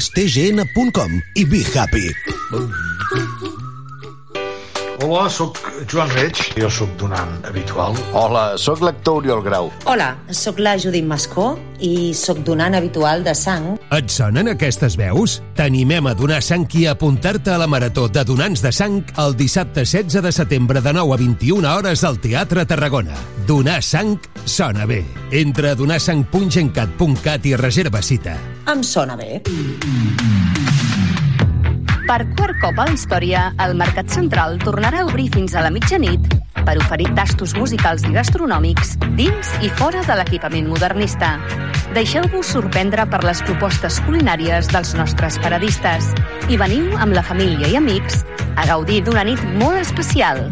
tgn.com i be happy. Hola, sóc Joan Reig. Jo sóc donant habitual. Hola, sóc l'actor Oriol Grau. Hola, sóc la Judit Mascó i sóc donant habitual de sang. Et sonen aquestes veus? T'animem a donar sang i a apuntar-te a la Marató de Donants de Sang el dissabte 16 de setembre de 9 a 21 hores al Teatre Tarragona. Donar sang sona bé. Entra a donarsang.gencat.cat i reserva cita. Em sona bé. Per quart cop a la història, el Mercat Central tornarà a obrir fins a la mitjanit per oferir tastos musicals i gastronòmics dins i fora de l'equipament modernista. Deixeu-vos sorprendre per les propostes culinàries dels nostres paradistes i veniu amb la família i amics a gaudir d'una nit molt especial.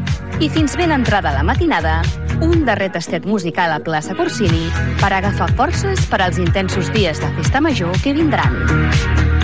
I fins ben entrada la matinada, un darrer tastet musical a plaça Corsini per agafar forces per als intensos dies de festa major que vindran.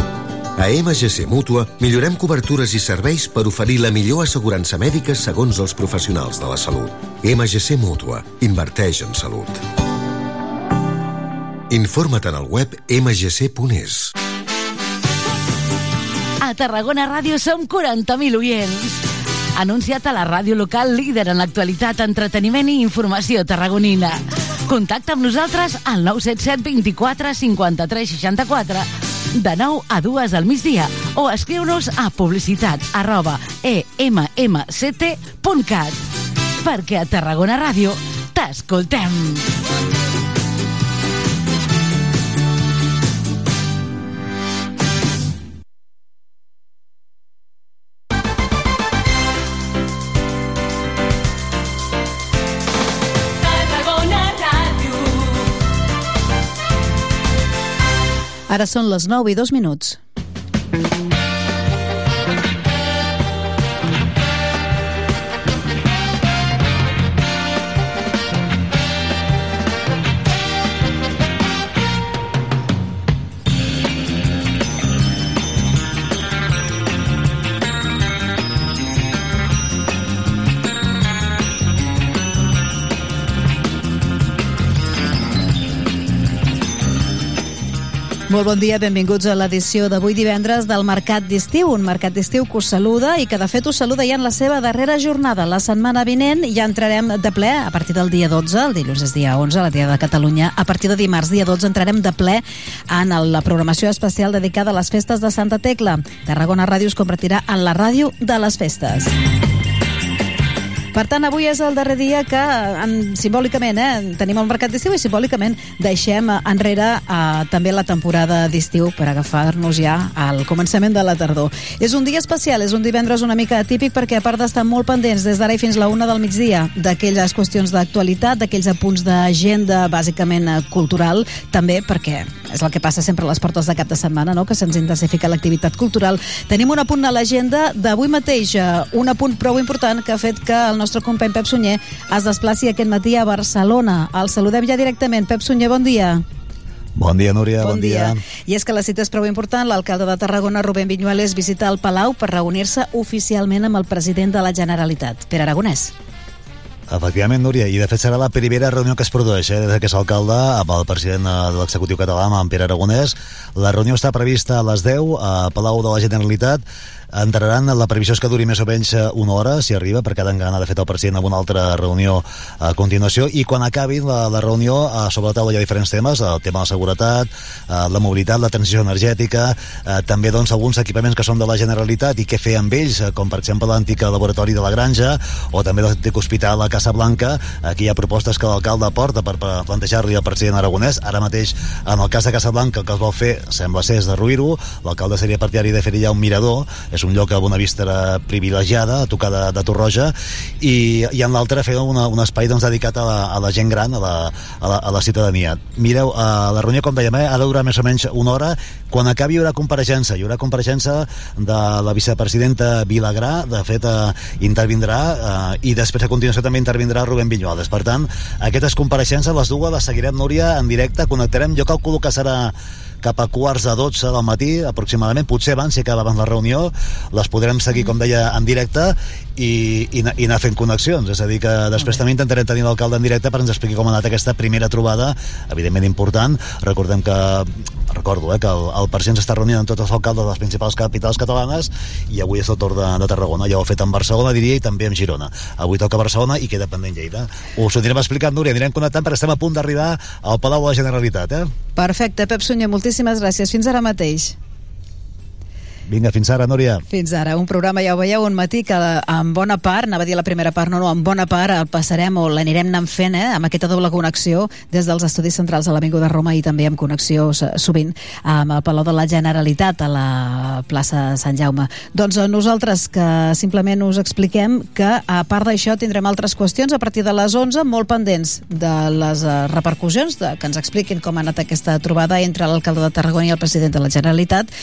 A MGC Mútua millorem cobertures i serveis per oferir la millor assegurança mèdica segons els professionals de la salut. MGC Mútua. Inverteix en salut. Informa't en el web mgc.es. A Tarragona Ràdio som 40.000 oients. Anunciat a la ràdio local líder en l'actualitat, entreteniment i informació tarragonina. Contacta amb nosaltres al 977 24 53 64 de 9 a 2 al migdia o escriu-nos a publicitat arroba emmct.cat perquè a Tarragona Ràdio t'escoltem. Ara són les 9 i 2 minuts. Molt bon dia, benvinguts a l'edició d'avui divendres del Mercat d'Estiu, un mercat d'estiu que us saluda i que de fet us saluda ja en la seva darrera jornada. La setmana vinent ja entrarem de ple a partir del dia 12, el dilluns és dia 11, la dia de Catalunya. A partir de dimarts, dia 12, entrarem de ple en la programació especial dedicada a les festes de Santa Tecla. Tarragona Ràdio es convertirà en la ràdio de les festes. Per tant, avui és el darrer dia que, en, simbòlicament, eh, tenim el mercat d'estiu i simbòlicament deixem enrere eh, també la temporada d'estiu per agafar-nos ja al començament de la tardor. És un dia especial, és un divendres una mica atípic perquè a part d'estar molt pendents des d'ara i fins la una del migdia d'aquelles qüestions d'actualitat, d'aquells apunts d'agenda bàsicament eh, cultural, també perquè és el que passa sempre a les portes de cap de setmana, no? que se'ns intensifica l'activitat cultural. Tenim un apunt a l'agenda d'avui mateix, eh, un apunt prou important que ha fet que el nostre company Pep Sunyer es desplaci aquest matí a Barcelona. El saludem ja directament. Pep Sunyer, bon dia. Bon dia, Núria, bon, bon dia. dia. I és que la cita és prou important. L'alcalde de Tarragona, Rubén Viñuales, visita el Palau per reunir-se oficialment amb el president de la Generalitat, Pere Aragonès. Efectivament, Núria, i de fet serà la primera reunió que es produeix eh, des que és alcalde amb el president eh, de l'executiu català, amb Pere Aragonès. La reunió està prevista a les 10 a Palau de la Generalitat entraran, la previsió és que duri més o menys eh, una hora, si arriba, perquè ha d'anar de fet el president a una altra reunió a continuació, i quan acabi la, la reunió, sobre la taula hi ha diferents temes, el tema de la seguretat, la mobilitat, la transició energètica, també doncs alguns equipaments que són de la Generalitat i què fer amb ells, com per exemple l'antic laboratori de la Granja, o també l'antic hospital a Casa Blanca, aquí hi ha propostes que l'alcalde aporta per, plantejar-li al president aragonès, ara mateix en el cas de Casa Blanca el que es vol fer sembla ser és derruir-ho, l'alcalde seria partidari de fer ja un mirador, és és un lloc amb una vista privilegiada, a tocar de, de Torroja, i, i en l'altre fer una, un espai doncs, dedicat a la, a la gent gran, a la, a la, a la ciutadania. Mireu, a la reunió, com dèiem, eh, ha de durar més o menys una hora. Quan acabi hi haurà compareixença. Hi haurà compareixença de la vicepresidenta Vilagrà, de fet eh, intervindrà, eh, i després a continuació també intervindrà Rubén Vinyuales. Per tant, aquestes compareixences, les dues, les seguirem, Núria, en directe, connectarem. Jo calculo que serà cap a quarts de 12 del matí aproximadament, potser abans, si acaba abans la reunió les podrem seguir, com deia, en directe i, i, i anar fent connexions. És a dir que després també intentarem tenir l'alcalde en directe per ens expliqui com ha anat aquesta primera trobada evidentment important, recordem que recordo eh, que el, el president s'està reunint amb tots els alcaldes de les principals capitals catalanes i avui és el torn de, de Tarragona. Ja ho ha fet en Barcelona diria i també en Girona. Avui toca Barcelona i queda pendent Lleida. Us ho anirem explicant Núria, anirem connectant perquè estem a punt d'arribar al Palau de la Generalitat eh? Perfecte, Pep Sunyer, moltíssimes gràcies. Fins ara mateix Vinga, fins ara, Núria. Fins ara. Un programa, ja ho veieu, un matí que en bona part, anava a dir la primera part, no, no, en bona part el passarem o l'anirem anant fent, eh, amb aquesta doble connexió des dels estudis centrals de l'Avinguda Roma i també amb connexió sovint amb el Palau de la Generalitat a la plaça Sant Jaume. Doncs eh, nosaltres que simplement us expliquem que a part d'això tindrem altres qüestions a partir de les 11 molt pendents de les eh, repercussions, de, que ens expliquin com ha anat aquesta trobada entre l'alcalde de Tarragona i el president de la Generalitat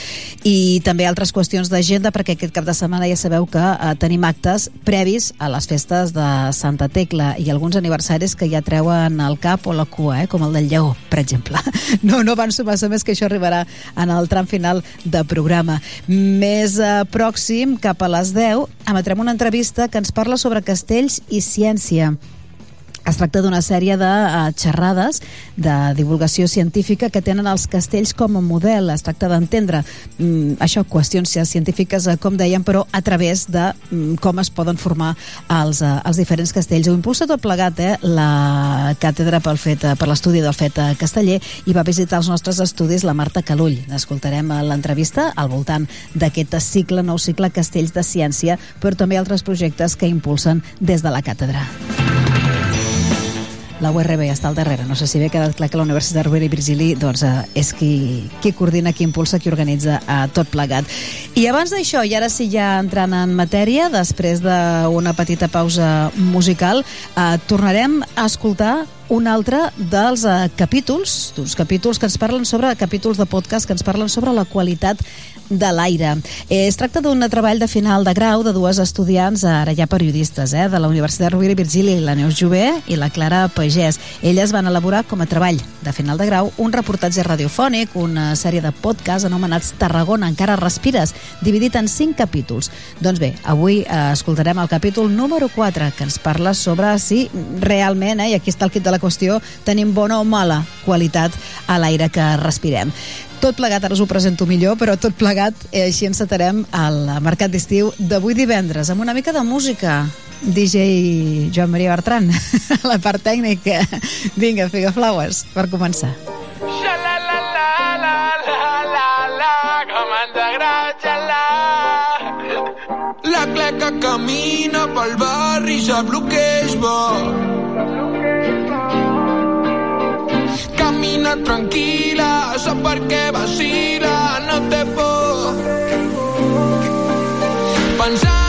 i també altres altres qüestions d'agenda perquè aquest cap de setmana ja sabeu que eh, tenim actes previs a les festes de Santa Tecla i alguns aniversaris que ja treuen el cap o la cua, eh, com el del lleó, per exemple. No, no van sumar més que això arribarà en el tram final de programa. Més eh, pròxim, cap a les 10, emetrem una entrevista que ens parla sobre castells i ciència. Es tracta d'una sèrie de uh, xerrades de divulgació científica que tenen els castells com a model. Es tracta d'entendre mm, això, qüestions científiques, uh, com dèiem, però a través de mm, com es poden formar els, uh, els diferents castells. Ho impulsa tot plegat eh, la càtedra pel fet, per l'estudi del fet casteller i va visitar els nostres estudis la Marta Calull. Escoltarem l'entrevista al voltant d'aquest cicle, nou cicle Castells de Ciència, però també altres projectes que impulsen des de la càtedra la URB està al darrere. No sé si bé quedat clar que la Universitat Rovira i Virgili doncs, eh, és qui, qui coordina, qui impulsa, qui organitza eh, tot plegat. I abans d'això, i ara sí ja entrant en matèria, després d'una petita pausa musical, eh, tornarem a escoltar un altre dels eh, capítols, d'uns capítols que ens parlen sobre, capítols de podcast que ens parlen sobre la qualitat de l'aire. Eh, es tracta d'un treball de final de grau de dues estudiants, ara ja periodistes, eh, de la Universitat Rovira i Virgili, la Neus Jové i la Clara Pagès. Elles van elaborar com a treball de final de grau un reportatge radiofònic, una sèrie de podcasts anomenats Tarragona encara respires, dividit en cinc capítols. Doncs bé, avui eh, escoltarem el capítol número 4, que ens parla sobre si realment, eh, i aquí està el kit de la qüestió, tenim bona o mala qualitat a l'aire que respirem. Tot plegat, ara us ho presento millor, però tot plegat, eh, així encetarem el mercat d'estiu d'avui divendres, amb una mica de música. DJ Joan Maria Bertran, a la part tècnica. Vinga, figa flowers, per començar. La cleca camina pel barri, sap el que és bo camina tranquil·la, sap per què vacila, no té por. Pensar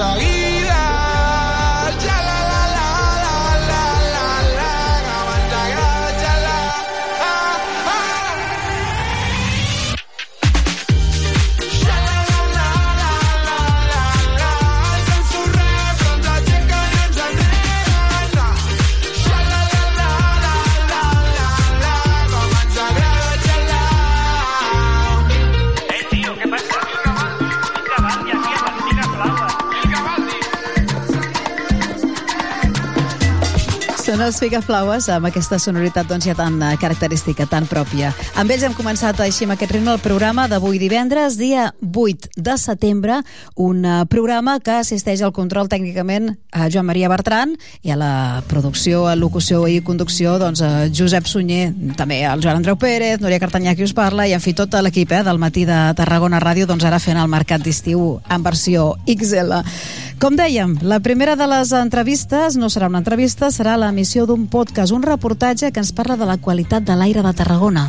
ahí. Són els Figaflaues amb aquesta sonoritat doncs, ja tan eh, característica, tan pròpia. Amb ells hem començat així amb aquest ritme el programa d'avui divendres, dia 8 de setembre, un eh, programa que assisteix al control tècnicament a Joan Maria Bertran i a la producció, a locució i conducció doncs, a Josep Sunyer, també al Joan Andreu Pérez, Núria Cartanyà qui us parla i en fi tot l'equip eh, del matí de Tarragona Ràdio doncs ara fent el mercat d'estiu en versió XL. Com dèiem, la primera de les entrevistes no serà una entrevista, serà l'emissió d'un podcast, un reportatge que ens parla de la qualitat de l'aire de Tarragona.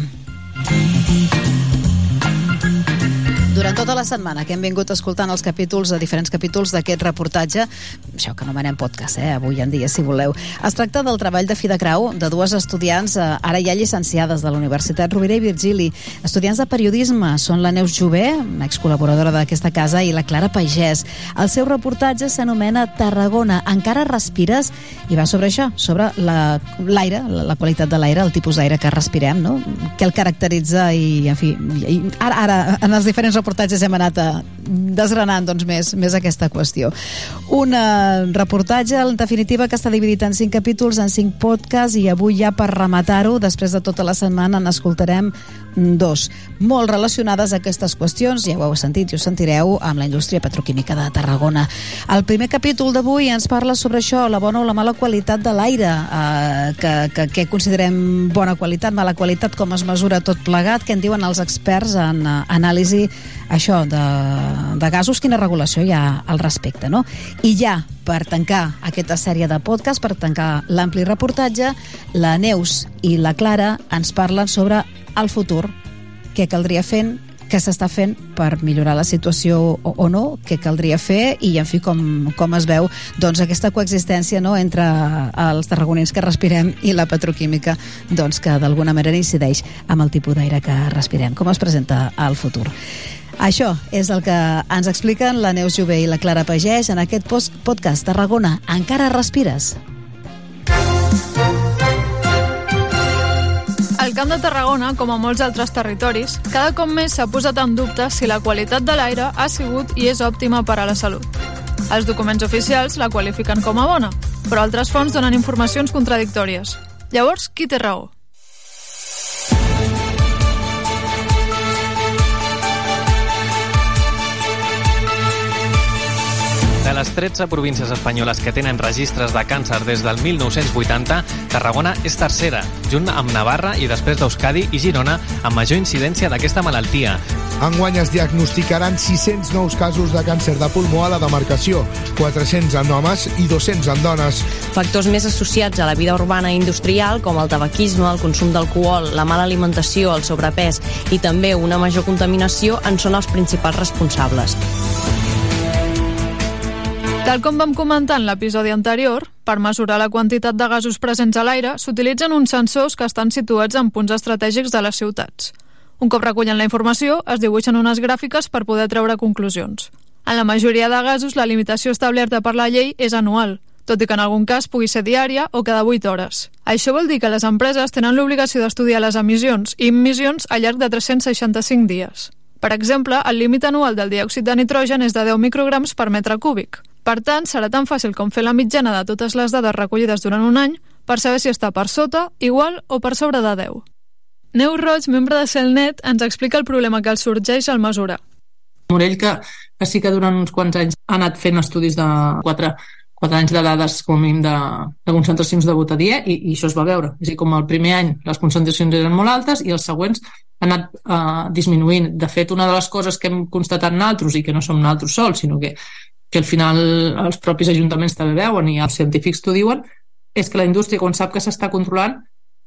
Durant tota la setmana que hem vingut escoltant els capítols, a diferents capítols d'aquest reportatge, això que anomenem podcast, eh, avui en dia, si voleu. Es tracta del treball de fi de grau de dues estudiants, eh, ara ja llicenciades de la Universitat Rovira i Virgili, estudiants de periodisme. Són la Neus Jové, excol·laboradora d'aquesta casa, i la Clara Pagès. El seu reportatge s'anomena Tarragona, encara respires? I va sobre això, sobre la- l'aire, la, la qualitat de l'aire, el tipus d'aire que respirem, no? Què el caracteritza i, en fi, i ara, ara en els diferents reportatges hem anat a, desgranant doncs, més, més aquesta qüestió. Un eh, reportatge, en definitiva, que està dividit en cinc capítols, en cinc podcasts, i avui ja per rematar-ho, després de tota la setmana, n'escoltarem dos, molt relacionades a aquestes qüestions, ja ho heu sentit i ho sentireu, amb la indústria petroquímica de Tarragona. El primer capítol d'avui ens parla sobre això, la bona o la mala qualitat de l'aire, eh, que, que, que considerem bona qualitat, mala qualitat, com es mesura tot plegat, què en diuen els experts en eh, anàlisi això de, de gasos, quina regulació hi ha al respecte, no? I ja, per tancar aquesta sèrie de podcast, per tancar l'ampli reportatge, la Neus i la Clara ens parlen sobre el futur, què caldria fent, què s'està fent per millorar la situació o, o no, què caldria fer i, en fi, com, com es veu doncs, aquesta coexistència no, entre els tarragonins que respirem i la petroquímica doncs, que d'alguna manera incideix amb el tipus d'aire que respirem. Com es presenta el futur? Això és el que ens expliquen la Neus Jové i la Clara Pagès en aquest podcast Tarragona. Encara respires? Al Camp de Tarragona, com a molts altres territoris, cada cop més s'ha posat en dubte si la qualitat de l'aire ha sigut i és òptima per a la salut. Els documents oficials la qualifiquen com a bona, però altres fonts donen informacions contradictòries. Llavors, qui té raó? Les 13 províncies espanyoles que tenen registres de càncer des del 1980, Tarragona és tercera, junt amb Navarra i després d'Euskadi i Girona, amb major incidència d'aquesta malaltia. Enguany es diagnosticaran 600 nous casos de càncer de pulmó a la demarcació, 400 en homes i 200 en dones. Factors més associats a la vida urbana i industrial, com el tabaquisme, el consum d'alcohol, la mala alimentació, el sobrepès i també una major contaminació, en són els principals responsables. Tal com vam comentar en l'episodi anterior, per mesurar la quantitat de gasos presents a l'aire s'utilitzen uns sensors que estan situats en punts estratègics de les ciutats. Un cop recullen la informació, es dibuixen unes gràfiques per poder treure conclusions. En la majoria de gasos, la limitació establerta per la llei és anual, tot i que en algun cas pugui ser diària o cada 8 hores. Això vol dir que les empreses tenen l'obligació d'estudiar les emissions i emissions al llarg de 365 dies. Per exemple, el límit anual del diòxid de nitrogen és de 10 micrograms per metre cúbic. Per tant, serà tan fàcil com fer la mitjana de totes les dades recollides durant un any per saber si està per sota, igual o per sobre de 10. Neu Roig, membre de Celnet, ens explica el problema que els sorgeix al mesurar. Morell, que, que sí que durant uns quants anys ha anat fent estudis de 4, 4 anys de dades com a mínim de, de concentracions de bot a dia i, i això es va veure. És a dir, com el primer any les concentracions eren molt altes i els següents han anat uh, disminuint. De fet, una de les coses que hem constatat nosaltres i que no som nosaltres sols, sinó que, que al final els propis ajuntaments també veuen i els científics t'ho diuen, és que la indústria, quan sap que s'està controlant,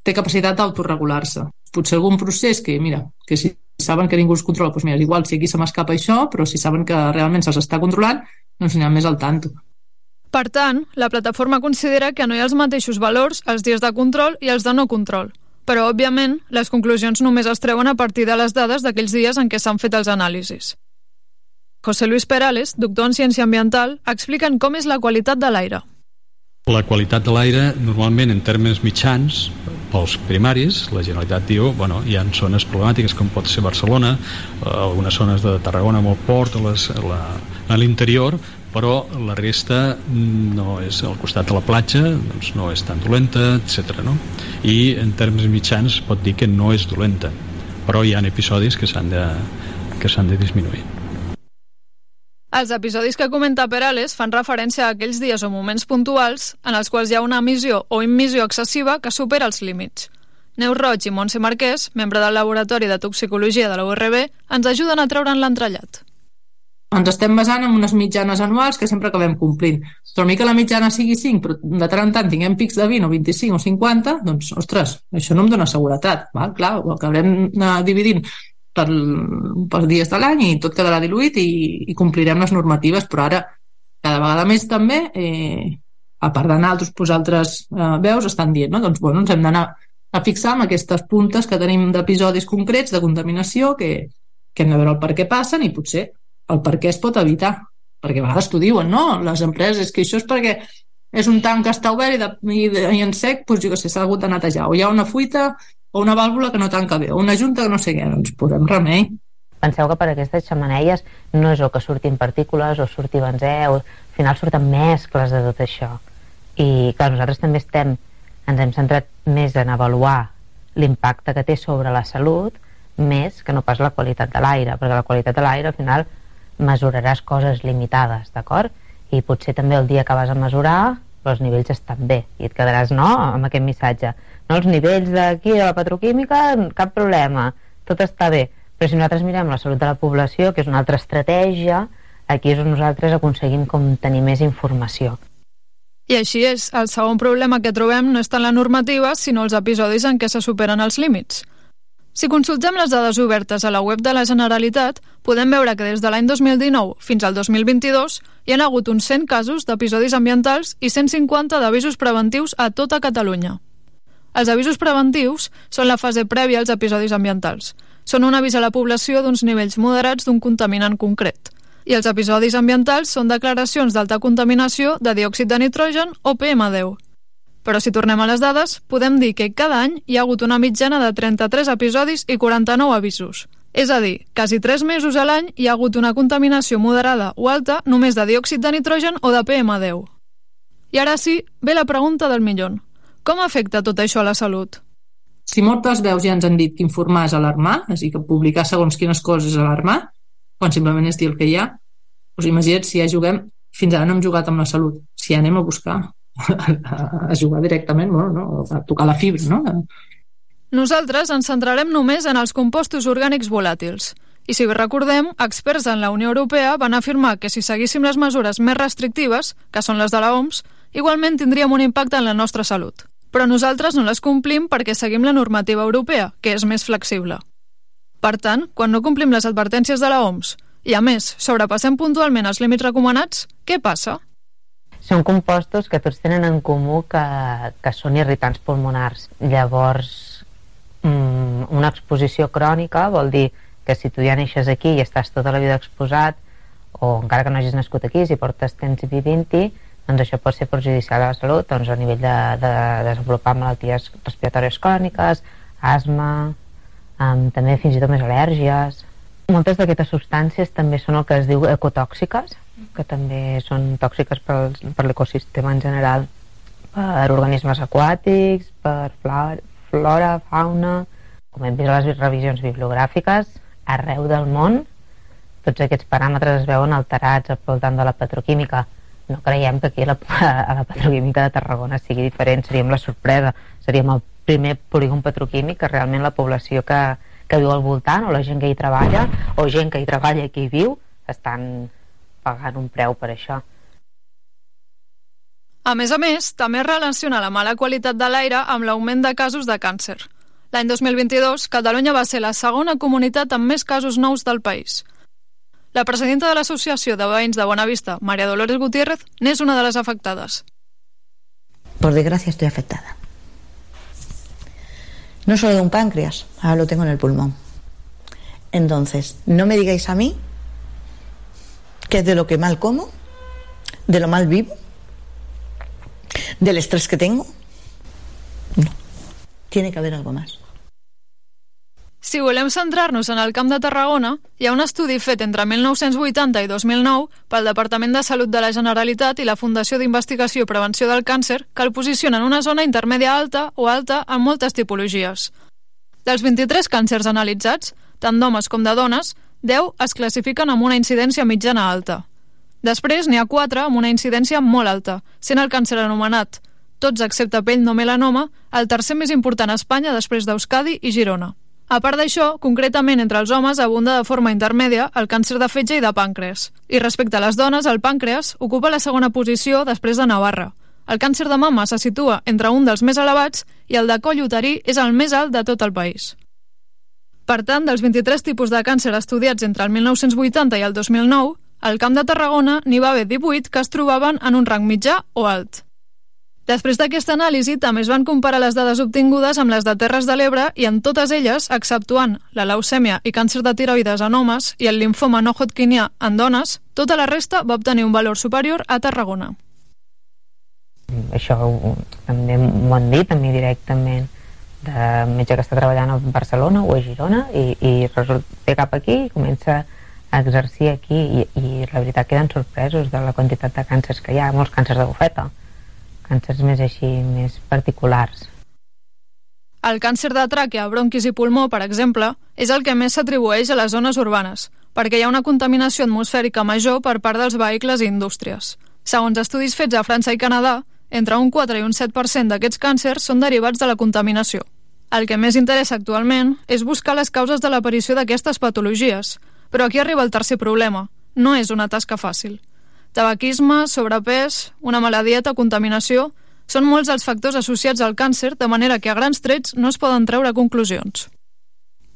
té capacitat d'autoregular-se. Potser algun procés que, mira, que si saben que ningú els controla, doncs mira, igual si aquí se m'escapa això, però si saben que realment se'ls està controlant, doncs aniran més al tanto. Per tant, la plataforma considera que no hi ha els mateixos valors els dies de control i els de no control. Però, òbviament, les conclusions només es treuen a partir de les dades d'aquells dies en què s'han fet els anàlisis. José Luis Perales, doctor en ciència ambiental, expliquen com és la qualitat de l'aire. La qualitat de l'aire, normalment en termes mitjans, pels primaris, la Generalitat diu, bueno, hi ha zones problemàtiques com pot ser Barcelona, eh, algunes zones de Tarragona amb el port, les- la- a l'interior, però la resta no és al costat de la platja, doncs no és tan dolenta, etc. No? I en termes mitjans pot dir que no és dolenta, però hi ha episodis que s'han de, que s'han de disminuir. Els episodis que comenta Perales fan referència a aquells dies o moments puntuals en els quals hi ha una emissió o immissió excessiva que supera els límits. Neus Roig i Montse Marquès, membre del Laboratori de Toxicologia de la URB, ens ajuden a treure'n l'entrellat. Ens estem basant en unes mitjanes anuals que sempre acabem complint. Però a mi que la mitjana sigui 5, però de tant en tant tinguem pics de 20 o 25 o 50, doncs, ostres, això no em dona seguretat. Val? Clar, ho acabarem eh, dividint per, per dies de l'any i tot quedarà diluït i, i complirem les normatives, però ara cada vegada més també, eh, a part d'anar altres, pues, altres eh, veus, estan dient, no? doncs bueno, ens hem d'anar a fixar amb aquestes puntes que tenim d'episodis concrets de contaminació que, que hem de veure el per què passen i potser el per què es pot evitar perquè a vegades t'ho diuen, no? Les empreses, que això és perquè és un tanc que està obert i, de, i, de, i en sec, doncs jo què sé, s'ha hagut de netejar, o hi ha una fuita o una vàlvula que no tanca bé, o una junta que no sé què, doncs posem remei. Penseu que per aquestes xamanelles no és o que surtin partícules o surti benzè, o, al final surten mescles de tot això. I clar, nosaltres també estem, ens hem centrat més en avaluar l'impacte que té sobre la salut més que no pas la qualitat de l'aire, perquè la qualitat de l'aire al final mesuraràs coses limitades, d'acord? I potser també el dia que vas a mesurar els nivells estan bé i et quedaràs, no?, amb aquest missatge. Els nivells d'aquí de la petroquímica, cap problema, tot està bé. Però si nosaltres mirem la salut de la població, que és una altra estratègia, aquí és on nosaltres aconseguim com tenir més informació. I així és, el segon problema que trobem no és tant la normativa, sinó els episodis en què se superen els límits. Si consultem les dades obertes a la web de la Generalitat, podem veure que des de l'any 2019 fins al 2022 hi han hagut uns 100 casos d'episodis ambientals i 150 d'avisos preventius a tota Catalunya. Els avisos preventius són la fase prèvia als episodis ambientals. Són un avís a la població d'uns nivells moderats d'un contaminant concret. I els episodis ambientals són declaracions d'alta contaminació de diòxid de nitrogen o PM10. Però si tornem a les dades, podem dir que cada any hi ha hagut una mitjana de 33 episodis i 49 avisos. És a dir, quasi 3 mesos a l'any hi ha hagut una contaminació moderada o alta només de diòxid de nitrogen o de PM10. I ara sí, ve la pregunta del millón. Com afecta tot això a la salut? Si moltes veus ja ens han dit que informar és alarmar, és a dir, que publicar segons quines coses és alarmar, quan simplement és dir el que hi ha, doncs imagina't si ja juguem, fins ara no hem jugat amb la salut, si ja anem a buscar a, a jugar directament, bueno, no? a tocar la fibra, no? Nosaltres ens centrarem només en els compostos orgànics volàtils. I si bé recordem, experts en la Unió Europea van afirmar que si seguíssim les mesures més restrictives, que són les de la OMS, igualment tindríem un impacte en la nostra salut. Però nosaltres no les complim perquè seguim la normativa europea, que és més flexible. Per tant, quan no complim les advertències de la OMS i, a més, sobrepassem puntualment els límits recomanats, què passa? Són compostos que tots tenen en comú que, que són irritants pulmonars. Llavors, mm, una exposició crònica vol dir que si tu ja neixes aquí i estàs tota la vida exposat, o encara que no hagis nascut aquí, si portes temps vivint-hi, doncs això pot ser perjudicial a la salut doncs a nivell de, de desenvolupar malalties respiratòries cròniques, asma, um, també fins i tot més al·lèrgies. Moltes d'aquestes substàncies també són el que es diu ecotòxiques, que també són tòxiques per, per l'ecosistema en general, per organismes aquàtics, per flora, flora, fauna... Com hem vist a les revisions bibliogràfiques, arreu del món tots aquests paràmetres es veuen alterats al voltant de la petroquímica. No creiem que aquí a la, a la petroquímica de Tarragona sigui diferent, seríem la sorpresa. Seríem el primer polígon petroquímic que realment la població que, que viu al voltant o la gent que hi treballa o gent que hi treballa i que hi viu estan pagant un preu per això. A més a més, també relaciona la mala qualitat de l'aire amb l'augment de casos de càncer. L'any 2022, Catalunya va ser la segona comunitat amb més casos nous del país. La presidenta de l'Associació de Veïns de Bonavista, María Dolores Gutiérrez, n'és una de les afectades. Por desgracia estoy afectada. No solo de un páncreas, ahora lo tengo en el pulmón. Entonces, no me digáis a mí que es de lo que mal como, de lo mal vivo, del estrés que tengo. No. Tiene que haber algo más. Si volem centrar-nos en el Camp de Tarragona, hi ha un estudi fet entre 1980 i 2009 pel Departament de Salut de la Generalitat i la Fundació d'Investigació i Prevenció del Càncer que el posiciona en una zona intermèdia alta o alta en moltes tipologies. Dels 23 càncers analitzats, tant d'homes com de dones, 10 es classifiquen amb una incidència mitjana alta. Després n'hi ha 4 amb una incidència molt alta, sent el càncer anomenat, tots excepte pell no melanoma, el tercer més important a Espanya després d'Euskadi i Girona. A part d'això, concretament entre els homes abunda de forma intermèdia el càncer de fetge i de pàncreas. I respecte a les dones, el pàncreas ocupa la segona posició després de Navarra. El càncer de mama se situa entre un dels més elevats i el de coll uterí és el més alt de tot el país. Per tant, dels 23 tipus de càncer estudiats entre el 1980 i el 2009, al Camp de Tarragona n'hi va haver 18 que es trobaven en un rang mitjà o alt. Després d'aquesta anàlisi, també es van comparar les dades obtingudes amb les de Terres de l'Ebre i en totes elles, exceptuant la leucèmia i càncer de tiroides en homes i el linfoma no hodgkinià en dones, tota la resta va obtenir un valor superior a Tarragona. això també m'ho han dit a mi directament de metge que està treballant a Barcelona o a Girona i, i resulta, cap aquí i comença a exercir aquí i, i la veritat queden sorpresos de la quantitat de càncers que hi ha, molts càncers de bufeta càncers més així, més particulars El càncer de tràquea, bronquis i pulmó, per exemple, és el que més s'atribueix a les zones urbanes, perquè hi ha una contaminació atmosfèrica major per part dels vehicles i indústries. Segons estudis fets a França i Canadà, entre un 4 i un 7% d'aquests càncers són derivats de la contaminació. El que més interessa actualment és buscar les causes de l'aparició d'aquestes patologies, però aquí arriba el tercer problema. No és una tasca fàcil. Tabaquisme, sobrepès, una mala dieta, contaminació... Són molts els factors associats al càncer, de manera que a grans trets no es poden treure conclusions.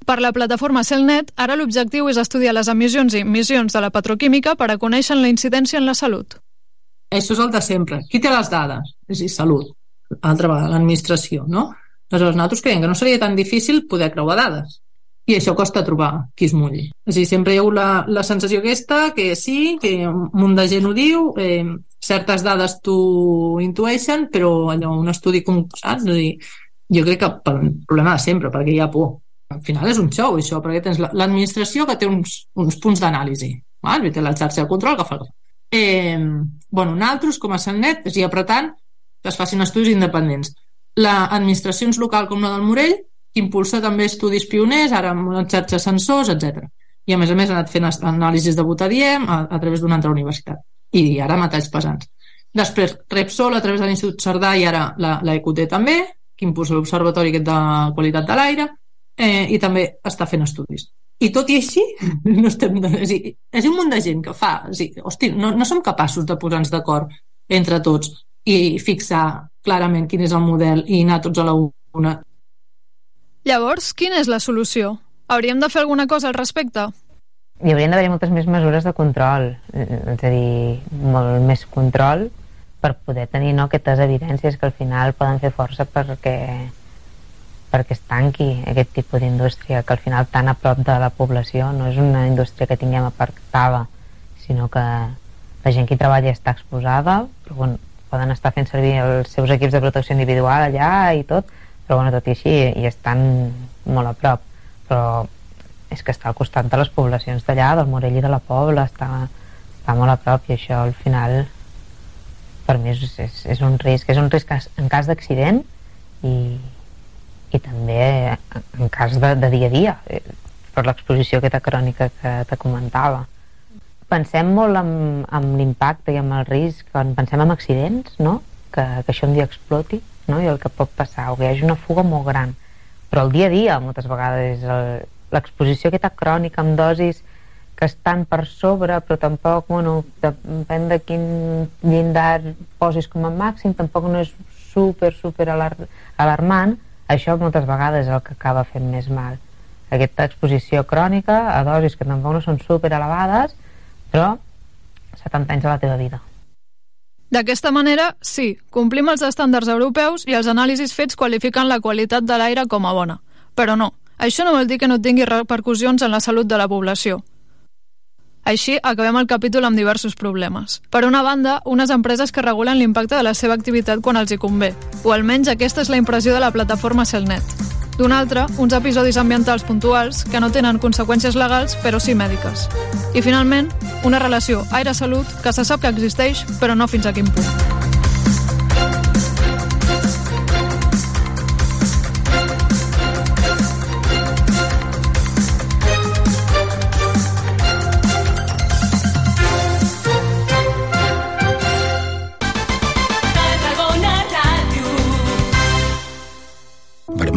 Per la plataforma Celnet, ara l'objectiu és estudiar les emissions i emissions de la petroquímica per a conèixer la incidència en la salut. Això és el de sempre. Qui té les dades? És dir, salut. Altra vegada, l'administració, no? Aleshores, nosaltres creiem que no seria tan difícil poder creuar dades. I això costa trobar qui es mulli. A dir, sempre hi ha la, la sensació aquesta que sí, que un munt de gent ho diu, eh, certes dades t'ho intueixen, però allò, un estudi com, saps? A dir, jo crec que un problema de sempre, perquè hi ha por. Al final és un xou, això, perquè tens la- l'administració que té uns, uns punts d'anàlisi. I té la xarxa de control que fa Eh, bueno, nosaltres, com a Celnet, és ir apretant que es facin estudis independents. L'administració local com la del Morell, impulsa també estudis pioners, ara amb una xarxa sensors, etc. I a més a més ha anat fent anàlisis de butadiem a, a través d'una altra universitat. I ara metalls pesants. Després, Repsol, a través de l'Institut Cerdà, i ara la, la EQT també, que impulsa l'Observatori de qualitat de l'aire, eh, i també està fent estudis. I tot i així, no estem... És, dir, és un munt de gent que fa... És dir, hosti, no, no som capaços de posar-nos d'acord entre tots i fixar clarament quin és el model i anar tots a la una. Llavors, quina és la solució? Hauríem de fer alguna cosa al respecte? hi haurien d'haver moltes més mesures de control eh, és a dir, molt més control per poder tenir no, aquestes evidències que al final poden fer força perquè perquè es tanqui aquest tipus d'indústria que al final tan a prop de la població no és una indústria que tinguem apartada sinó que la gent que hi treballa està exposada però bueno, poden estar fent servir els seus equips de protecció individual allà i tot però bueno, tot i així hi estan molt a prop però és que està al costat de les poblacions d'allà, del Morell i de la Pobla, està, està molt a prop i això al final per mi és, és, és un risc, és un risc en cas d'accident i, i també en cas de, de dia a dia, eh, per l'exposició aquesta crònica que te comentava. Pensem molt en, en l'impacte i en el risc, quan pensem en accidents, no? que, que això un dia exploti no? i el que pot passar, o que hi hagi una fuga molt gran. Però el dia a dia, moltes vegades, l'exposició aquesta crònica amb dosis que estan per sobre, però tampoc, bueno, depèn de quin llindar posis com a màxim, tampoc no és super, super alar alarmant, Això moltes vegades és el que acaba fent més mal. Aquesta exposició crònica a dosis que tampoc no són super elevades, però 70 anys de la teva vida. D'aquesta manera, sí, complim els estàndards europeus i els anàlisis fets qualifiquen la qualitat de l'aire com a bona. Però no, això no vol dir que no tingui repercussions en la salut de la població. Així, acabem el capítol amb diversos problemes. Per una banda, unes empreses que regulen l'impacte de la seva activitat quan els hi convé, o almenys aquesta és la impressió de la plataforma Cellnet. D'una altra, uns episodis ambientals puntuals que no tenen conseqüències legals, però sí mèdiques. I finalment, una relació aire-salut que se sap que existeix, però no fins a quin punt.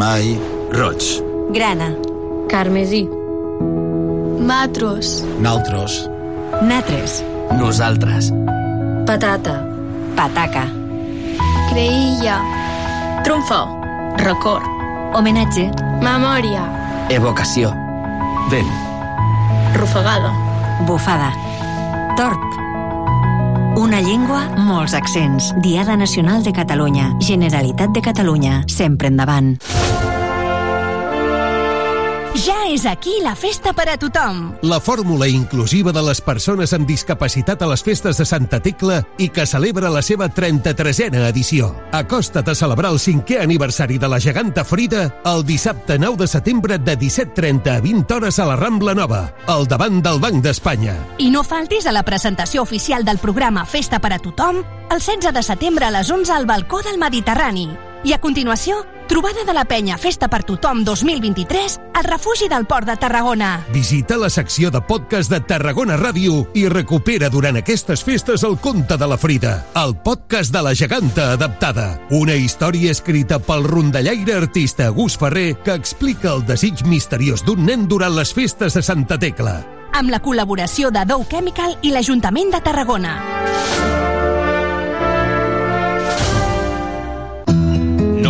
Vermell, roig, Grana. Carmesí. Matros. naltros, Natres. nosaltres, Patata. Pataca. Creïlla. Trumfo. Record. Homenatge. Memòria. evocació, vent, Rufagada. Bufada. Torp. Una llengua, molts accents. Diada Nacional de Catalunya. Generalitat de Catalunya. Sempre endavant. És aquí la festa per a tothom. La fórmula inclusiva de les persones amb discapacitat a les festes de Santa Tecla i que celebra la seva 33a edició. Acosta't a celebrar el cinquè aniversari de la geganta Frida el dissabte 9 de setembre de 17.30 a 20 hores a la Rambla Nova, al davant del Banc d'Espanya. I no faltis a la presentació oficial del programa Festa per a tothom el 16 de setembre a les 11 al balcó del Mediterrani. I a continuació, trobada de la penya Festa per tothom 2023 al refugi del Port de Tarragona. Visita la secció de podcast de Tarragona Ràdio i recupera durant aquestes festes el conte de la Frida, el podcast de la geganta adaptada. Una història escrita pel rondallaire artista Gus Ferrer que explica el desig misteriós d'un nen durant les festes de Santa Tecla. Amb la col·laboració de Dow Chemical i l'Ajuntament de Tarragona.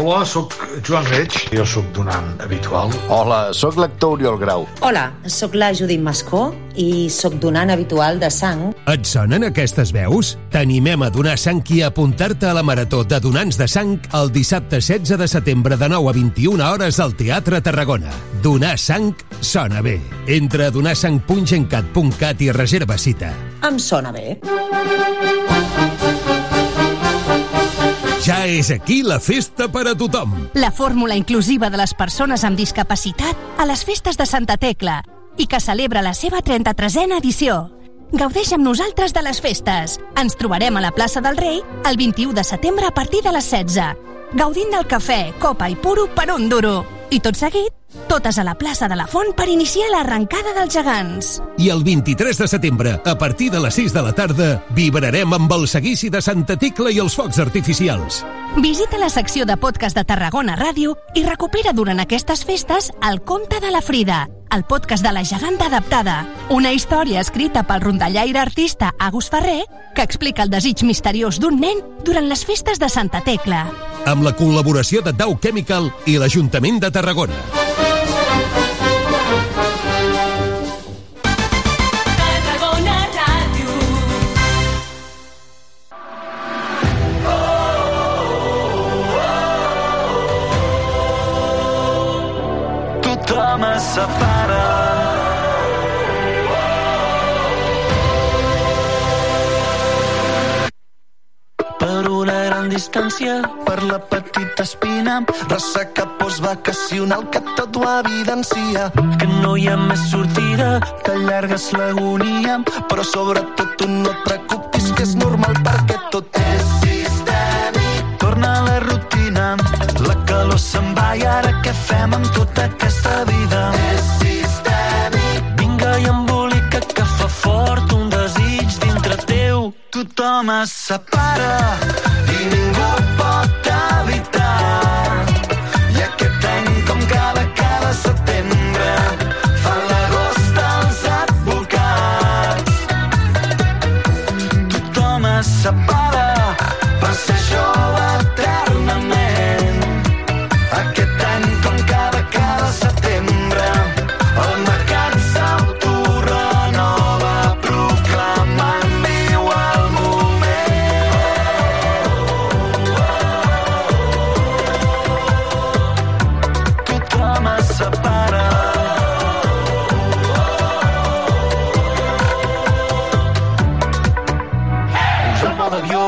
Hola, sóc Joan Reig, jo sóc donant habitual. Hola, sóc l'actor Oriol Grau. Hola, sóc la Judit Mascó i sóc donant habitual de sang. Et sonen aquestes veus? T'animem a donar sang i a apuntar-te a la Marató de Donants de Sang el dissabte 16 de setembre de 9 a 21 hores al Teatre Tarragona. Donar sang sona bé. Entra a donarsang.gencat.cat i reserva cita. Em sona bé. Ja és aquí la festa per a tothom. La fórmula inclusiva de les persones amb discapacitat a les festes de Santa Tecla i que celebra la seva 33a edició. Gaudeix amb nosaltres de les festes. Ens trobarem a la plaça del Rei el 21 de setembre a partir de les 16. Gaudint del cafè, copa i puro per un duro. I tot seguit, totes a la plaça de la Font per iniciar l'arrencada dels gegants. I el 23 de setembre, a partir de les 6 de la tarda, vibrarem amb el seguici de Santa Tecla i els focs artificials. Visita la secció de podcast de Tarragona Ràdio i recupera durant aquestes festes el conte de la Frida, el podcast de la geganta adaptada. Una història escrita pel rondallaire artista Agus Ferrer que explica el desig misteriós d'un nen durant les festes de Santa Tecla. Amb la col·laboració de Dow Chemical i l'Ajuntament de Tarragona. Tarragona Tothom es separa. gran distància per la petita espina. Ressaca postvacacional que tot ho evidencia. Que no hi ha més sortida, t'allargues l'agonia, però sobretot tu no et preocupis que és normal perquè tot és sistèmic. Torna a la rutina, la calor se'n va i ara fem amb tota aquesta vida? És sistèmic. Vinga i embolica que fa fort un desig dintre teu. Tothom es separa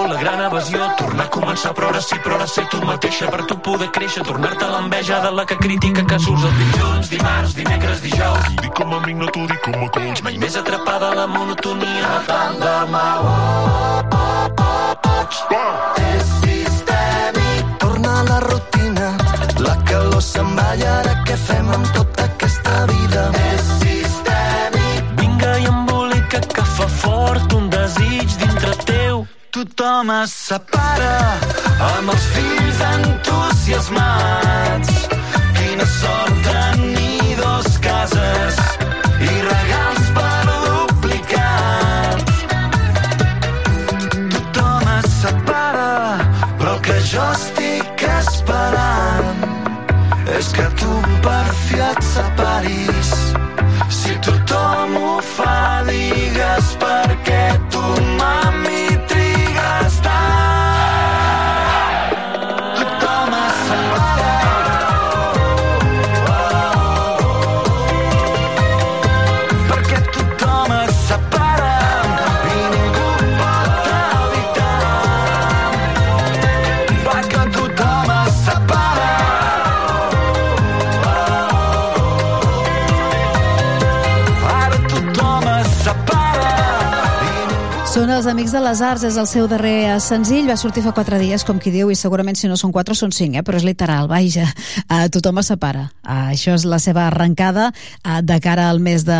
la gran evasió, tornar a començar, però ara sí, però ara ser tu mateixa, per tu poder créixer, tornar-te l'enveja de la que critica que surts el dilluns, dimarts, dimecres, dijous. Dic com a amic, no t'ho dic com a coach. Mai més atrapada a la monotonia, no tant demà. Oh, oh, oh, oh, És Tothom es separa amb els fills entusiasmats. Quina sort tenir Amics de les Arts, és el seu darrer senzill, va sortir fa quatre dies, com qui diu, i segurament si no són quatre són cinc, eh? però és literal, vaja, uh, tothom es separa. Uh, això és la seva arrencada uh, de cara al mes de,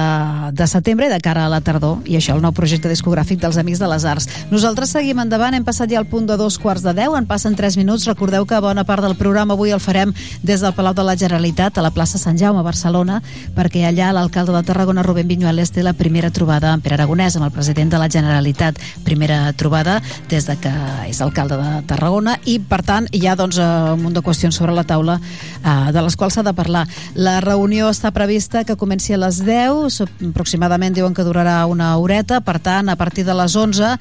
de setembre i de cara a la tardor, i això el nou projecte discogràfic dels Amics de les Arts. Nosaltres seguim endavant, hem passat ja al punt de dos quarts de deu, en passen tres minuts, recordeu que bona part del programa avui el farem des del Palau de la Generalitat, a la plaça Sant Jaume, a Barcelona, perquè allà l'alcalde de Tarragona, Rubén Viñuales, té la primera trobada amb Pere Aragonès, amb el president de la Generalitat primera trobada des de que és alcalde de Tarragona i per tant hi ha doncs, eh, un munt de qüestions sobre la taula eh, de les quals s'ha de parlar. La reunió està prevista que comenci a les 10, so- aproximadament diuen que durarà una horeta, per tant a partir de les 11 eh,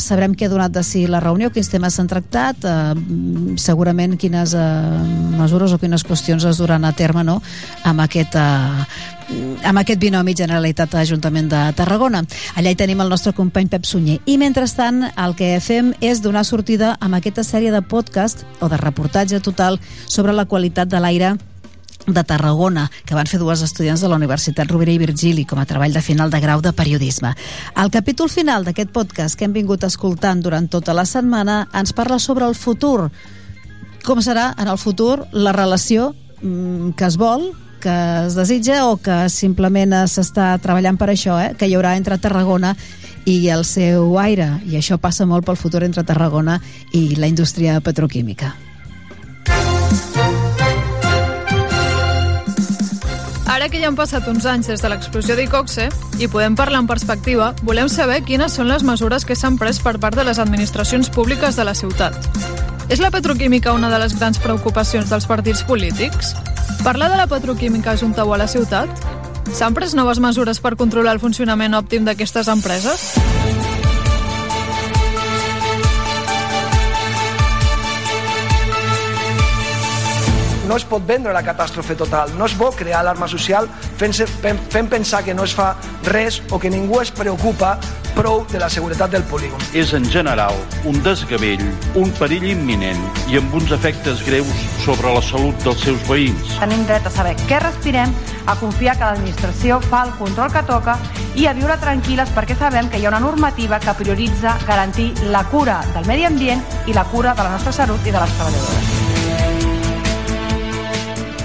sabrem què ha donat de si la reunió, quins temes s'han tractat, eh, segurament quines eh, mesures o quines qüestions es duran a terme no? amb aquest eh, amb aquest binomi Generalitat-Ajuntament de Tarragona. Allà hi tenim el nostre company Pep Sunyer. I mentrestant el que fem és donar sortida amb aquesta sèrie de podcast o de reportatge total sobre la qualitat de l'aire de Tarragona, que van fer dues estudiants de la Universitat Rovira i Virgili com a treball de final de grau de periodisme. El capítol final d'aquest podcast que hem vingut escoltant durant tota la setmana ens parla sobre el futur. Com serà en el futur la relació mm, que es vol, que es desitja o que simplement s'està treballant per això, eh? que hi haurà entre Tarragona i el seu aire. I això passa molt pel futur entre Tarragona i la indústria petroquímica. Ara que ja han passat uns anys des de l'explosió d'Icoxe i podem parlar en perspectiva, volem saber quines són les mesures que s'han pres per part de les administracions públiques de la ciutat. És la petroquímica una de les grans preocupacions dels partits polítics? Parlar de la petroquímica és un tabú a la ciutat? S'han pres noves mesures per controlar el funcionament òptim d'aquestes empreses? No es pot vendre la catàstrofe total. No és bo crear alarma social fent, fent, fent pensar que no es fa res o que ningú es preocupa prou de la seguretat del polígon. És en general un desgavell, un perill imminent i amb uns efectes greus sobre la salut dels seus veïns. Tenim dret a saber què respirem, a confiar que l'administració fa el control que toca i a viure tranquil·les perquè sabem que hi ha una normativa que prioritza garantir la cura del medi ambient i la cura de la nostra salut i de les treballadores.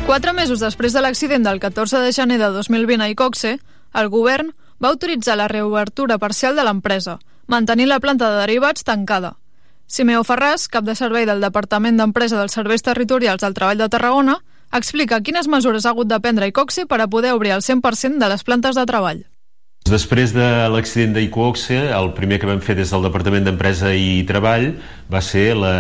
Quatre mesos després de l'accident del 14 de gener de 2020 a Icoxe, el govern va autoritzar la reobertura parcial de l'empresa, mantenint la planta de derivats tancada. Simeo Ferràs, cap de servei del Departament d'Empresa dels Serveis Territorials del Treball de Tarragona, explica quines mesures ha hagut de prendre Icoxe per a poder obrir el 100% de les plantes de treball. Després de l'accident d'Icoxe, el primer que vam fer des del Departament d'Empresa i Treball va ser la,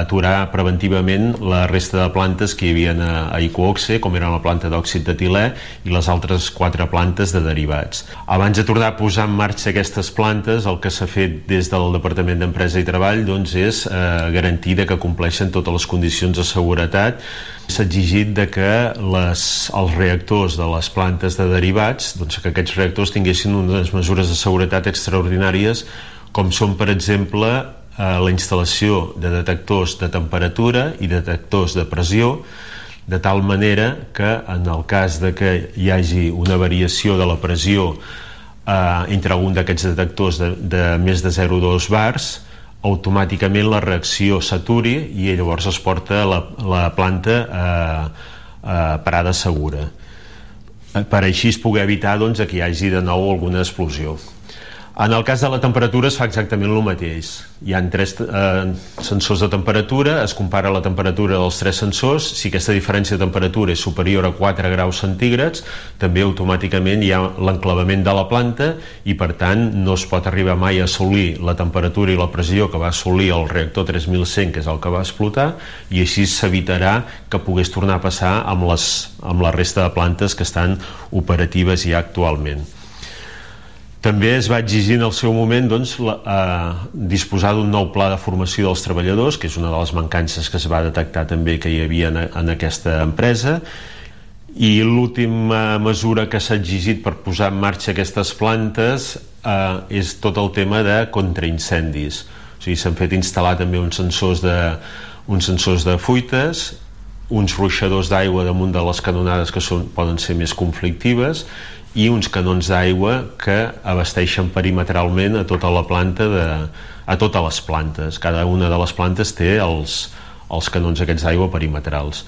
aturar preventivament la resta de plantes que hi havia a, a Icoxe, com era la planta d'òxid d'etilè i les altres quatre plantes de derivats. Abans de tornar a posar en marxa aquestes plantes, el que s'ha fet des del Departament d'Empresa i Treball doncs, és eh, garantir de que compleixen totes les condicions de seguretat s'ha exigit de que les, els reactors de les plantes de derivats, doncs que aquests reactors tinguessin unes mesures de seguretat extraordinàries, com són, per exemple, eh, la instal·lació de detectors de temperatura i detectors de pressió, de tal manera que en el cas de que hi hagi una variació de la pressió eh, entre algun d'aquests detectors de, de més de 0,2 bars, automàticament la reacció s'aturi i llavors es porta la, la planta a, a parada segura. Per així es pugui evitar doncs, que hi hagi de nou alguna explosió en el cas de la temperatura es fa exactament el mateix. Hi han tres eh, sensors de temperatura, es compara la temperatura dels tres sensors, si aquesta diferència de temperatura és superior a 4 graus centígrads, també automàticament hi ha l'enclavament de la planta i per tant no es pot arribar mai a assolir la temperatura i la pressió que va assolir el reactor 3100, que és el que va explotar, i així s'evitarà que pogués tornar a passar amb, les, amb la resta de plantes que estan operatives ja actualment. També es va exigir en el seu moment doncs, la, eh, disposar d'un nou pla de formació dels treballadors, que és una de les mancances que es va detectar també que hi havia en, en aquesta empresa, i l'última mesura que s'ha exigit per posar en marxa aquestes plantes eh, és tot el tema de contraincendis. O sigui, s'han fet instal·lar també uns sensors de, uns sensors de fuites, uns ruixadors d'aigua damunt de les canonades que són, poden ser més conflictives i uns canons d'aigua que abasteixen perimetralment a tota la planta de, a totes les plantes. Cada una de les plantes té els, els canons aquests d'aigua perimetrals.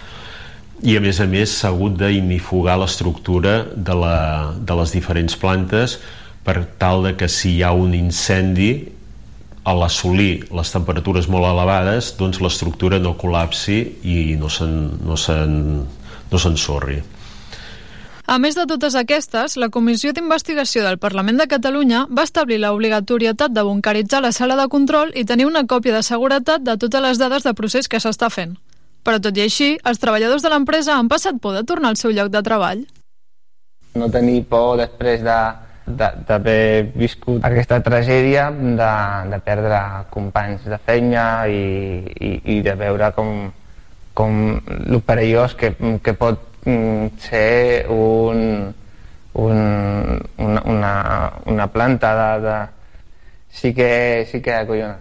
I a més a més s'ha hagut d'inifugar l'estructura de, la, de les diferents plantes per tal de que si hi ha un incendi a l'assolir les temperatures molt elevades doncs l'estructura no col·lapsi i no s'ensorri no no a més de totes aquestes, la Comissió d'Investigació del Parlament de Catalunya va establir l'obligatorietat de bunkeritzar la sala de control i tenir una còpia de seguretat de totes les dades de procés que s'està fent. Però tot i així, els treballadors de l'empresa han passat por de tornar al seu lloc de treball. No tenir por després de d'haver viscut aquesta tragèdia de, de perdre companys de feina i, i, i de veure com, com el perillós que, que pot ser un, un, una, una, una planta de, de... Sí que, sí que acollona.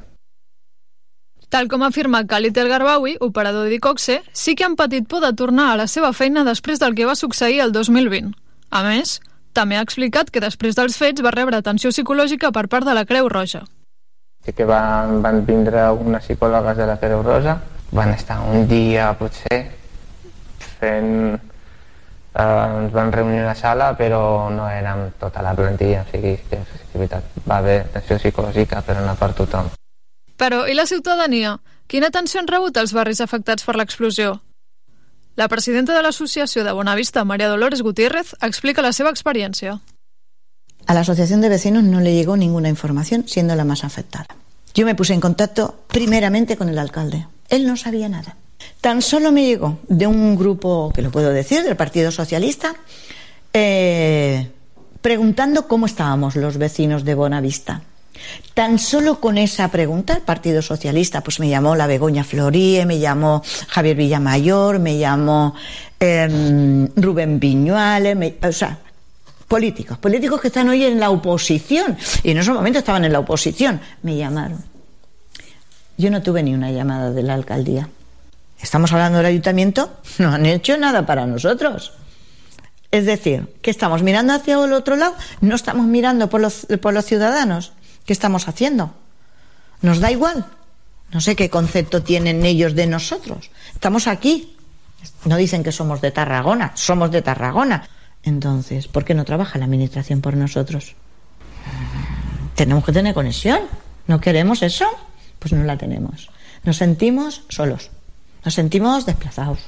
Tal com afirma Khalid El Garbawi, operador d'Icoxe, sí que han patit por de tornar a la seva feina després del que va succeir el 2020. A més, també ha explicat que després dels fets va rebre atenció psicològica per part de la Creu Roja. Sí que van, van vindre unes psicòlogues de la Creu Roja, van estar un dia potser fent... Eh, ens van reunir a la sala però no érem tota la plantilla, o sigui que és veritat, va haver atenció psicològica però no per tothom. Però i la ciutadania? Quina atenció han rebut els barris afectats per l'explosió? La presidenta de l'Associació de Bonavista, María Dolores Gutiérrez, explica la seva experiencia. A la Asociación de Vecinos no le llegó ninguna información, siendo la más afectada. Yo me puse en contacto primeramente con el alcalde. Él no sabía nada. Tan solo me llegó de un grupo, que lo puedo decir, del Partido Socialista, eh, preguntando cómo estábamos los vecinos de Bonavista. Tan solo con esa pregunta, el Partido Socialista, pues me llamó la Begoña Florie, me llamó Javier Villamayor, me llamó eh, Rubén Viñuales, o sea, políticos, políticos que están hoy en la oposición, y en esos momentos estaban en la oposición, me llamaron. Yo no tuve ni una llamada de la alcaldía. Estamos hablando del ayuntamiento, no han hecho nada para nosotros. Es decir, que estamos mirando hacia el otro lado, no estamos mirando por los, por los ciudadanos. ¿Qué estamos haciendo? Nos da igual. No sé qué concepto tienen ellos de nosotros. Estamos aquí. No dicen que somos de Tarragona, somos de Tarragona. Entonces, ¿por qué no trabaja la administración por nosotros? Tenemos que tener conexión. ¿No queremos eso? Pues no la tenemos. Nos sentimos solos. Nos sentimos desplazados.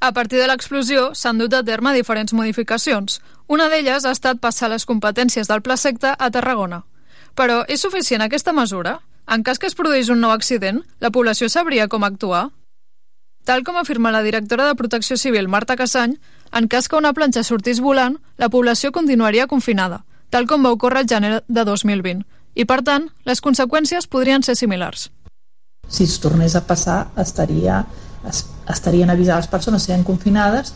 A partir de l'explosió s'han dut a terme diferents modificacions. Una d'elles ha estat passar les competències del Pla Secta a Tarragona. Però és suficient aquesta mesura? En cas que es produís un nou accident, la població sabria com actuar? Tal com afirma la directora de Protecció Civil, Marta Cassany, en cas que una planxa sortís volant, la població continuaria confinada, tal com va ocórrer el gener de 2020, i per tant, les conseqüències podrien ser similars. Si es tornés a passar estaria, es, estarien avisades les persones serien confinades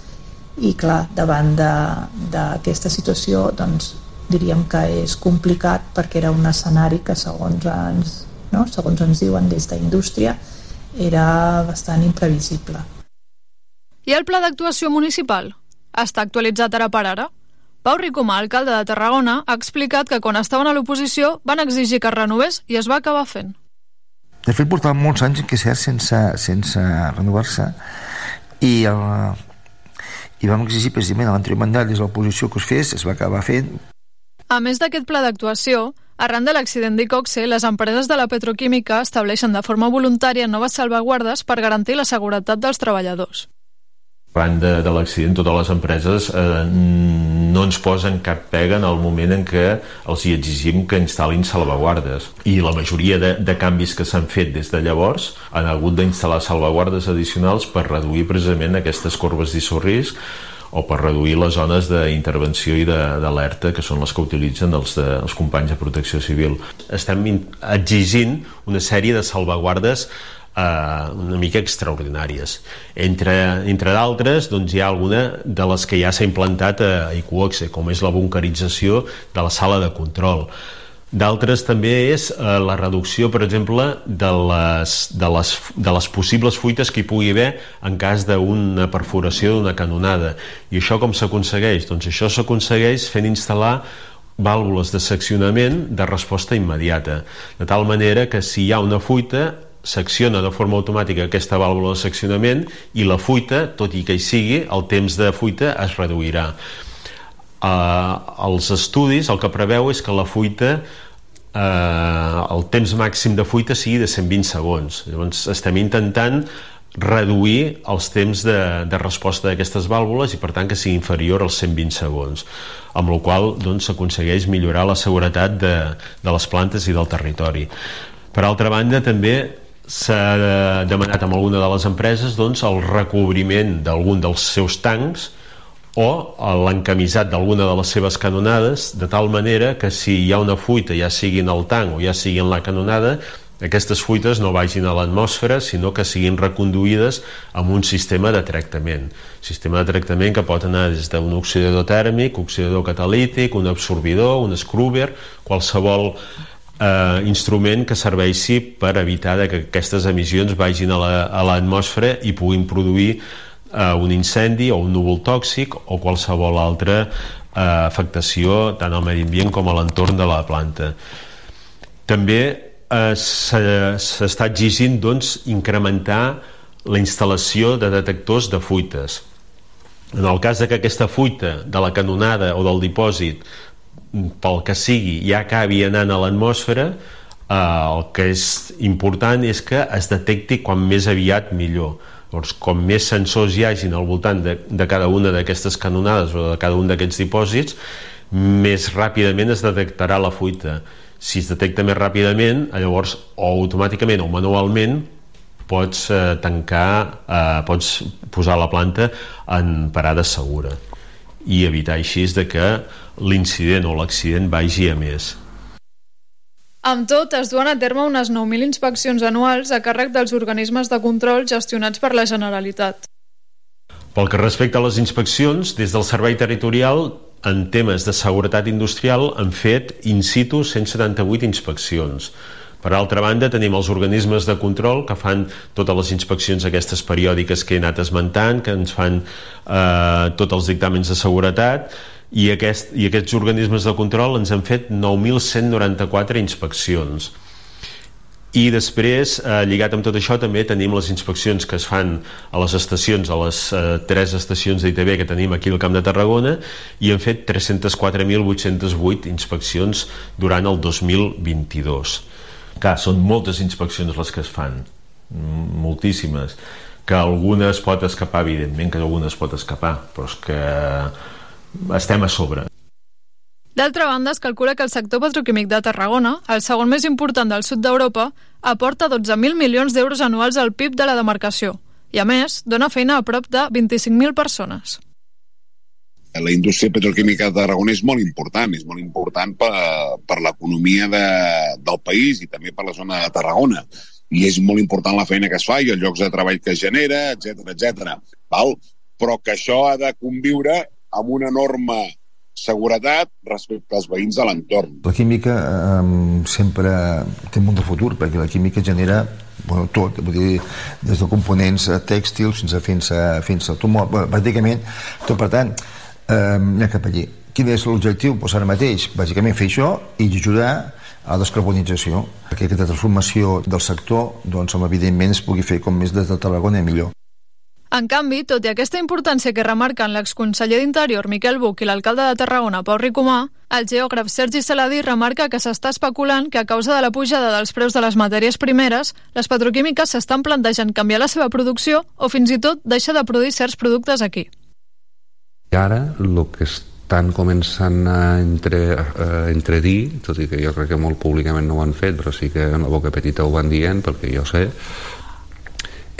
i clar, davant d'aquesta situació doncs diríem que és complicat perquè era un escenari que segons ens, no? segons ens diuen des d'indústria era bastant imprevisible. I el pla d'actuació municipal? Està actualitzat ara per ara? Pau Ricomà, alcalde de Tarragona, ha explicat que quan estaven a l'oposició van exigir que es renovés i es va acabar fent. De fet, portava molts anys, que cert, sense, sense renovar-se i, el, i vam exigir precisament a l'anterior mandat des de l'oposició que es fes, es va acabar fent A més d'aquest pla d'actuació, arran de l'accident d'Icoxe, les empreses de la petroquímica estableixen de forma voluntària noves salvaguardes per garantir la seguretat dels treballadors. Arran de, de l'accident, totes les empreses eh, no ens posen cap pega en el moment en què els hi exigim que instal·lin salvaguardes. I la majoria de, de canvis que s'han fet des de llavors han hagut d'instal·lar salvaguardes addicionals per reduir precisament aquestes corbes d'isorrisc o per reduir les zones d'intervenció i d'alerta que són les que utilitzen els, de, els companys de protecció civil. Estem in- exigint una sèrie de salvaguardes eh, una mica extraordinàries. Entre, entre d'altres, doncs, hi ha alguna de les que ja s'ha implantat a Iquoxe, com és la bunkerització de la sala de control. D'altres també és eh, la reducció, per exemple, de les, de, les, de les possibles fuites que hi pugui haver en cas d'una perforació d'una canonada. I això com s'aconsegueix? Doncs això s'aconsegueix fent instal·lar vàlvules de seccionament de resposta immediata, de tal manera que si hi ha una fuita s'acciona de forma automàtica aquesta vàlvula de seccionament i la fuita, tot i que hi sigui, el temps de fuita es reduirà. Uh, els estudis el que preveu és que la fuita eh, el temps màxim de fuita sigui de 120 segons llavors estem intentant reduir els temps de, de resposta d'aquestes vàlvules i per tant que sigui inferior als 120 segons amb la qual doncs, s'aconsegueix millorar la seguretat de, de les plantes i del territori per altra banda també s'ha demanat amb alguna de les empreses doncs, el recobriment d'algun dels seus tancs o l'encamisat d'alguna de les seves canonades de tal manera que si hi ha una fuita ja sigui en el tanc o ja sigui en la canonada aquestes fuites no vagin a l'atmosfera sinó que siguin reconduïdes amb un sistema de tractament. Sistema de tractament que pot anar des d'un oxidador tèrmic, oxidador catalític un absorbidor, un scrubber qualsevol eh, instrument que serveixi per evitar que aquestes emissions vagin a la- a l'atmosfera i puguin produir eh, un incendi o un núvol tòxic o qualsevol altra eh, afectació tant al medi ambient com a l'entorn de la planta. També eh, s'està exigint doncs, incrementar la instal·lació de detectors de fuites. En el cas de que aquesta fuita de la canonada o del dipòsit pel que sigui ja acabi anant a l'atmosfera eh, el que és important és que es detecti quan més aviat millor. Llavors, com més sensors hi hagin al voltant de, de cada una d'aquestes canonades o de cada un d'aquests dipòsits més ràpidament es detectarà la fuita. Si es detecta més ràpidament llavors o automàticament o manualment pots eh, tancar eh, pots posar la planta en parada segura i evitar així de que l'incident o l'accident vagi a més Amb tot, es duen a terme unes 9.000 inspeccions anuals a càrrec dels organismes de control gestionats per la Generalitat. Pel que respecta a les inspeccions, des del Servei Territorial, en temes de seguretat industrial, han fet in situ 178 inspeccions. Per altra banda, tenim els organismes de control que fan totes les inspeccions aquestes periòdiques que he anat esmentant, que ens fan eh, tots els dictàmens de seguretat, i, aquest, i aquests organismes de control ens han fet 9.194 inspeccions i després, eh, lligat amb tot això, també tenim les inspeccions que es fan a les estacions, a les eh, tres estacions d'ITV que tenim aquí al Camp de Tarragona, i han fet 304.808 inspeccions durant el 2022. Clar, són moltes inspeccions les que es fan, moltíssimes, que algunes pot escapar, evidentment que algunes pot escapar, però és que estem a sobre. D'altra banda, es calcula que el sector petroquímic de Tarragona, el segon més important del sud d'Europa, aporta 12.000 milions d'euros anuals al PIB de la demarcació i, a més, dona feina a prop de 25.000 persones. La indústria petroquímica de Tarragona és molt important, és molt important per, per l'economia de, del país i també per la zona de Tarragona. I és molt important la feina que es fa i els llocs de treball que es genera, etc etc. Val? Però que això ha de conviure amb una enorme seguretat respecte als veïns de l'entorn. La química eh, sempre té molt de futur, perquè la química genera bueno, tot, vull dir, des de components eh, tèxtils fins a fins a, fins a automòbil, bueno, pràcticament tot, per tant, eh, anem cap allí. Quin és l'objectiu? Pues ara mateix, bàsicament fer això i ajudar a la descarbonització, perquè aquesta transformació del sector, doncs, evidentment, es pugui fer com més des de Tarragona millor. En canvi, tot i aquesta importància que remarquen l'exconseller d'Interior Miquel Buch i l'alcalde de Tarragona Pau Ricomà, el geògraf Sergi Saladí remarca que s'està especulant que a causa de la pujada dels preus de les matèries primeres, les petroquímiques s'estan plantejant canviar la seva producció o fins i tot deixar de produir certs productes aquí. Ara el que estan començant a entre, a entredir, tot i que jo crec que molt públicament no ho han fet, però sí que en la boca petita ho van dient, perquè jo sé,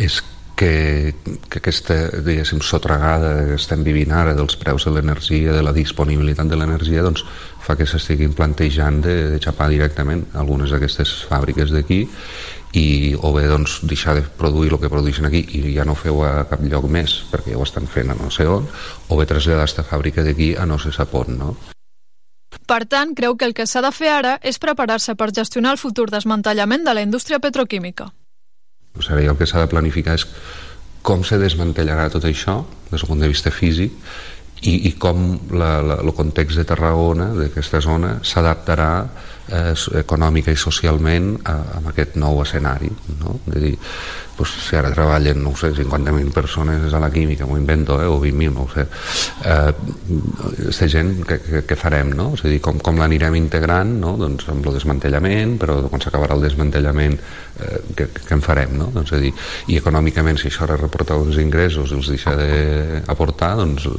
és que, que aquesta, diguéssim, sotragada que estem vivint ara dels preus de l'energia, de la disponibilitat de l'energia, doncs fa que s'estiguin plantejant de, de xapar directament algunes d'aquestes fàbriques d'aquí i o bé doncs, deixar de produir el que produeixen aquí i ja no feu a cap lloc més perquè ja ho estan fent a no sé on o bé traslladar aquesta fàbrica d'aquí a no se sap on no? Per tant, creu que el que s'ha de fer ara és preparar-se per gestionar el futur desmantellament de la indústria petroquímica. O sigui, el que s'ha de planificar és com se desmantellarà tot això des del punt de vista físic i, i com la, la, el context de Tarragona, d'aquesta zona, s'adaptarà eh, econòmica i socialment a, a aquest nou escenari. No? De dir, pues, si ara treballen, no ho sé, 50.000 persones a la química, m'ho invento, eh, o 20.000, no ho sé, eh, aquesta gent, què, farem, no? És a dir, com, com l'anirem integrant, no? Doncs amb el desmantellament, però quan s'acabarà el desmantellament, eh, què, què en farem, no? Doncs, és a dir, i econòmicament, si això ha de reportar uns ingressos i els deixa d'aportar, doncs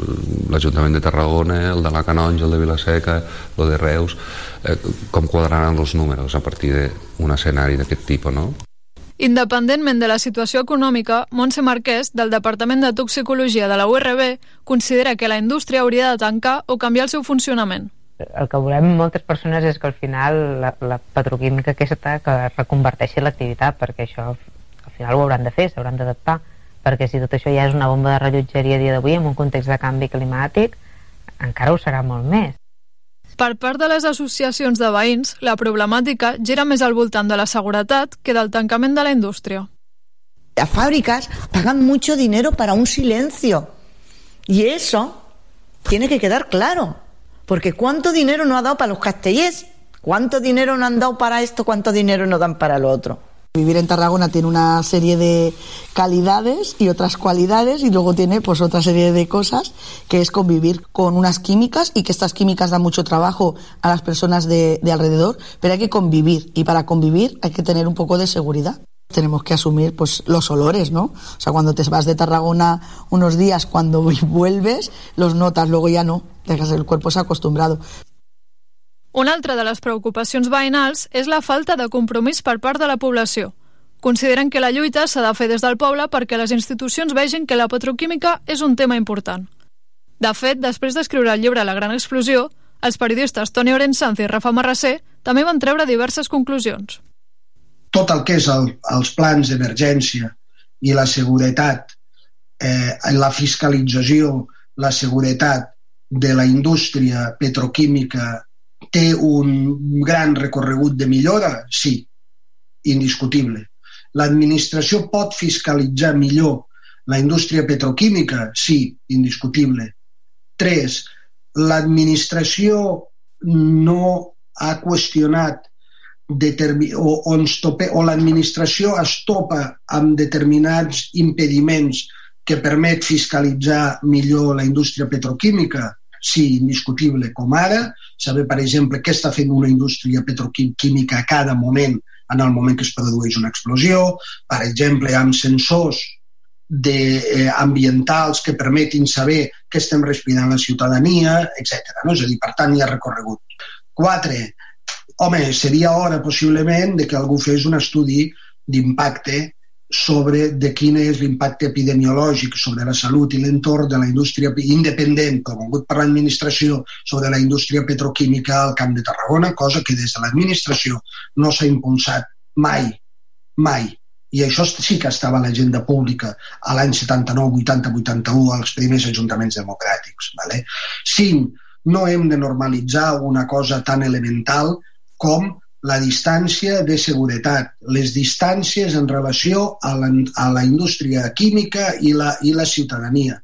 l'Ajuntament de Tarragona, el de la Canonja, el de Vilaseca, el de Reus, eh, com quadraran els números a partir d'un escenari d'aquest tipus, no? Independentment de la situació econòmica, Montse Marquès, del Departament de Toxicologia de la URB, considera que la indústria hauria de tancar o canviar el seu funcionament. El que volem moltes persones és que al final la, la petroquímica aquesta que reconverteixi l'activitat, perquè això al final ho hauran de fer, s'hauran d'adaptar, perquè si tot això ja és una bomba de rellotgeria a dia d'avui en un context de canvi climàtic, encara ho serà molt més. Per part de les associacions de veïns, la problemàtica gira més al voltant de la seguretat que del tancament de la indústria. Las fábricas pagan mucho dinero para un silencio. Y eso tiene que quedar claro. Porque ¿cuánto dinero no ha dado para los castellers? ¿Cuánto dinero no han dado para esto? ¿Cuánto dinero no dan para lo otro? Vivir en Tarragona tiene una serie de calidades y otras cualidades y luego tiene pues otra serie de cosas que es convivir con unas químicas y que estas químicas dan mucho trabajo a las personas de, de alrededor, pero hay que convivir y para convivir hay que tener un poco de seguridad. Tenemos que asumir pues los olores, ¿no? O sea, cuando te vas de Tarragona unos días, cuando vuelves, los notas, luego ya no, el cuerpo se ha acostumbrado. Una altra de les preocupacions veïnals és la falta de compromís per part de la població. Consideren que la lluita s'ha de fer des del poble perquè les institucions vegin que la petroquímica és un tema important. De fet, després d'escriure el llibre La gran explosió, els periodistes Toni Orensanz i Rafa Marrasser també van treure diverses conclusions. tot el que és el, els plans d'emergència i la seguretat, eh, la fiscalització, la seguretat de la indústria petroquímica té un gran recorregut de millora? Sí, indiscutible. L'administració pot fiscalitzar millor la indústria petroquímica? Sí, indiscutible. Tres, l'administració no ha qüestionat o, o, tope, o l'administració es topa amb determinats impediments que permet fiscalitzar millor la indústria petroquímica? Sí, indiscutible, com ara saber, per exemple, què està fent una indústria petroquímica a cada moment en el moment que es produeix una explosió, per exemple, amb sensors de, eh, ambientals que permetin saber què estem respirant la ciutadania, etc. No? És a dir, per tant, hi ha recorregut. Quatre, home, seria hora possiblement de que algú fes un estudi d'impacte sobre de quin és l'impacte epidemiològic sobre la salut i l'entorn de la indústria independent promogut per l'administració sobre la indústria petroquímica al Camp de Tarragona, cosa que des de l'administració no s'ha impulsat mai, mai. I això sí que estava a l'agenda pública a l'any 79, 80, 81 als primers ajuntaments democràtics. Vale? Cinc, no hem de normalitzar una cosa tan elemental com la distància de seguretat, les distàncies en relació a la, a la indústria química i la, i la ciutadania.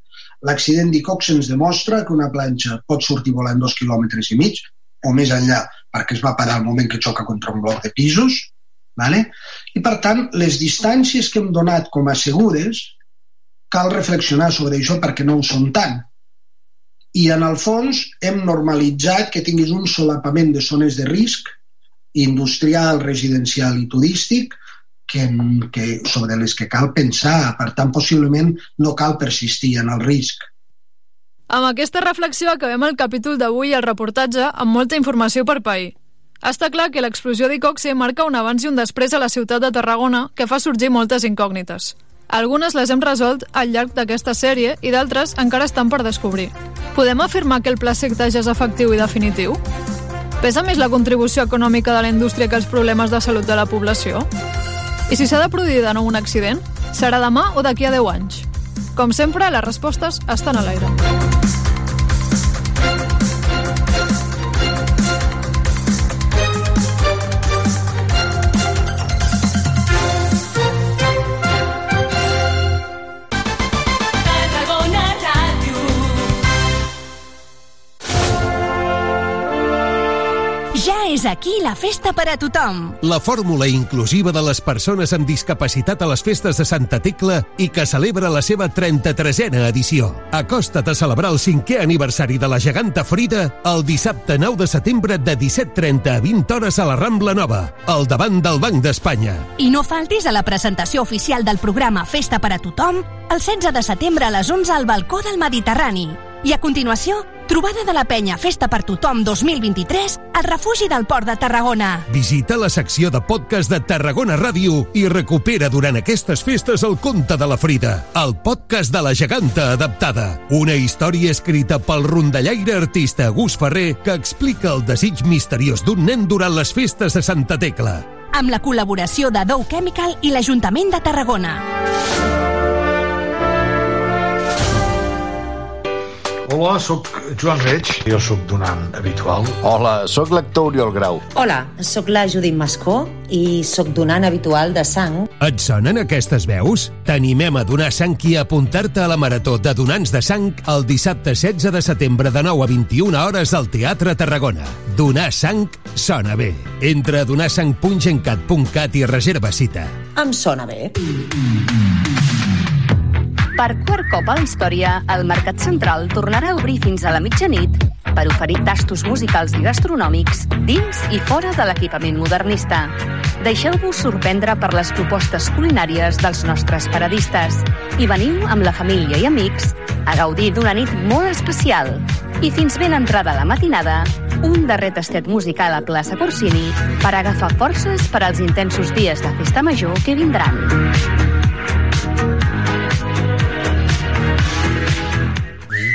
L'accident d'Icox ens demostra que una planxa pot sortir volant dos quilòmetres i mig o més enllà perquè es va parar al moment que xoca contra un bloc de pisos, vale? i per tant les distàncies que hem donat com a segures cal reflexionar sobre això perquè no ho són tant. I en el fons hem normalitzat que tinguis un solapament de zones de risc industrial, residencial i turístic que, que, sobre les que cal pensar. Per tant, possiblement no cal persistir en el risc. Amb aquesta reflexió acabem el capítol d'avui i el reportatge amb molta informació per pair. Està clar que l'explosió d'Icoxe marca un abans i un després a la ciutat de Tarragona que fa sorgir moltes incògnites. Algunes les hem resolt al llarg d'aquesta sèrie i d'altres encara estan per descobrir. Podem afirmar que el pla ja és efectiu i definitiu? Pesa més la contribució econòmica de la indústria que els problemes de salut de la població? I si s'ha de produir de nou un accident, serà demà o d'aquí a 10 anys? Com sempre, les respostes estan a l'aire. Aquí la festa per a tothom. La fórmula inclusiva de les persones amb discapacitat a les festes de Santa Tecla i que celebra la seva 33a edició. Acosta't a celebrar el cinquè aniversari de la geganta Frida el dissabte 9 de setembre de 17.30 a 20 hores a la Rambla Nova, al davant del Banc d'Espanya. I no faltis a la presentació oficial del programa Festa per a tothom el 16 de setembre a les 11 al balcó del Mediterrani. I a continuació, trobada de la penya Festa per tothom 2023 al refugi del Port de Tarragona. Visita la secció de podcast de Tarragona Ràdio i recupera durant aquestes festes el conte de la Frida, el podcast de la geganta adaptada. Una història escrita pel rondallaire artista Gus Ferrer que explica el desig misteriós d'un nen durant les festes de Santa Tecla. Amb la col·laboració de Dow Chemical i l'Ajuntament de Tarragona. Hola, sóc Joan Reig, jo sóc donant habitual. Hola, sóc l'actor Oriol Grau. Hola, sóc la Judit Mascó i sóc donant habitual de sang. Et sonen aquestes veus? T'animem a donar sang i a apuntar-te a la Marató de Donants de Sang el dissabte 16 de setembre de 9 a 21 hores al Teatre Tarragona. Donar sang sona bé. Entra a donarsang.gencat.cat i reserva cita. Em sona bé. Per quart cop a la història, el Mercat Central tornarà a obrir fins a la mitjanit per oferir tastos musicals i gastronòmics dins i fora de l'equipament modernista. Deixeu-vos sorprendre per les propostes culinàries dels nostres paradistes i veniu amb la família i amics a gaudir d'una nit molt especial. I fins ben entrada la matinada, un darrer tastet musical a plaça Corsini per agafar forces per als intensos dies de festa major que vindran.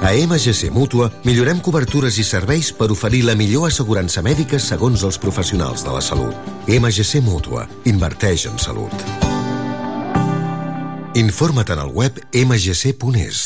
A MGC Mútua millorem cobertures i serveis per oferir la millor assegurança mèdica segons els professionals de la salut. MGC Mútua. Inverteix en salut. Informa't en el web mgc.es.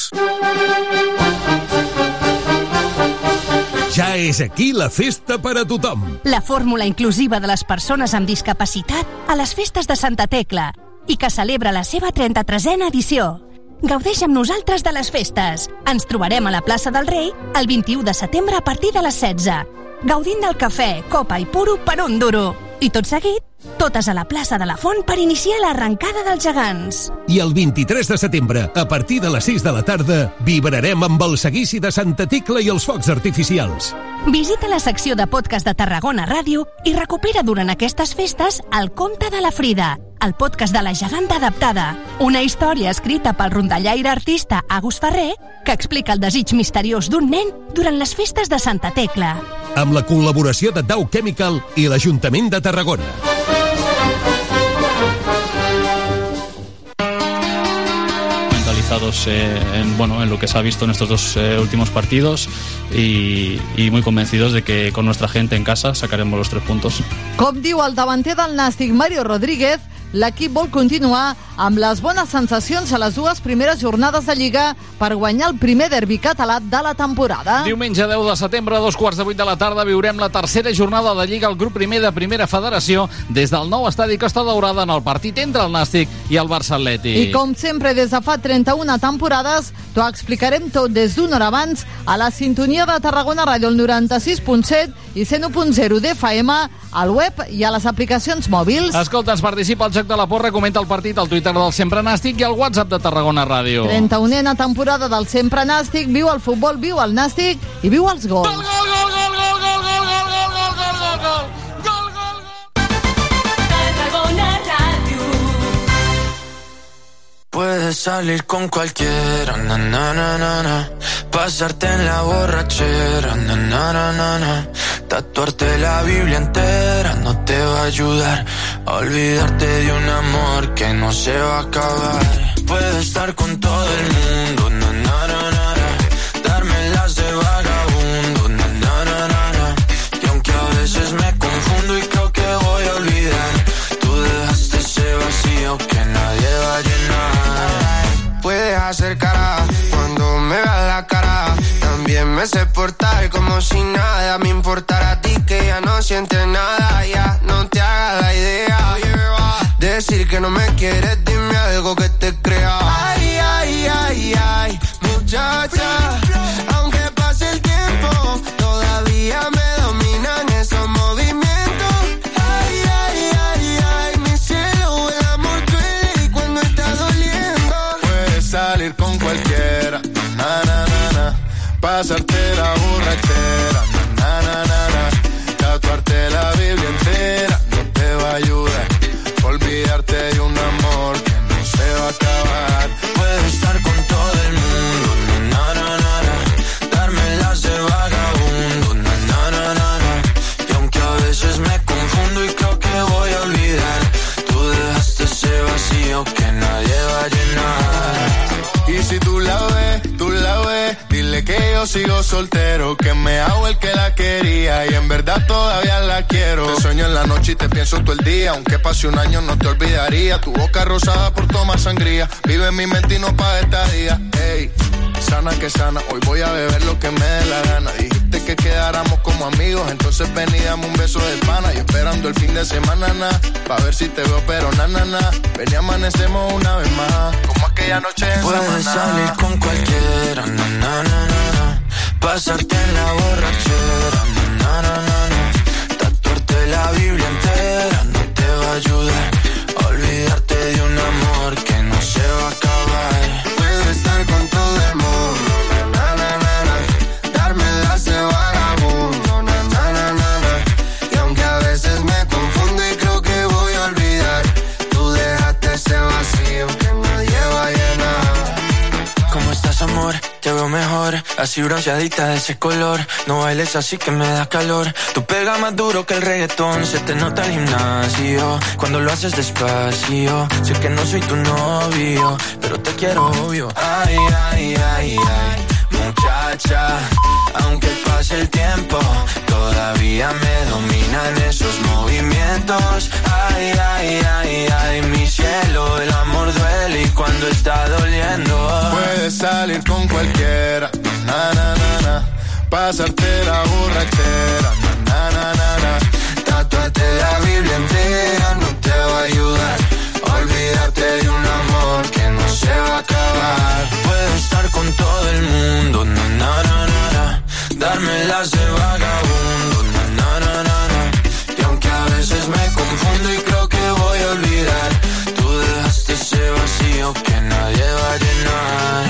Ja és aquí la festa per a tothom. La fórmula inclusiva de les persones amb discapacitat a les festes de Santa Tecla i que celebra la seva 33a edició. Gaudeix amb nosaltres de les festes. Ens trobarem a la plaça del Rei el 21 de setembre a partir de les 16. Gaudint del cafè, copa i puro per un duro. I tot seguit, totes a la plaça de la Font per iniciar l'arrencada dels gegants. I el 23 de setembre, a partir de les 6 de la tarda, vibrarem amb el seguici de Santa Tecla i els focs artificials. Visita la secció de podcast de Tarragona Ràdio i recupera durant aquestes festes el conte de la Frida, el podcast de la geganta adaptada. Una història escrita pel rondallaire artista Agus Ferrer que explica el desig misteriós d'un nen durant les festes de Santa Tecla. Amb la col·laboració de Dow Chemical i l'Ajuntament de Tarragona. Mentalizados eh, en, bueno, en lo que se ha visto en estos dos eh, últimos partidos y, y muy convencidos de que con nuestra gente en casa sacaremos los tres puntos. Com diu el davanter del Nàstic, Mario Rodríguez, l'equip vol continuar amb les bones sensacions a les dues primeres jornades de Lliga per guanyar el primer derbi català de la temporada. Diumenge 10 de setembre, a dos quarts de vuit de la tarda, viurem la tercera jornada de Lliga al grup primer de Primera Federació des del nou estadi Costa Daurada en el partit entre el Nàstic i el Barça Atlètic. I com sempre, des de fa 31 temporades, t'ho explicarem tot des d'una hora abans a la sintonia de Tarragona Ràdio, el 96.7 i 101.0 d'FM, al web i a les aplicacions mòbils. Escolta, ens participa al Joc de la Porra, comenta el partit al Twitter del Sempre Nàstic i al WhatsApp de Tarragona Ràdio. 31a temporada del Sempre Nàstic, viu el futbol, viu el Nàstic i viu els gols. Tarragona Puedes salir con cualquiera, na, na, na, na, pasarte en la borrachera, na, na, na, na, tatuarte la Biblia entera no te va a ayudar. Olvidarte de un amor que no se va a acabar. Puedes estar con todo el mundo, Cuando me veas la cara. También me sé portar como si nada me importara a ti que ya no sientes nada. Ya no te hagas la idea. Decir que no me quieres, dime algo que te crea. Ay, ay, ay, ay, muchacha. Pasarte la borrachera, na, na, na, na. tatuarte la Biblia entera no te va a ayudar, olvidarte de un amor que no se va a acabar. Puedes estar con todo el mundo, na, na, na, na. darme las de vagabundo, na, na, na, na, na. y aunque a veces me confundo y creo que voy a olvidar, tú dejaste ese vacío que nadie va a llenar. Y si tú la ves, tú la ves, dile que yo sigo soltero, que me hago el que la quería y en verdad todavía la quiero. Te sueño en la noche y te pienso todo el día, aunque pase un año no te olvidaría. Tu boca rosada por tomar sangría, vive en mi mente y no paga esta día. Ey, sana que sana, hoy voy a beber lo que me dé la gana. Dijiste que quedáramos como amigos, entonces ven y dame un beso de pana. Y esperando el fin de semana, na, pa' ver si te veo, pero na, na, na. Ven y amanecemos una vez más, como aquella noche en Puedes salir con cualquiera, na, na, na, na, na. pasarte en la borrachera, na, na, na, na, na. tatuarte la Biblia entera no te va a ayudar mejor. Así bronceadita de ese color. No bailes así que me da calor. Tú pega más duro que el reggaetón. Se te nota el gimnasio. Cuando lo haces despacio. Sé que no soy tu novio. Pero te quiero obvio. Ay, ay, ay, ay. Muchacha, aunque pase el tiempo, todavía me dominan esos movimientos. Ay, ay, ay, ay, mi el amor duele y cuando está doliendo. Puedes salir con cualquiera, na na na na. Pasarte la borrachera, na na na na. Tatuarte la Biblia entera no te va a ayudar. Olvídate de un amor que no se va a acabar. Puedo estar con todo el mundo, na na na na. na. Darme las de vagabundo, na na na na na. Y aunque a veces me confundo y creo que voy a olvidar, ese vacío que nadie va a llenar.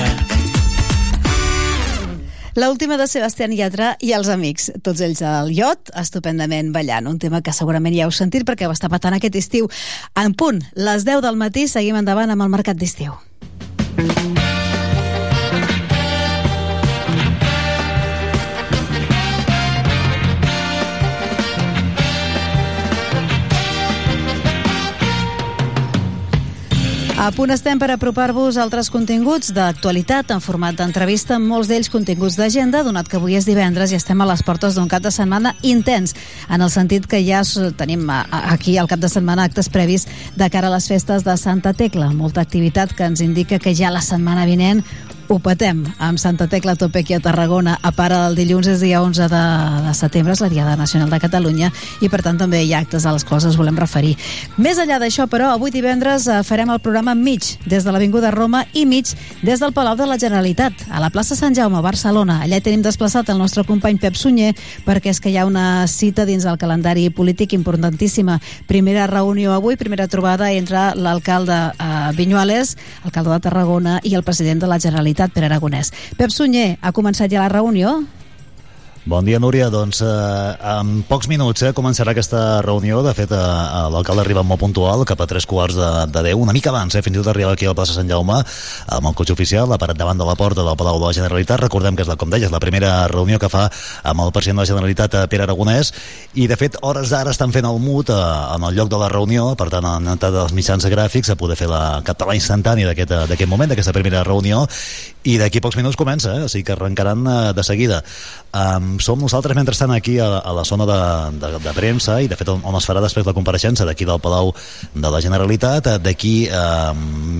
L'última de Sebastián Yatra i els amics, tots ells al iot, estupendament ballant, un tema que segurament ja heu sentit perquè va estar patant aquest estiu. En punt, les 10 del matí, seguim endavant amb el mercat d'estiu. A punt estem per apropar-vos altres continguts d'actualitat en format d'entrevista, molts d'ells continguts d'agenda, donat que avui és divendres i estem a les portes d'un cap de setmana intens, en el sentit que ja tenim aquí al cap de setmana actes previs de cara a les festes de Santa Tecla. Molta activitat que ens indica que ja la setmana vinent ho petem amb Santa Tecla tope aquí a Tarragona. A part, el dilluns és dia 11 de, de setembre, és la Diada Nacional de Catalunya, i per tant també hi ha actes a les quals ens volem referir. Més enllà d'això, però, avui divendres eh, farem el programa mig des de l'Avinguda Roma i mig des del Palau de la Generalitat, a la plaça Sant Jaume, Barcelona. Allà tenim desplaçat el nostre company Pep Sunyer, perquè és que hi ha una cita dins el calendari polític importantíssima. Primera reunió avui, primera trobada entre l'alcalde eh, Vinyuales, alcalde de Tarragona, i el president de la Generalitat, Pere Aragonès. Pep Sunyer, ha començat ja la reunió? Bon dia, Núria. Doncs eh, en pocs minuts eh, començarà aquesta reunió. De fet, eh, l'alcalde arriba molt puntual, cap a tres quarts de, de deu, una mica abans, eh, fins i tot arriba aquí a la plaça Sant Jaume, amb el cotxe oficial, parat davant de la porta del Palau de la Generalitat. Recordem que és, la, com deies, la primera reunió que fa amb el president de la Generalitat, eh, Pere Aragonès, i de fet, hores d'ara estan fent el mut eh, en el lloc de la reunió, per tant, han entrat els mitjans gràfics a poder fer la català instantània eh, d'aquest moment, d'aquesta primera reunió, i d'aquí pocs minuts comença, eh? o sigui que arrencaran eh, de seguida. Um, som nosaltres, mentrestant, aquí a, a la zona de, de, de premsa i, de fet, on, on es farà després la compareixença d'aquí del Palau de la Generalitat. D'aquí eh,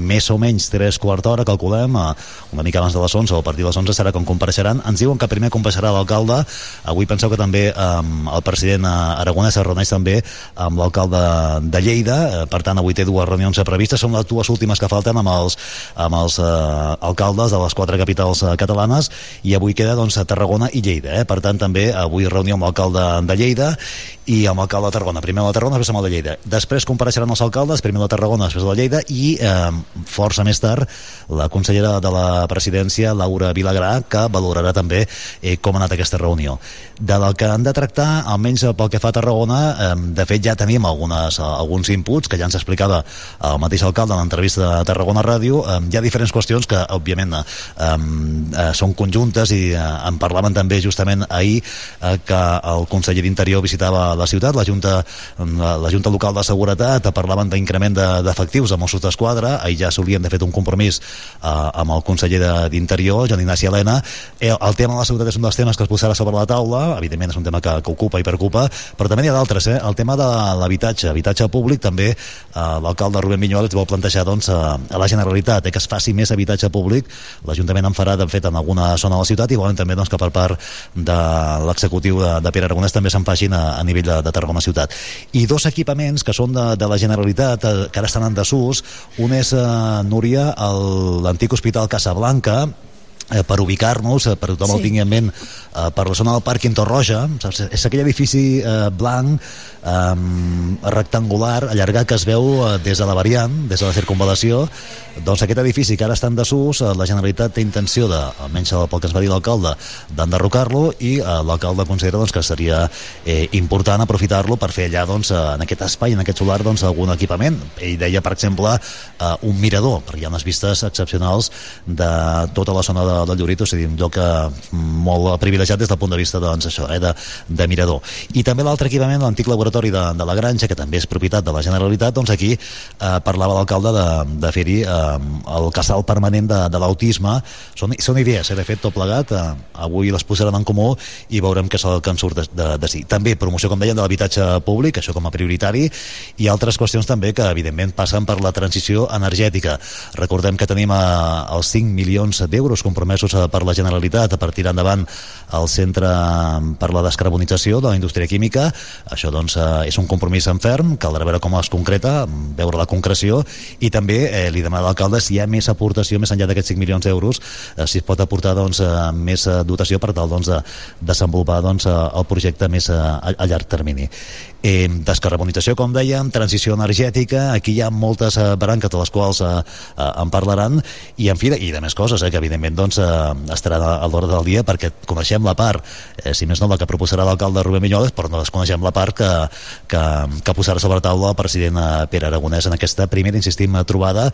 més o menys tres quarts d'hora, calculem, eh, una mica abans de les 11 o a partir de les 11 serà com compareixeran. Ens diuen que primer compareixerà l'alcalde. Avui penseu que també eh, el president eh, Aragonès es reuneix també amb l'alcalde de Lleida. Eh, per tant, avui té dues reunions previstes. Són les dues últimes que falten amb els, amb els eh, alcaldes de les quatre capitals eh, catalanes i avui queda doncs, a Tarragona i Lleida. Eh? Per tant, també avui reunió amb l'alcalde de Lleida i amb l'alcalde de Tarragona. Primer de Tarragona, després amb el de Lleida. Després compareixeran els alcaldes, primer de Tarragona, després el de Lleida i eh, força més tard la consellera de la presidència, Laura Vilagrà, que valorarà també eh, com ha anat aquesta reunió. De la que han de tractar, almenys pel que fa a Tarragona, eh, de fet ja tenim algunes, eh, alguns inputs que ja ens explicava el mateix alcalde en l'entrevista de Tarragona Ràdio. Eh, hi ha diferents qüestions que, òbviament, eh, eh, són conjuntes i eh, en parlaven també justament ahir eh, que el conseller d'Interior visitava la ciutat, la Junta, la, la Junta Local de Seguretat, parlaven d'increment de- d'efectius de Mossos d'Esquadra, ahir ja s'haurien de fet un compromís eh, amb el conseller de- d'Interior, Joan Ignasi Helena. Eh, el tema de la seguretat és un dels temes que es posarà sobre la taula, evidentment és un tema que, que ocupa i preocupa, però també n'hi ha d'altres, eh? el tema de l'habitatge, habitatge públic, també eh, l'alcalde Rubén Vinyoles vol plantejar doncs, a, a la Generalitat eh, que es faci més habitatge públic, l'Ajuntament en farà de fet en alguna zona de la ciutat i volen també doncs, que per part de l'executiu de, de Pere Aragonès també se'n facin a, a nivell de, de Tarragona ciutat. I dos equipaments que són de, de la Generalitat, eh, que ara estan en desús, un és, eh, Núria, l'antic hospital Casablanca, per ubicar-nos, eh, per tothom sí. el tingui en ment, eh, per la zona del Parc Torroja, saps? és aquell edifici eh, blanc, eh, rectangular, allargat, que es veu eh, des de la variant, des de la circunvalació, doncs aquest edifici que ara està en desús, eh, la Generalitat té intenció de, almenys pel que ens va dir l'alcalde, d'enderrocar-lo i eh, l'alcalde considera doncs, que seria eh, important aprofitar-lo per fer allà doncs, eh, en aquest espai, en aquest solar, doncs, algun equipament. Ell deia, per exemple, eh, un mirador, perquè hi ha unes vistes excepcionals de tota la zona de, del Llorit, o sigui, un lloc eh, molt privilegiat des del punt de vista doncs, això, eh, de, de mirador. I també l'altre equipament, l'antic laboratori de, de la Granja, que també és propietat de la Generalitat, doncs aquí eh, parlava l'alcalde de, de fer-hi eh, el casal permanent de, de l'autisme. Són, són idees, eh, de fet, tot plegat. Eh, avui les posaran en comú i veurem què és el que en surt de, de, de sí. També promoció, com deien, de l'habitatge públic, això com a prioritari, i altres qüestions també que, evidentment, passen per la transició energètica. Recordem que tenim eh, els 5 milions d'euros compromesos eh, per la Generalitat per tirar endavant el Centre per la Descarbonització de la Indústria Química. Això doncs, eh, és un compromís en ferm, caldrà veure com es concreta, veure la concreció, i també eh, li demana a l'alcalde si hi ha més aportació més enllà d'aquests 5 milions d'euros, eh, si es pot aportar doncs, eh, més dotació per tal doncs, de desenvolupar doncs, el projecte més a, a llarg termini. Eh, descarbonització, com dèiem, transició energètica, aquí hi ha moltes eh, branques de les quals eh, en parlaran, i en fi, i de més coses, eh, que evidentment doncs, eh, estarà a l'hora del dia perquè coneixem la part, eh, si més no la que proposarà l'alcalde Rubén Vinyoles, però no desconeixem la part que, que, que posarà sobre taula el president eh, Pere Aragonès en aquesta primera, insistim, trobada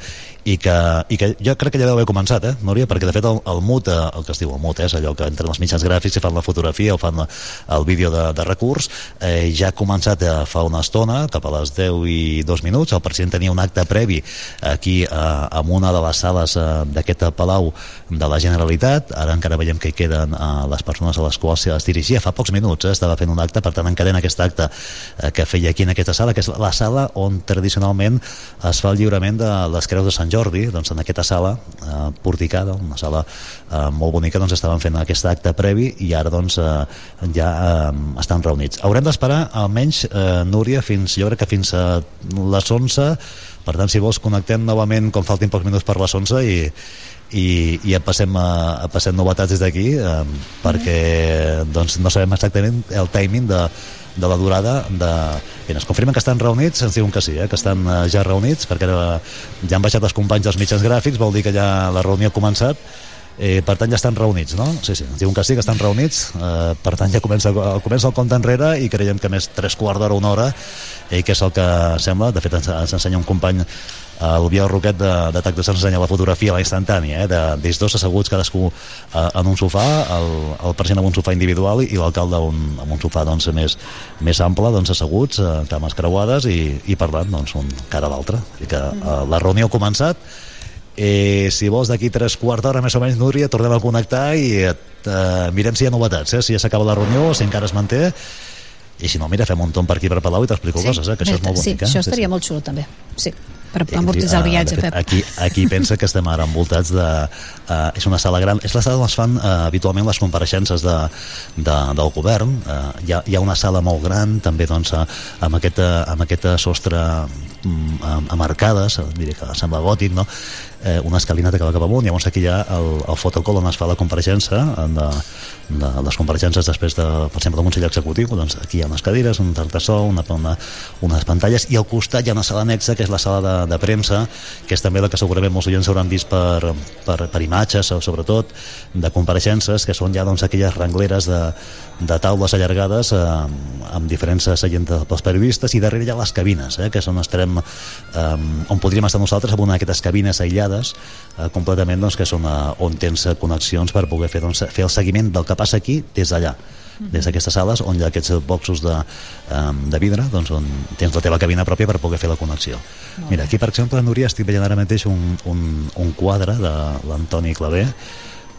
i que, i que jo crec que ja deu haver començat, eh, Núria, perquè de fet el, el MUT, eh, el que es diu el MUT, eh, és allò que entren els mitjans gràfics i fan la fotografia o fan el vídeo de, de recurs, eh, ja ha començat ja fa una estona, cap a les 10 i 2 minuts, el president tenia un acte previ aquí eh, en una de les sales eh, d'aquest Palau de la Generalitat, ara encara veiem que hi queden eh, les persones a les quals es dirigia fa pocs minuts, eh, estava fent un acte, per tant encadena aquest acte eh, que feia aquí en aquesta sala, que és la sala on tradicionalment es fa el lliurament de les creus de Sant Jordi, doncs en aquesta sala eh, porticada, una sala eh, molt bonica, doncs estaven fent aquest acte previ i ara doncs eh, ja eh, estan reunits. Haurem d'esperar almenys eh, Núria, fins, jo crec que fins a les 11 per tant si vols connectem novament com faltin pocs minuts per les 11 i, i, i ja passem, a, a passem novetats des d'aquí eh, perquè doncs, no sabem exactament el timing de, de la durada de... Bé, ens confirmen que estan reunits, ens diuen que sí, eh, que estan eh, ja reunits, perquè ara ja han baixat els companys dels mitjans gràfics, vol dir que ja la reunió ha començat, Eh, per tant, ja estan reunits, no? Sí, sí, ens diuen que sí, que estan reunits. Eh, per tant, ja comença, comença el compte enrere i creiem que més tres quarts d'hora, una hora, eh, que és el que sembla. De fet, ens, ens ensenya un company el Biel Roquet de, de TAC de ens ensenya la fotografia a la instantània, eh, de, d'ells dos asseguts cadascú eh, en un sofà, el, el president amb un sofà individual i l'alcalde un, amb un sofà doncs, més, més ample, doncs, asseguts, eh, cames creuades i, i parlant doncs, un cara a l'altre. Que eh, la reunió ha començat, Eh, si vols d'aquí tres quarts d'hora més o menys Núria, tornem a connectar i eh, mirem si hi ha novetats, eh? si ja s'acaba la reunió si encara es manté i si no, mira, fem un tom per aquí per Palau i t'explico sí, coses, eh? que això és molt sí, bonic. Eh? això estaria sí, sí. molt xulo també, sí per amortitzar el viatge, fet, Pep. Aquí, aquí pensa que estem ara envoltats de... Uh, és una sala gran, és la sala on es fan uh, habitualment les compareixences de, de, del govern. Uh, hi, ha, hi ha una sala molt gran, també doncs, uh, amb, aquest, uh, amb aquest sostre um, amb arcades, diria que sembla gòtic, no? eh, una escalinata que va cap amunt, llavors aquí hi ha el, el fotocol on es fa la compareixença de, de les compareixences després de, per exemple, del Consell Executiu, doncs aquí hi ha unes cadires, un tartassó, una, una, unes pantalles, i al costat hi ha una sala anexa, que és la sala de, de premsa, que és també la que segurament molts oients hauran vist per, per, per imatges, sobretot, de compareixences, que són ja doncs, aquelles rengleres de, de taules allargades eh, amb diferents seients pels periodistes i darrere hi ha les cabines eh, que és on estarem eh, on podríem estar nosaltres en una d'aquestes cabines aïllades eh, completament doncs, que són eh, on tens connexions per poder fer, doncs, fer el seguiment del que passa aquí des d'allà des d'aquestes sales on hi ha aquests boxos de, um, de vidre doncs on tens la teva cabina pròpia per poder fer la connexió. Mira, aquí per exemple Núria estic veient ara mateix un, un, un quadre de l'Antoni Clavé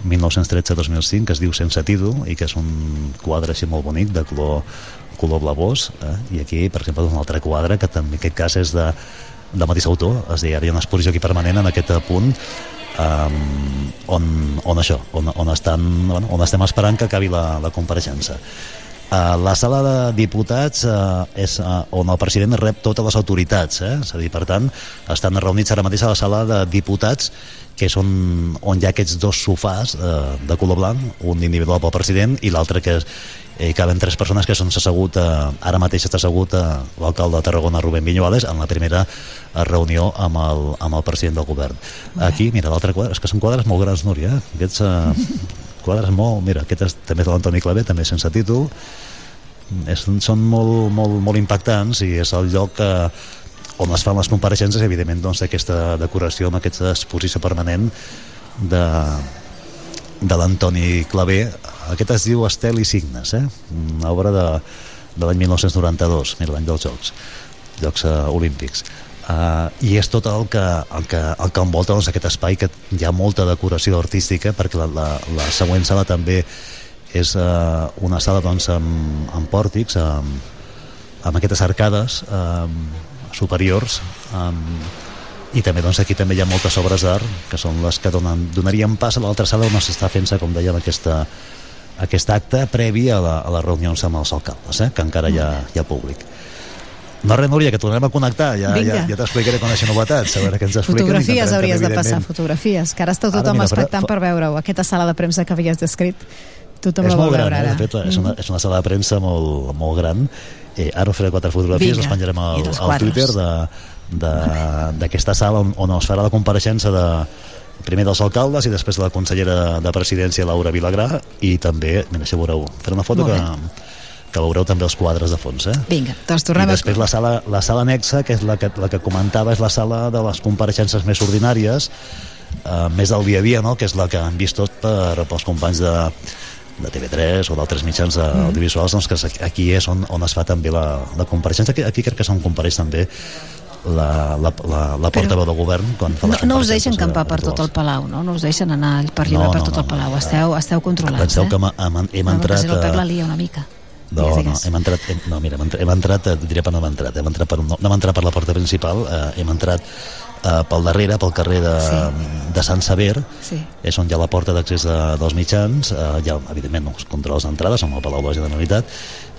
1913-2005 que es diu Sense títol i que és un quadre així molt bonic de color, color blavós eh? i aquí per exemple un altre quadre que també en aquest cas és de, del mateix autor és a dir, hi ha una exposició aquí permanent en aquest punt um, on, on això on, on, estan, bueno, on estem esperant que acabi la, la compareixença Uh, la sala de diputats uh, és uh, on el president rep totes les autoritats, eh? és a dir, per tant, estan reunits ara mateix a la sala de diputats que és on, on hi ha aquests dos sofàs eh, de color blanc, un individual pel president i l'altre que és, eh, caben tres persones que són assegut, eh, ara mateix està assegut eh, l'alcalde de Tarragona Rubén Viñuales en la primera reunió amb el, amb el president del govern. Aquí, mira, l'altre quadre, és que són quadres molt grans, Núria, eh? aquests eh, quadres molt, mira, aquest és, també és de l'Antoni Clavé, també sense títol, és, són molt, molt, molt impactants i és el lloc que on es fan les compareixences, evidentment, doncs, aquesta decoració amb aquesta exposició permanent de, de l'Antoni Clavé aquest es diu Estel i Signes eh? una obra de, de l'any 1992 mira l'any dels Jocs Jocs uh, Olímpics Uh, i és tot el que, el que, el que envolta doncs, aquest espai que hi ha molta decoració artística perquè la, la, la següent sala també és uh, una sala doncs, amb, amb pòrtics amb, amb aquestes arcades um, superiors um, i també doncs, aquí també hi ha moltes obres d'art que són les que donen, donarien pas a l'altra sala on s'està fent-se, com dèiem, aquesta, aquest acte previ a, la, a les reunions amb els alcaldes, eh? que encara hi ha, hi ha públic. No res, Núria, que tornem a connectar. Ja, Vinga. ja, ja t'explicaré quan això novetats, a veure què ens expliquen. Fotografies hauries de passar, fotografies, que ara està Ara, tothom mira, expectant per veure-ho. Aquesta sala de premsa que havies descrit, tothom és molt gran, veure eh? de fet, és una, és una sala de premsa molt, molt gran. Eh, ara us faré quatre fotografies, Vinga, les penjarem i al, al. Twitter de- de- d'aquesta sala on, on es farà la compareixença de primer dels alcaldes i després de la consellera de presidència Laura Vilagrà i també, mira, això veureu faré una foto que, que veureu també els quadres de fons eh? Vinga, doncs I tornem a... després la sala, la sala anexa, que és la que, la que comentava, és la sala de les compareixences més ordinàries, eh, més del dia a dia, no? que és la que han vist tot per, pels companys de, de TV3 o d'altres mitjans Mm. uh, audiovisuals, doncs que aquí és on, on es fa també la, la compareixença. Aquí, aquí crec que se'n compareix també la, la, la, la portaveu del govern quan fa No, no us deixen campar per tot el Palau, no? No us deixen anar per lliure No, per no, tot no, el Palau. Esteu, esteu controlats, Penseu eh? que hem, hem, hem No, entrat... No el la lia una mica. No, Digues, no, hem entrat, hem, no, mira, hem entrat, hem entrat eh, diré per on hem entrat, hem entrat per, no, no hem entrat per la porta principal, eh, hem entrat eh, pel darrere, pel carrer de, sí. de Sant Saber, Sí. és on hi ha la porta d'accés de, dels mitjans, eh, hi ha, evidentment, els controls d'entrada, som al Palau de la Generalitat,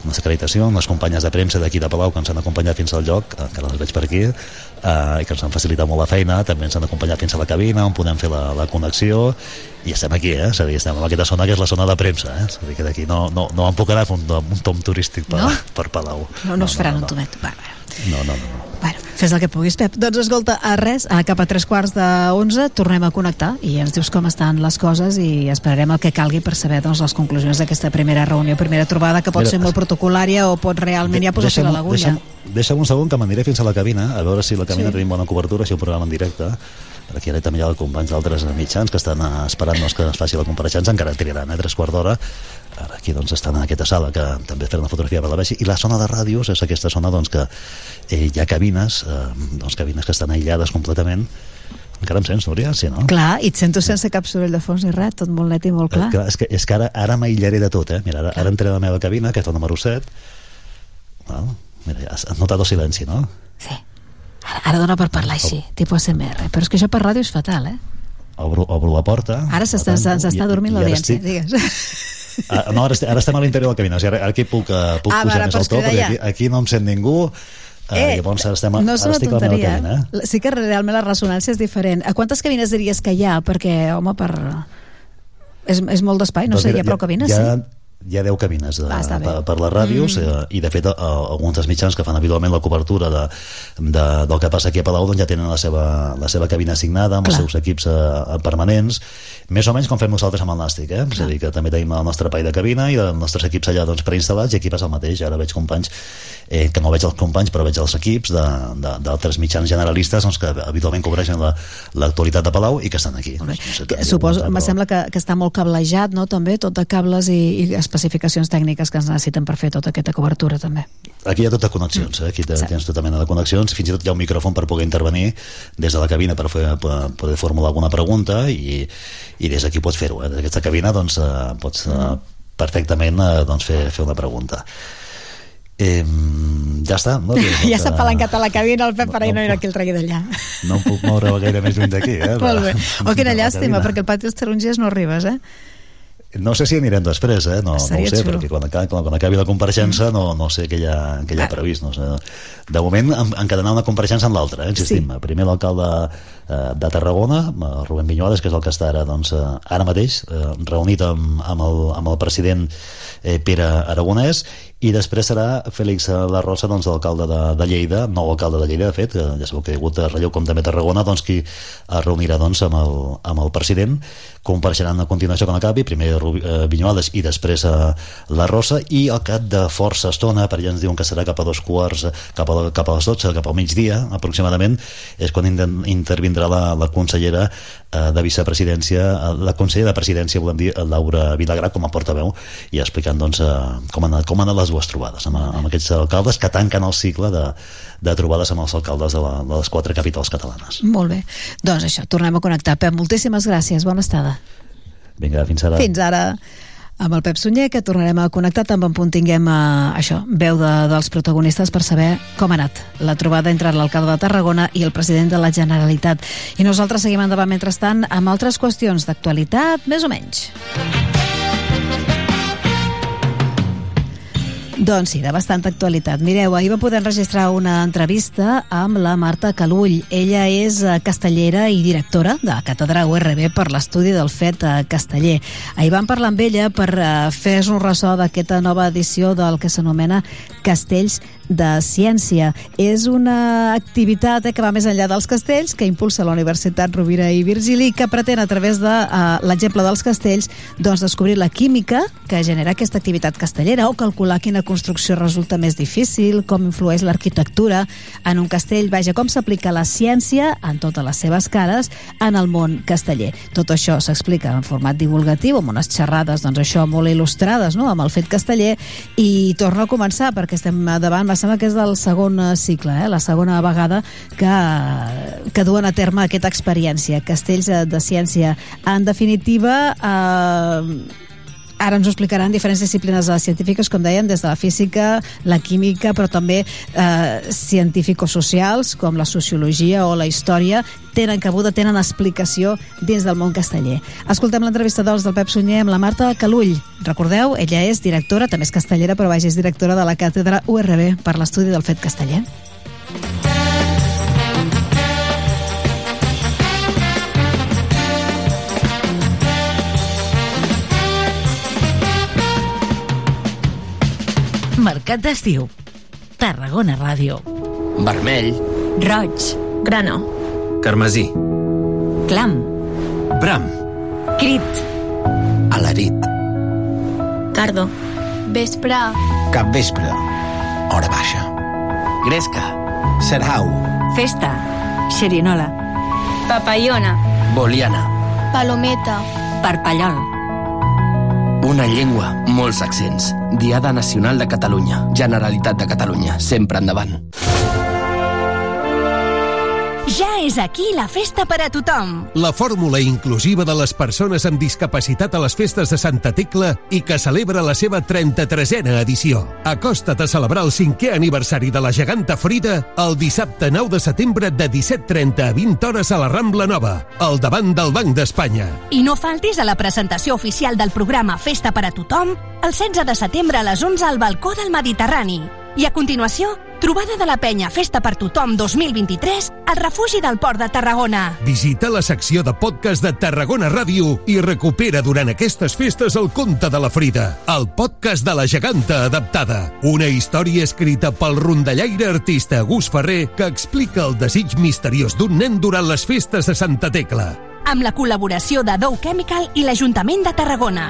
una acreditació, amb les companyes de premsa d'aquí de Palau que ens han acompanyat fins al lloc, eh, que ara les veig per aquí, eh, i que ens han facilitat molt la feina, també ens han acompanyat fins a la cabina, on podem fer la, la connexió, i estem aquí, eh? És a dir, estem en aquesta zona que és la zona de premsa, eh? És a dir, que d'aquí no, no, no em puc anar a fer un, un tom turístic per, No? per Palau. No, no us faran un tomet. Va, va. No, no, no. Bueno, fes el que puguis, Pep. Doncs escolta, a res, a cap a tres quarts de onze tornem a connectar i ens dius com estan les coses i esperarem el que calgui per saber doncs, les conclusions d'aquesta primera reunió, primera trobada, que pot Mira, ser molt protocolària o pot realment ja posar-se a l'agulla. Deixa'm, deixa'm un segon que m'aniré fins a la cabina, a veure si a la cabina Sí. tenim bona cobertura, si ho programa en directe. Aquí ara també hi ha companys d'altres mitjans que estan eh, esperant doncs, que es faci la compareixença, encara triaran, eh, tres quarts d'hora. Aquí doncs, estan en aquesta sala que també fer una fotografia per la vegi. I la zona de ràdios és aquesta zona doncs, que eh, hi ha cabines, eh, doncs, cabines que estan aïllades completament. Encara em sents, Núria? Sí, no? Clar, i et sento sense cap soroll de fons ni res, tot molt net i molt clar. Eh, clar, és que, és que ara, ara m'aïllaré de tot, eh? Mira, ara, ara entraré a la meva cabina, que és la número 7. Val? Mira, has, has notat el silenci, no? Ara, ara dona per parlar així, tipus ASMR, però és que això per ràdio és fatal, eh? Obro, obro la porta. Ara s'està dormint l'audiència, digues. Ah, no, ara, ara estem a l'interior de la cabina, o sigui, ara, aquí puc, uh, puc Ah, pujar ara més pots el to, cridar perquè aquí, aquí no em sent ningú, uh, Eh, llavors ara, estem, a- no és ara estic a la meva tonteria, cabina. Eh? eh? Sí que realment la ressonància és diferent. A quantes cabines diries que hi ha? Perquè, home, per... És, és molt d'espai, no Doncs sé, hi ha prou cabines, hi ha, sí? hi ha 10 cabines de, Ah, està bé. per, per les ràdios Mm. eh, i de fet eh, alguns dels mitjans que fan habitualment la cobertura de, de, del que passa aquí a Palau doncs ja tenen la seva, la seva cabina assignada amb Clar. els seus equips eh, permanents més o menys com fem nosaltres amb el Nàstic eh? és a dir que també tenim el nostre espai de cabina i els nostres equips allà doncs, preinstal·lats i aquí passa el mateix ara veig companys eh, que no veig els companys però veig els equips d'altres mitjans generalistes doncs, que habitualment cobreixen la- l'actualitat de Palau i que estan aquí no sé, Que, suposo, però- em sembla que, que està molt cablejat, no?, també, tot de cables i, i especificacions tècniques que es necessiten per fer tota aquesta cobertura, també. Aquí hi ha tota connexions, eh? aquí te- tens tota mena de connexions, fins i tot hi ha un micròfon per poder intervenir des de la cabina per, fer, per poder formular alguna pregunta i, i des d'aquí pots fer-ho, eh? des d'aquesta cabina doncs, eh, pots eh, perfectament eh, doncs, fer, fer una pregunta. Eh, ja està, no? ja s'ha palancat a la cabina el Pep per ahir no era qui el tregui d'allà. No em puc moure gaire més lluny d'aquí. Eh? Molt bé. Oh, quina llàstima, perquè el pati dels tarongers no arribes, eh? No sé si anirem després, eh? no, no ho Seria sé, xulo. perquè quan acabi, quan, quan acabi la compareixença no, no sé què hi ha, què hi ha previst. No sé. De moment en- encadenar una compareixença en l'altra, eh? insistim. Sí. Primer l'alcalde eh, de Tarragona, eh, Rubén Vinyuales, que és el que està ara, doncs, eh, ara mateix, eh, reunit amb, amb, el, amb el president eh, Pere Aragonès, i després serà Fèlix La Rosa, doncs, l'alcalde de, de Lleida, nou alcalde de Lleida, de fet, que ja sabeu que hi ha hagut relleu com també a Tarragona, doncs qui es reunirà doncs, amb, el, amb el president, compareixeran a continuació quan acabi, primer eh, Vinyuales i després eh, La Rosa, i al cap de força estona, per allà ens diuen que serà cap a dos quarts, eh, cap a, cap a les 12, cap al migdia, aproximadament, és quan inter intervindrà vindrà la, la consellera eh, de vicepresidència, eh, la consellera de presidència, volem dir, Laura Vilagrà, com a portaveu, i explicant doncs, eh, com, han, com han anat les dues trobades amb, amb aquests alcaldes que tanquen el cicle de, de trobades amb els alcaldes de, la, de les quatre capitals catalanes. Molt bé. Doncs això, tornem a connectar. Pep, moltíssimes gràcies. Bona estada. Vinga, fins ara. Fins ara amb el Pep Sunyer, que tornarem a connectar també en punt tinguem eh, això, veu de, dels protagonistes per saber com ha anat la trobada entre l'alcalde de Tarragona i el president de la Generalitat. I nosaltres seguim endavant mentrestant amb altres qüestions d'actualitat, més o menys. Doncs sí, de bastanta actualitat. Mireu, ahir vam poder enregistrar una entrevista amb la Marta Calull. Ella és eh, castellera i directora de la Càtedra URB per l'estudi del fet eh, casteller. Ahir vam parlar amb ella per eh, fer-nos un ressò d'aquesta nova edició del que s'anomena Castells de Ciència. És una activitat eh, que va més enllà dels castells, que impulsa la Universitat Rovira i Virgili, que pretén a través de uh, l'exemple dels castells doncs, descobrir la química que genera aquesta activitat castellera o calcular quina construcció resulta més difícil, com influeix l'arquitectura en un castell, vaja, com s'aplica la ciència en totes les seves cares en el món casteller. Tot això s'explica en format divulgatiu, amb unes xerrades, doncs això, molt il·lustrades, no?, amb el fet casteller, i torna a començar, perquè estem davant, me sembla que és del segon eh, cicle, eh? la segona vegada que, que duen a terme aquesta experiència. Castells eh, de ciència. En definitiva, eh, ara ens ho explicaran diferents disciplines científiques, com dèiem, des de la física, la química, però també eh, científico-socials, com la sociologia o la història, tenen cabuda, tenen explicació dins del món casteller. Escoltem l'entrevista doncs, del Pep Sunyer amb la Marta Calull. Recordeu, ella és directora, també és castellera, però vaja, és directora de la càtedra URB per l'estudi del fet casteller. Mercat d'estiu. Tarragona Ràdio. Vermell. Roig. Grano. Carmesí. Clam. Bram. Crit. Alarit. Cardo. Vespre. Capvespre. Hora baixa. Gresca. Serhau. Festa. Xerinola. Papallona. Boliana. Palometa. Parpallol. Una llengua, molts accents. Diada Nacional de Catalunya. Generalitat de Catalunya. Sempre endavant. És aquí la festa per a tothom. La fórmula inclusiva de les persones amb discapacitat a les festes de Santa Tecla i que celebra la seva 33a edició. Acosta't a celebrar el cinquè aniversari de la geganta Frida el dissabte 9 de setembre de 17.30 a 20 hores a la Rambla Nova, al davant del Banc d'Espanya. I no faltis a la presentació oficial del programa Festa per a tothom el 16 de setembre a les 11 al balcó del Mediterrani. I a continuació, trobada de la penya Festa per tothom 2023 al refugi del Port de Tarragona. Visita la secció de podcast de Tarragona Ràdio i recupera durant aquestes festes el conte de la Frida, el podcast de la geganta adaptada. Una història escrita pel rondallaire artista Gus Ferrer que explica el desig misteriós d'un nen durant les festes de Santa Tecla. Amb la col·laboració de Dow Chemical i l'Ajuntament de Tarragona.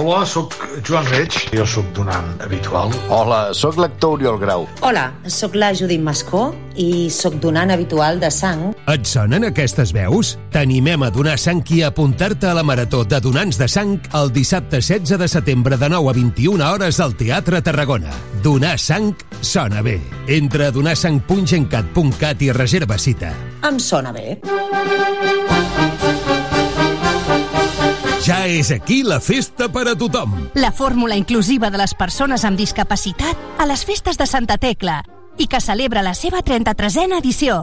Hola, sóc Joan Reig. Jo sóc donant habitual. Hola, sóc l'actor Oriol Grau. Hola, sóc la Judit Mascó i sóc donant habitual de sang. Et sonen aquestes veus? T'animem a donar sang i a apuntar-te a la Marató de Donants de Sang el dissabte 16 de setembre de 9 a 21 hores al Teatre Tarragona. Donar sang sona bé. Entra a donarsang.gencat.cat i reserva cita. Em sona bé. Ja és aquí la festa per a tothom. La fórmula inclusiva de les persones amb discapacitat a les festes de Santa Tecla i que celebra la seva 33a edició.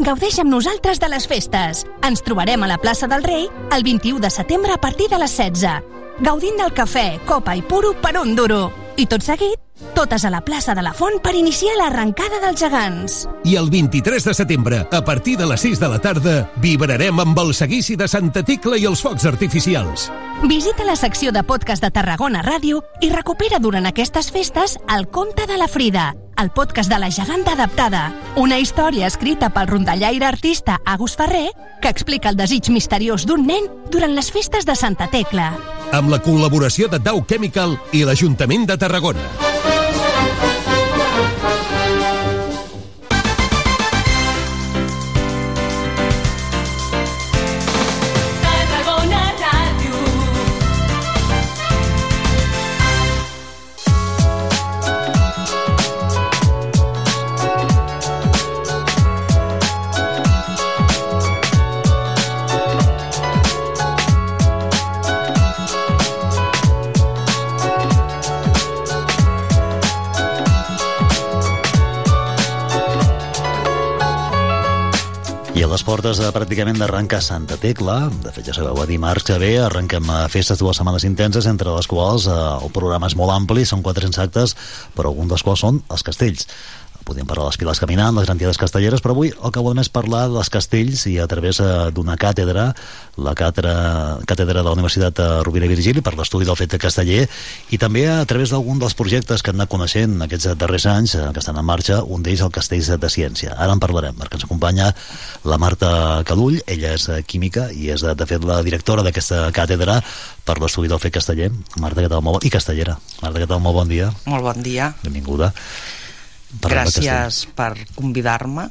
Gaudeix amb nosaltres de les festes. Ens trobarem a la plaça del Rei el 21 de setembre a partir de les 16. Gaudint del cafè, copa i puro per un duro. I tot seguit, totes a la plaça de la Font per iniciar l'arrencada dels gegants. I el 23 de setembre, a partir de les 6 de la tarda, vibrarem amb el seguici de Santa Tecla i els focs artificials. Visita la secció de podcast de Tarragona Ràdio i recupera durant aquestes festes el conte de la Frida, el podcast de la geganta adaptada. Una història escrita pel rondallaire artista Agus Ferrer que explica el desig misteriós d'un nen durant les festes de Santa Tecla. Amb la col·laboració de Dow Chemical i l'Ajuntament de Tarragona. Les portes de, pràcticament d'arrencar Santa Tecla, de fet ja sabeu, a dimarts que ve arrenquem a festes dues setmanes intenses, entre les quals eh, el programa és molt ampli, són 400 actes, però alguns dels quals són els castells. Podríem parlar de les piles caminant, les grandiades castelleres, però avui el que volem és parlar dels castells i a través eh, d'una càtedra, la càtedra, càtedra de la Universitat de Rovira i Virgili per l'estudi del fet casteller i també a través d'algun dels projectes que han anat coneixent aquests darrers anys eh, que estan en marxa, un d'ells el Castells de Ciència. Ara en parlarem, perquè ens acompanya la Marta Cadull, ella és eh, química i és, de fet, la directora d'aquesta càtedra per l'estudi del fet casteller. Marta, què tal? Molt bon... I castellera. Marta, què tal? Molt bon dia. Molt bon dia. Benvinguda. Gràcies per convidar-me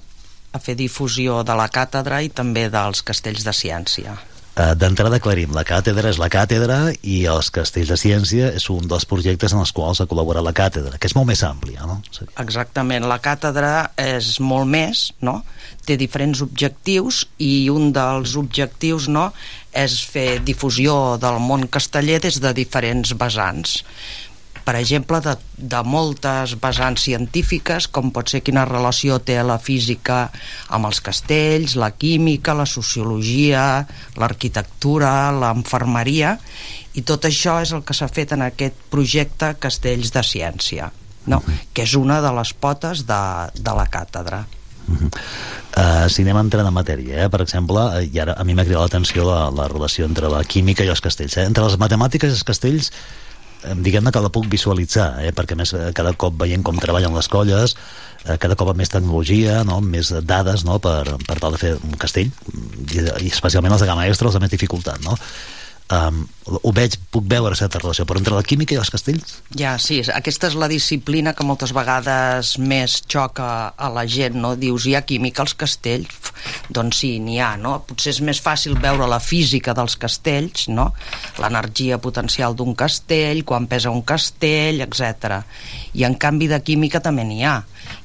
a fer difusió de la càtedra i també dels castells de ciència. Eh, D'entrada aclarim, la càtedra és la càtedra i els castells de ciència és un dels projectes en els quals ha col·laborat la càtedra, que és molt més àmplia, no? Exactament, la càtedra és molt més, no? té diferents objectius i un dels objectius no, és fer difusió del món casteller des de diferents vessants per exemple, de, de moltes vessants científiques, com pot ser quina relació té la física amb els castells, la química, la sociologia, l'arquitectura, l'enfermeria, i tot això és el que s'ha fet en aquest projecte Castells de Ciència, no? que és una de les potes de, de la càtedra. Uh, si anem entrant en matèria, eh? per exemple, eh, i ara a mi m'ha cridat l'atenció la, la relació entre la química i els castells. Eh? Entre les matemàtiques i els castells diguem-ne que la puc visualitzar, eh? perquè més eh, cada cop veient com treballen les colles, eh, cada cop amb més tecnologia, no? amb més dades no? per, per tal de fer un castell, i, i especialment els de gamma extra, els de més dificultat. No? Um, ho veig, puc veure certa relació, però entre la química i els castells? Ja, sí, aquesta és la disciplina que moltes vegades més xoca a la gent, no? Dius, hi ha química als castells? Doncs sí, n'hi ha, no? Potser és més fàcil veure la física dels castells, no? L'energia potencial d'un castell, quan pesa un castell, etc. I en canvi de química també n'hi ha.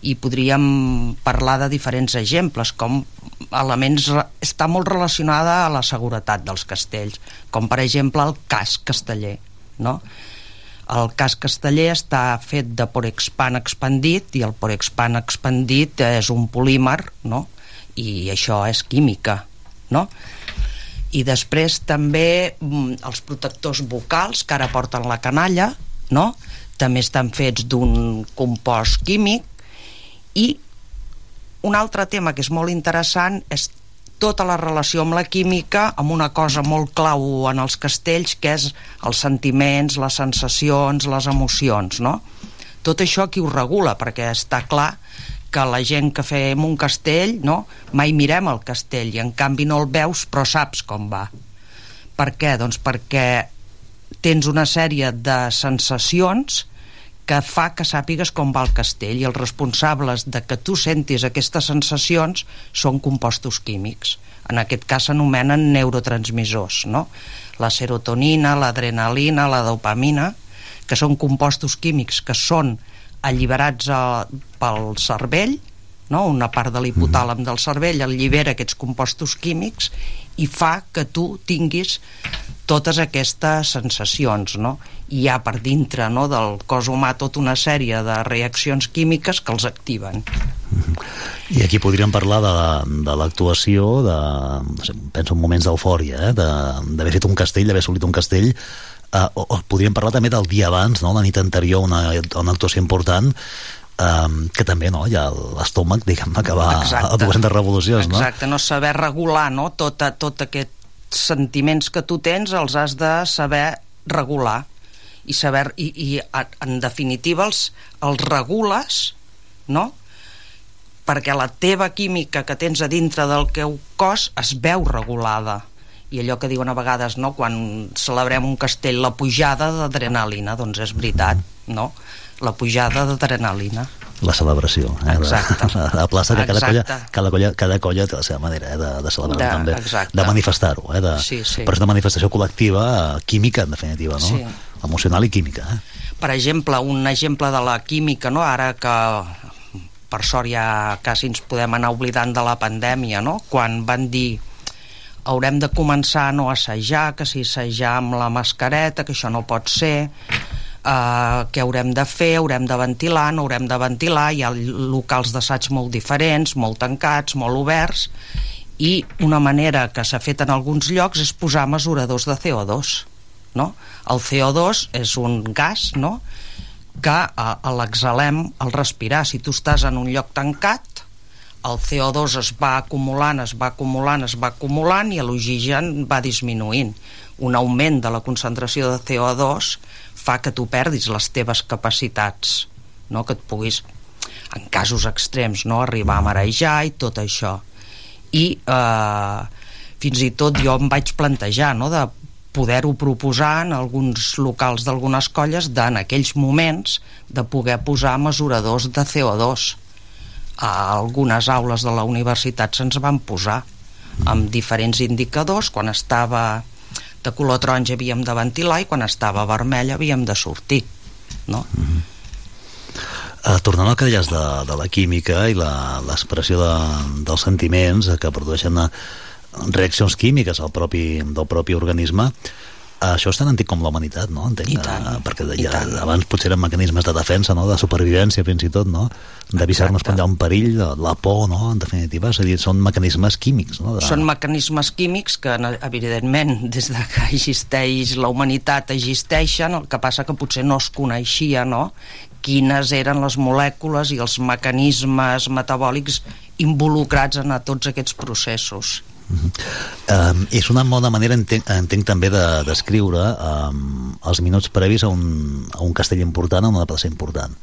I podríem parlar de diferents exemples, com elements està molt relacionada a la seguretat dels castells, com per exemple el casc casteller, no? El casc casteller està fet de porexpan expandit i el porexpan expandit és un polímer, no? I això és química, no? I després també mm, els protectors vocals que ara porten la canalla, no? També estan fets d'un compost químic i un altre tema que és molt interessant és tota la relació amb la química amb una cosa molt clau en els castells que és els sentiments, les sensacions, les emocions, no? Tot això qui ho regula, perquè està clar que la gent que fem un castell, no? Mai mirem el castell i en canvi no el veus però saps com va. Per què? Doncs perquè tens una sèrie de sensacions que fa que sàpigues com va el castell i els responsables de que tu sentis aquestes sensacions són compostos químics. En aquest cas s'anomenen neurotransmissors, no? La serotonina, l'adrenalina, la dopamina, que són compostos químics que són alliberats a, pel cervell, no? una part de l'hipotàlam del cervell allibera aquests compostos químics i fa que tu tinguis totes aquestes sensacions, no? Hi ha per dintre no, del cos humà tota una sèrie de reaccions químiques que els activen. I aquí podríem parlar de, de l'actuació, de, penso en moments d'eufòria, eh? De- d'haver fet un castell, d'haver assolit un castell, eh, o, o podríem parlar també del dia abans, no? la nit anterior, una, una actuació important, eh, que també no, hi ha l'estómac, diguem-ne, que va a 200 revolucions, no? Exacte, no saber regular, no? Tot, tot aquests sentiments que tu tens els has de saber regular i saber i, i en definitiva els, els regules no? perquè la teva química que tens a dintre del teu cos es veu regulada i allò que diuen a vegades no? quan celebrem un castell la pujada d'adrenalina doncs és veritat no? la pujada d'adrenalina la celebració eh? Exacte. La, la plaça que cada colla, Exacte. cada, colla, cada colla té la seva manera eh? de, de celebrar De- també, exacte. de manifestar-ho eh? de, Sí, sí. però és una manifestació col·lectiva eh, química en definitiva no? Sí. emocional i química eh? per exemple, un exemple de la química, no? ara que per sort ja quasi ens podem anar oblidant de la pandèmia, no? quan van dir haurem de començar a no assajar, que si assajar amb la mascareta, que això no pot ser, uh, què haurem de fer, haurem de ventilar, no haurem de ventilar, hi ha locals d'assaig molt diferents, molt tancats, molt oberts, i una manera que s'ha fet en alguns llocs és posar mesuradors de CO2 no? el CO2 és un gas no? que a, a l'exhalem al respirar si tu estàs en un lloc tancat el CO2 es va acumulant es va acumulant, es va acumulant i l'oxigen va disminuint un augment de la concentració de CO2 fa que tu perdis les teves capacitats no? que et puguis en casos extrems no? arribar a marejar i tot això i eh, fins i tot jo em vaig plantejar no? de poder-ho proposar en alguns locals d'algunes colles de, en aquells moments de poder posar mesuradors de CO2 a algunes aules de la universitat se'ns van posar amb diferents indicadors quan estava de color taronja havíem de ventilar i quan estava vermell havíem de sortir no? Uh, tornant al que deies de, de la química i l'expressió de, dels sentiments eh, que produeixen eh, reaccions químiques al propi, del propi organisme, això és tan antic com la humanitat, no? Entenc, I tant, eh, perquè ja, abans potser eren mecanismes de defensa, no? de supervivència fins i tot, no? d'avisar-nos quan hi ha un perill, la, por, no? en definitiva, és a dir, són mecanismes químics. No? De... Són mecanismes químics que, evidentment, des de que existeix la humanitat existeixen, el que passa que potser no es coneixia, no?, quines eren les molècules i els mecanismes metabòlics involucrats en a tots aquests processos. Um, és una bona manera, entenc, entenc també, de descriure um, els minuts previs a un, a un castell important, a una plaça important.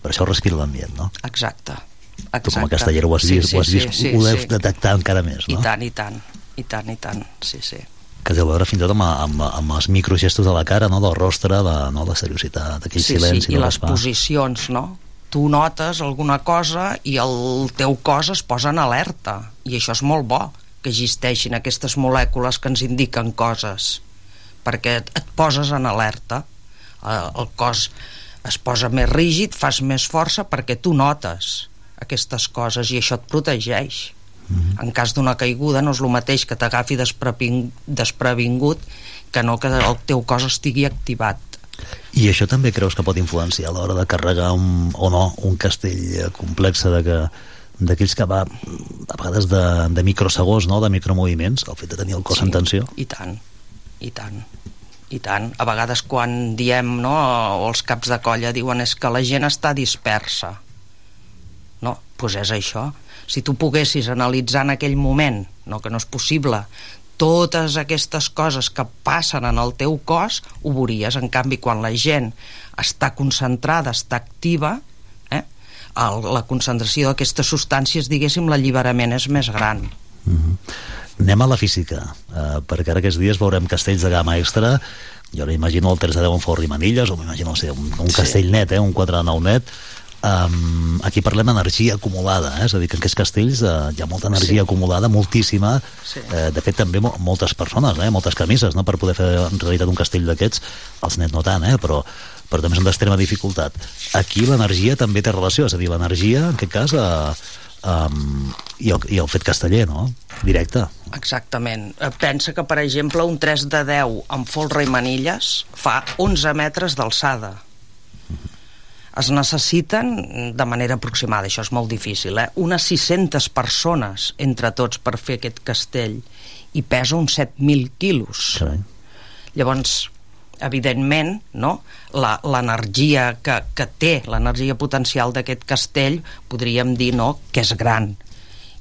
Per això respira l'ambient, no? Exacte. Exacte. Tu com a castellera ho has vist, ho, has vist, ho deus detectar encara més, I no? tant, i tant, i tant, i tant, sí, sí. Que deu veure fins i tot amb, amb, amb els microgestos de la cara, no? del rostre, de, no? la seriositat, aquell sí, silenci. sí, i les posicions, no? Tu notes alguna cosa i el teu cos es posa en alerta i això és molt bo que existeixin aquestes molècules que ens indiquen coses perquè et, et poses en alerta. Eh, el cos es posa més rígid, fas més força perquè tu notes aquestes coses i això et protegeix. En cas d'una caiguda no és el mateix que t'agafi despreving- desprevingut que no que el teu cos estigui activat. I això també creus que pot influenciar a l'hora de carregar un, o no un castell complex de que d'aquells que va a vegades de, de microsegons, no? de micromoviments, el fet de tenir el cos Sí, en tensió. I tant, i tant, i tant. A vegades quan diem, no, o els caps de colla diuen és que la gent està dispersa. No, doncs és això. Si tu poguessis analitzar en aquell moment, no, que no és possible, totes aquestes coses que passen en el teu cos, ho veuries. En canvi, quan la gent està concentrada, està activa, el, la concentració d'aquestes substàncies, diguéssim, l'alliberament és més gran. Anem a la física, eh, perquè ara aquests dies veurem castells de gamma extra, jo m'imagino el 3 de 10 en Forri Manilles, o m'imagino no sé, un, un Sí. castell net, eh, un 4 de 9 net, Um, aquí parlem d'energia acumulada, eh? és a dir, que en aquests castells uh, hi ha molta energia Sí. acumulada, moltíssima, Sí. eh, de fet també mo moltes persones, eh? moltes camises, no? per poder fer en realitat un castell d'aquests, els net no tant, eh? però, però també són d'extrema dificultat. Aquí l'energia també té relació, és a dir, l'energia, en aquest cas, eh, um, i, el, i el fet casteller, no? Directe. Exactament. Eh, Pensa que, per exemple, un 3 de 10 amb folre i manilles fa 11 metres d'alçada. Es necessiten, de manera aproximada, això és molt difícil, eh? unes 600 persones entre tots per fer aquest castell i pesa uns 7.000 quilos. Carai. Llavors, evidentment, no? La- l'energia que, que té, l'energia potencial d'aquest castell, podríem dir no, que és gran.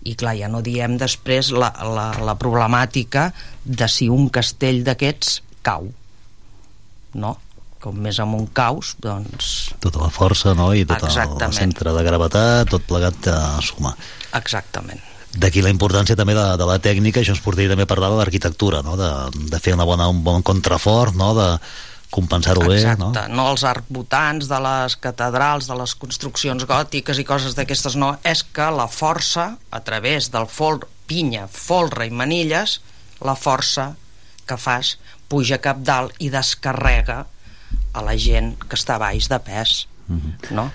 I clar, ja no diem després la, la, la problemàtica de si un castell d'aquests cau. No? Com més amunt caus, doncs... Tota la força, no?, i tot el Exactament. centre de gravetat, tot plegat a sumar. Exactament. D'aquí la importància també de, de la tècnica, això ens portaria també a parlar de l'arquitectura, no? de, de fer una bona, un bon contrafort, no? de compensar-ho bé, no? Exacte, no els arcbotants de les catedrals, de les construccions gòtiques i coses d'aquestes, no, és que la força, a través del fol, pinya, folre i manilles, la força que fas puja cap dalt i descarrega a la gent que està baix de pes, Mhm. no?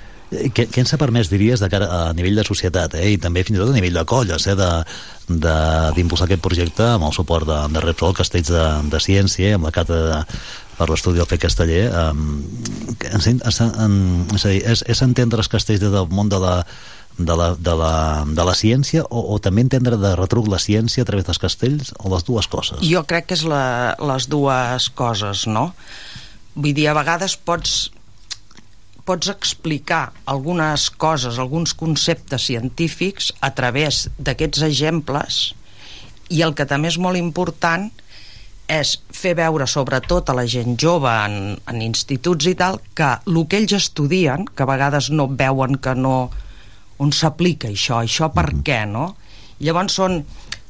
Què, què ens ha permès, diries, de cara a nivell de societat, eh? i també fins i tot a nivell de colles, eh? d'impulsar aquest projecte amb el suport de, de Repsol, Castells de, de Ciència, amb la càtedra per l'estudi del fer casteller. Um, ens, ens, en, és, a dir, és, és entendre els castells des del món de la, de la, de la, de la ciència o, o també entendre de retruc la ciència a través dels castells o les dues coses? Jo crec que és la, les dues coses, no? Vull dir, a vegades pots pots explicar algunes coses, alguns conceptes científics a través d'aquests exemples i el que també és molt important és fer veure sobretot a la gent jove en, en instituts i tal que el que ells estudien, que a vegades no veuen que no on s'aplica això, això per què, no? Llavors són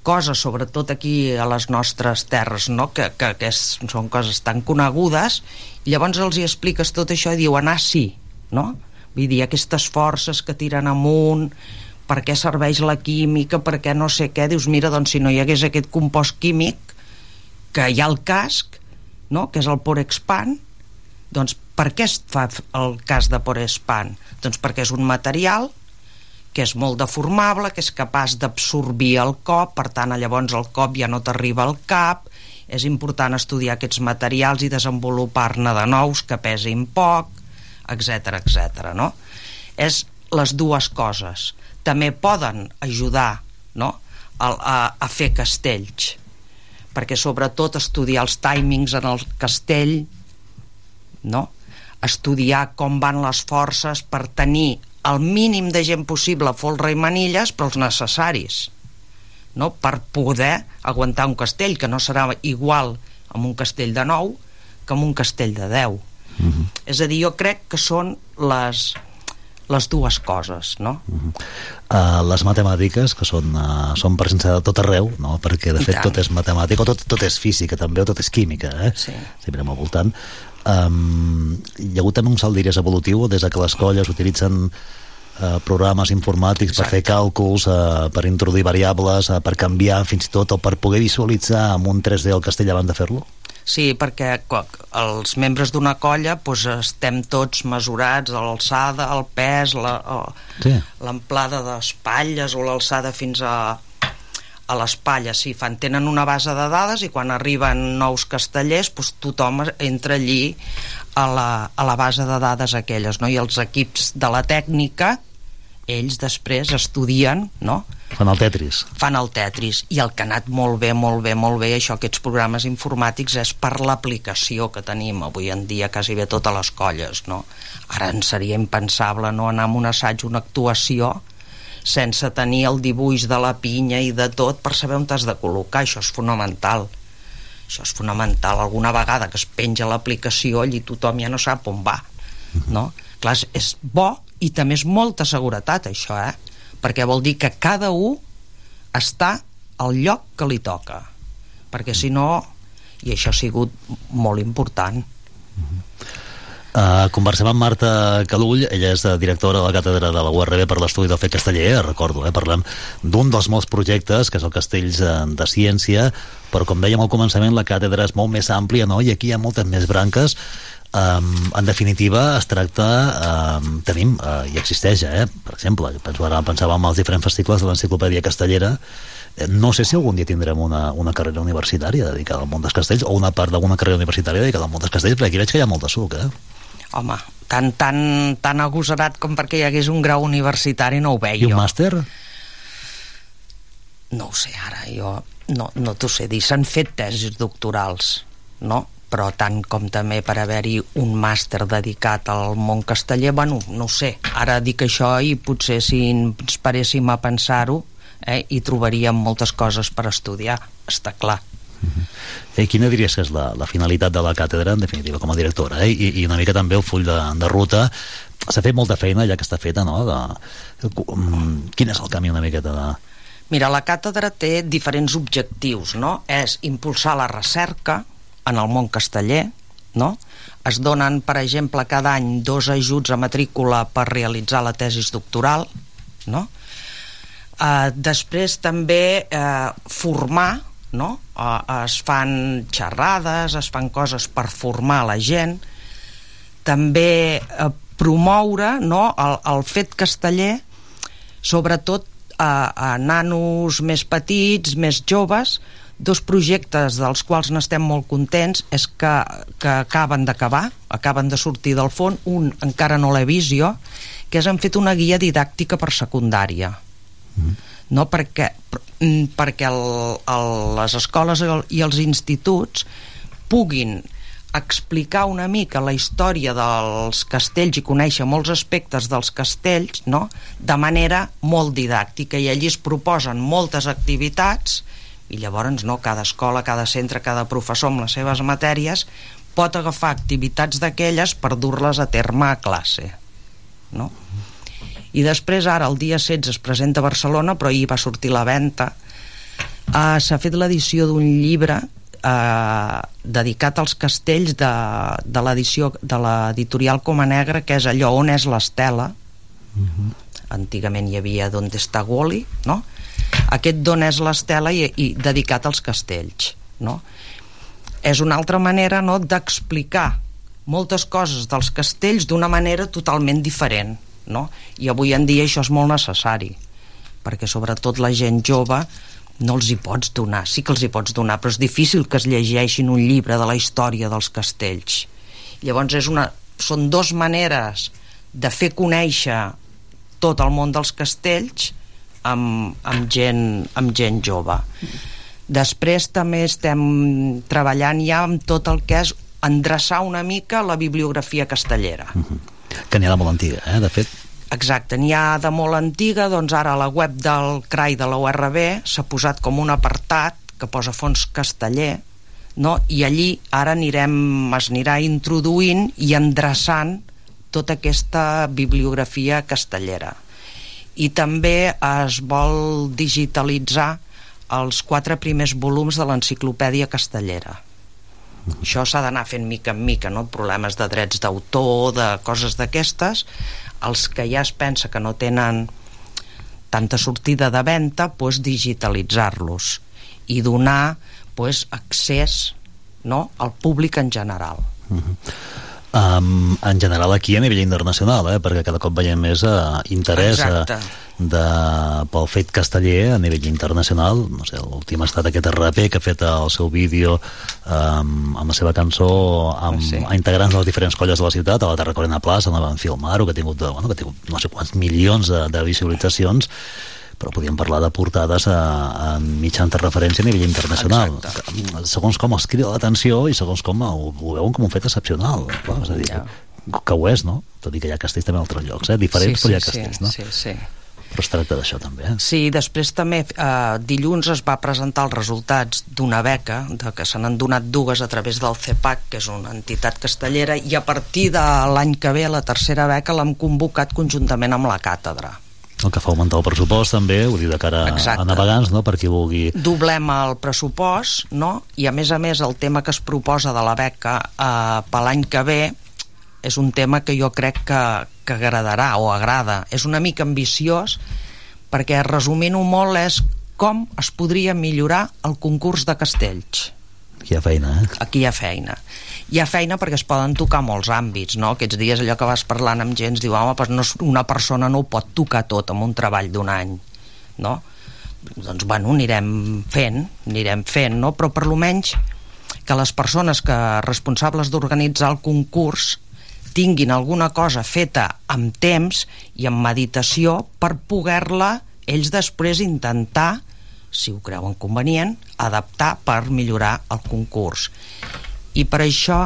coses, sobretot aquí a les nostres terres, no? que, que, que és, són coses tan conegudes, llavors els hi expliques tot això i diuen, ah, sí, no? Vull dir, aquestes forces que tiren amunt, per què serveix la química, per què no sé què, dius, mira, doncs si no hi hagués aquest compost químic, que hi ha el casc, no? que és el Porexpan, doncs per què es fa el cas de Porespan? Doncs perquè és un material que és molt deformable, que és capaç d'absorbir el cop, per tant, llavors el cop ja no t'arriba al cap, és important estudiar aquests materials i desenvolupar-ne de nous que pesin poc, etc etc. no? És les dues coses. També poden ajudar no? a, a, a fer castells, perquè sobretot estudiar els timings en el castell, no? estudiar com van les forces per tenir el mínim de gent possible folre i manilles, però els necessaris no? per poder aguantar un castell que no serà igual amb un castell de 9 que amb un castell de 10 Mm -hmm. és a dir, jo crec que són les, les dues coses no? Uh, les matemàtiques, que són, uh, són presència de tot arreu, no? perquè de I fet tant. tot és matemàtica, o tot, tot és física també, o tot és química, eh? Sí. sempre al voltant. Um, hi ha hagut també un salt, diries, evolutiu, des de que les colles utilitzen uh, programes informàtics Exacte. per fer càlculs, uh, per introduir variables, uh, per canviar fins i tot, o per poder visualitzar amb un 3D el castell abans de fer-lo? Sí, perquè els membres d'una colla doncs, estem tots mesurats a l'alçada, el pes, la, o- Sí. l'amplada d'espatlles o l'alçada fins a, a l'espatlla. Sí, fan, tenen una base de dades i quan arriben nous castellers doncs, tothom entra allí a la, a la base de dades aquelles. No? I els equips de la tècnica ells després estudien no? Fan el Tetris. fan el Tetris i el que ha anat molt bé, molt bé, molt bé això, aquests programes informàtics és per l'aplicació que tenim avui en dia quasi bé totes les colles no? ara ens seria impensable no anar a un assaig, una actuació sense tenir el dibuix de la pinya i de tot per saber on t'has de col·locar això és fonamental això és fonamental, alguna vegada que es penja l'aplicació allí tothom ja no sap on va no? clar, és bo i també és molta seguretat això eh? perquè vol dir que cada un està al lloc que li toca perquè si no i això ha sigut molt important Uh, conversem amb Marta Calull, ella és directora de la càtedra de la URB per l'estudi del fet casteller, recordo, eh, parlem d'un dels molts projectes, que és el Castells eh, de Ciència, però com dèiem al començament, la càtedra és molt més àmplia, no? i aquí hi ha moltes més branques. Um, en definitiva es tracta um, tenim, uh, i existeix eh? per exemple, penso ara pensava en els diferents fascicles de l'enciclopèdia castellera eh, no sé si algun dia tindrem una, una carrera universitària dedicada al món dels castells o una part d'alguna carrera universitària dedicada al món dels castells perquè aquí veig que hi ha molt de suc eh? Home, tan, tan, tan agosarat com perquè hi hagués un grau universitari no ho veig i un jo. màster? No ho sé, ara jo no, no t'ho sé dir. S'han fet tesis doctorals, no? Però tant com també per haver-hi un màster dedicat al món casteller, bueno, no sé. Ara dic això i potser si ens paréssim a pensar-ho eh, hi trobaríem moltes coses per estudiar, està clar. I quina diries que és la, la finalitat de la càtedra, en definitiva, com a directora? Eh? I, I una mica també el full de, de ruta. S'ha fet molta feina ja que està feta, no? De, mm, quin és el camí una miqueta de... Mira, la càtedra té diferents objectius, no? És impulsar la recerca en el món casteller, no? Es donen, per exemple, cada any dos ajuts a matrícula per realitzar la tesis doctoral, no? Uh, després també uh, formar, no? Uh, es fan xerrades, es fan coses per formar la gent, també uh, promoure no? el, el fet casteller, sobretot a, a nanos més petits, més joves, dos projectes dels quals n'estem molt contents és que, que acaben d'acabar, acaben de sortir del fons, un encara no l'he vist jo, que és han fet una guia didàctica per secundària. Mm. No perquè, perquè el, el, les escoles i els instituts puguin explicar una mica la història dels castells i conèixer molts aspectes dels castells no? de manera molt didàctica i allí es proposen moltes activitats i llavors no, cada escola, cada centre, cada professor amb les seves matèries pot agafar activitats d'aquelles per dur-les a terme a classe no? i després ara el dia 16 es presenta a Barcelona però ahir va sortir la venda uh, s'ha fet l'edició d'un llibre eh, dedicat als castells de, de l'edició de l'editorial Coma Negra que és allò on és l'estela uh -huh. antigament hi havia D'on està Wally no? Aquest d'on és l'estela i, i dedicat als castells no? és una altra manera no, d'explicar moltes coses dels castells d'una manera totalment diferent no? i avui en dia això és molt necessari perquè sobretot la gent jove no els hi pots donar, sí que els hi pots donar però és difícil que es llegeixin un llibre de la història dels castells llavors és una, són dos maneres de fer conèixer tot el món dels castells amb, amb, gent, amb gent jove després també estem treballant ja amb tot el que és endreçar una mica la bibliografia castellera uh -huh. que n'hi ha molt antiga, eh, de fet Exacte, n'hi ha de molt antiga, doncs ara a la web del CRAI de la URB s'ha posat com un apartat que posa fons casteller, no? i allí ara anirem, es anirà introduint i endreçant tota aquesta bibliografia castellera. I també es vol digitalitzar els quatre primers volums de l'enciclopèdia castellera. Això s'ha d'anar fent mica en mica, no? problemes de drets d'autor, de coses d'aquestes, els que ja es pensa que no tenen tanta sortida de venda, pues, digitalitzar-los i donar pues, accés no, al públic en general. Uh -huh. Um, en general aquí a nivell internacional, eh? perquè cada cop veiem més uh, interès uh, de, pel fet casteller a nivell internacional no sé, l'últim ha estat aquest RP que ha fet el seu vídeo um, amb la seva cançó amb, sí. integrants de les diferents colles de la ciutat a la Tarracorena Plaça, on van filmar-ho que ha tingut, bueno, que ha tingut no sé quants milions de, de visualitzacions però podíem parlar de portades a, a mitjans de referència a nivell internacional. Exacte. Segons com els crida l'atenció i segons com ho, ho veuen com un fet excepcional. Clar, és a dir, ja. que ho és, no? Tot i que hi ha castells també en altres llocs, eh? diferents, sí, sí, però hi ha castells, sí, no? Sí, sí. Però es tracta d'això també. Eh? Sí, després també eh, dilluns es va presentar els resultats d'una beca, de que se n'han donat dues a través del CEPAC, que és una entitat castellera, i a partir de l'any que ve la tercera beca l'hem convocat conjuntament amb la càtedra el que fa augmentar el pressupost també, ho diu de cara Exacte. a navegants, no? per qui vulgui... Doblem el pressupost, no? i a més a més el tema que es proposa de la beca eh, per l'any que ve és un tema que jo crec que, que agradarà o agrada. És una mica ambiciós perquè, resumint-ho molt, és com es podria millorar el concurs de castells. Aquí hi ha feina, eh? Aquí hi ha feina. Hi ha feina perquè es poden tocar molts àmbits, no? Aquests dies allò que vas parlant amb gent, diu, home, doncs no, una persona no ho pot tocar tot amb un treball d'un any, no? Doncs, bueno, anirem fent, anirem fent, no? Però per lo menys que les persones que responsables d'organitzar el concurs tinguin alguna cosa feta amb temps i amb meditació per poder-la ells després intentar si ho creuen convenient, adaptar per millorar el concurs. I per això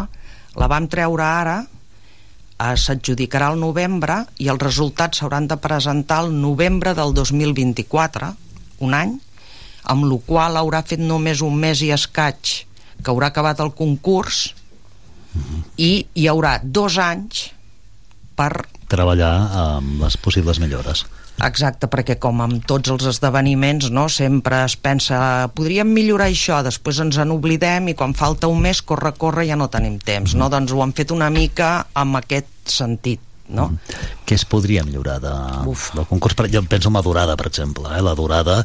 la vam treure ara, eh, s'adjudicarà al novembre i els resultats s'hauran de presentar el novembre del 2024, un any, amb la qual haurà fet només un mes i escaig que haurà acabat el concurs i hi haurà dos anys per Treballar amb les possibles millores. Exacte, perquè com amb tots els esdeveniments no, sempre es pensa podríem millorar això, després ens en oblidem i quan falta un mes, corre, corre, ja no tenim temps no? doncs ho han fet una mica amb aquest sentit no? Què es podria millorar de, del concurs? Per, jo penso en la durada, per exemple. Eh? La durada,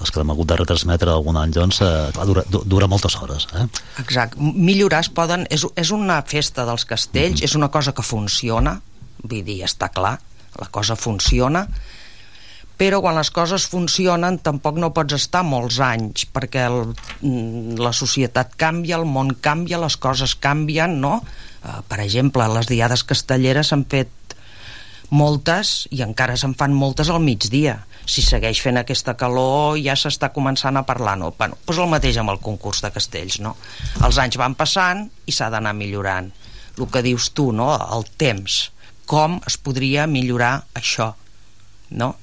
els que hem hagut de retransmetre algun any, doncs, eh, clar, dura, du- dura moltes hores. Eh? Exacte, millorar es poden... És, és una festa dels castells, és una cosa que funciona, vull dir, està clar, la cosa funciona, però quan les coses funcionen tampoc no pots estar molts anys perquè el, mm, la societat canvia, el món canvia, les coses canvien, no? Eh, per exemple, les diades castelleres s'han fet moltes i encara se'n fan moltes al migdia si segueix fent aquesta calor ja s'està començant a parlar no? bueno, doncs el mateix amb el concurs de castells no? els anys van passant i s'ha d'anar millorant el que dius tu, no? el temps com es podria millorar això no?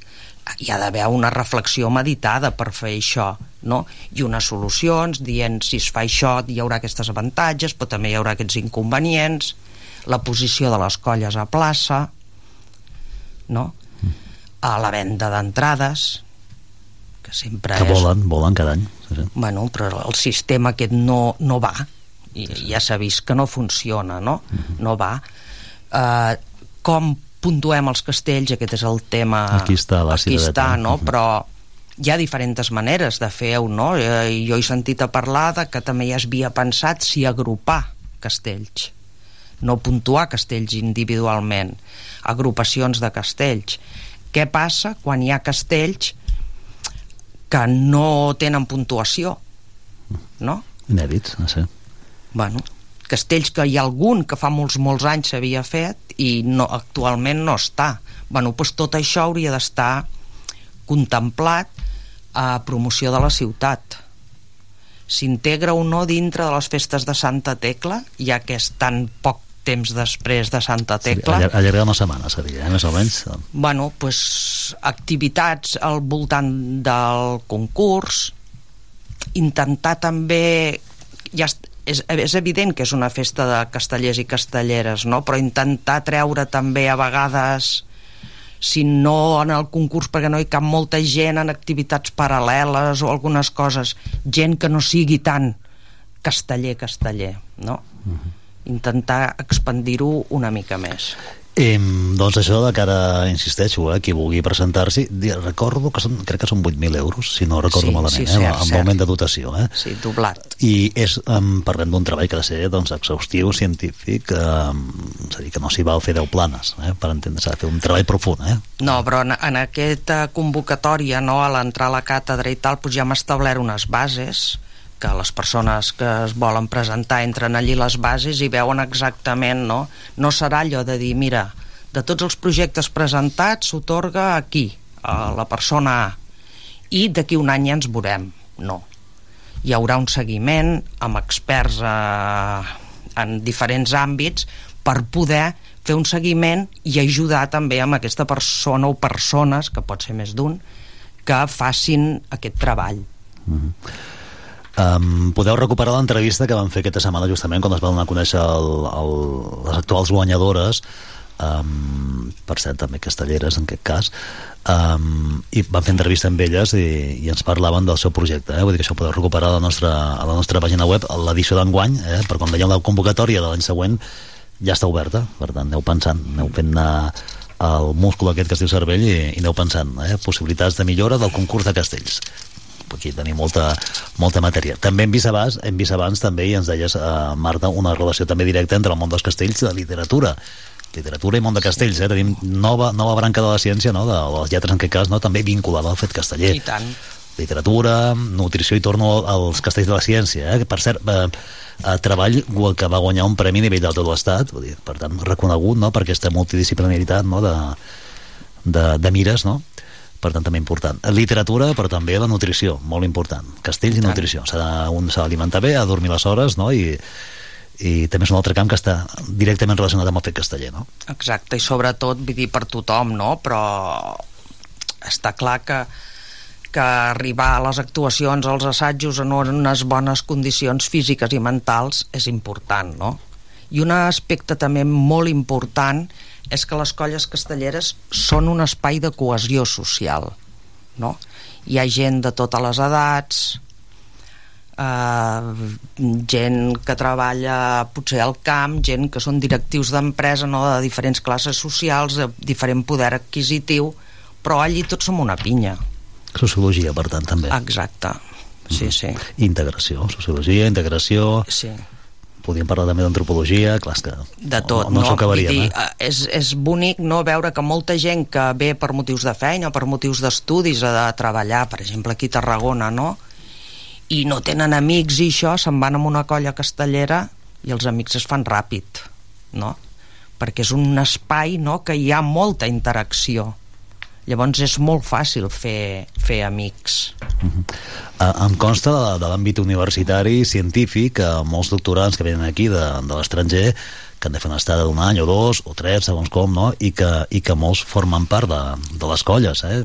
Hi ha d'haver una reflexió meditada per fer això no? i unes solucions dient si es fa això hi haurà aquests avantatges però també hi haurà aquests inconvenients la posició de les colles a plaça no? a la venda d'entrades que sempre Que és volen, volen cada any. Sí, sí. bueno, però el sistema aquest no, no va i ja s'ha vist que no funciona no, no va uh, com puntuem els castells aquest és el tema Aquí està la aquí està, no? Mhm. però hi ha diferents maneres de fer-ho no? Eh, jo he sentit a parlar de que també ja es havia pensat si agrupar castells no puntuar castells individualment agrupacions de castells què passa quan hi ha castells que no tenen puntuació no? Inèdits, no sé. Bueno, castells que hi ha algun que fa molts, molts anys s'havia fet i no, actualment no està. Bueno, doncs tot això hauria d'estar contemplat a promoció de la ciutat. S'integra o no dintre de les festes de Santa Tecla, ja que és tan poc temps després de Santa Tecla. Allar- Allargar una setmana seria, eh? més o menys. Bueno, pues, activitats al voltant del concurs, intentar també... Ja és, és evident que és una festa de castellers i castelleres, no? però intentar treure també a vegades si no en el concurs perquè no hi cap molta gent en activitats paral·leles o algunes coses, gent que no sigui tant casteller-casteller, no? Intentar expandir-ho una mica més. Eh, doncs això de cara, insisteixo, eh, qui vulgui presentar-s'hi, recordo que són, crec que són 8.000 euros, si no recordo Sí, malament, sí, eh, cert, amb cert. augment de dotació. Eh? Sí, doblat. I és, um, parlem d'un treball que ha de ser doncs, exhaustiu, científic, um, és a dir, que no s'hi val fer 10 planes, eh, per entendre, s'ha de fer un treball profund. Eh? No, però en, en aquesta convocatòria, no, a l'entrar a la càtedra i tal, doncs ja hem establert unes bases que les persones que es volen presentar entren allí les bases i veuen exactament, no? No serà allò de dir, mira, de tots els projectes presentats s'otorga aquí, a la persona A, i d'aquí un any ja ens veurem. No. Hi haurà un seguiment amb experts eh, en diferents àmbits per poder fer un seguiment i ajudar també amb aquesta persona o persones, que pot ser més d'un, que facin aquest treball. Um, podeu recuperar l'entrevista que vam fer aquesta setmana justament quan es van donar a conèixer el, el, les actuals guanyadores um, per cert també castelleres en aquest cas um, i vam fer entrevista amb elles i, i ens parlaven del seu projecte eh? vull dir que això ho podeu recuperar a la nostra, a la nostra pàgina web a l'edició d'enguany eh? per quan veieu la convocatòria de l'any següent ja està oberta, per tant aneu pensant aneu fent uh, el múscul aquest que es diu cervell i, i aneu pensant eh? possibilitats de millora del concurs de castells aquí tenim molta, molta matèria. També hem vist abans, hem vist abans també, i ens deies, uh, Marta, una relació també directa entre el món dels castells i la literatura literatura i món de castells, eh? tenim nova, nova branca de la ciència, no? de les lletres en aquest cas, no? també vinculada al fet casteller. I tant. Literatura, nutrició i torno als castells de la ciència. Eh? Per cert, eh, eh, treball que va guanyar un premi a nivell de tot l'estat, per tant, reconegut no? per aquesta multidisciplinaritat no? de, de, de mires, no? Per tant també important. Literatura, però també la nutrició, molt important. Castells i, i nutrició. S'ha d'alimentar bé, de dormir les hores, no? I, i també és un altre camp que està directament relacionat amb el fet casteller, no? Exacte, i sobretot, vull dir, per tothom, no? Però està clar que que arribar a les actuacions, als assajos en unes bones condicions físiques i mentals és important, no? I un aspecte també molt important és que les colles castelleres són un espai de cohesió social, no? Hi ha gent de totes les edats, eh, gent que treballa potser al camp, gent que són directius d'empresa no? de diferents classes socials, de diferent poder adquisitiu, però allí tots som una pinya. Sociologia, per tant, també. Exacte, sí, mm. sí. Integració, sociologia, integració... Sí podríem parlar també d'antropologia, clar, que de tot, no, no, no dir, eh? és, és bonic no veure que molta gent que ve per motius de feina per motius d'estudis a de treballar, per exemple aquí a Tarragona, no? i no tenen amics i això, se'n van amb una colla castellera i els amics es fan ràpid, no? Perquè és un espai no, que hi ha molta interacció. Llavors és molt fàcil fer, fer amics. Uh -huh. uh, em consta de, de l'àmbit universitari científic que molts doctorants que venen aquí de, de l'estranger que han de fer una estada d'un any o dos o tres, segons com, no? I que, i que molts formen part de, de les colles, eh?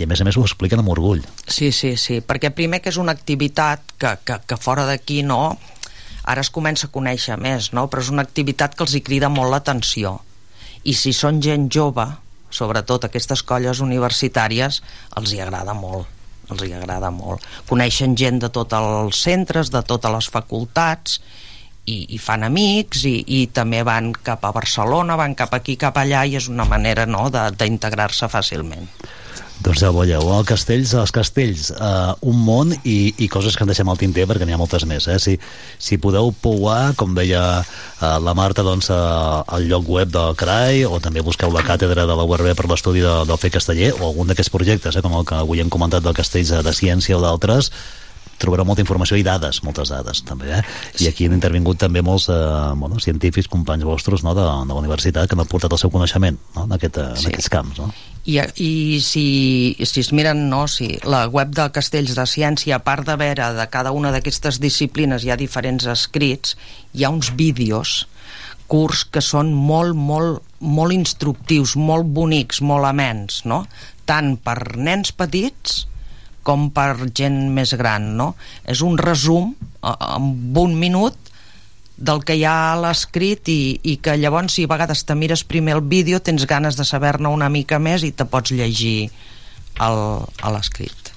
i a més a més ho expliquen amb orgull. Sí, sí, sí, perquè primer que és una activitat que, que, que fora d'aquí no, ara es comença a conèixer més, no? però és una activitat que els hi crida molt l'atenció. I si són gent jove, sobretot aquestes colles universitàries, els hi agrada molt els hi agrada molt. Coneixen gent de tots els centres, de totes les facultats, i, i fan amics i, i també van cap a Barcelona, van cap aquí, cap allà i és una manera no, d'integrar-se fàcilment. Doncs ja ho veieu, el castells, els castells, eh, un món i, i coses que en deixem al tinter perquè n'hi ha moltes més. Eh? Si, si podeu pouar, com deia eh, la Marta, doncs, eh, el lloc web del CRAI o també busqueu la càtedra de la URB per l'estudi de, del fer casteller o algun d'aquests projectes, eh, com el que avui hem comentat del castells de ciència o d'altres, trobareu molta informació i dades, moltes dades també, eh? I aquí han intervingut també molts eh, bueno, científics, companys vostres no, de, de la universitat que han aportat el seu coneixement no, en, aquest, sí. en aquests camps. No? I, i si, si es miren no, si la web de Castells de Ciència, a part de veure de cada una d'aquestes disciplines hi ha diferents escrits, hi ha uns vídeos curts que són molt, molt, molt instructius, molt bonics, molt amens, no? tant per nens petits com per gent més gran, no? És un resum en un minut del que hi ha a l'escrit i, i que llavors si a vegades te mires primer el vídeo tens ganes de saber-ne una mica més i te pots llegir a l'escrit.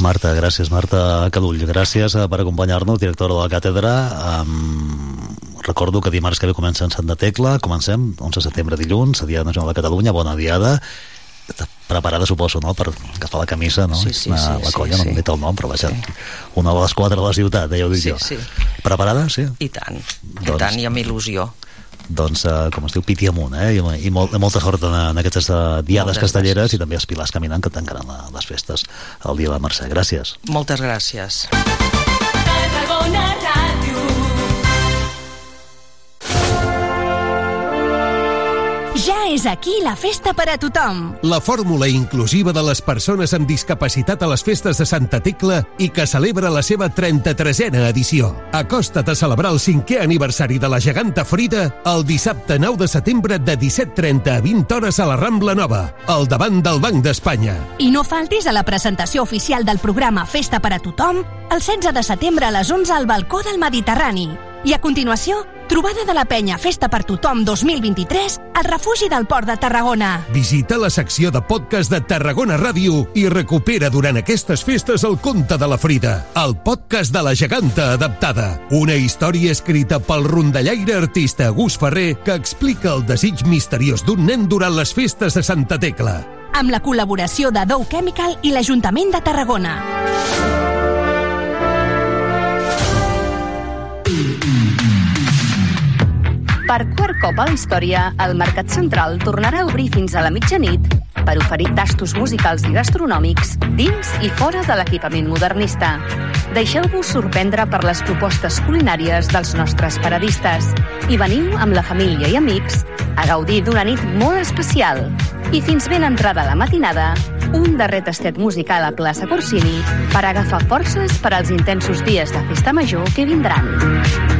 Marta, gràcies. Marta Cadull, gràcies eh, per acompanyar-nos, directora de la càtedra. Um, recordo que dimarts que ve comença en Santa Tecla, comencem, 11 de setembre dilluns, a Dia Nacional de Catalunya, bona diada, preparada, suposo, no?, per agafar la camisa, no? Sí, sí, la, sí, la colla, sí, no sí. sí. el nom, però vaja, sí. una de les quatre de la ciutat, eh, ja ho dic Sí, jo. sí. Preparada, sí? I tant, i Doncs- tant, i amb il·lusió. Doncs, uh, com es diu, piti amunt, eh? I, i molt, molta sort en, en aquestes uh, diades Moltes castelleres i també els pilars caminant que tancaran la, les festes el dia de la Mercè. Gràcies. Moltes gràcies. És aquí la festa per a tothom. La fórmula inclusiva de les persones amb discapacitat a les festes de Santa Tecla i que celebra la seva 33a edició. Acosta't a celebrar el cinquè aniversari de la geganta Frida el dissabte 9 de setembre de 17.30 a 20 hores a la Rambla Nova, al davant del Banc d'Espanya. I no faltis a la presentació oficial del programa Festa per a tothom el 16 de setembre a les 11 al balcó del Mediterrani. I a continuació, trobada de la penya Festa per tothom 2023 al refugi del Port de Tarragona. Visita la secció de podcast de Tarragona Ràdio i recupera durant aquestes festes el conte de la Frida, el podcast de la geganta adaptada. Una història escrita pel rondallaire artista Gus Ferrer que explica el desig misteriós d'un nen durant les festes de Santa Tecla. amb la col·laboració de Dow Chemical i l'Ajuntament de Tarragona. Per quart cop a la història, el Mercat Central tornarà a obrir fins a la mitjanit per oferir tastos musicals i gastronòmics dins i fora de l'equipament modernista. Deixeu-vos sorprendre per les propostes culinàries dels nostres paradistes i veniu amb la família i amics a gaudir d'una nit molt especial. I fins ben entrada la matinada, un darrer tastet musical a plaça Corsini per agafar forces per als intensos dies de festa major que vindran.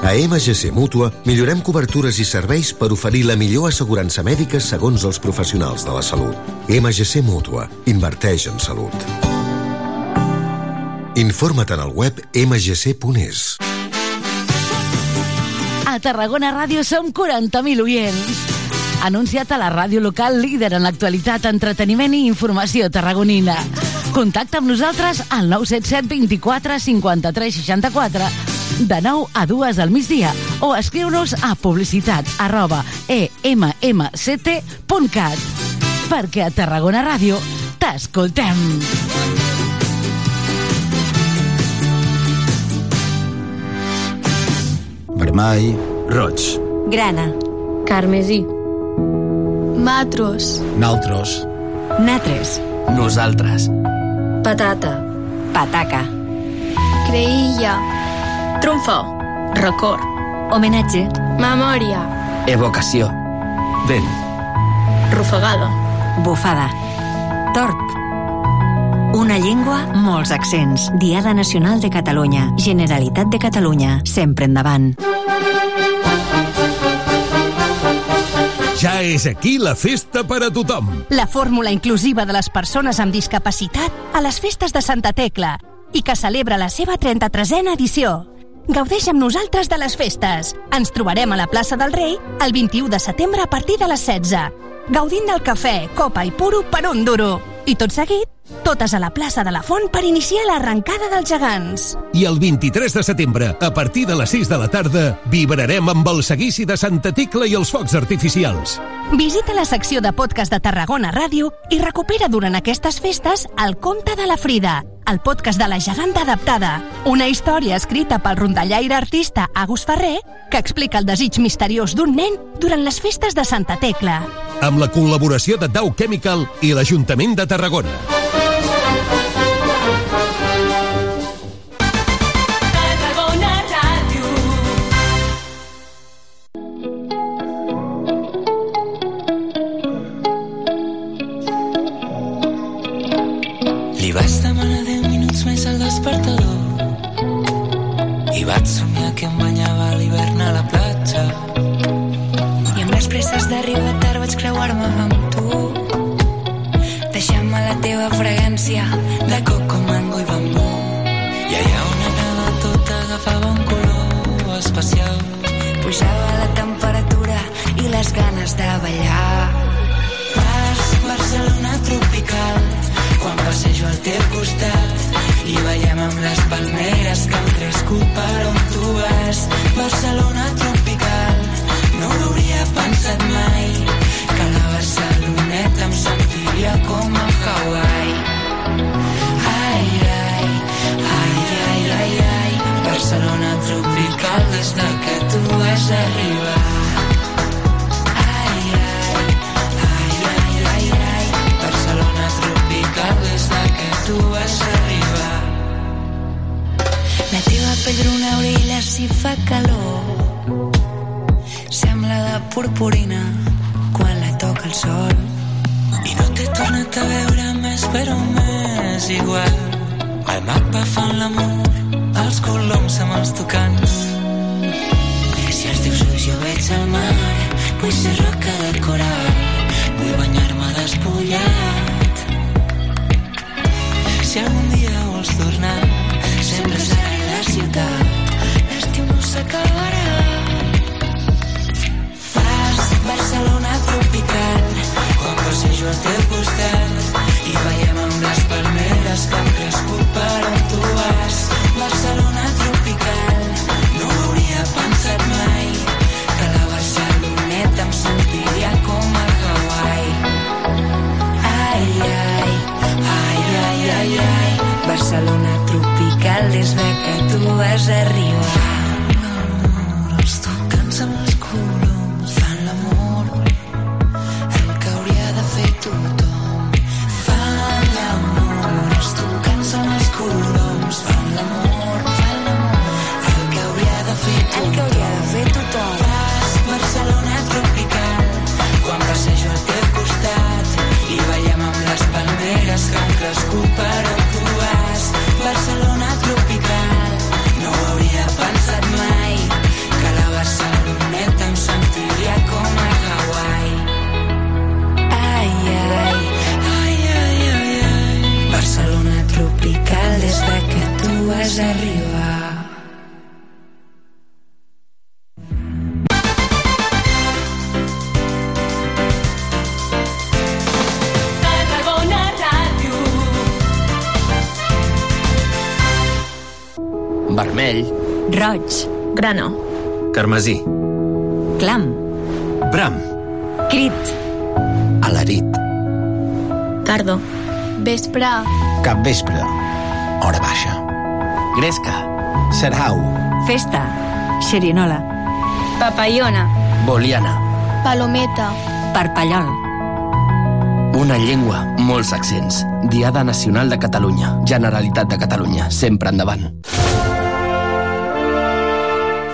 A MGC Mútua millorem cobertures i serveis per oferir la millor assegurança mèdica segons els professionals de la salut. MGC Mútua. Inverteix en salut. Informa't en el web mgc.es. A Tarragona Ràdio som 40.000 oients. Anunciat a la ràdio local líder en l'actualitat, entreteniment i informació tarragonina. Contacta amb nosaltres al 977 24 53 64 de 9 a 2 al migdia o escriu-nos a publicitat arroba emmct.cat perquè a Tarragona Ràdio t'escoltem. Vermell. Roig. Grana. Carmesí. Matros. Naltros. Natres. Nosaltres. Patata. Pataca. Creïlla. Trumfo. Record. Homenatge. Memòria. Evocació. Vent. Rufagada. Bufada. Torp. Una llengua, molts accents. Diada Nacional de Catalunya. Generalitat de Catalunya. Sempre endavant. Ja és aquí la festa per a tothom. La fórmula inclusiva de les persones amb discapacitat a les festes de Santa Tecla i que celebra la seva 33a edició. Gaudeix amb nosaltres de les festes. Ens trobarem a la plaça del Rei el 21 de setembre a partir de les 16. Gaudint del cafè, copa i puro per un duro. I tot seguit, totes a la plaça de la Font per iniciar l'arrencada dels gegants. I el 23 de setembre, a partir de les 6 de la tarda, vibrarem amb el seguici de Santa Tecla i els focs artificials. Visita la secció de podcast de Tarragona Ràdio i recupera durant aquestes festes el conte de la Frida, el podcast de la geganta adaptada. Una història escrita pel rondallaire artista Agus Ferrer que explica el desig misteriós d'un nen durant les festes de Santa Tecla. Amb la col·laboració de Dow Chemical i l'Ajuntament de Tarragona. Tarragona Li vaig demanar 10 minuts més al despertador i vaig somiar que em banyava a l'hivern a la platja. I amb les presses d'arribar tard vaig creuar-me amb tu deixant-me la teva fragància de coco, mango i bambú. I allà on anava tot agafava un color especial. pujava la temperatura i les ganes de ballar Fas Barcelona tropical quan passejo al teu costat i veiem amb les palmeres que han crescut per on tu vas. Barcelona tropical, no ho hauria pensat mai que la Barceloneta em sentiria com a Hawaii. Ai, ai, ai, ai, ai, ai, Barcelona tropical des de que tu vas arribar. Pell bruna orella si fa calor sembla de purpurina quan la toca el sol I no t'he tornat a veure més, però més igual. Al mapa fan l'amor, els coloms amb els tocants. si els teus ulls jo veig el mar vull ser roca de coral Vull banyar-me despullat. Si algun dia vols tornar, la ciutat. L'estiu no s'acabarà. Fas Barcelona tropical, quan passejo al teu costat i veiem amb les palmeres que des de que tu vas arribar. Roig. Grano. Carmesí. Clam. Bram. Crit. Alarit. Tardo. Vespre. Cap vespre. Hora baixa. Gresca. Serhau. Festa. Xerinola. Papallona. Boliana. Palometa. Parpallol. Una llengua, molts accents. Diada Nacional de Catalunya. Generalitat de Catalunya. Sempre endavant.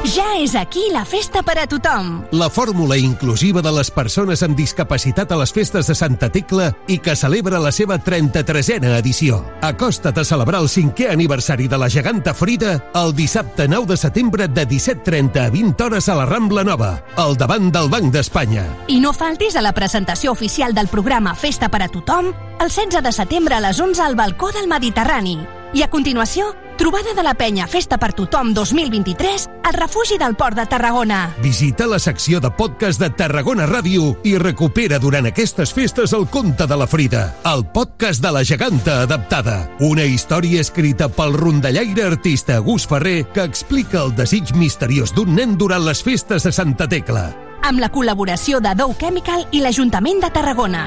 Ja és aquí la festa per a tothom. La fórmula inclusiva de les persones amb discapacitat a les festes de Santa Tecla i que celebra la seva 33a edició. Acosta't a celebrar el cinquè aniversari de la geganta Frida el dissabte 9 de setembre de 17.30 a 20 hores a la Rambla Nova, al davant del Banc d'Espanya. I no faltis a la presentació oficial del programa Festa per a tothom el 16 de setembre a les 11 al balcó del Mediterrani. I a continuació, trobada de la penya Festa per tothom 2023 al refugi del Port de Tarragona. Visita la secció de podcast de Tarragona Ràdio i recupera durant aquestes festes el conte de la Frida, el podcast de la geganta adaptada. Una història escrita pel rondallaire artista Gus Ferrer que explica el desig misteriós d'un nen durant les festes de Santa Tecla. Amb la col·laboració de Dow Chemical i l'Ajuntament de Tarragona.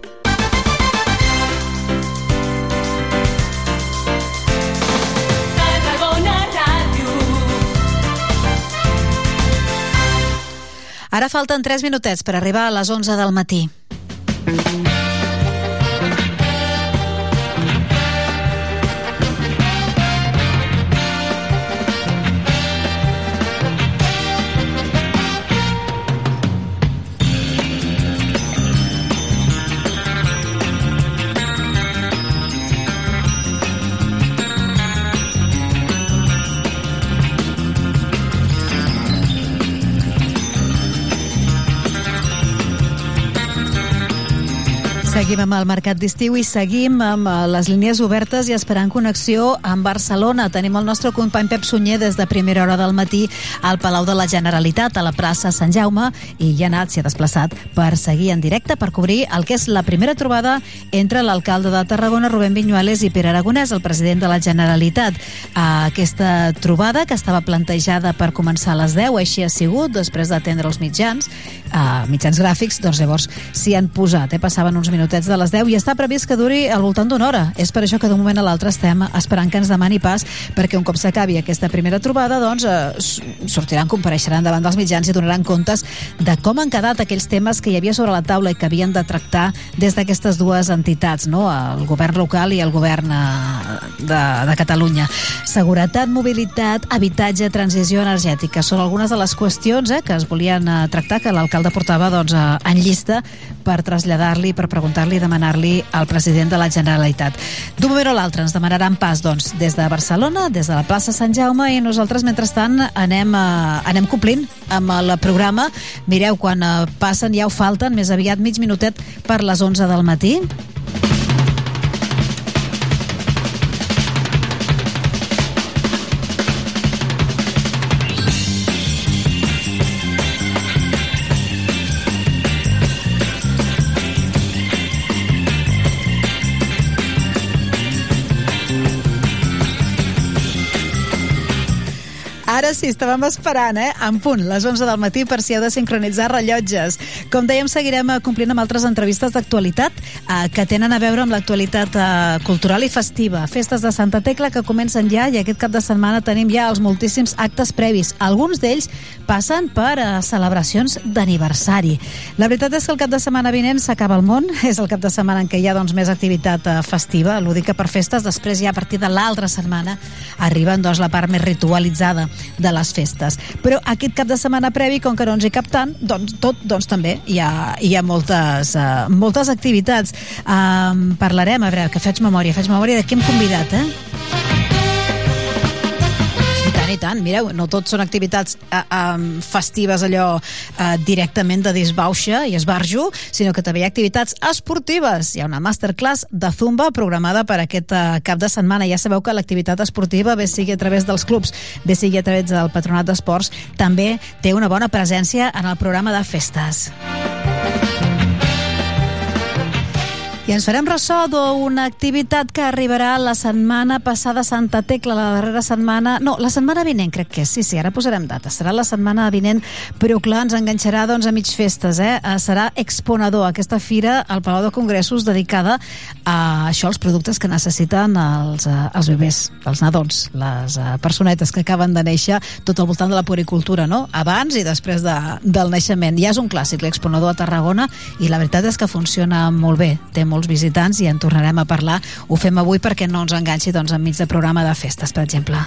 Ara falten 3 minutets per arribar a les 11 del matí. Seguim amb el mercat d'estiu i seguim amb eh, les línies obertes i esperant connexió amb Barcelona. Tenim el nostre company Pep Sunyer des de primera hora del matí al Palau de la Generalitat, a la plaça Sant Jaume, i ja ha anat, s'hi ha desplaçat per seguir en directe, per cobrir el que és la primera trobada entre l'alcalde de Tarragona, Rubén Viñuales, i Pere Aragonès, el president de la Generalitat. Aquesta trobada, que estava plantejada per començar a les 10, així ha sigut, després d'atendre els mitjans, eh, mitjans gràfics, doncs llavors s'hi han posat, eh? passaven uns minutets quartets de les 10 i està previst que duri al voltant d'una hora. És per això que d'un moment a l'altre estem esperant que ens demani pas perquè un cop s'acabi aquesta primera trobada doncs eh, sortiran, compareixeran davant dels mitjans i donaran comptes de com han quedat aquells temes que hi havia sobre la taula i que havien de tractar des d'aquestes dues entitats, no? el govern local i el govern eh, de, de Catalunya. Seguretat, mobilitat, habitatge, transició energètica són algunes de les qüestions eh, que es volien eh, tractar, que l'alcalde portava doncs, eh, en llista per traslladar-li, per preguntar-li i demanar-li al president de la Generalitat. D'un moment a l'altre ens demanaran pas doncs, des de Barcelona, des de la plaça Sant Jaume i nosaltres, mentrestant, anem, eh, anem complint amb el programa. Mireu, quan eh, passen ja ho falten, més aviat mig minutet per les 11 del matí. Sí, estàvem esperant, eh? En punt, les 11 del matí, per si heu de sincronitzar rellotges. Com dèiem, seguirem eh, complint amb altres entrevistes d'actualitat eh, que tenen a veure amb l'actualitat eh, cultural i festiva. Festes de Santa Tecla que comencen ja i aquest cap de setmana tenim ja els moltíssims actes previs. Alguns d'ells passen per eh, celebracions d'aniversari. La veritat és que el cap de setmana vinent s'acaba el món. És el cap de setmana en què hi ha doncs, més activitat eh, festiva, lúdica per festes. Després ja a partir de l'altra setmana arriben doncs, la part més ritualitzada de les festes. Però aquest cap de setmana previ, com que no ens hi cap tant, doncs tot doncs, també hi ha, hi ha moltes, uh, moltes activitats. Um, parlarem, a veure, que faig memòria, faig memòria de què hem convidat, eh? I tant. Mireu, no tot són activitats uh, um, festives allò uh, directament de disbauxa i esbarjo, sinó que també hi ha activitats esportives. Hi ha una masterclass de Zumba programada per aquest uh, cap de setmana. Ja sabeu que l'activitat esportiva, bé sigui a través dels clubs, bé sigui a través del Patronat d'Esports, també té una bona presència en el programa de festes. I ens farem ressò d'una activitat que arribarà la setmana passada a Santa Tecla, la darrera setmana... No, la setmana vinent crec que és, sí, sí, ara posarem data. Serà la setmana vinent, però clar, ens enganxarà doncs, a mig festes, eh? eh serà Exponador, aquesta fira al Palau de Congressos dedicada a això, als productes que necessiten els, eh, els bebès, els nadons, les eh, personetes que acaben de néixer, tot al voltant de la puricultura, no? Abans i després de, del naixement. Ja és un clàssic, l'Exponador a Tarragona, i la veritat és que funciona molt bé. Té molts visitants i en tornarem a parlar. Ho fem avui perquè no ens enganxi doncs, enmig de programa de festes, per exemple.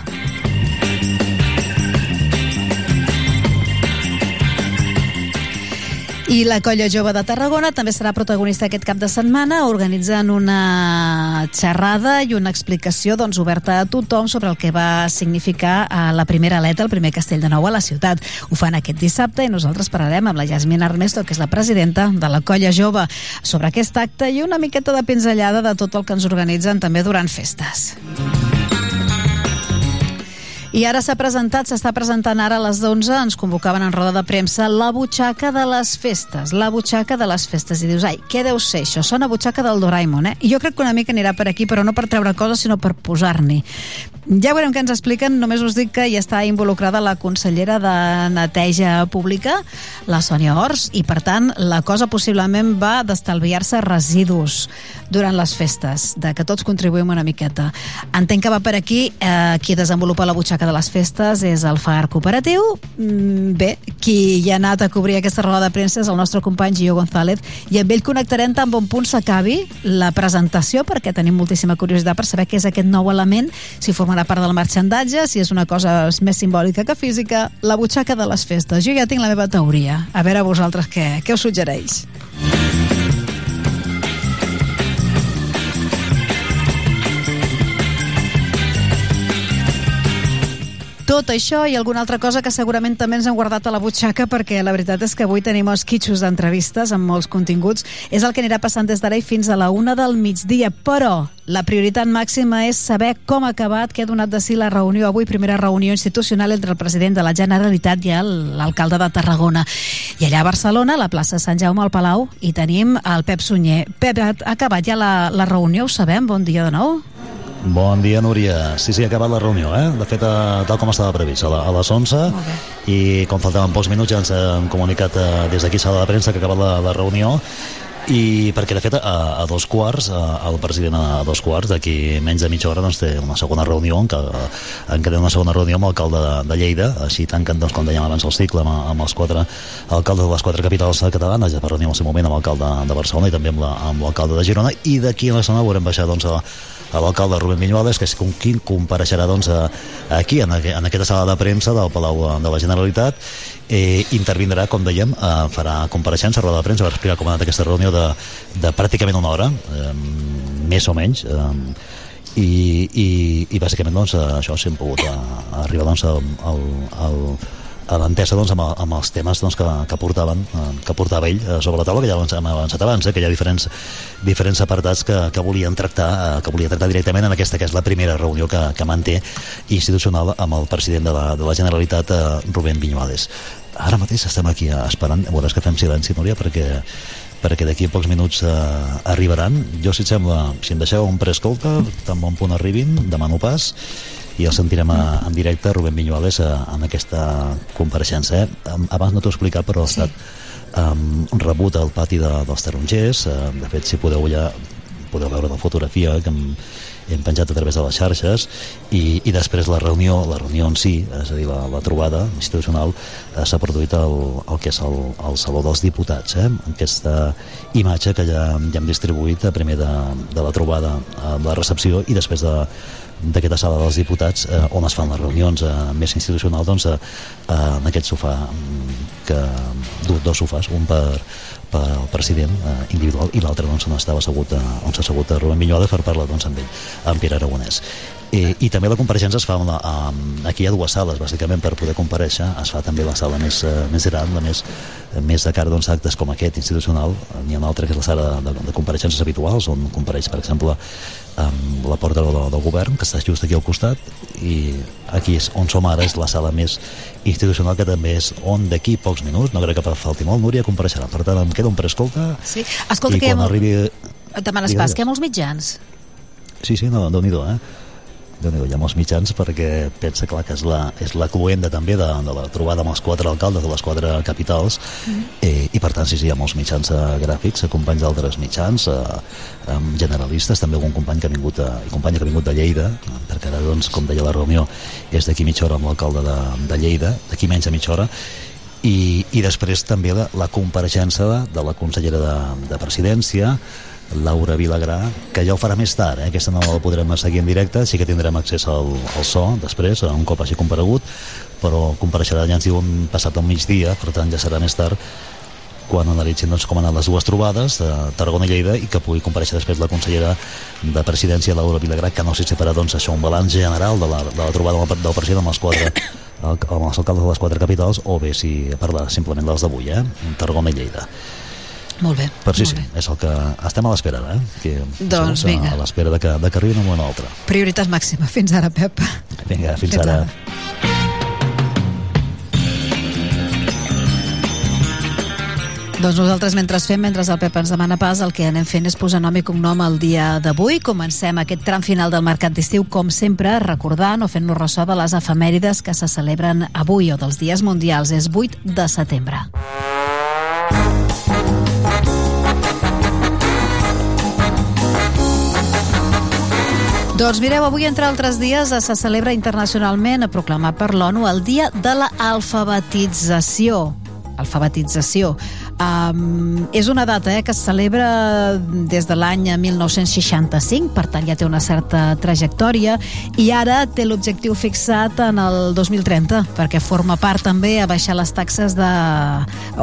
I la Colla Jove de Tarragona també serà protagonista aquest cap de setmana organitzant una xerrada i una explicació doncs, oberta a tothom sobre el que va significar eh, la primera aleta, el primer castell de nou a la ciutat. Ho fan aquest dissabte i nosaltres parlarem amb la Jasmina Armesto, que és la presidenta de la Colla Jove, sobre aquest acte i una miqueta de pinzellada de tot el que ens organitzen també durant festes. I ara s'ha presentat, s'està presentant ara a les 11, ens convocaven en roda de premsa, la butxaca de les festes, la butxaca de les festes. I dius, ai, què deu ser això? Sona butxaca del Doraemon, eh? I jo crec que una mica anirà per aquí, però no per treure coses, sinó per posar-n'hi. Ja veurem què ens expliquen, només us dic que hi està involucrada la consellera de Neteja Pública, la Sònia Ors, i per tant la cosa possiblement va d'estalviar-se residus durant les festes, de que tots contribuïm una miqueta. Entenc que va per aquí, eh, qui desenvolupa la butxaca de les festes és el FAR Cooperatiu. Mm, bé, qui hi ha anat a cobrir aquesta roda de premsa és el nostre company Gio González, i amb ell connectarem tan bon punt s'acabi la presentació, perquè tenim moltíssima curiositat per saber què és aquest nou element, si forma formarà part del marxandatge, si és una cosa més simbòlica que física, la butxaca de les festes. Jo ja tinc la meva teoria. A veure vosaltres què, què us suggereix. Tot això i alguna altra cosa que segurament també ens hem guardat a la butxaca perquè la veritat és que avui tenim els quitxos d'entrevistes amb molts continguts. És el que anirà passant des d'ara i fins a la una del migdia, però la prioritat màxima és saber com ha acabat, què ha donat de si la reunió avui, primera reunió institucional entre el president de la Generalitat i l'alcalde de Tarragona. I allà a Barcelona, a la plaça Sant Jaume al Palau, hi tenim el Pep Sunyer. Pep, ha acabat ja la, la reunió, ho sabem? Bon dia de nou. Bon dia, Núria. Sí, sí, ha acabat la reunió, eh? De fet, eh, tal com estava previst, a, la, a les 11, i com faltaven pocs minuts ja ens hem comunicat eh, des d'aquí sala de premsa que ha acabat la, la reunió. I perquè de fet a, a dos quarts a, el president a, dos quarts d'aquí menys de mitja hora doncs, té una segona reunió en què, en què té una segona reunió amb l'alcalde de, de Lleida. Així tanquen doncs, com dèiem abans el cicle amb, amb els quatre alcaldes de les quatre capitals catalanes. Ja per reunir en el seu moment amb l'alcalde de Barcelona i també amb l'alcalde de Girona. I d'aquí a la setmana veurem baixar doncs, a l'alcalde Rubén Viñuales, que és com qui compareixerà doncs, a, aquí, en, en aquesta sala de premsa del Palau de la Generalitat, eh, intervindrà, com dèiem, eh, farà compareixença, roda de premsa, per explicar com ha anat aquesta reunió de, de pràcticament una hora, eh, més o menys, eh, i, i, i bàsicament doncs, això s'hem pogut a, a arribar doncs, al, al a l'entesa doncs, amb, amb els temes doncs, que, que, portaven, eh, que portava ell eh, sobre la taula, que ja hem avançat abans, eh, que hi ha diferents, diferents apartats que, que volien tractar eh, que volia tractar directament en aquesta que és la primera reunió que, que manté institucional amb el president de la, de la Generalitat, eh, Rubén Viñuales. Ara mateix estem aquí eh, esperant, veuràs que fem silenci, Núria, perquè perquè d'aquí a pocs minuts eh, arribaran. Jo, si et sembla, si em deixeu un preescolta, tan bon punt arribin, demano pas, i el sentirem a, en directe Rubén Viñuales a, en aquesta compareixença eh? abans no t'ho he explicat però ha estat um, rebut al pati de, dels tarongers uh, de fet si podeu ja podeu veure la fotografia que hem, penjat a través de les xarxes i, i després la reunió, la reunió en si, és a dir, la, la trobada institucional eh, s'ha produït al, al que és el, el Saló dels Diputats eh? aquesta imatge que ja, ja hem distribuït a primer de, de la trobada a la recepció i després de, d'aquesta sala dels diputats eh, on es fan les reunions eh, més institucionals doncs, eh, eh, en aquest sofà mm, que dos sofàs, un per, per al president eh, individual i l'altre doncs, on estava assegut, eh, on s'ha assegut a Rubén Vinyuada per parlar doncs, amb ell, amb Pere Aragonès. I, i també la compareixença es fa una, um, aquí hi ha dues sales bàsicament per poder compareixer es fa també la sala més, uh, més gran la més, més de cara doncs, actes com aquest institucional n'hi ha una altra que és la sala de, de compareixences habituals on compareix per exemple amb la porta del, del govern que està just aquí al costat i aquí és on som ara és la sala més institucional que també és on d'aquí pocs minuts, no crec que falti molt Núria compareixerà, per tant em queda un preescolta sí. Escolta, i quan ha... arribi demanes pas, que hi ha molts mitjans. Sí, sí, no, déu nhi eh déu hi ha molts mitjans perquè pensa clar que és la, és la cluenda també de, de la trobada amb els quatre alcaldes de les quatre capitals mm. eh, i per tant sí, sí, hi ha molts mitjans eh, gràfics, companys d'altres mitjans eh, generalistes, també algun company que ha vingut a, i companya que ha vingut de Lleida perquè ara doncs, com deia la reunió és d'aquí mitja hora amb l'alcalde de, de Lleida d'aquí menys de mitja hora i, i després també la, la compareixença de, de la consellera de, de presidència Laura Vilagrà, que ja ho farà més tard, eh? aquesta no la podrem seguir en directe, sí que tindrem accés al, al so després, un cop hagi comparegut, però compareixerà, ja ens diuen, passat al migdia, per tant ja serà més tard, quan analitzin doncs, com han anat les dues trobades de Tarragona i Lleida i que pugui compareixer després la consellera de Presidència Laura Vilagrà que no sé si farà doncs, això un balanç general de la, de la trobada del president amb els quatre amb els alcaldes de les quatre capitals o bé si parla simplement dels d'avui eh? Tarragona i Lleida molt bé. Però sí, sí, bé. és el que estem a l'espera, eh? Que, doncs vinga. A l'espera de, que, de que arribin un moment altre. Prioritat màxima. Fins ara, Pep. Vinga, fins, fins ara. ara. Doncs nosaltres, mentre fem, mentre el Pep ens demana pas, el que anem fent és posar nom i cognom el dia d'avui. Comencem aquest tram final del mercat d'estiu, com sempre, recordant o fent-nos ressò de les efemèrides que se celebren avui o dels dies mundials. És 8 de setembre. Doncs mireu, avui, entre altres dies, se celebra internacionalment, proclamat per l'ONU, el Dia de l'Alfabetització. Alfabetització. Um, és una data eh, que es celebra des de l'any 1965, per tant ja té una certa trajectòria, i ara té l'objectiu fixat en el 2030, perquè forma part també a baixar les taxes de...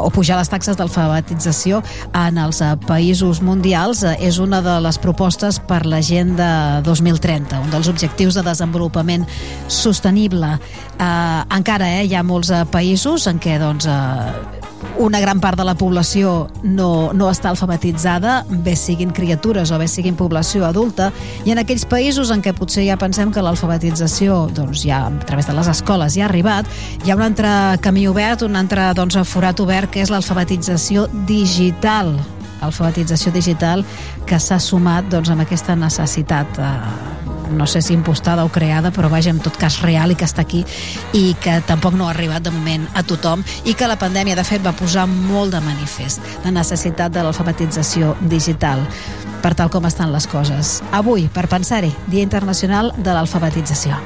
o pujar les taxes d'alfabetització en els eh, països mundials. És una de les propostes per l'agenda 2030, un dels objectius de desenvolupament sostenible. Uh, encara eh, hi ha molts uh, països en què doncs, uh, una gran part de la població no, no està alfabetitzada, bé siguin criatures o bé siguin població adulta, i en aquells països en què potser ja pensem que l'alfabetització doncs, ja a través de les escoles ja ha arribat, hi ha un altre camí obert, un altre doncs, forat obert, que és l'alfabetització digital. Alfabetització digital que s'ha sumat doncs, amb aquesta necessitat eh, no sé si impostada o creada, però vaja, en tot cas real i que està aquí i que tampoc no ha arribat de moment a tothom i que la pandèmia, de fet, va posar molt de manifest la necessitat de l'alfabetització digital per tal com estan les coses. Avui, per pensar-hi, Dia Internacional de l'Alfabetització.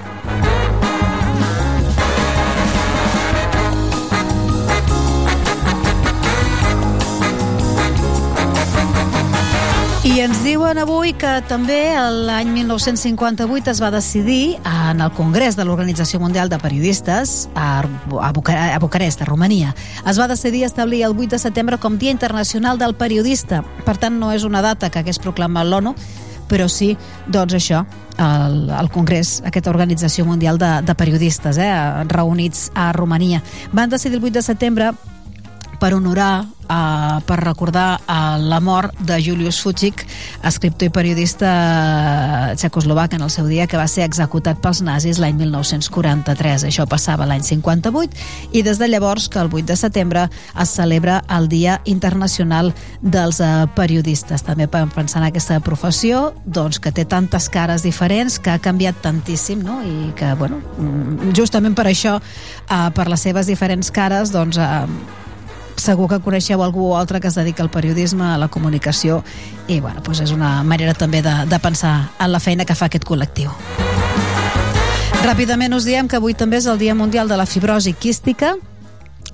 Diuen avui que també l'any 1958 es va decidir en el Congrés de l'Organització Mundial de Periodistes a, a, a Bucarest, a Romania. Es va decidir establir el 8 de setembre com Dia Internacional del Periodista. Per tant, no és una data que hagués proclamat l'ONU, però sí, doncs això, el, el Congrés, aquesta organització mundial de, de periodistes, eh, reunits a Romania. Van decidir el 8 de setembre per honorar, eh, per recordar eh, la mort de Julius Fuchik, escriptor i periodista txecoslovac en el seu dia, que va ser executat pels nazis l'any 1943. Això passava l'any 58 i des de llavors que el 8 de setembre es celebra el Dia Internacional dels eh, Periodistes. També pensar en aquesta professió doncs, que té tantes cares diferents, que ha canviat tantíssim no? i que, bueno, mm, justament per això, eh, per les seves diferents cares, doncs, eh, segur que coneixeu algú o altre que es dedica al periodisme, a la comunicació i bueno, doncs és una manera també de, de pensar en la feina que fa aquest col·lectiu. Ràpidament us diem que avui també és el Dia Mundial de la Fibrosi Quística,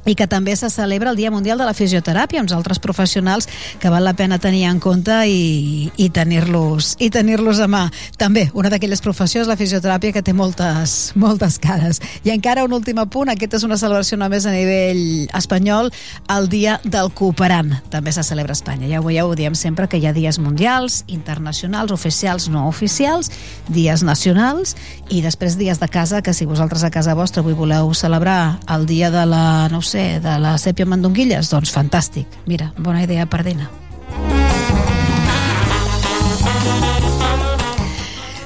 i que també se celebra el Dia Mundial de la Fisioteràpia, uns altres professionals que val la pena tenir en compte i, i tenir-los i tenir-los a mà. També, una d'aquelles professions, la fisioteràpia, que té moltes, moltes cares. I encara un últim apunt, aquest és una celebració només a nivell espanyol, el Dia del Cooperant. També se celebra a Espanya. Ja ho veieu, ho diem sempre que hi ha dies mundials, internacionals, oficials, no oficials, dies nacionals i després dies de casa, que si vosaltres a casa vostra avui voleu celebrar el dia de la, no sé, sé, de la sèpia mandonguilles? Doncs fantàstic. Mira, bona idea per dinar.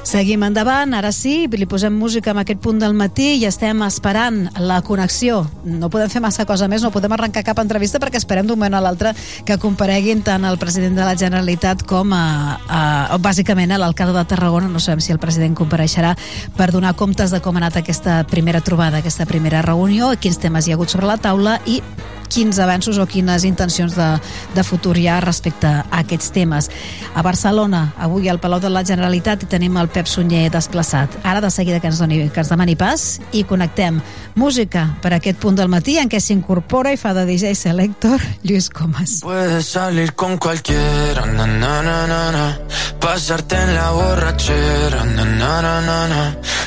Seguim endavant, ara sí, li posem música en aquest punt del matí i estem esperant la connexió. No podem fer massa cosa més, no podem arrencar cap entrevista perquè esperem d'un moment a l'altre que compareguin tant el president de la Generalitat com a, a, a bàsicament a l'alcalde de Tarragona. No sabem si el president compareixerà per donar comptes de com ha anat aquesta primera trobada, aquesta primera reunió, quins temes hi ha hagut sobre la taula i quins avenços o quines intencions de, de futur hi ha respecte a aquests temes. A Barcelona, avui al Palau de la Generalitat hi tenim el Pep Sunyer desplaçat. Ara de seguida que ens, doni, que ens demani pas i connectem música per aquest punt del matí en què s'incorpora i fa de DJ Selector Lluís Comas. Puedes salir con cualquiera, na, na, na, na, na. pasarte en la borrachera, na, na, na, na, na.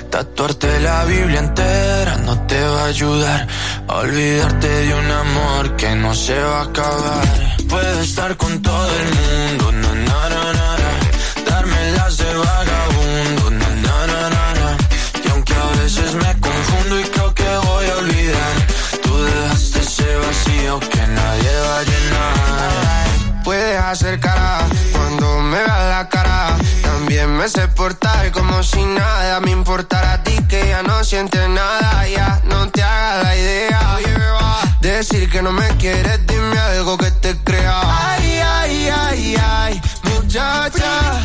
tatuarte la Biblia entera no te va a ayudar a olvidarte de un amor que no se va a acabar. Puedo estar con todo el mundo, na, na, na, na, na. darme las de vagabundo, na, na, na, na, na. Y aunque a veces me confundo y creo que voy a olvidar, tú dejaste ese vacío que nadie va a llenar. Puedes hacer cara cuando me veas la cara. También me sé portar como si nada me importara a ti que ya no sientes nada, ya no te hagas la idea. Decir que no me quieres, dime algo que te crea. Ay, ay, ay, ay, muchacha.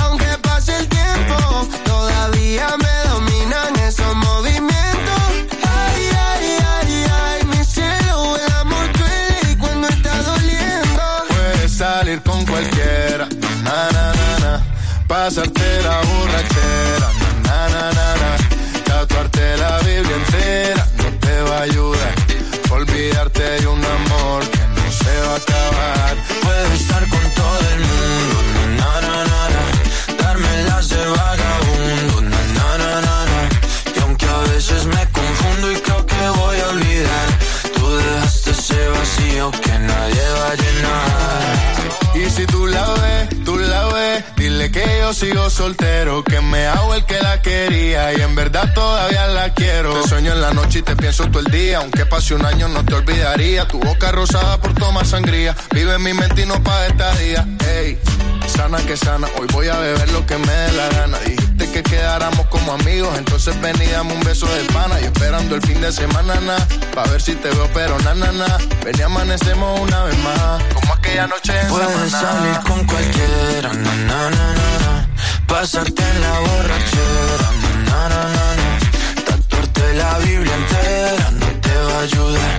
Aunque pase el tiempo, todavía me dominan esos movimientos. Ay, ay, ay, ay, mi cielo, el amor duele y cuando está doliendo. Puedes salir con cualquiera, na, na, na, na. Pasarte la borrachera, na, na, na, na. Tatuarte la Biblia entera no te va a ayudar olvidarte de un amor que no se va a acabar. Puedo estar con todo el mundo, na, na, sigo soltero, que me hago el que la quería y en verdad todavía la quiero. Te sueño en la noche y te pienso todo el día, aunque pase un año no te olvidaría. Tu boca rosada por tomar sangría, vive en mi mente y no para esta día. Ey, sana que sana, hoy voy a beber lo que me dé la gana. Dijiste que quedáramos como amigos, entonces veníamos un beso de pana. Y esperando el fin de semana, na, pa' ver si te veo, pero na, na, na. Ven y amanecemos una vez más, como aquella noche en Puedes salir con cualquiera, na, na, na, na pasarte en la borrachera. no, no, no, no. na, Tatuarte la Biblia entera no te va a ayudar.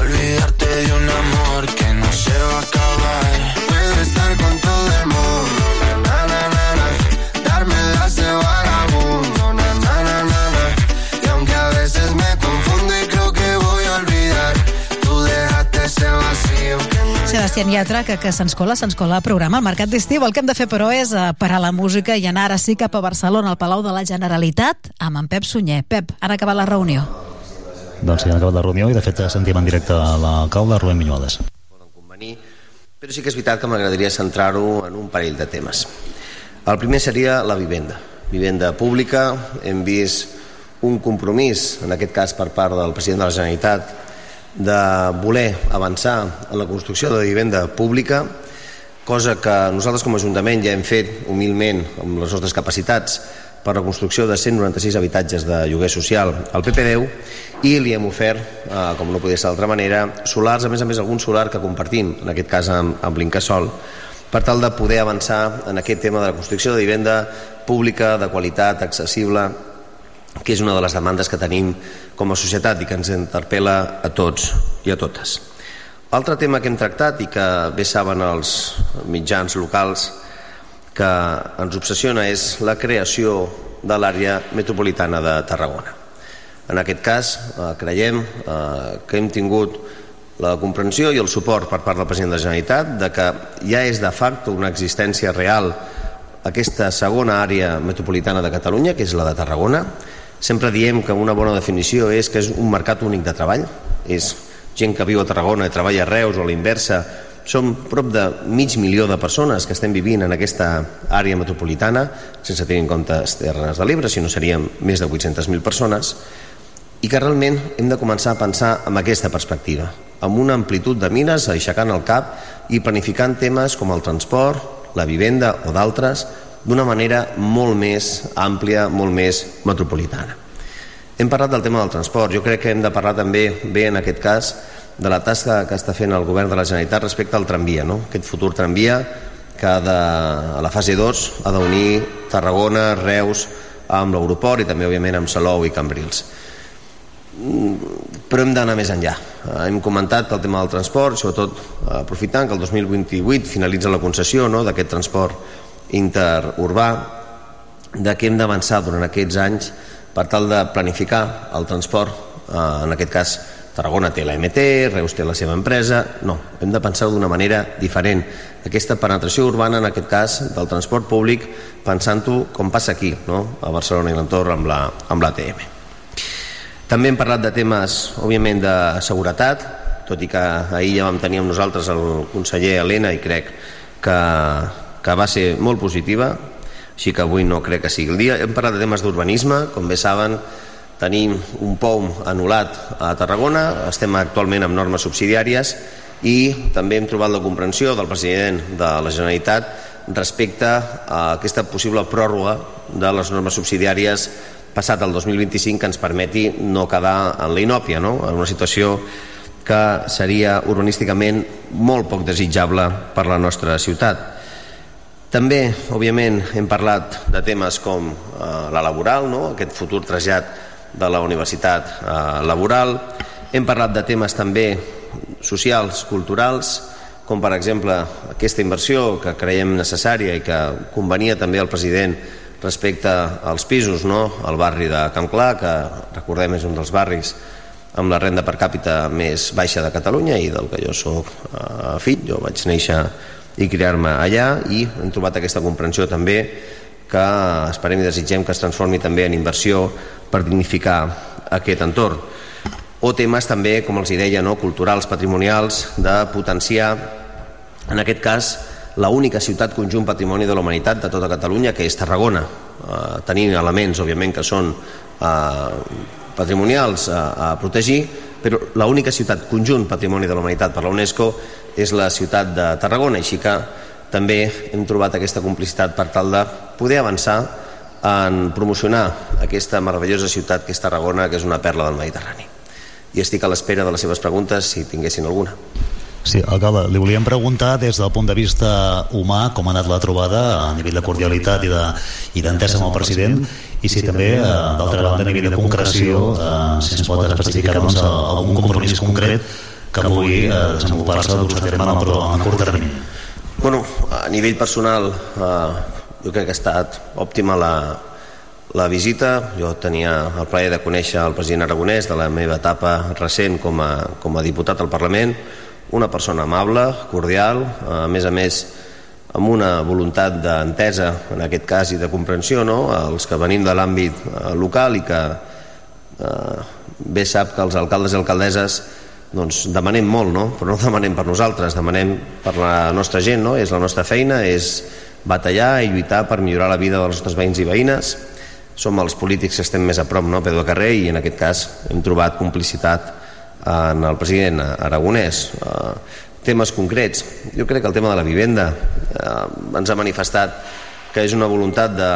Olvidarte de un amor que no se va a acabar. Puedo estar contigo Sebastián Yatra, que, que se'ns cola, se'ns cola al programa al Mercat d'Estiu. El que hem de fer, però, és eh, parar la música i anar ara sí cap a Barcelona, al Palau de la Generalitat, amb en Pep Sunyer. Pep, han acabat la reunió. Doncs sí, han acabat la reunió i de fet sentim en directe l'alcalde Rubén Vinyuales. Però sí que és veritat que m'agradaria centrar-ho en un parell de temes. El primer seria la vivenda. Vivenda pública, hem vist un compromís, en aquest cas per part del president de la Generalitat, de voler avançar en la construcció de vivenda pública, cosa que nosaltres com a Ajuntament ja hem fet humilment amb les nostres capacitats per la construcció de 196 habitatges de lloguer social al PP10 i li hem ofert, eh, com no podia ser d'altra manera, solars, a més a més algun solar que compartim, en aquest cas amb, amb l'Incasol, per tal de poder avançar en aquest tema de la construcció de vivenda pública, de qualitat, accessible, que és una de les demandes que tenim com a societat i que ens interpel·la a tots i a totes. Altre tema que hem tractat i que bé saben els mitjans locals que ens obsessiona és la creació de l'àrea metropolitana de Tarragona. En aquest cas, eh, creiem eh, que hem tingut la comprensió i el suport per part del president de la Generalitat de que ja és de facto una existència real aquesta segona àrea metropolitana de Catalunya, que és la de Tarragona. Sempre diem que una bona definició és que és un mercat únic de treball, és gent que viu a Tarragona i treballa a Reus o a la inversa, som prop de mig milió de persones que estem vivint en aquesta àrea metropolitana, sense tenir en compte les Terres de l'Ebre, si no seríem més de 800.000 persones, i que realment hem de començar a pensar amb aquesta perspectiva, amb una amplitud de mires, aixecant el cap i planificant temes com el transport, la vivenda o d'altres, d'una manera molt més àmplia, molt més metropolitana. Hem parlat del tema del transport, jo crec que hem de parlar també, bé en aquest cas, de la tasca que està fent el govern de la Generalitat respecte al tramvia, no? aquest futur tramvia que de, a la fase 2 ha d'unir Tarragona, Reus, amb l'aeroport i també, òbviament, amb Salou i Cambrils. Però hem d'anar més enllà. Hem comentat el tema del transport, sobretot aprofitant que el 2028 finalitza la concessió no?, d'aquest transport interurbà, de què hem d'avançar durant aquests anys per tal de planificar el transport, eh, en aquest cas Tarragona té la MT, Reus té la seva empresa... No, hem de pensar d'una manera diferent. Aquesta penetració urbana, en aquest cas, del transport públic, pensant-ho com passa aquí, no? a Barcelona i l'entorn amb l'ATM. La, També hem parlat de temes, òbviament, de seguretat, tot i que ahir ja vam tenir amb nosaltres el conseller Helena i crec que, que va ser molt positiva, així que avui no crec que sigui el dia. Hem parlat de temes d'urbanisme, com bé saben, tenim un POUM anul·lat a Tarragona, estem actualment amb normes subsidiàries i també hem trobat la comprensió del president de la Generalitat respecte a aquesta possible pròrroga de les normes subsidiàries passat el 2025 que ens permeti no quedar en la inòpia, no? en una situació que seria urbanísticament molt poc desitjable per la nostra ciutat. També, òbviament, hem parlat de temes com eh, la laboral, no? aquest futur trasllat de la universitat eh, laboral. Hem parlat de temes també socials, culturals, com per exemple aquesta inversió que creiem necessària i que convenia també al president respecte als pisos no? al barri de Camp Clar, que recordem és un dels barris amb la renda per càpita més baixa de Catalunya i del que jo sóc eh, fill, jo vaig néixer i criar-me allà. I hem trobat aquesta comprensió també que esperem i desitgem que es transformi també en inversió per dignificar aquest entorn. O temes també, com els deia, no, culturals, patrimonials, de potenciar, en aquest cas, la única ciutat conjunt patrimoni de la humanitat de tota Catalunya, que és Tarragona, eh, tenint elements, òbviament, que són eh, patrimonials a, a protegir, però l'única ciutat conjunt patrimoni de la humanitat per la UNESCO és la ciutat de Tarragona, així que també hem trobat aquesta complicitat per tal de poder avançar en promocionar aquesta meravellosa ciutat que és Tarragona, que és una perla del Mediterrani. I estic a l'espera de les seves preguntes, si tinguessin alguna. Sí, alcalde, li volíem preguntar des del punt de vista humà com ha anat la trobada a nivell de cordialitat i d'entesa de, amb el president i si també, eh, d'altra banda, a nivell de concreció, eh, si ens pot especificar doncs, algun compromís concret que pugui eh, desenvolupar-se doncs, a terme en, en curt termini. Bueno, a nivell personal, eh, jo crec que ha estat òptima la, la visita. Jo tenia el plaer de conèixer el president aragonès de la meva etapa recent com a, com a diputat al Parlament, una persona amable, cordial, a més a més amb una voluntat d'entesa, en aquest cas, i de comprensió, no? els que venim de l'àmbit eh, local i que eh, bé sap que els alcaldes i alcaldesses doncs demanem molt, no? però no demanem per nosaltres, demanem per la nostra gent, no? és la nostra feina, és batallar i lluitar per millorar la vida dels nostres veïns i veïnes. Som els polítics que estem més a prop, no? Pedro Carrer, i en aquest cas hem trobat complicitat en el president aragonès. Eh, temes concrets. Jo crec que el tema de la vivenda eh, ens ha manifestat que és una voluntat de,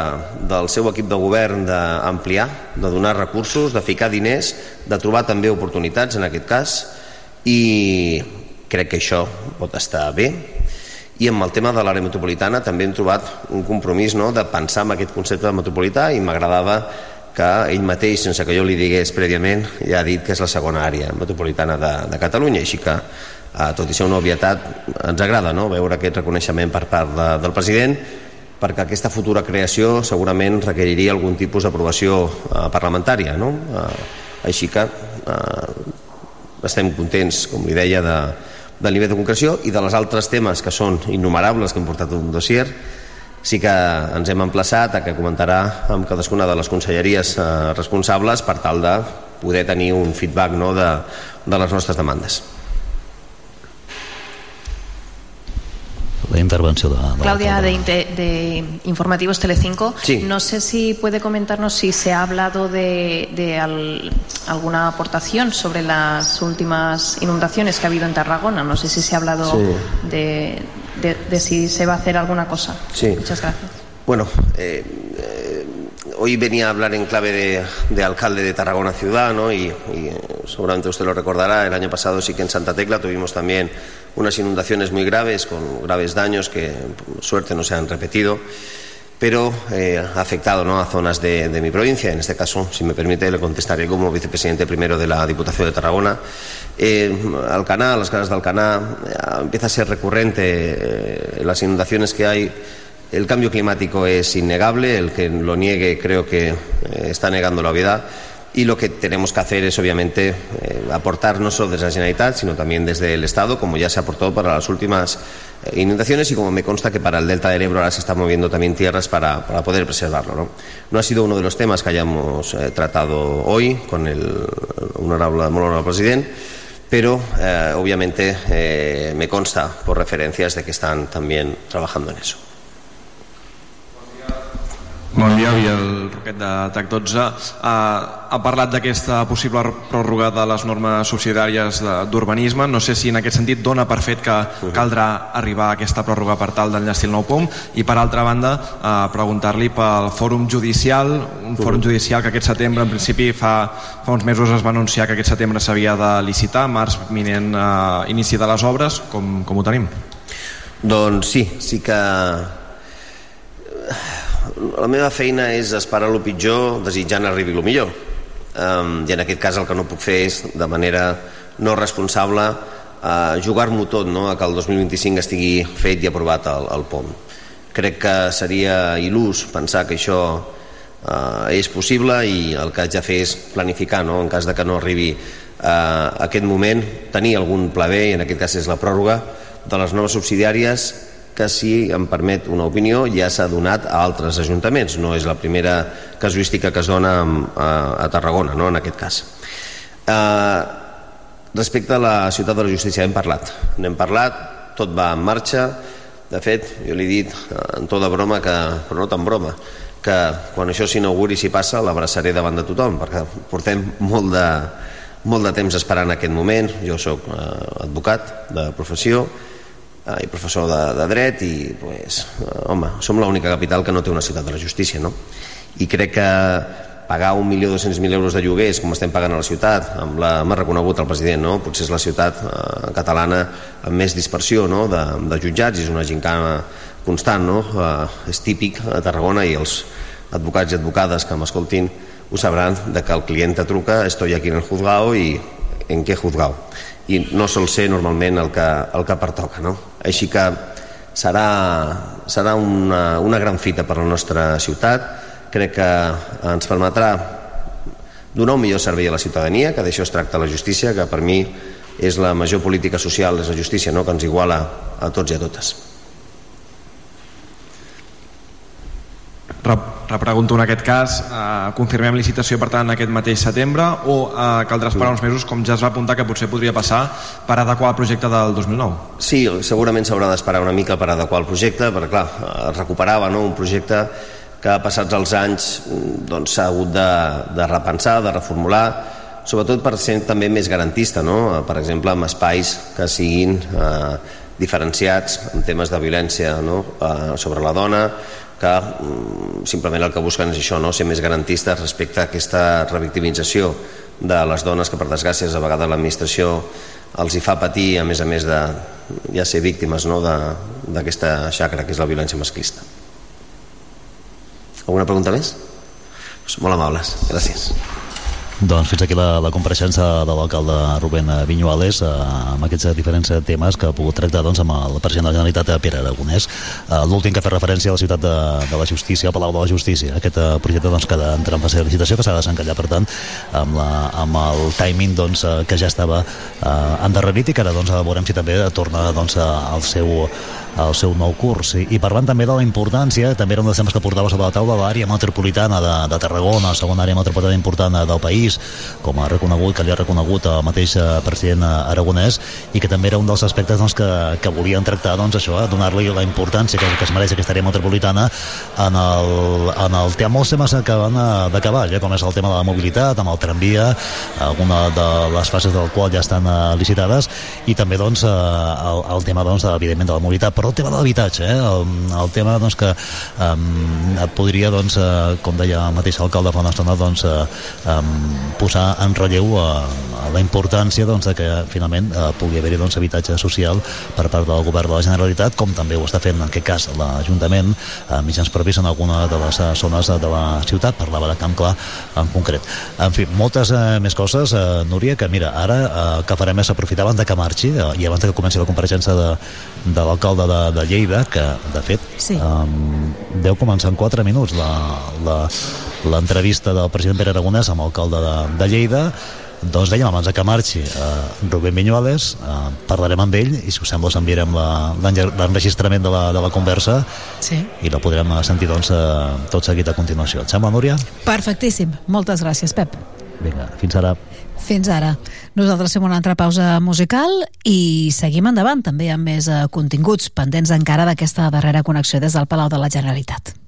del seu equip de govern d'ampliar, de donar recursos, de ficar diners, de trobar també oportunitats en aquest cas i crec que això pot estar bé i amb el tema de l'àrea metropolitana també hem trobat un compromís no, de pensar en aquest concepte de metropolità i m'agradava que ell mateix, sense que jo li digués prèviament, ja ha dit que és la segona àrea metropolitana de, de Catalunya, així que eh, tot i ser una obvietat, ens agrada no? veure aquest reconeixement per part de, del president perquè aquesta futura creació segurament requeriria algun tipus d'aprovació eh, parlamentària. No? Eh, així que eh, estem contents, com li deia, de, del nivell de concreció i de les altres temes que són innumerables que hem portat un dossier sí que ens hem emplaçat a que comentarà amb cadascuna de les conselleries eh, responsables per tal de poder tenir un feedback no, de, de les nostres demandes. La intervención de, de Claudia de, de, Informativos Telecinco. Sí. No sé si puede comentarnos si se ha hablado de, de al, alguna aportación sobre las últimas inundaciones que ha habido en Tarragona. No sé si se ha hablado Sí. de, de, de si se va a hacer alguna cosa. Sí. Muchas gracias. Bueno, eh, hoy venía a hablar en clave de, de alcalde de Tarragona Ciudad, ¿no? Y, eh, seguramente usted lo recordará, el año pasado sí que en Santa Tecla tuvimos también unas inundaciones muy graves, con graves daños que por suerte no se han repetido, pero eh, ha afectado ¿no? a zonas de, mi provincia. En este caso, si me permite, le contestaré como vicepresidente primero de la Diputación de Tarragona. Eh, Alcaná, las caras de Alcaná, eh, empieza a ser recurrente las inundaciones que hay. El cambio climático es innegable, el que lo niegue creo que eh, está negando la obviedad y lo que tenemos que hacer es obviamente eh, aportar no solo desde la Generalitat, sino también desde el Estado, como ya se aportó para las últimas eh, inundaciones y como me consta que para el Delta del Ebro ahora se están moviendo también tierras para, poder preservarlo. ¿no? ha sido uno de los temas que hayamos tratado hoy con el honorable, presidente, pero obviamente me consta por referencias de que están también trabajando en eso. Bon dia, avui el Roquet de TAC 12 ha, ha parlat d'aquesta possible pròrroga de les normes subsidiàries d'urbanisme. No sé si en aquest sentit dona per fet que caldrà arribar a aquesta pròrroga per tal d'enllestir el nou POM i per altra banda eh, preguntar-li pel fòrum judicial, un fòrum judicial que aquest setembre en principi fa, fa uns mesos es va anunciar que aquest setembre s'havia de licitar, març minent eh, inici de les obres, com, com ho tenim? Doncs sí, sí que la meva feina és esperar el pitjor desitjant arribi el millor um, i en aquest cas el que no puc fer és de manera no responsable uh, jugar-m'ho tot no? a que el 2025 estigui fet i aprovat el, el POM crec que seria il·lús pensar que això uh, és possible i el que haig de fer és planificar no? en cas de que no arribi uh, aquest moment tenir algun pla B i en aquest cas és la pròrroga de les noves subsidiàries que si em permet una opinió ja s'ha donat a altres ajuntaments. No és la primera casuística que es dona a, a Tarragona no, en aquest cas. Eh, respecte a la ciutat de la justícia hem parlat. N'hem parlat, tot va en marxa. De fet, jo li he dit eh, en tota broma, que, però no tan broma que quan això s'inauguri si passa l'abraçaré davant de tothom perquè portem molt de, molt de temps esperant aquest moment. Jo sóc eh, advocat de professió. eh, i professor de, de dret i pues, home, som l'única capital que no té una ciutat de la justícia no? i crec que pagar 1.200.000 euros de lloguers com estem pagant a la ciutat amb la, m'ha reconegut el president no? potser és la ciutat eh, catalana amb més dispersió no? de, de jutjats i és una gincana constant no? eh, és típic a Tarragona i els advocats i advocades que m'escoltin ho sabran de que el client te truca estoy aquí en el juzgado i en què juzgado i no sol ser normalment el que, el que pertoca no? així que serà, serà una, una gran fita per a la nostra ciutat crec que ens permetrà donar un millor servei a la ciutadania que d'això es tracta la justícia que per mi és la major política social és la justícia no? que ens iguala a tots i a totes Repregunto en aquest cas, eh, confirmem licitació per tant aquest mateix setembre o eh, caldrà esperar uns mesos com ja es va apuntar que potser podria passar per adequar el projecte del 2009? Sí, segurament s'haurà d'esperar una mica per adequar el projecte, perquè clar, es recuperava no? un projecte que passats els anys doncs, s'ha doncs, hagut de, de repensar, de reformular, sobretot per ser també més garantista, no? per exemple, amb espais que siguin eh, diferenciats en temes de violència no? eh, sobre la dona, que mm, simplement el que busquen és això, no? ser més garantistes respecte a aquesta revictimització de les dones que per desgràcia a vegades l'administració els hi fa patir a més a més de ja ser víctimes no? d'aquesta xacra que és la violència masclista alguna pregunta més? Pues molt amables, gràcies doncs fins aquí la, la compareixença de l'alcalde Rubén Viñuales eh, amb aquests diferents temes que ha pogut tractar doncs, amb el president de la Generalitat Pere Aragonès. Eh, L'últim que fet referència a la ciutat de, de la Justícia, al Palau de la Justícia. Aquest eh, projecte doncs, que entra en fase de licitació que s'ha de desencallar, per tant, amb, la, amb el timing doncs, eh, que ja estava eh, endarrerit i que ara doncs, veurem si també torna doncs, al seu el seu nou curs. I, i parlant també de la importància, també era un dels temes que portava sobre la taula l'àrea metropolitana de, de Tarragona, segona àrea metropolitana important del país, com ha reconegut, que li ha reconegut el mateix eh, president aragonès, i que també era un dels aspectes doncs, que, que volien tractar, doncs, això, eh, donar-li la importància que, que es mereix aquesta àrea metropolitana en el, en el tema molts temes que van eh, de cavall, eh, com és el tema de la mobilitat, amb el tramvia, alguna de les fases del qual ja estan licitades, i també doncs, el, el tema doncs, evidentment de la mobilitat, però el tema de l'habitatge, eh? el, el tema doncs, que um, podria, doncs, uh, com deia el mateix alcalde fa una estona, doncs, uh, um, posar en relleu uh, la importància doncs, de que finalment uh, pugui haver-hi doncs, habitatge social per part del govern de la Generalitat, com també ho està fent en aquest cas l'Ajuntament, uh, mitjans propis en alguna de les uh, zones de la ciutat, parlava de Camp Clar en concret. En fi, moltes uh, més coses, uh, Núria, que mira, ara uh, que farem és aprofitar abans de que marxi uh, i abans que comenci la compareixença de, de l'alcalde de, de Lleida, que de fet sí. um, deu començar en 4 minuts l'entrevista del president Pere Aragonès amb l'alcalde de, de Lleida doncs dèiem abans que marxi uh, Rubén Viñuales uh, parlarem amb ell i si us sembla us enviarem l'enregistrament de, la, de la conversa sí. i la podrem sentir doncs, uh, tot seguit a continuació et sembla Núria? Perfectíssim, moltes gràcies Pep Vinga, fins ara fins ara. Nosaltres fem una altra pausa musical i seguim endavant també amb més eh, continguts pendents encara d'aquesta darrera connexió des del Palau de la Generalitat.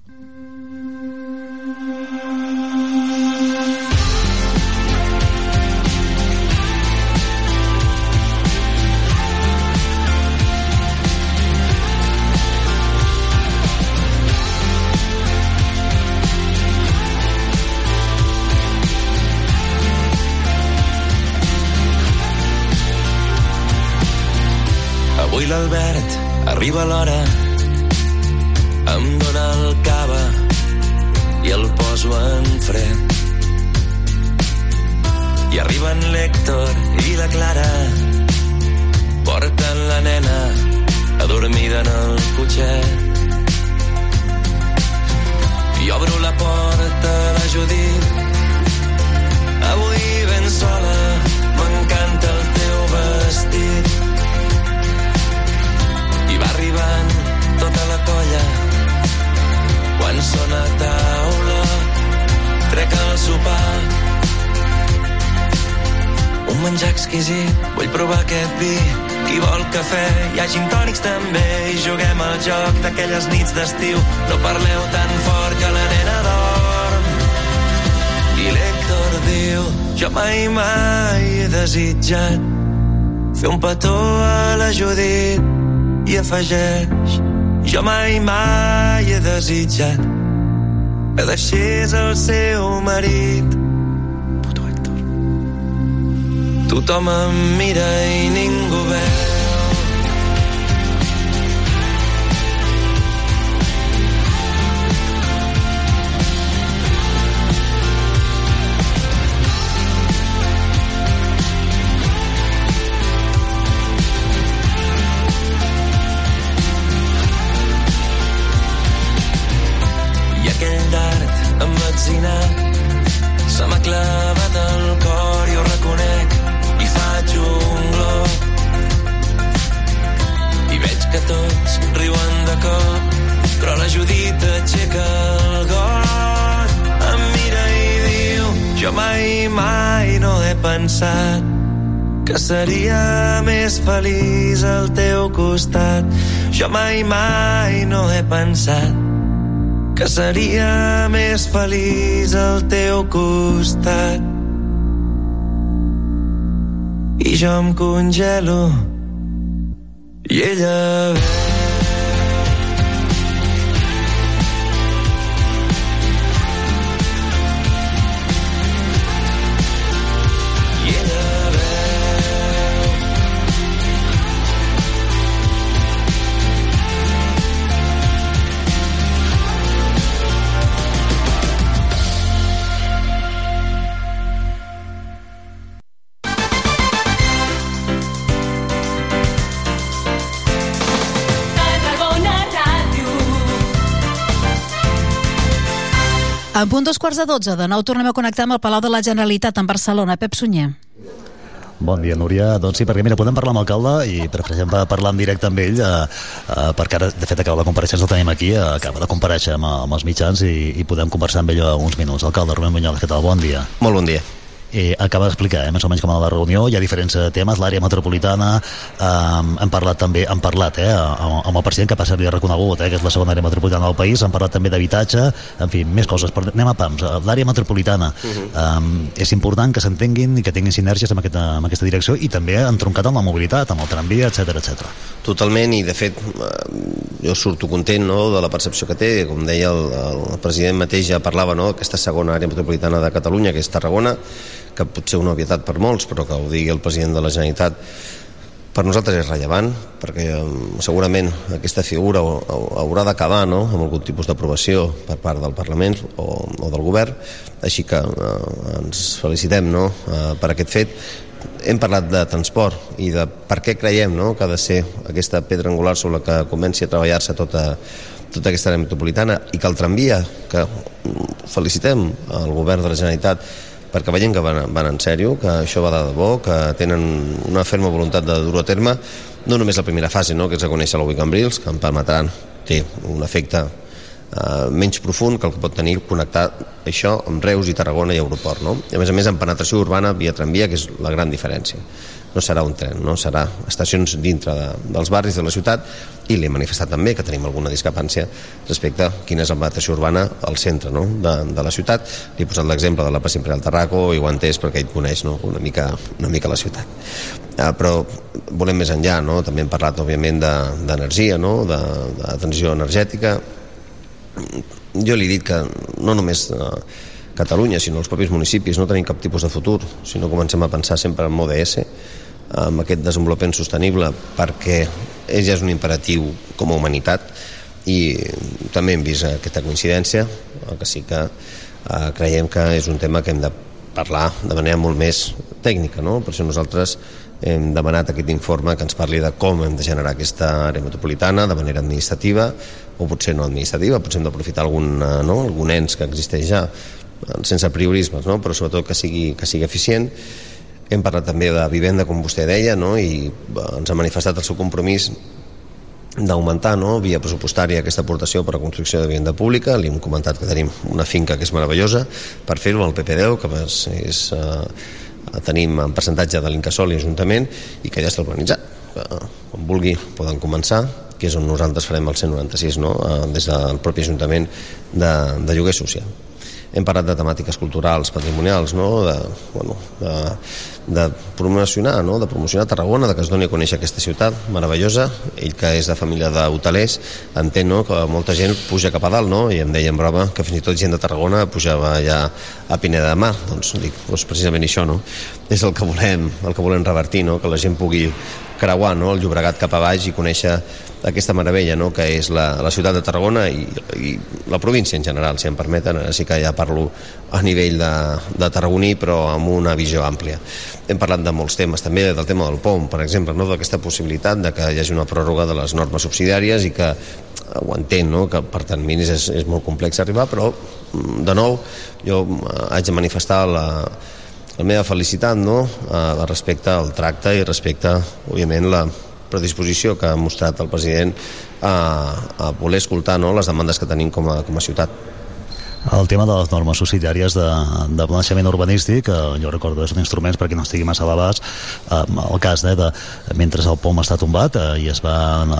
Arriba l'hora, em dóna el cava i el poso en fred. I arriben l'Hèctor i la Clara, porten la nena adormida en el cotxet. I obro la porta a la Judit, avui ben sola, m'encanta el colla. Quan sona taula, trec el sopar. Un menjar exquisit, vull provar aquest vi. Qui vol cafè, hi ha gin tònics també i juguem al joc d'aquelles nits d'estiu. No parleu tan fort que la nena dorm. I l'Hèctor diu, jo mai mai he desitjat fer un petó a la Judit i afegeix jo mai mai he desitjat que deixés el seu marit. Puto Héctor. Tothom em mira i ningú veu que seria més feliç al teu costat. I jo em congelo i ella ve. En punt dos quarts de dotze, de nou tornem a connectar amb el Palau de la Generalitat en Barcelona. Pep Sunyer. Bon dia, Núria. Doncs sí, perquè mira, podem parlar amb l'alcalde i prefereixem parlar en directe amb ell eh, eh, perquè ara, de fet, acaba la compareixença, el tenim aquí, eh, acaba de compareixer amb, amb els mitjans i, i podem conversar amb ell uns minuts. Alcalde, Rubén Bunyols, què tal? Bon dia. Molt bon dia. Eh, acaba d'explicar, eh, més o menys com a la reunió, hi ha diferents eh, temes, l'àrea metropolitana, eh, hem parlat també, hem parlat eh, amb, amb el president que passa havia reconegut, eh, que és la segona àrea metropolitana del país, hem parlat també d'habitatge, en fi, més coses, però anem a pams, Eh, l'àrea metropolitana, uh -huh. eh, és important que s'entenguin i que tinguin sinergies amb aquesta, amb aquesta direcció i també entroncat amb la mobilitat, amb el tramvia, etc etc. Totalment, i de fet eh, jo surto content no, de la percepció que té, com deia el, el president mateix ja parlava, no, aquesta segona àrea metropolitana de Catalunya, que és Tarragona, que pot ser una obvietat per molts, però que ho digui el president de la Generalitat per nosaltres és rellevant perquè eh, segurament aquesta figura haurà d'acabar no? amb algun tipus d'aprovació per part del Parlament o, o del Govern així que eh, ens felicitem no? eh, per aquest fet hem parlat de transport i de per què creiem no? que ha de ser aquesta pedra angular sobre la que comenci a treballar-se tota, tota aquesta àrea metropolitana i que el tramvia, que felicitem al govern de la Generalitat perquè veiem que van, van en sèrio, que això va de debò, que tenen una ferma voluntat de dur a terme, no només la primera fase, no, que és a conèixer la Cambrils, que em permetran, té un efecte eh, menys profund que el que pot tenir connectar això amb Reus i Tarragona i aeroport, no? I a més a més amb penetració urbana via tramvia, que és la gran diferència. No serà un tren, no serà estacions dintre de, dels barris de la ciutat i li he manifestat també que tenim alguna discrepància respecte a quina és la penetració urbana al centre no? de, de la ciutat. Li he posat l'exemple de la plaça Imperial Tarraco i ho entès perquè ell coneix no? una, mica, una mica la ciutat. Uh, però volem més enllà, no? també hem parlat òbviament de- d'energia, no? de, de transició energètica, jo li he dit que no només eh, Catalunya, sinó els propis municipis no tenim cap tipus de futur si no comencem a pensar sempre en ODS amb aquest desenvolupament sostenible perquè ja és un imperatiu com a humanitat i també hem vist aquesta coincidència el que sí que eh, creiem que és un tema que hem de parlar de manera molt més tècnica no? per això nosaltres hem demanat aquest informe que ens parli de com hem de generar aquesta àrea metropolitana de manera administrativa o potser no administrativa, potser hem d'aprofitar algun, eh, no? algun ens que existeix ja sense priorismes, no? però sobretot que sigui, que sigui eficient hem parlat també de vivenda, com vostè deia, no? i eh, ens ha manifestat el seu compromís d'augmentar no, via pressupostària aquesta aportació per a construcció de vivenda pública. Li hem comentat que tenim una finca que és meravellosa per fer-ho, el PP10, que és, és, eh, tenim en percentatge de l'Incasol i Ajuntament i que ja està urbanitzat. Eh, quan vulgui poden començar que és on nosaltres farem el 196 no? eh, des del propi Ajuntament de, de lloguer social hem parlat de temàtiques culturals, patrimonials, no? de, bueno, de, de promocionar, no? de promocionar Tarragona, de que es doni a conèixer aquesta ciutat meravellosa. Ell que és de família d'hotelers entén no? que molta gent puja cap a dalt, no? i em deia en broma que fins i tot gent de Tarragona pujava ja a Pineda de Mar. Doncs dic, doncs precisament això, no? És el que volem, el que volem revertir, no? que la gent pugui creuar no? el Llobregat cap a baix i conèixer aquesta meravella no? que és la, la ciutat de Tarragona i, i la província en general, si em permeten, sí que ja parlo a nivell de, de tarragoní però amb una visió àmplia. Hem parlat de molts temes, també del tema del POM, per exemple, no? d'aquesta possibilitat de que hi hagi una pròrroga de les normes subsidiàries i que ho entén, no? que per terminis és, és molt complex arribar, però mm, de nou jo eh, haig de manifestar la, la meva felicitat no? eh, respecte al tracte i respecte, òbviament, la predisposició que ha mostrat el president a, a voler escoltar no? les demandes que tenim com a, com a ciutat. El tema de les normes subsidiàries de, de planejament urbanístic, eh, jo recordo, són instruments perquè no estigui massa a l'abast, eh, el cas eh, de, mentre el POM està tombat eh, i es va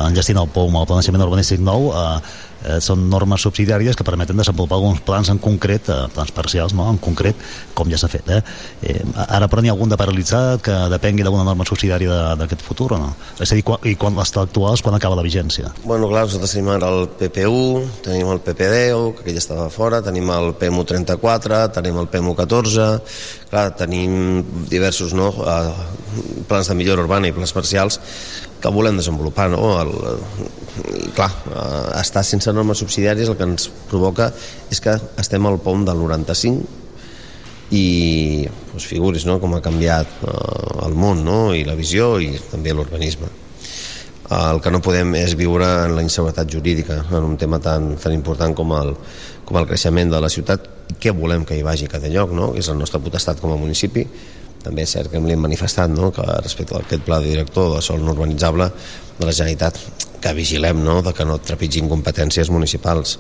enllestint el POM al planejament urbanístic nou, eh, eh, són normes subsidiàries que permeten desenvolupar alguns plans en concret, eh, plans parcials, no? en concret, com ja s'ha fet. Eh? Eh, ara, però, n'hi ha algun de paralitzat que depengui d'alguna norma subsidiària d'aquest futur o no? És a dir, quan, i quan està actual és quan acaba la vigència? Bueno, clar, nosaltres tenim ara el PP1, tenim el PP10, que ja estava fora, tenim el PMU34, tenim el PMU14, clar, tenim diversos no, eh, plans de millora urbana i plans parcials que volem desenvolupar, no? El, i clar, eh, estar sense normes subsidiàries el que ens provoca és que estem al pom del 95 i doncs, figuris no? com ha canviat eh, el món no? i la visió i també l'urbanisme el que no podem és viure en la inseguretat jurídica en un tema tan, tan important com el, com el creixement de la ciutat què volem que hi vagi a cada lloc no? és el nostre potestat com a municipi també és cert que hem manifestat no? que respecte a aquest pla de director de sol no urbanitzable de la Generalitat que vigilem no? de que no trepitgin competències municipals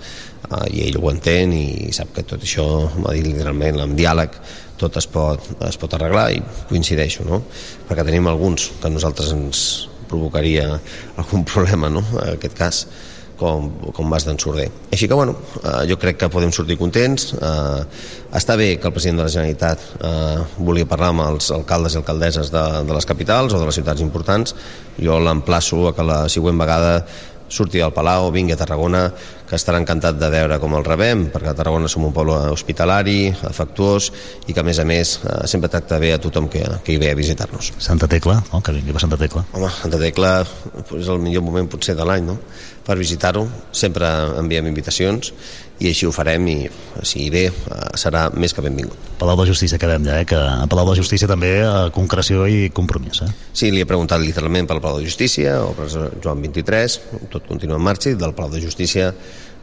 uh, i ell ho entén i sap que tot això, m'ha dit literalment amb diàleg, tot es pot, es pot arreglar i coincideixo no? perquè tenim alguns que nosaltres ens provocaria algun problema no? en aquest cas com, com vas d'en Sorder. Així que, bueno, eh, jo crec que podem sortir contents. Eh, està bé que el president de la Generalitat eh, vulgui parlar amb els alcaldes i alcaldesses de, de les capitals o de les ciutats importants. Jo l'emplaço a que la següent vegada surti al Palau, vingui a Tarragona, que estarà encantat de veure com el rebem, perquè a Tarragona som un poble hospitalari, afectuós, i que a més a més eh, sempre tracta bé a tothom que, que hi ve a visitar-nos. Santa Tecla, no? que vingui a Santa Tecla. Home, Santa Tecla és el millor moment potser de l'any, no? per visitar-ho, sempre enviem invitacions i així ho farem i si hi ve eh, serà més que benvingut. Palau de Justícia, acabem ja, eh? que a Palau de Justícia també eh, concreció i compromís. Eh? Sí, li he preguntat literalment pel Palau de Justícia o per Joan 23, tot continua en marxa i del Palau de Justícia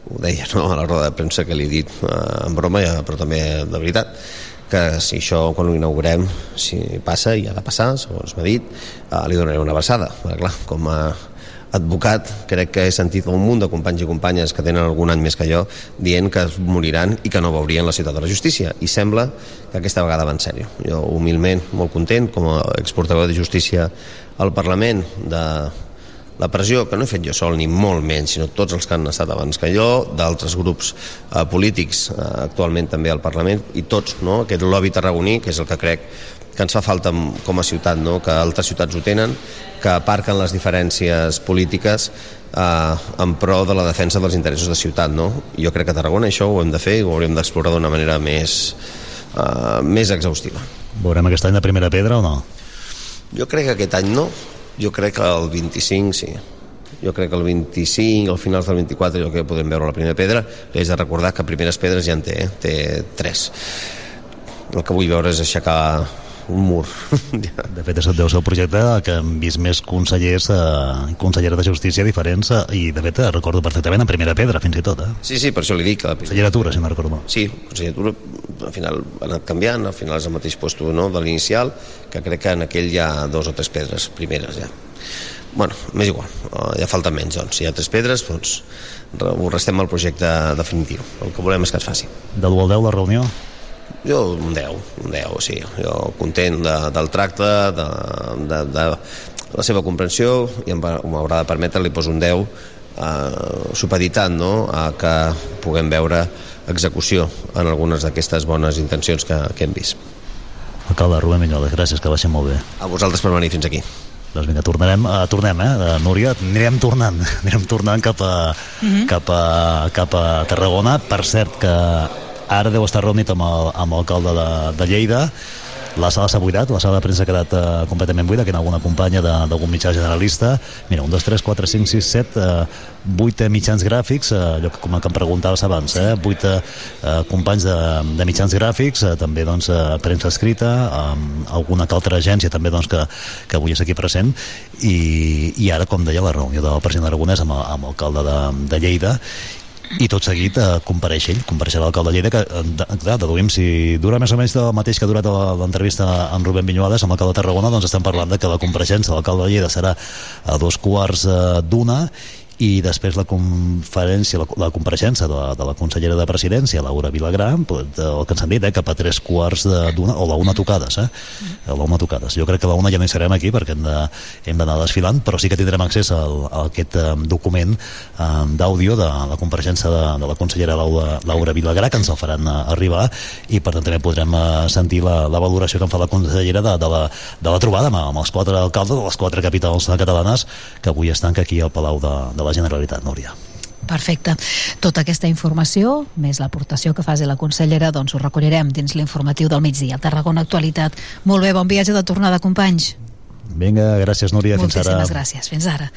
ho deia no, a la roda de premsa que li he dit eh, en broma, però també de veritat que si això quan ho inaugurem si passa i ha de passar, segons m'ha dit eh, li donaré una perquè clar, com a advocat, crec que he sentit un munt de companys i companyes que tenen algun any més que jo dient que es moriran i que no veurien la ciutat de la justícia i sembla que aquesta vegada va en sèrio jo humilment molt content com a exportador de justícia al Parlament de la pressió que no he fet jo sol ni molt menys sinó tots els que han estat abans que jo d'altres grups eh, polítics eh, actualment també al Parlament i tots, no? aquest lobby tarragoní que és el que crec que ens fa falta com a ciutat, no? que altres ciutats ho tenen, que aparquen les diferències polítiques eh, en pro de la defensa dels interessos de ciutat. No? Jo crec que a Tarragona això ho hem de fer i ho hauríem d'explorar d'una manera més, eh, més exhaustiva. Veurem aquest any de primera pedra o no? Jo crec que aquest any no, jo crec que el 25 sí jo crec que el 25, al final del 24 jo crec que podem veure la primera pedra és de recordar que primeres pedres ja en té, eh? té tres el que vull veure és aixecar un mur. de fet, és deu ser el projecte que hem vist més consellers eh, consellera de justícia diferents eh, i, de fet, recordo perfectament en primera pedra, fins i tot. Eh? Sí, sí, per això li dic. Que... Conselleratura, si no recordo. Sí, conselleratura, al final ha anat canviant, al final és el mateix lloc no, de l'inicial, que crec que en aquell hi ha dos o tres pedres primeres, ja. Bueno, m'és igual, eh, ja falta menys, doncs. Si hi ha tres pedres, doncs ho restem al projecte definitiu. El que volem és que es faci. De l'1 al 10 la reunió? Jo un 10, un 10, sí. Jo content de, del tracte, de, de, de la seva comprensió, i m'haurà de permetre, li poso un 10, eh, supeditant no? a que puguem veure execució en algunes d'aquestes bones intencions que, que hem vist. Alcalde Rubén Minyoles, gràcies, que vagi molt bé. A vosaltres per venir fins aquí. Doncs vinga, tornarem, uh, tornem, eh, Núria, anirem tornant, anirem tornant cap a, uh mhm. -huh. cap a, cap a Tarragona. Per cert, que ara deu estar reunit amb l'alcalde de, de Lleida La sala s'ha buidat, la sala de premsa ha quedat uh, completament buida, que ha alguna companya d'algun mitjà generalista. Mira, un, dos, tres, quatre, cinc, sis, set, uh, vuit eh, mitjans gràfics, uh, allò que, com que em preguntaves abans, eh? vuit uh, companys de, de mitjans gràfics, uh, també doncs, uh, premsa escrita, um, alguna que altra agència també doncs, que, que avui és aquí present, i, i ara, com deia, la reunió del president Aragonès amb, el- amb l'alcalde de, de Lleida, i tot seguit eh, compareix ell, compareixerà l'alcalde de Lleida que, eh, de, clar, deduïm, si dura més o menys el mateix que ha durat l'entrevista amb Rubén Viñuales, amb l'alcalde de Tarragona, doncs estem parlant de que la compareixença de l'alcalde de Lleida serà a dos quarts eh, d'una i després la conferència, la, la compareixença de, de la consellera de presidència, Laura Vilagrà, el que ens han dit, eh, cap a tres quarts de- d'una, o la una tocades, eh? La una tocades. Jo crec que la una ja no hi serem aquí perquè hem de- d'anar desfilant, però sí que tindrem accés al, a aquest eh, document eh, d'àudio de la compareixença de, de la consellera Laura, Laura Vilagrà, que ens el faran eh, arribar, i per tant també podrem eh, sentir la, la valoració que en fa la consellera de, de, la, de la trobada amb, amb els quatre alcaldes de les quatre capitals catalanes que avui estan aquí al Palau de, de la Generalitat, Núria. Perfecte. Tota aquesta informació, més l'aportació que faci la consellera, doncs ho recollirem dins l'informatiu del migdia. Tarragona Actualitat. Molt bé, bon viatge de tornada, companys. Vinga, gràcies Núria, fins ara. Moltíssimes gràcies. Fins ara.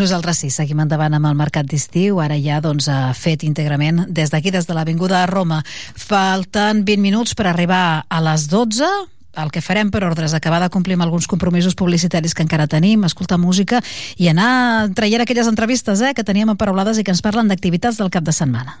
Nosaltres sí, seguim endavant amb el mercat d'estiu, ara ja doncs, ha fet íntegrament des d'aquí, des de l'Avinguda de Roma. Falten 20 minuts per arribar a les 12, el que farem per ordres, acabar de complir amb alguns compromisos publicitaris que encara tenim, escoltar música i anar traient aquelles entrevistes eh, que teníem aparaulades i que ens parlen d'activitats del cap de setmana.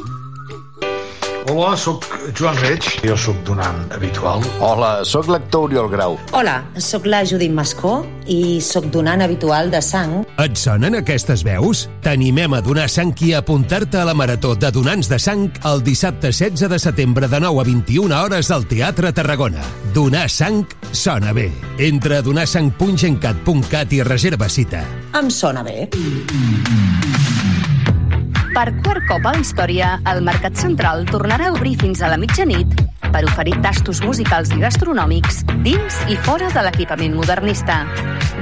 Hola, sóc Joan Reig, jo sóc donant habitual. Hola, sóc l'actor Oriol Grau. Hola, sóc la Judit Mascó i sóc donant habitual de sang. Et sonen aquestes veus? T'animem a donar sang i a apuntar-te a la Marató de Donants de Sang el dissabte 16 de setembre de 9 a 21 hores al Teatre Tarragona. Donar sang sona bé. Entra a donarsang.gencat.cat i reserva cita. Em sona bé. Per quart cop a la història, el Mercat Central tornarà a obrir fins a la mitjanit per oferir tastos musicals i gastronòmics dins i fora de l'equipament modernista.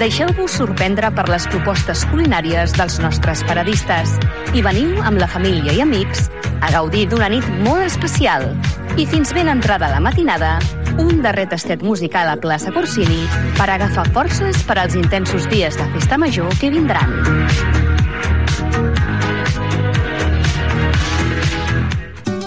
Deixeu-vos sorprendre per les propostes culinàries dels nostres paradistes i veniu amb la família i amics a gaudir d'una nit molt especial. I fins ben entrada la matinada, un darrer tastet musical a plaça Corsini per agafar forces per als intensos dies de festa major que vindran.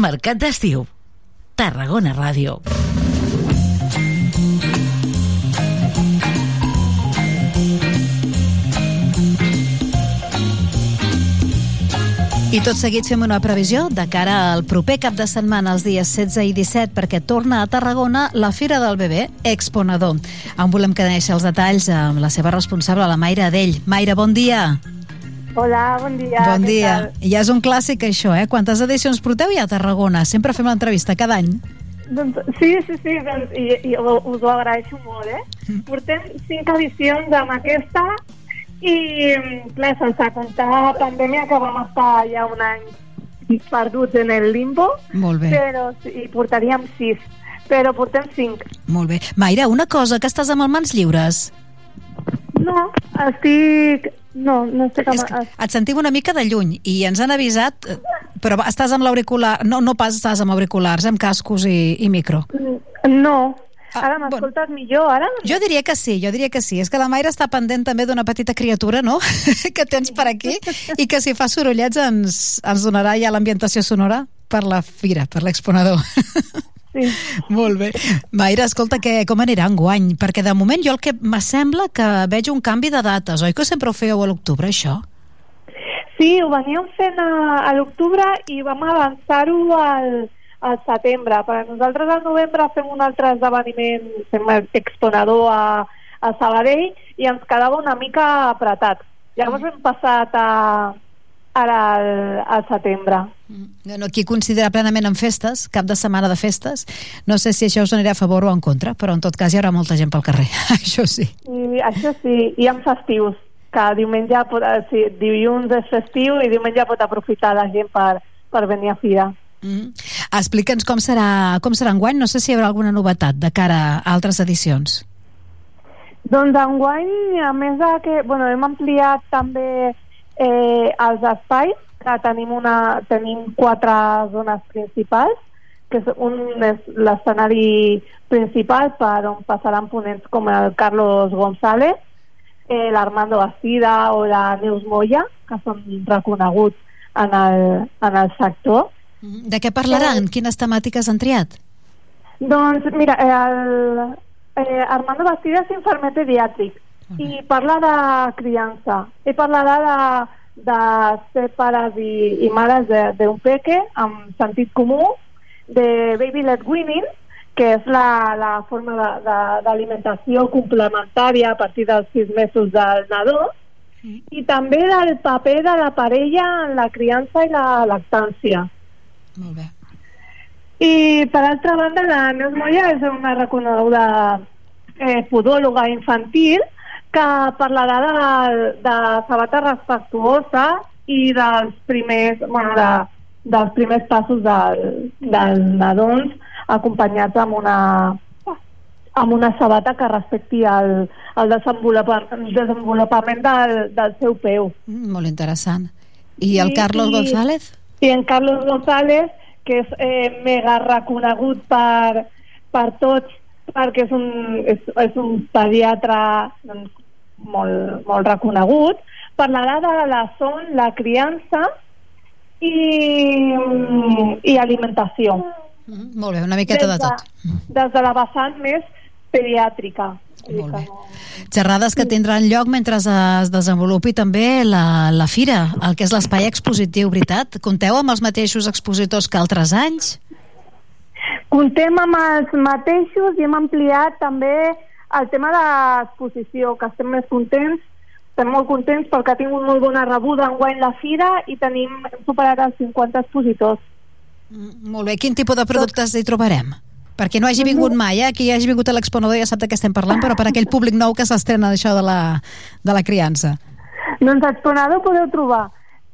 Mercat d'estiu. Tarragona Ràdio. I tot seguit fem una previsió de cara al proper cap de setmana, els dies 16 i 17, perquè torna a Tarragona la Fira del Bebè Exponador. En volem conèixer els detalls amb la seva responsable, la Mayra Adell. Mayra, bon dia. Hola, bon dia. bon dia. Ja és un clàssic això, eh? Quantes edicions porteu ja a Tarragona? Sempre fem l'entrevista cada any. Doncs, sí, sí, sí, doncs, i, i us ho agraeixo molt, eh? Mm. Portem cinc edicions amb aquesta i, clar, sense comptar pandèmia que vam estar ja un any perduts en el limbo, Molt bé. però sí, i portaríem sis, però portem cinc. Molt bé. Mayra, una cosa, que estàs amb el mans lliures. No, estic... No, no estic amb... Et sentim una mica de lluny i ens han avisat, eh, però estàs amb l'auricular, no, no pas estàs amb auriculars, amb cascos i, i micro. No, Ara m'escoltes millor, ara? Jo diria que sí, jo diria que sí. És que la Mayra està pendent també d'una petita criatura, no?, que tens per aquí, i que si fa sorollets ens, ens donarà ja l'ambientació sonora per la fira, per l'exponador. Sí. Molt bé. Mayra, escolta, que, com anirà enguany? Perquè de moment jo el que m'assembla que veig un canvi de dates, oi que sempre ho fèieu a l'octubre, això? Sí, ho veníem fent a, a l'octubre i vam avançar-ho al, al setembre. Per nosaltres al novembre fem un altre esdeveniment, fem exponador a, a Sabadell i ens quedava una mica apretat. Llavors hem passat a, ara al, al setembre. No, no, aquí considera plenament en festes, cap de setmana de festes. No sé si això us anirà a favor o en contra, però en tot cas hi haurà molta gent pel carrer, això sí. I això sí, i amb festius, que diumenge pot, eh, sí, dilluns és festiu i diumenge pot aprofitar la gent per, per venir a fira. Mm. Explica'ns com serà, com serà enguany, no sé si hi haurà alguna novetat de cara a altres edicions. Doncs enguany, a més de que bueno, hem ampliat també eh, els espais, que tenim, una, tenim quatre zones principals, que és un és l'escenari principal per on passaran ponents com el Carlos González, eh, l'Armando Bastida o la Neus Moya, que són reconeguts en el, en el sector. De què parlaran? Quines temàtiques han triat? Doncs mira, eh, el, eh, Armando Bastida és infermer pediàtric i parla de criança i parlarà de, de ser pares i, i mares d'un peque amb sentit comú de Baby Led Winning que és la, la forma d'alimentació complementària a partir dels sis mesos del nadó i també del paper de la parella en la criança i la lactància. Molt bé. I per altra banda, la Neus Moya és una reconeguda eh, podòloga infantil que parlarà de, de sabata respectuosa i dels primers, bueno, de, dels primers passos del, dels nadons acompanyats amb una amb una sabata que respecti el, el desenvolupament, desenvolupament del, del seu peu. Mm, molt interessant. I el I- Carlos i- González? I en Carlos González, que és eh, mega reconegut per, per tots, perquè és un, és, és un pediatre doncs, molt, molt reconegut, parlarà de la son, la criança i, i alimentació. Mm, molt bé, una miqueta de tot. Des de la vessant més pediàtrica. Molt bé. Xerrades que tindran lloc mentre es desenvolupi també la, la fira, el que és l'espai expositiu, veritat? Compteu amb els mateixos expositors que altres anys? Contem amb els mateixos i hem ampliat també el tema de l'exposició, que estem més contents, estem molt contents perquè ha tingut molt bona rebuda enguany la fira i tenim hem superat els 50 expositors. Molt bé, quin tipus de productes hi trobarem? Perquè no hagi vingut mai, eh? qui hagi vingut a l'exponador ja sap de què estem parlant, però per aquell públic nou que s'estrena d'això de, la, de la criança. Doncs a Exponador podeu trobar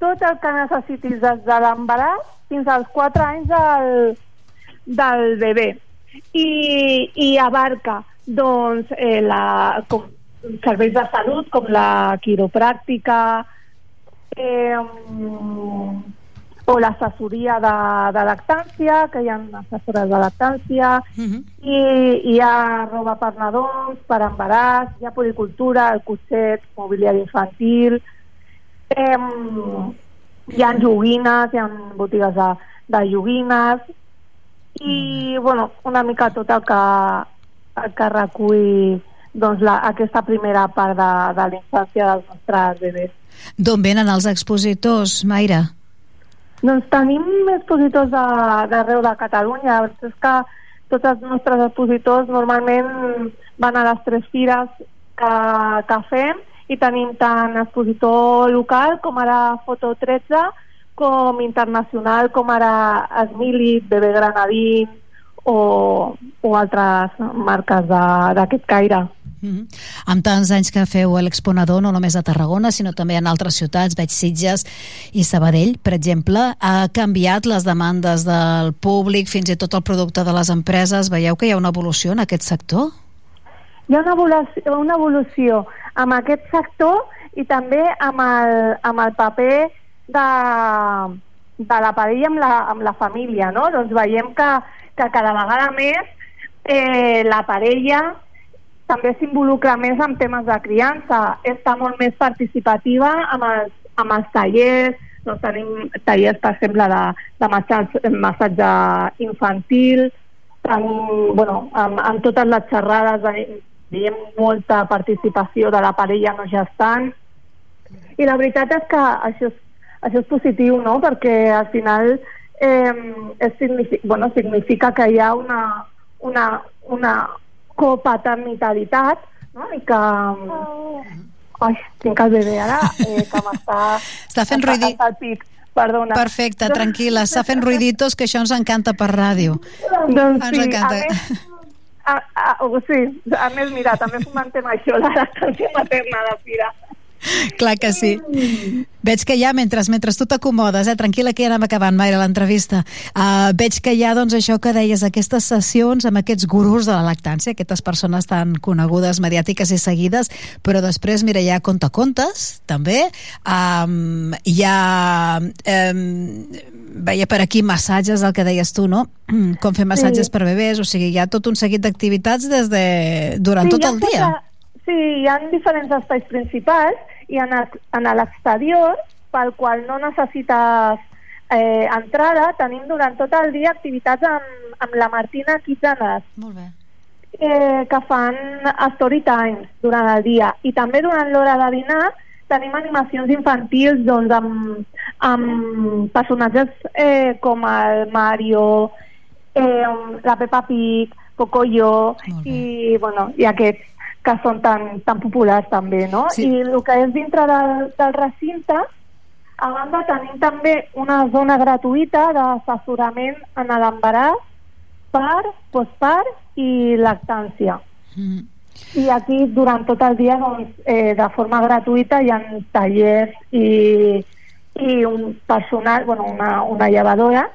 tot el que necessitis des de l'embaràs fins als 4 anys del, del bebè. I, i abarca doncs, eh, la, com, serveis de salut com la quiropràctica eh, o l'assessoria de, de lactància, que hi ha assessores de lactància, i hi ha roba per nadons, per embaràs, hi ha policultura, el cotxet, mobiliari infantil, eh, hi ha joguines, hi ha botigues de, de joguines, i bueno, una mica tot el que, que recull doncs, la, aquesta primera part de, de la infància dels nostres bebès. D'on venen els expositors, Mayra? Doncs tenim expositors de- d'arreu de, de Catalunya. És que tots els nostres expositors normalment van a les tres fires que, que fem i tenim tant expositor local com ara Foto 13 com internacional com ara Esmilit, Bebé Granadín o, o altres marques d'aquest caire. Mm. Amb tants anys que feu l'exponador, no només a Tarragona, sinó també en altres ciutats, veig Sitges i Sabadell, per exemple, ha canviat les demandes del públic, fins i tot el producte de les empreses. Veieu que hi ha una evolució en aquest sector? Hi ha una evolució, una evolució amb aquest sector i també amb el, amb el paper de, de la parella amb la, amb la família, no? Doncs veiem que, que cada vegada més eh, la parella també s'involucra més en temes de criança, està molt més participativa amb els, amb els tallers, doncs tenim tallers, per exemple, de, de massatge, massatge infantil, tenim, bueno, amb, amb totes les xerrades veiem- veiem molta participació de la parella no gestant, i la veritat és que això és, això és positiu, no?, perquè al final eh, significa, bueno, significa que hi ha una, una, una copaternitalitat, no?, i que... Ai, tinc el bebè ara, eh, que m'està... Està fent pit, perdona. Perfecte, tranquil·la, està fent ruiditos, que això ens encanta per ràdio. Doncs Ens sí, encanta. a més, a, a, o sí, a més, mira, també fomentem això, la lactància materna de Fira. Clar que sí. Veig que ja, mentre, mentre tu t'acomodes, eh? tranquil·la que ja anem acabant, Mayra, l'entrevista. Uh, veig que hi ha, doncs, això que deies, aquestes sessions amb aquests gurus de la lactància, aquestes persones tan conegudes, mediàtiques i seguides, però després, mira, hi ha contacontes, també. Um, hi ha... Um, veia per aquí massatges, el que deies tu, no? Com fer massatges Sí. per bebès, o sigui, hi ha tot un seguit d'activitats des de... durant Sí, tot el dia. tota- Sí, hi ha diferents espais principals i en, en l'exterior, pel qual no necessites eh, entrada, tenim durant tot el dia activitats amb, amb la Martina Quitzanes. Molt bé. Eh, que fan story times durant el dia. I també durant l'hora de dinar tenim animacions infantils doncs, amb, amb personatges eh, com el Mario, eh, la Peppa Pig, Cocoyo i, bueno, i aquests que són tan, tan populars també, no? Sí. I el que és dintre del, del recinte, a banda tenim també una zona gratuïta d'assessorament en l'embaràs, part, postpart i lactància. Mm. I aquí, durant tot el dia, doncs, eh, de forma gratuïta, hi ha tallers i, i un personal, bueno, una, una llevadora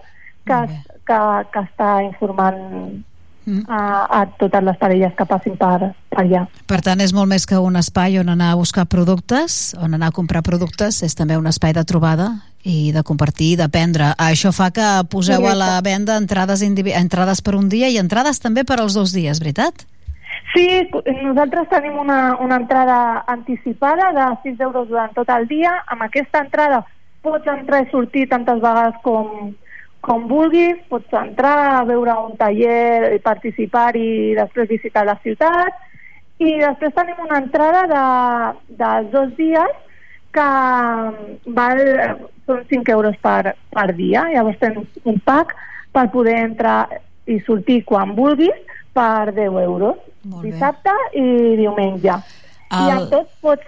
que, que, que està informant Mm. a, a totes les parelles que passin per, per allà. Per tant, és molt més que un espai on anar a buscar productes, on anar a comprar productes, és també un espai de trobada i de compartir i d'aprendre. Això fa que poseu a la venda entrades, entrades per un dia i entrades també per als dos dies, veritat? Sí, nosaltres tenim una, una entrada anticipada de 6 euros durant tot el dia. Amb aquesta entrada pots entrar i sortir tantes vegades com, com vulguis, pots entrar a veure un taller, i participar i després visitar la ciutat. I després tenim una entrada de, de dos dies que val, són 5 euros per, per dia. Llavors tens un pack per poder entrar i sortir quan vulguis per 10 euros. Dissabte i diumenge. I El- en tot pots,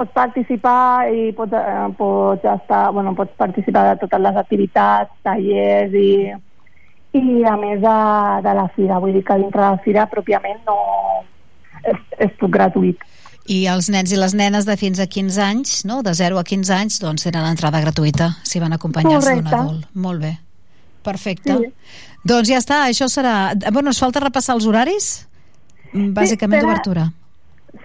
pots participar i pots, eh, pots, estar, bueno, pots participar de totes les activitats, tallers i, i a més de, de la fira. Vull dir que dintre de la fira pròpiament no és, és tot gratuït. I els nens i les nenes de fins a 15 anys, no? de 0 a 15 anys, doncs tenen l'entrada gratuïta si van acompanyats d'un adult. Molt bé. Perfecte. Doncs ja està, això serà... Bueno, ens falta repassar els horaris? Bàsicament serà- d'obertura.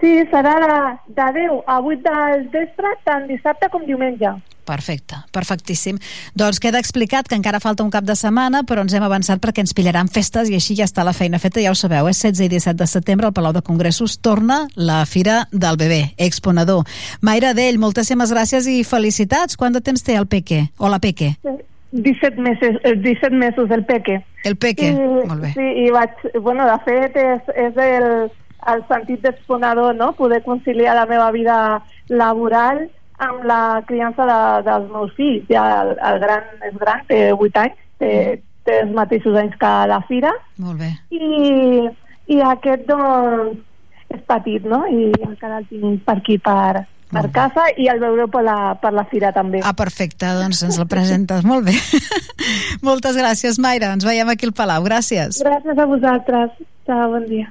Sí, serà de, de 10 a 8 del vespre, tant dissabte com diumenge. Perfecte, perfectíssim. Doncs queda explicat que encara falta un cap de setmana, però ens hem avançat perquè ens pillaran festes i així ja està la feina feta, ja ho sabeu, és 16 i 17 de setembre al Palau de Congressos torna la Fira del Bebè, Exponedor. Mayra Dell, moltíssimes gràcies i felicitats. Quant de temps té el Peque? O la Peque? 17 mesos, eh, 17 mesos el peque. El Peque, I, molt bé. Sí, i vaig, bueno, de fet és, és el, el sentit d'exponedor, no? Poder conciliar la meva vida laboral amb la criança de, dels meus fills. Ja el, el gran és gran, té 8 anys, té, té els mateixos anys que la Fira, Molt bé. i, i aquest doncs és petit, no? I encara el tinc per aquí per, per casa i el veureu per la, per la Fira també. Ah, perfecte, doncs ens el presentes. Molt bé. Moltes gràcies, Mayra. Ens veiem aquí al Palau. Gràcies. Gràcies a vosaltres. Ciao, bon dia.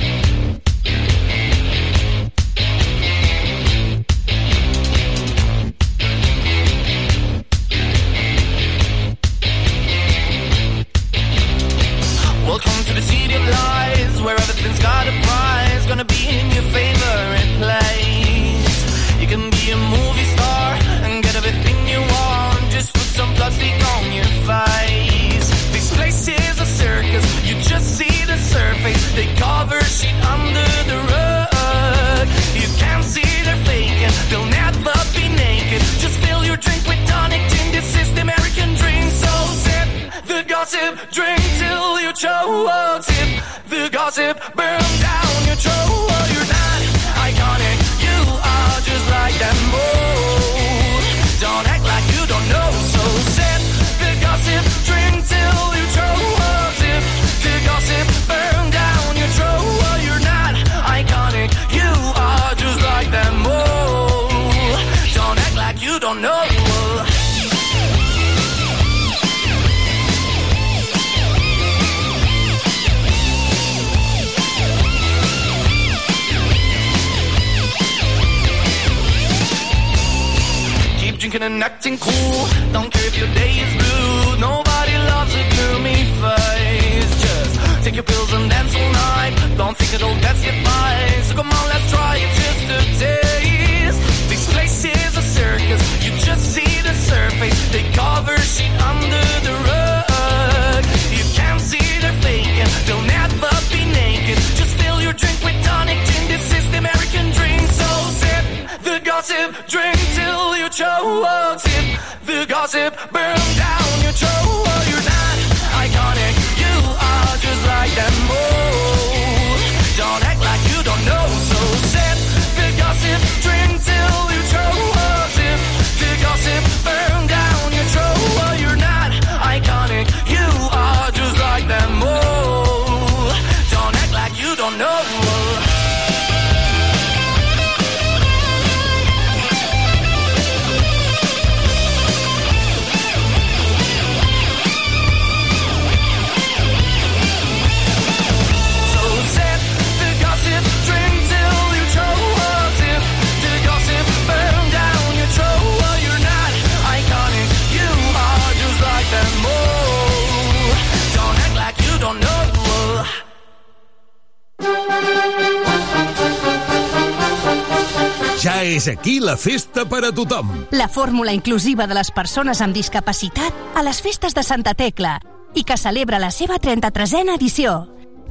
under the rug. You can't see they're faking, they'll never be naked. Just fill your drink with tonic American. So sip the gossip, drink till you choke. Sip the gossip, burn down your throat. Drinking and acting cool. Don't care if your day is blue. Nobody loves a gloomy face. Just take your pills and dance all night. Don't think it'll get by. So come on, let's try it just a taste. This place is a circus. You just see the surface. They cover shit under the rug. You can't see they're faking. They'll never be naked. Just fill your drink with tonic gin. This is the American dream. So sip the gossip, drink oh, tip the gossip, burned down your town. És aquí la festa per a tothom. La fórmula inclusiva de les persones amb discapacitat a les festes de Santa Tecla i que celebra la seva 33a edició.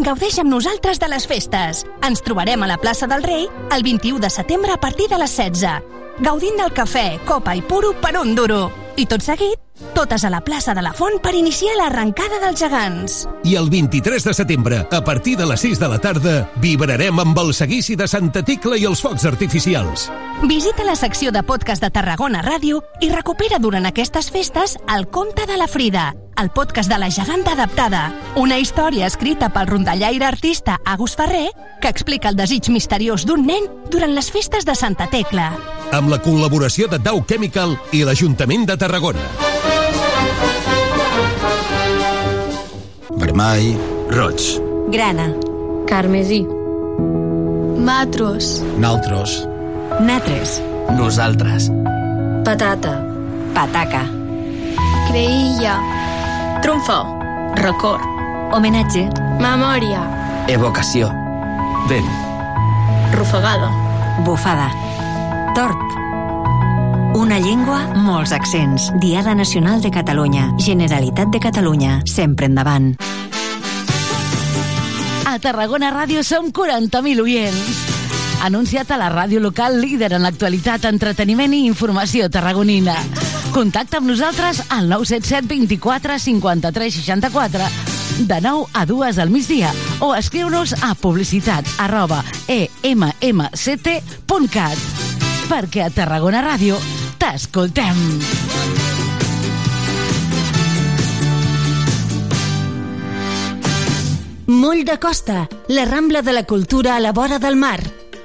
Gaudeix amb nosaltres de les festes. Ens trobarem a la plaça del Rei el 21 de setembre a partir de les 16. Gaudint del cafè, copa i puro per un duro. I tot seguit, totes a la plaça de la Font per iniciar l'arrencada dels gegants. I el 23 de setembre, a partir de les 6 de la tarda, vibrarem amb el seguici de Santa Tecla i els focs artificials. Visita la secció de podcast de Tarragona Ràdio i recupera durant aquestes festes el conte de la Frida, el podcast de la geganta adaptada, una història escrita pel rondallaire artista Agus Ferrer que explica el desig misteriós d'un nen durant les festes de Santa Tecla. Amb la col·laboració de Dow Chemical i l'Ajuntament de Tarragona. Vermell, roig, Grana. Carmesí. Matros. naltros, Natres. nosaltres. Patata. Pataca. Creïlla. Trumfo. Record. Homenatge. Memòria. Evocació. Vent. Rufagada. Bufada. Tort. Una llengua, molts accents. Diada Nacional de Catalunya. Generalitat de Catalunya. Sempre endavant. A Tarragona Ràdio som 40.000 oients. Anunciat a la ràdio local líder en l'actualitat, entreteniment i informació tarragonina. Contacta amb nosaltres al 977 24 53 64 de 9 a 2 al migdia o escriu-nos a publicitat arroba emmct.cat perquè a Tarragona Ràdio t'escoltem. Moll de Costa, la Rambla de la Cultura a la vora del mar.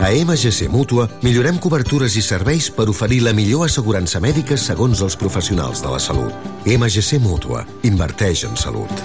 A MGC Mútua millorem cobertures i serveis per oferir la millor assegurança mèdica segons els professionals de la salut. MGC Mútua. Inverteix en salut.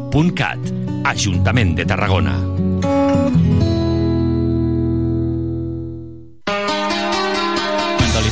Ajuntament de Tarragona.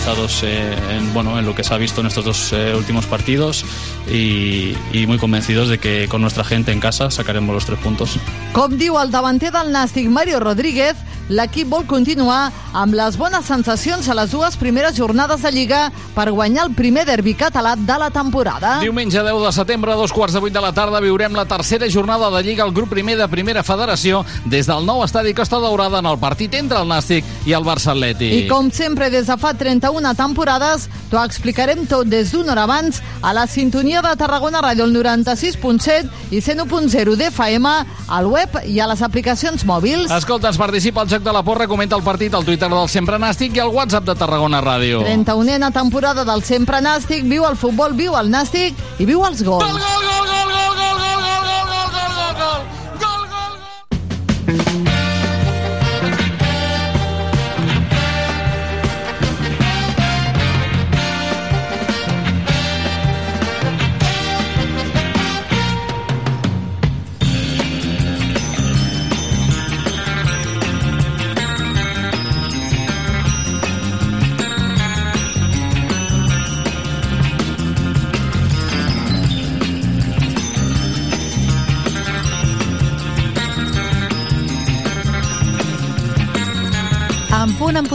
Mentalizados eh, en, bueno, en lo que se ha visto en estos dos eh, últimos partidos y, y muy convencidos de que con nuestra gente en casa sacaremos los tres puntos. Com diu el davanter del Nàstic, Mario Rodríguez, l'equip vol continuar amb les bones sensacions a les dues primeres jornades de Lliga per guanyar el primer derbi català de la temporada. Diumenge 10 de setembre, a dos quarts de vuit de la tarda, viurem la tercera jornada de Lliga al grup primer de Primera Federació des del nou estadi Costa Daurada en el partit entre el Nàstic i el Barça Atlètic. I com sempre, des de fa 31 temporades, t'ho explicarem tot des d'una hora abans a la sintonia de Tarragona Ràdio, el 96.7 i 101.0 d'FM, al web i a les aplicacions mòbils. Escolta, ens participa al Joc de la Porra, comenta el partit al Twitter del Sempre Nàstic i al WhatsApp de Tarragona Ràdio. 31a temporada del Sempre Nàstic, viu el futbol, viu el Nàstic i viu els gols. Gol, gol, gol, gol, gol, gol,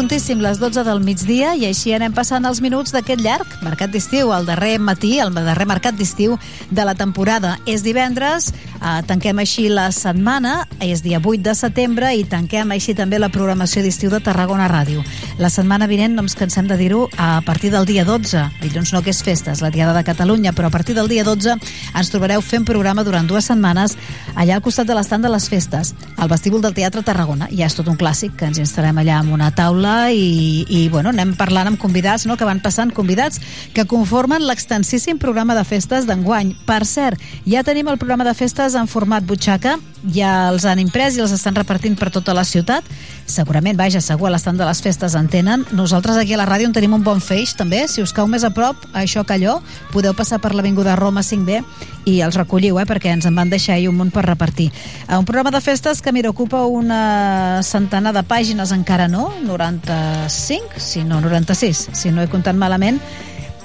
puntíssim, les 12 del migdia, i així anem passant els minuts d'aquest llarg mercat d'estiu, el darrer matí, el darrer mercat d'estiu de la temporada. És divendres, eh, tanquem així la setmana, és dia 8 de setembre, i tanquem així també la programació d'estiu de Tarragona Ràdio. La setmana vinent, no ens cansem de dir-ho, a partir del dia 12, dilluns no que és festes, la Diada de Catalunya, però a partir del dia 12 ens trobareu fent programa durant dues setmanes allà al costat de l'estand de les festes, al vestíbul del Teatre Tarragona. Ja és tot un clàssic, que ens instal·lem allà amb una taula i, i bueno, anem parlant amb convidats, no?, que van passant convidats que conformen l'extensíssim programa de festes d'enguany. Per cert, ja tenim el programa de festes en format butxaca, ja els han imprès i els estan repartint per tota la ciutat. Segurament, vaja, segur, a l'estand de les festes en tenen. Nosaltres aquí a la ràdio en tenim un bon feix, també. Si us cau més a prop, això que allò, podeu passar per l'Avinguda Roma 5B i els recolliu, eh, perquè ens en van deixar ahir un munt per repartir. Eh, Un programa de festes que, mira, ocupa una centenar de pàgines, encara no, 95, si no, 96, si no he comptat malament,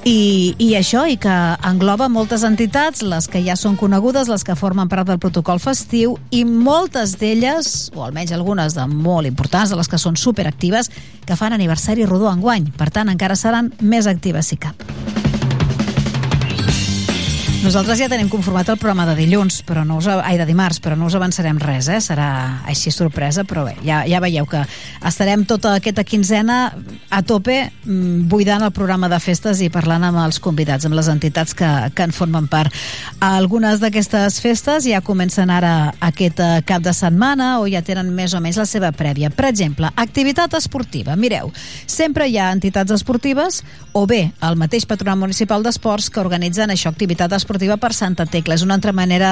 i, i això, i que engloba moltes entitats, les que ja són conegudes, les que formen part del protocol festiu, i moltes d'elles, o almenys algunes de molt importants, de les que són superactives, que fan aniversari rodó enguany. Per tant, encara seran més actives si cap. Nosaltres ja tenim conformat el programa de dilluns, però no us, ai, de dimarts, però no us avançarem res, eh? serà així sorpresa, però bé, ja, ja veieu que estarem tota aquesta quinzena a tope mm, buidant el programa de festes i parlant amb els convidats, amb les entitats que, que en formen part. Algunes d'aquestes festes ja comencen ara aquest eh, cap de setmana o ja tenen més o menys la seva prèvia. Per exemple, activitat esportiva. Mireu, sempre hi ha entitats esportives o bé el mateix Patronat Municipal d'Esports que organitzen això, activitat esportiva per Santa Tecla. És una altra manera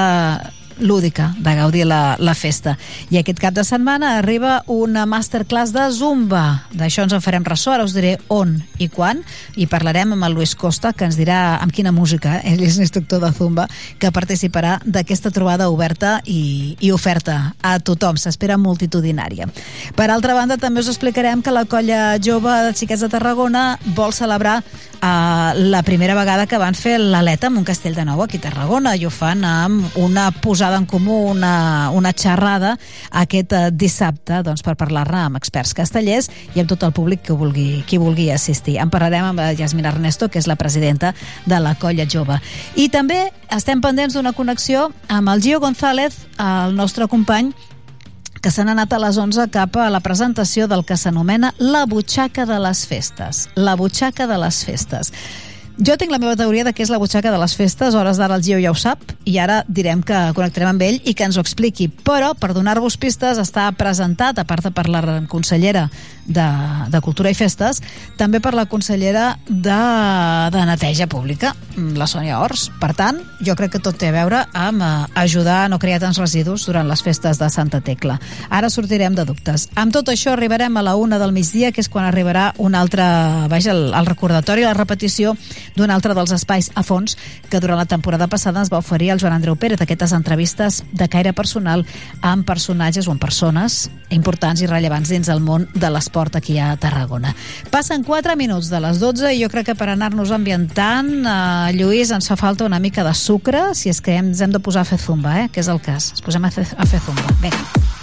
lúdica de gaudir la, la festa. I aquest cap de setmana arriba una masterclass de Zumba. D'això ens en farem ressò, ara us diré on i quan, i parlarem amb el Luis Costa, que ens dirà amb quina música, eh? ell és l'instructor de Zumba, que participarà d'aquesta trobada oberta i, i oferta a tothom. S'espera multitudinària. Per altra banda, també us explicarem que la colla jove de xiquets de Tarragona vol celebrar eh, la primera vegada que van fer l'aleta amb un castell de nou aquí a Tarragona i ho fan amb una posada en comú, una, una xerrada aquest eh, dissabte doncs, per parlar-ne amb experts castellers i amb tot el públic que vulgui, qui vulgui assistir. En parlarem amb Yasmina Ernesto, que és la presidenta de la colla jove. I també estem pendents d'una connexió amb el Gio González, el nostre company, que s'han anat a les 11 cap a la presentació del que s'anomena la butxaca de les festes. La butxaca de les festes. Jo tinc la meva teoria de què és la butxaca de les festes, hores d'ara el Gio ja ho sap, i ara direm que connectarem amb ell i que ens ho expliqui. Però, per donar-vos pistes, està presentat, a part de per la consellera de, de Cultura i Festes, també per la consellera de, de Neteja Pública, la Sònia Ors. Per tant, jo crec que tot té a veure amb eh, ajudar a no crear tants residus durant les festes de Santa Tecla. Ara sortirem de dubtes. Amb tot això arribarem a la una del migdia, que és quan arribarà un altre, vaja, el, el recordatori, la repetició d'un altre dels espais a fons que durant la temporada passada ens va oferir el Joan Andreu Pérez, aquestes entrevistes de caire personal amb personatges o amb persones importants i rellevants dins el món de l'esport aquí a Tarragona. Passen 4 minuts de les 12 i jo crec que per anar-nos ambientant, eh, Lluís, ens fa falta una mica de sucre, si és que ens hem de posar a fer zumba, eh? que és el cas. Ens posem a fer, a fer zumba. Vinga.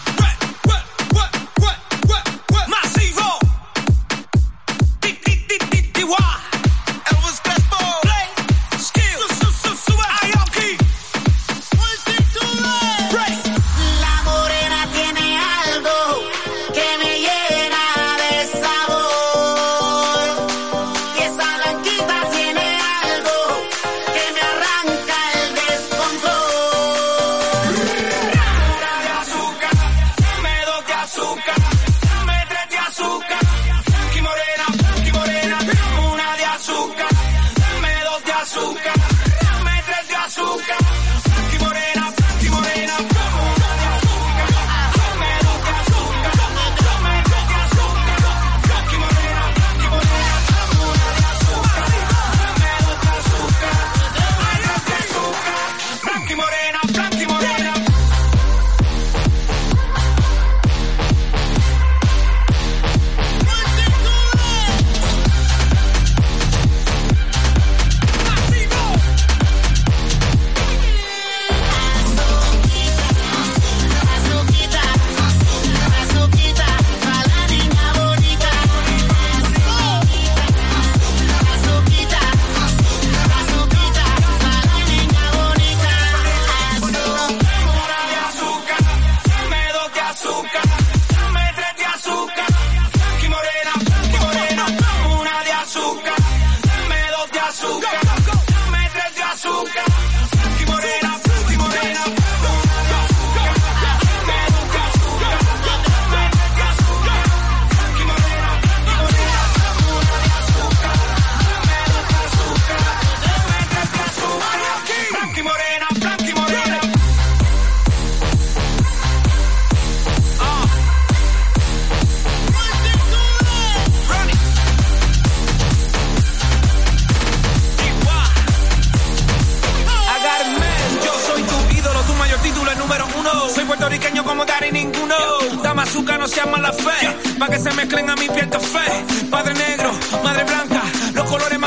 pa' que se mezclen a mi piel café. Padre negro, madre blanca, los colores más.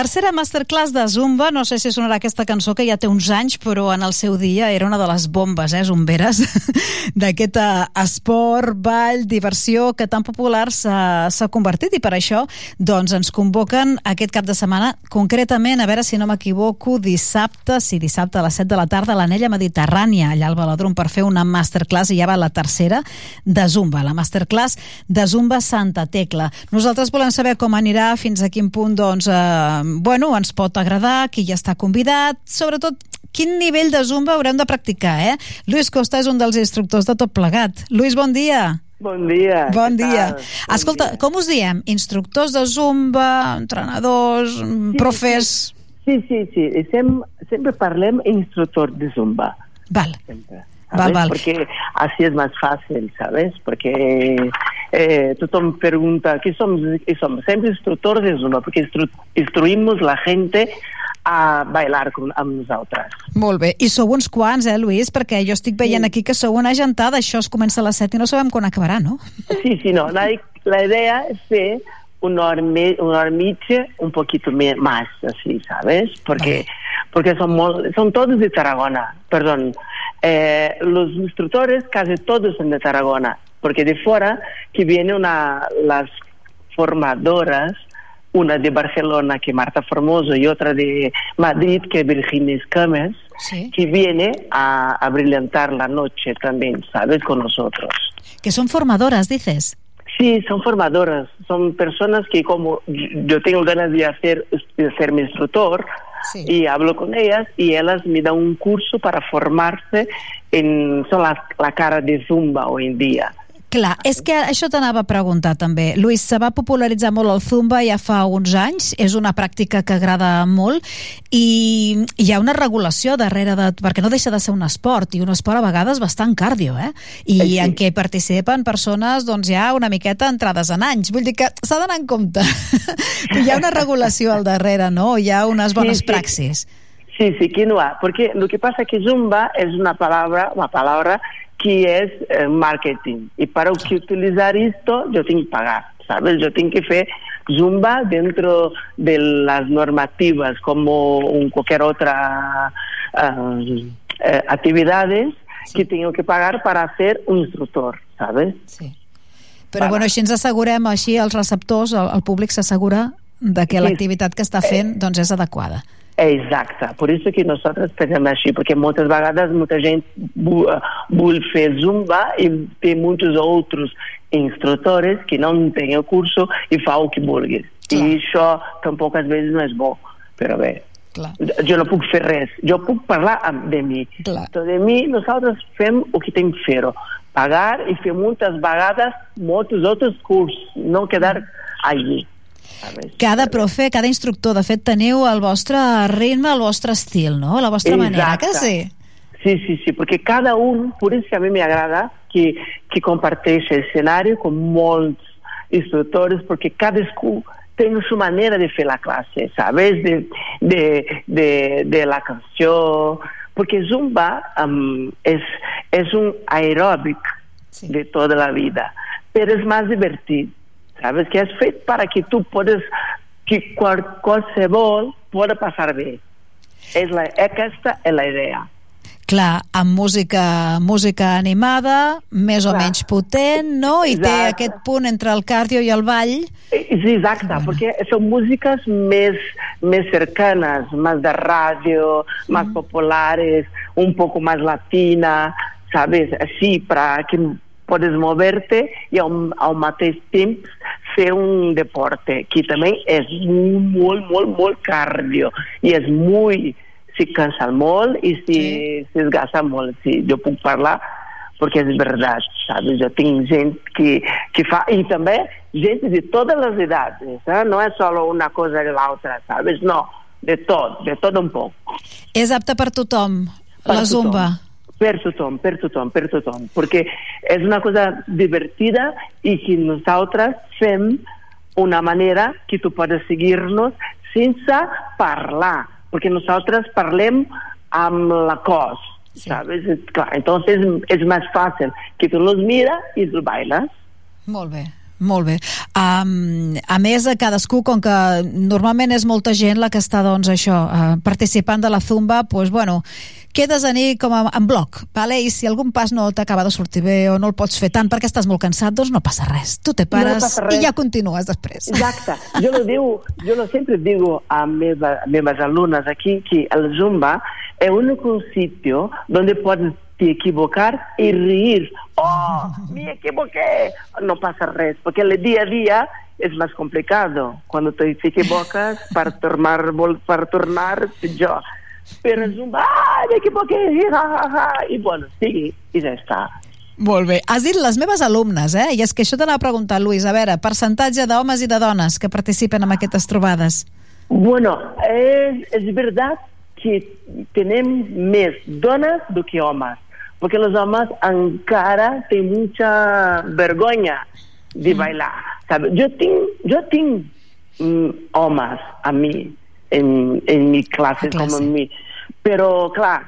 Tercera masterclass de Zumba, no sé si sonarà aquesta cançó que ja té uns anys, però en el seu dia era una de les bombes, eh, zumberes, d'aquest eh, esport, ball, diversió que tan popular s'ha convertit. I per això doncs, ens convoquen aquest cap de setmana, concretament, a veure si no m'equivoco, dissabte, sí, dissabte a les 7 de la tarda a l'Anella Mediterrània, allà al Velòdrom, per fer una masterclass, i ja va la tercera de Zumba, la masterclass de Zumba Santa Tecla. Nosaltres volem saber com anirà, fins a quin punt doncs, eh, bueno, ens pot agradar, qui ja està convidat, sobretot quin nivell de Zumba haurem de practicar, eh? Lluís Costa és un dels instructors de tot plegat. Lluís, bon dia. Bon dia. Bon dia. Bon Escolta, dia. com us diem? Instructors de Zumba, entrenadors, sí, profes... Sí, sí, sí. sí. Sem sempre parlem instructor de Zumba. Val. Sempre. Val, val. Porque así es más fácil, ¿sabes? Porque eh, tothom pregunta, ¿qué somos? ¿Qué somos? Sempre instructors de Zumba, perquè instru instruïm la gente a bailar com, amb nosaltres. Molt bé. I sou uns quants, eh, Lluís? Perquè jo estic veient sí. aquí que sou una gentada. Això es comença a les 7 i no sabem quan acabarà, no? Sí, sí, no. La, la idea es fer una hora, me, una hora mitja un poquito más, así, ¿sabes? Porque, porque son, son todos de Tarragona, perdón. Eh, los instructores casi todos son de Tarragona, porque de fuera que vienen una, las formadoras, una de Barcelona, que Marta Formoso, y otra de Madrid, que Virginia Escames, sí. que viene a, a brillantar la noche también, ¿sabes? Con nosotros. Que son formadoras, dices. Sí, son formadoras, son personas que como yo tengo ganas de hacer de ser mi instructor sí. y hablo con ellas y ellas me dan un curso para formarse en son la, la cara de Zumba hoy en día. Clar, és que això t'anava a preguntar també. Lluís, se va popularitzar molt el Zumba ja fa uns anys, és una pràctica que agrada molt i hi ha una regulació darrere de... perquè no deixa de ser un esport i un esport a vegades bastant cardio, eh? I sí. en què participen persones doncs ja una miqueta entrades en anys. Vull dir que s'ha d'anar en compte. hi ha una regulació al darrere, no? Hi ha unes bones sí, sí. praxis. Sí, sí, quinoa, porque lo que pasa es que Zumba es una palabra, una palabra que es eh, marketing. Y para que utilizar esto, yo tengo que pagar, ¿sabes? Yo tengo que hacer Zumba dentro de las normativas, como un, cualquier otra uh, eh, actividades sí. que tengo que pagar para ser un instructor, ¿sabes? Sí. Però bueno, així ens assegurem, així els receptors, el, el públic s'assegura de que sí. l'activitat que està fent doncs, és adequada. Exacte, per això que nosaltres pensem així, perquè moltes vegades molta gent vol fer zumba i té molts altres instructors que no tenen el curso i fa el que vulguis. Clar. I això tampoc a vegades no és bo, però bé, Clar. jo no puc fer res, jo puc parlar de mi. Clar. Però de mi nosaltres fem el que tenim que fer-ho, pagar i fer moltes vegades molts altres cursos, no quedar allí. Cada profe, cada instructor, de fet, teniu el vostre ritme, el vostre estil, no? La vostra Exacte. manera, que sí? Sí, sí, sí, porque cada un, por eso a mí me agrada que, que comparteix el escenario con molts instructors, porque cada escola tiene su manera de fer la clase, ¿sabes? De, de, de, de la canción, porque Zumba um, es, es un aeróbic sí. de toda la vida, pero es más divertido. Sabes? Que és fet para que tu podes, que qual, qualsevol pode passar bé. És la, aquesta és la idea. Clar, amb música, música animada, més Clar. o menys potent, no? I exacte. té aquest punt entre el cardio i el ball. Sí, exacte, bueno. perquè són músiques més, més cercanes, més de ràdio, mm. més populares, un poc més latina, ¿sabes? Així, para que podes moverte i al, al mateix temps fer un deporte que també és molt, molt, molt cardio i és molt, si cansa molt i si, sí. si es gasta molt. Sí, jo puc parlar perquè és veritat, saps? Jo tinc gent que, que fa, i també gent de totes les edats, eh? no és solo una cosa de l'altra, saps? No, de tot, de tot un poc. És apte per tothom, per la tothom. zumba? Per tothom, per tothom, per tothom, perquè és una cosa divertida i que nosaltres fem una manera que tu podes seguir-nos sense parlar, perquè nosaltres parlem amb la cos, sí. ¿sabes? Clar, entonces és més fàcil que tu los mira i tu bailes. Molt bé, Molt bé. Um, a més, a cadascú, com que normalment és molta gent la que està, doncs, això, uh, participant de la Zumba, doncs, bueno, quedes a nit com a, en bloc, vale? i si algun pas no t'acaba de sortir bé o no el pots fer tant perquè estàs molt cansat, doncs no passa res. Tu te pares no i ja continues després. Exacte. Jo lo digo, yo lo siempre digo a meva, meves alumnes aquí que el Zumba es un sitio donde te equivocar y reír. ¡Oh, me equivoqué! No pasa res, porque el día a día es más complicado. Cuando te equivocas, para tornar, para tornar, yo. Però és un... Ah, m'equivoqué! Ja, ja, ja. I bueno, sí, i ja està. Molt bé. Has dit les meves alumnes, eh? I és que això t'anava a preguntar, Luis. A veure, percentatge d'homes i de dones que participen en aquestes trobades. Bueno, és, és veritat que tenem més dones do que homes, perquè els homes encara tenen mucha vergonya de mm. bailar. Sabe? Jo tinc, jo tinc mm, homes a mi, en, en mi classe, classe. com en mi. Però, clar,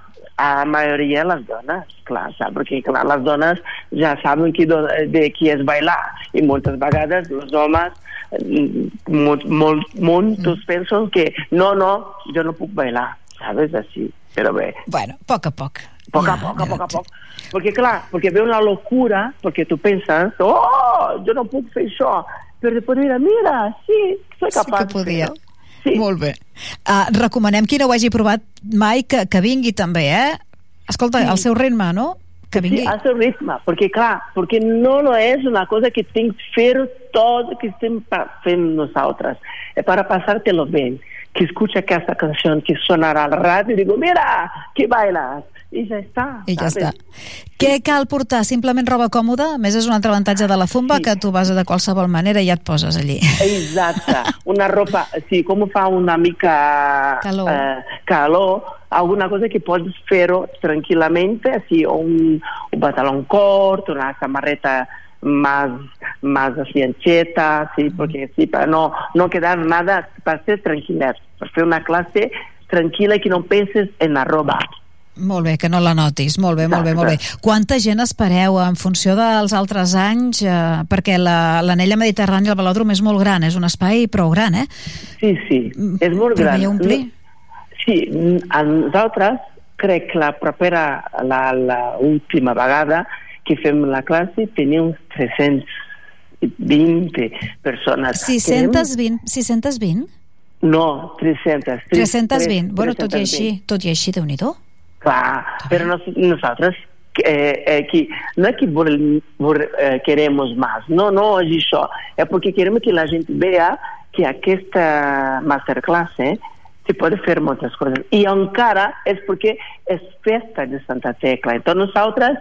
a majoria les dones, clar, sap? perquè clar, les dones ja saben qui de qui és bailar i moltes vegades els homes molt, molt, molts mm. pensen que no, no, jo no puc bailar, sabes, així, però bé. Bueno, a poc a poc. Poc a poc, a poc a poc. Perquè clar, perquè ve una locura, perquè tu penses, oh, jo no puc fer això, però després mira, mira, sí, soy capaç. Sí que podia. Sí. Molt bé. Uh, recomanem qui no ho hagi provat mai que, que vingui també, eh? Escolta, sí. al seu ritme, no? Que vingui. Sí, al seu ritme, perquè clar, perquè no, no és una cosa que tinc fer tot que estem fent nosaltres. És per passar-te-lo bé. Que escucha aquesta canció que sonarà al ràdio i digo, mira, que bailes i ja està. I ja està. Què cal portar? Simplement roba còmoda? A més, és un altre avantatge de la zumba sí. que tu vas de qualsevol manera i ja et poses allí. Exacte. Una ropa, sí, com fa una mica calor, eh, calor alguna cosa que pots fer-ho tranquil·lament, sí, un, un pantalón cort, una samarreta más, más así ancheta, sí, porque sí, para no, no quedar nada, para ser tranquil·les, per fer una classe tranquil·la i que no penses en la roba. Molt bé, que no la notis. Molt bé, molt bé, molt bé. Quanta gent espereu en funció dels altres anys? Eh, perquè l'anella la, mediterrània, el velòdrom, és molt gran, és un espai prou gran, eh? Sí, sí, és molt Però gran. omplir? Sí, a nosaltres crec que la propera, la, la última vegada que fem la classe tenim 320 persones. 620? 620? No, 300. 320. 320. Bueno, tot i així, tot i així, déu nhi Clar, però nos, nosaltres eh, eh, que, no é que por, por, eh, queremos más, no, no és això, é porque queremos que la gent vea que aquesta masterclass eh, se pode fer moltes coisas. E encara és porque és festa de Santa Tecla. Então, nosaltres,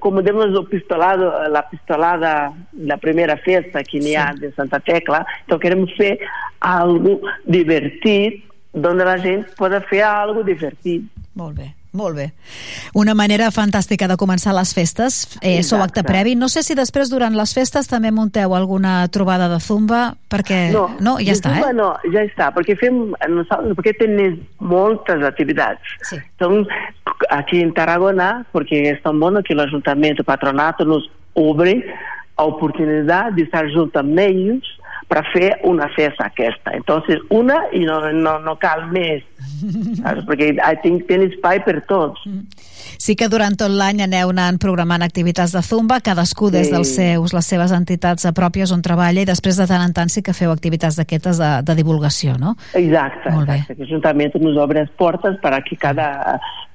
como demos o pistolado, la pistolada da primeira festa que n'hi ha de Santa Tecla, então queremos fer algo divertit, onde a gent pode fer algo divertit. Molt bé. Molt bé. Una manera fantàstica de començar les festes. Eh, sou acte previ. No sé si després, durant les festes, també munteu alguna trobada de zumba, perquè... No, no ja està, zumba eh? no, ja està, perquè fem, perquè tenim moltes activitats. Sí. Entonces, aquí en Tarragona, perquè és tan bon que l'Ajuntament, Patronat, nos obre a d'estar junt amb ells per fer una festa aquesta. Entonces, una i no, no, no cal més, saps? perquè tinc, tenc espai per tots. Sí que durant tot l'any aneu anant programant activitats de Zumba, cadascú sí. des dels seus, les seves entitats pròpies on treballa i després de tant en tant sí que feu activitats d'aquestes de, de divulgació, no? Exacte, Molt exacte. Que l'Ajuntament ens obre les portes per a que cada,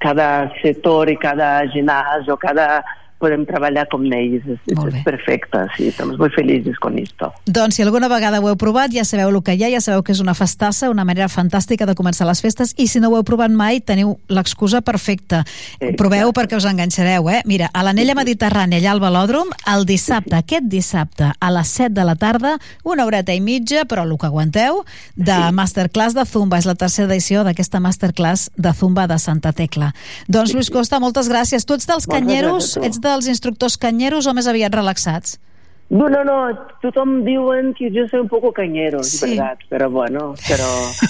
cada sector i cada ginàs o cada podem treballar com ells. És, és perfecte, sí, estem molt feliços con esto. Doncs si alguna vegada ho heu provat, ja sabeu el que hi ha, ja sabeu que és una festassa, una manera fantàstica de començar les festes, i si no ho heu provat mai, teniu l'excusa perfecta. Exacte. Proveu perquè us enganxareu, eh? Mira, a l'anella mediterrània, allà al velòdrom, el dissabte, sí. aquest dissabte, a les 7 de la tarda, una horeta i mitja, però el que aguanteu, de sí. Masterclass de Zumba. És la tercera edició d'aquesta Masterclass de Zumba de Santa Tecla. Doncs, sí, Lluís Costa, moltes gràcies. Tu ets dels canyeros, ets dels instructors canyeros o més aviat relaxats? No, no, no, tothom diuen que jo soy un poco cañero, Sí. verdad, pero bueno, pero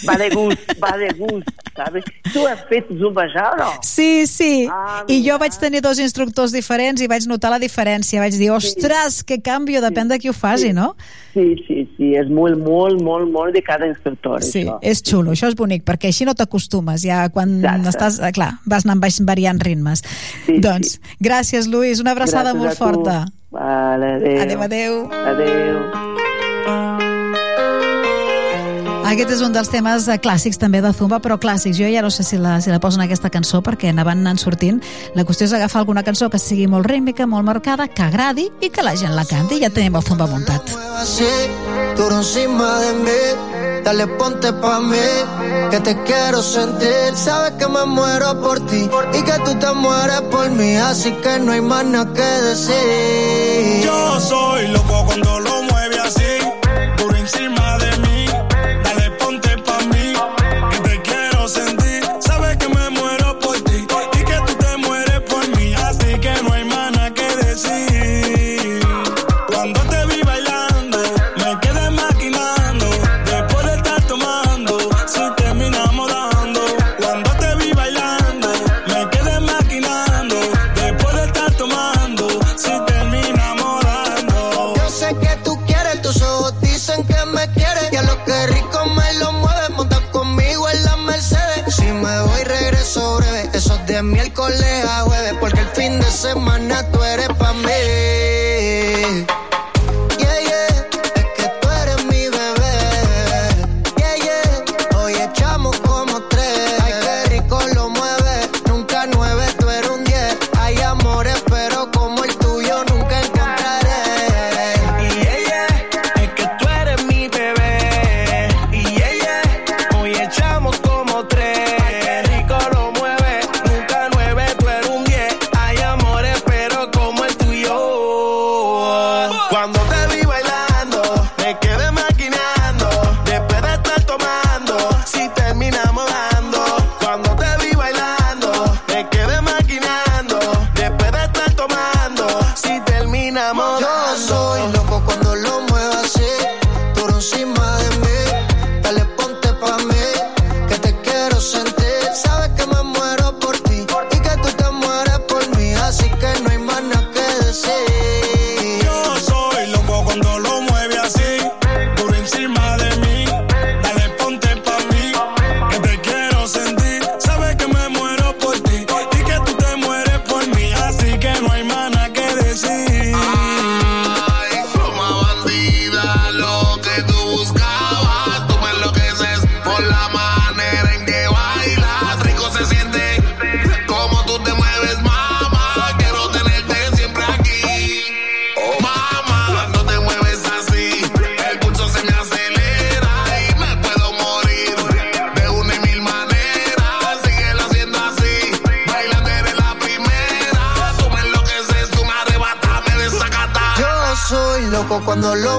va de gust, va de gust, ¿sabes? Tu has fet zumba ja o no? Sí, sí. Ah, I jo vaig tenir dos instructors diferents i vaig notar la diferència. Vaig dir, ostres, que canvio, depèn de qui ho faci, no? Sí, sí, sí, és molt, molt, molt, molt de cada instructor, Sí, això. és xulo, això és bonic, perquè així no t'acostumes, ja quan Exacte. estàs, eh, clar, vas anant variant ritmes. Sí, doncs, gràcies, Lluís, una abraçada Gràcies molt a tu. Vale, adéu. Adéu, adéu. Adéu. Aquest és un dels temes eh, clàssics també de Zumba, però clàssics. Jo ja no sé si la, si la posen aquesta cançó perquè anaven anant sortint. La qüestió és agafar alguna cançó que sigui molt rítmica, molt marcada, que agradi i que la gent la canti. I ja tenim el Zumba muntat. duro encima de mí. Dale, ponte pa' mí, que te quiero sentir. Sabes que me muero por ti y que tú te mueres por mí, así que no hay más nada que decir. Yo soy loco cuando lo mueve así, duro encima de de miércoles a jueves, porque el fin de semana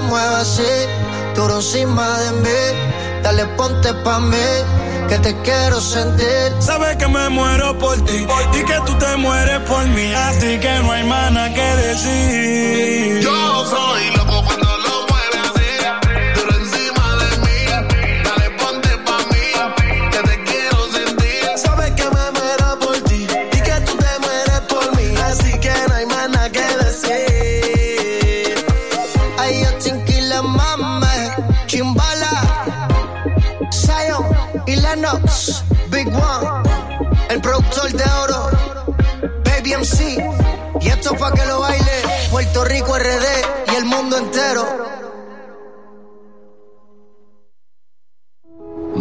muevo así, duro encima de mí. Dale, ponte pa' mí, que te quiero sentir. Sabes que me muero por ti y que tú te mueres por mí, así que no hay nada que decir. Yo soy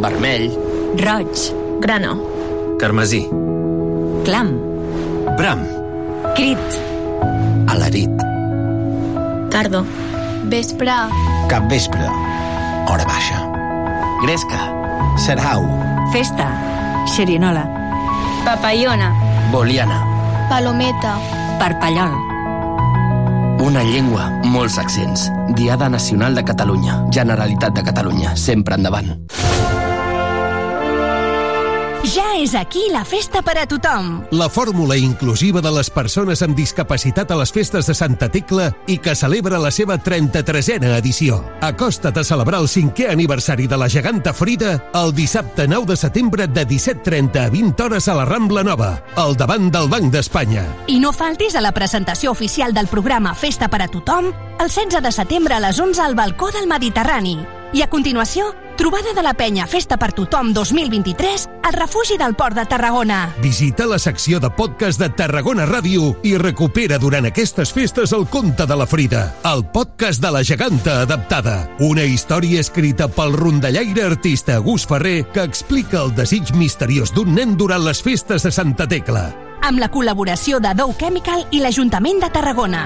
Vermell, Roig. Grano. carmesí, Clam. bram, Crit. alarit, Tardo. Vespre. capvespre, hora baixa, gresca, serhau, Festa. Xerinola. Papallona. boliana, Palometa. Parpallol. una llengua, molts accents, Diada Nacional de Catalunya, Generalitat de Catalunya, sempre endavant. És aquí la festa per a tothom. La fórmula inclusiva de les persones amb discapacitat a les festes de Santa Tecla i que celebra la seva 33a edició. Acosta't a celebrar el cinquè aniversari de la geganta Frida el dissabte 9 de setembre de 17.30 a 20 hores a la Rambla Nova, al davant del Banc d'Espanya. I no faltis a la presentació oficial del programa Festa per a tothom el 16 de setembre a les 11 al balcó del Mediterrani. I a continuació, trobada de la penya Festa per tothom 2023 al refugi del Port de Tarragona. Visita la secció de podcast de Tarragona Ràdio i recupera durant aquestes festes el conte de la Frida, el podcast de la geganta adaptada. Una història escrita pel rondallaire artista Gus Ferrer que explica el desig misteriós d'un nen durant les festes de Santa Tecla. Amb la col·laboració de Dow Chemical i l'Ajuntament de Tarragona.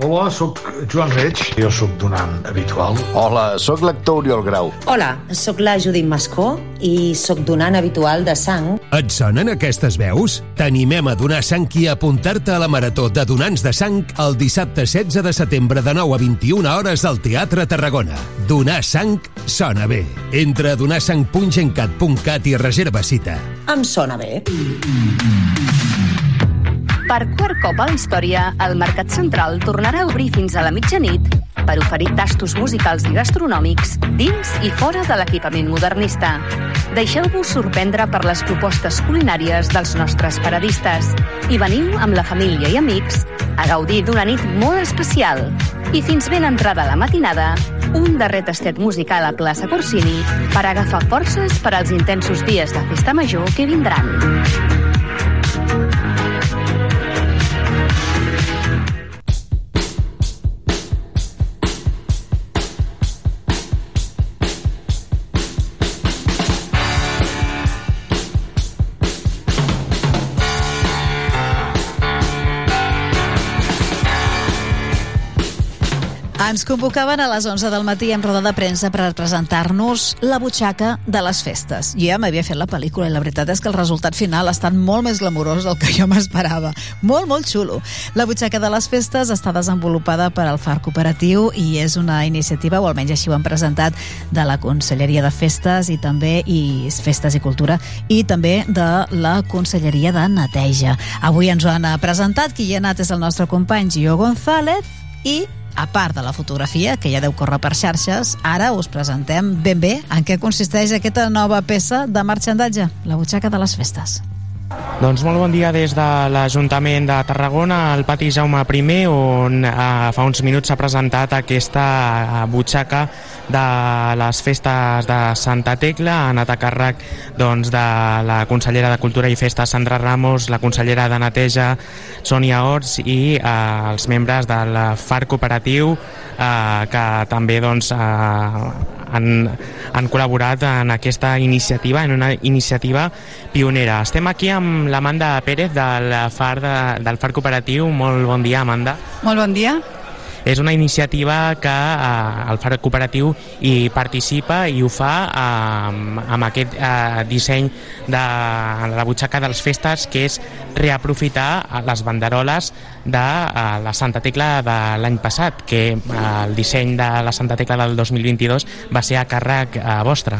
Hola, sóc Joan Reig. Jo sóc donant habitual. Hola, sóc l'actor Oriol Grau. Hola, sóc la Judit Mascó i sóc donant habitual de sang. Et sonen aquestes veus? T'animem a donar sang i a apuntar-te a la Marató de Donants de Sang el dissabte 16 de setembre de 9 a 21 hores al Teatre Tarragona. Donar sang sona bé. Entra a donarsang.gencat.cat i reserva cita. Em sona bé. Per quart cop a la història, el Mercat Central tornarà a obrir fins a la mitjanit per oferir tastos musicals i gastronòmics dins i fora de l'equipament modernista. Deixeu-vos sorprendre per les propostes culinàries dels nostres paradistes i veniu amb la família i amics a gaudir d'una nit molt especial. I fins ben entrada la matinada, un darrer tastet musical a plaça Corsini per agafar forces per als intensos dies de festa major que vindran. Ens convocaven a les 11 del matí en roda de premsa per presentar-nos la butxaca de les festes. Jo ja m'havia fet la pel·lícula i la veritat és que el resultat final ha estat molt més glamurós del que jo m'esperava. Molt, molt xulo. La butxaca de les festes està desenvolupada per al FAR Cooperatiu i és una iniciativa, o almenys així ho han presentat, de la Conselleria de Festes i també i Festes i Cultura i també de la Conselleria de Neteja. Avui ens ho han presentat, qui hi ha anat és el nostre company Gio González i a part de la fotografia, que ja deu córrer per xarxes, ara us presentem ben bé en què consisteix aquesta nova peça de marxandatge, la butxaca de les festes. Doncs molt bon dia des de l'Ajuntament de Tarragona, al pati Jaume I, on eh, fa uns minuts s'ha presentat aquesta eh, butxaca de les festes de Santa Tecla. Ha anat a càrrec doncs, de la consellera de Cultura i Festes, Sandra Ramos, la consellera de Neteja, Sònia Orts, i eh, els membres del FAR Cooperatiu, eh, que també doncs, eh, han, han col·laborat en aquesta iniciativa, en una iniciativa pionera. Estem aquí amb l'Amanda Pérez del FAR, de, del FAR Cooperatiu. Molt bon dia, Amanda. Molt bon dia. És una iniciativa que eh, el FAR Cooperatiu hi participa i ho fa eh, amb aquest eh, disseny de la butxaca dels festes que és reaprofitar les banderoles de eh, la Santa Tecla de l'any passat, que eh, el disseny de la Santa Tecla del 2022 va ser a càrrec eh, vostre.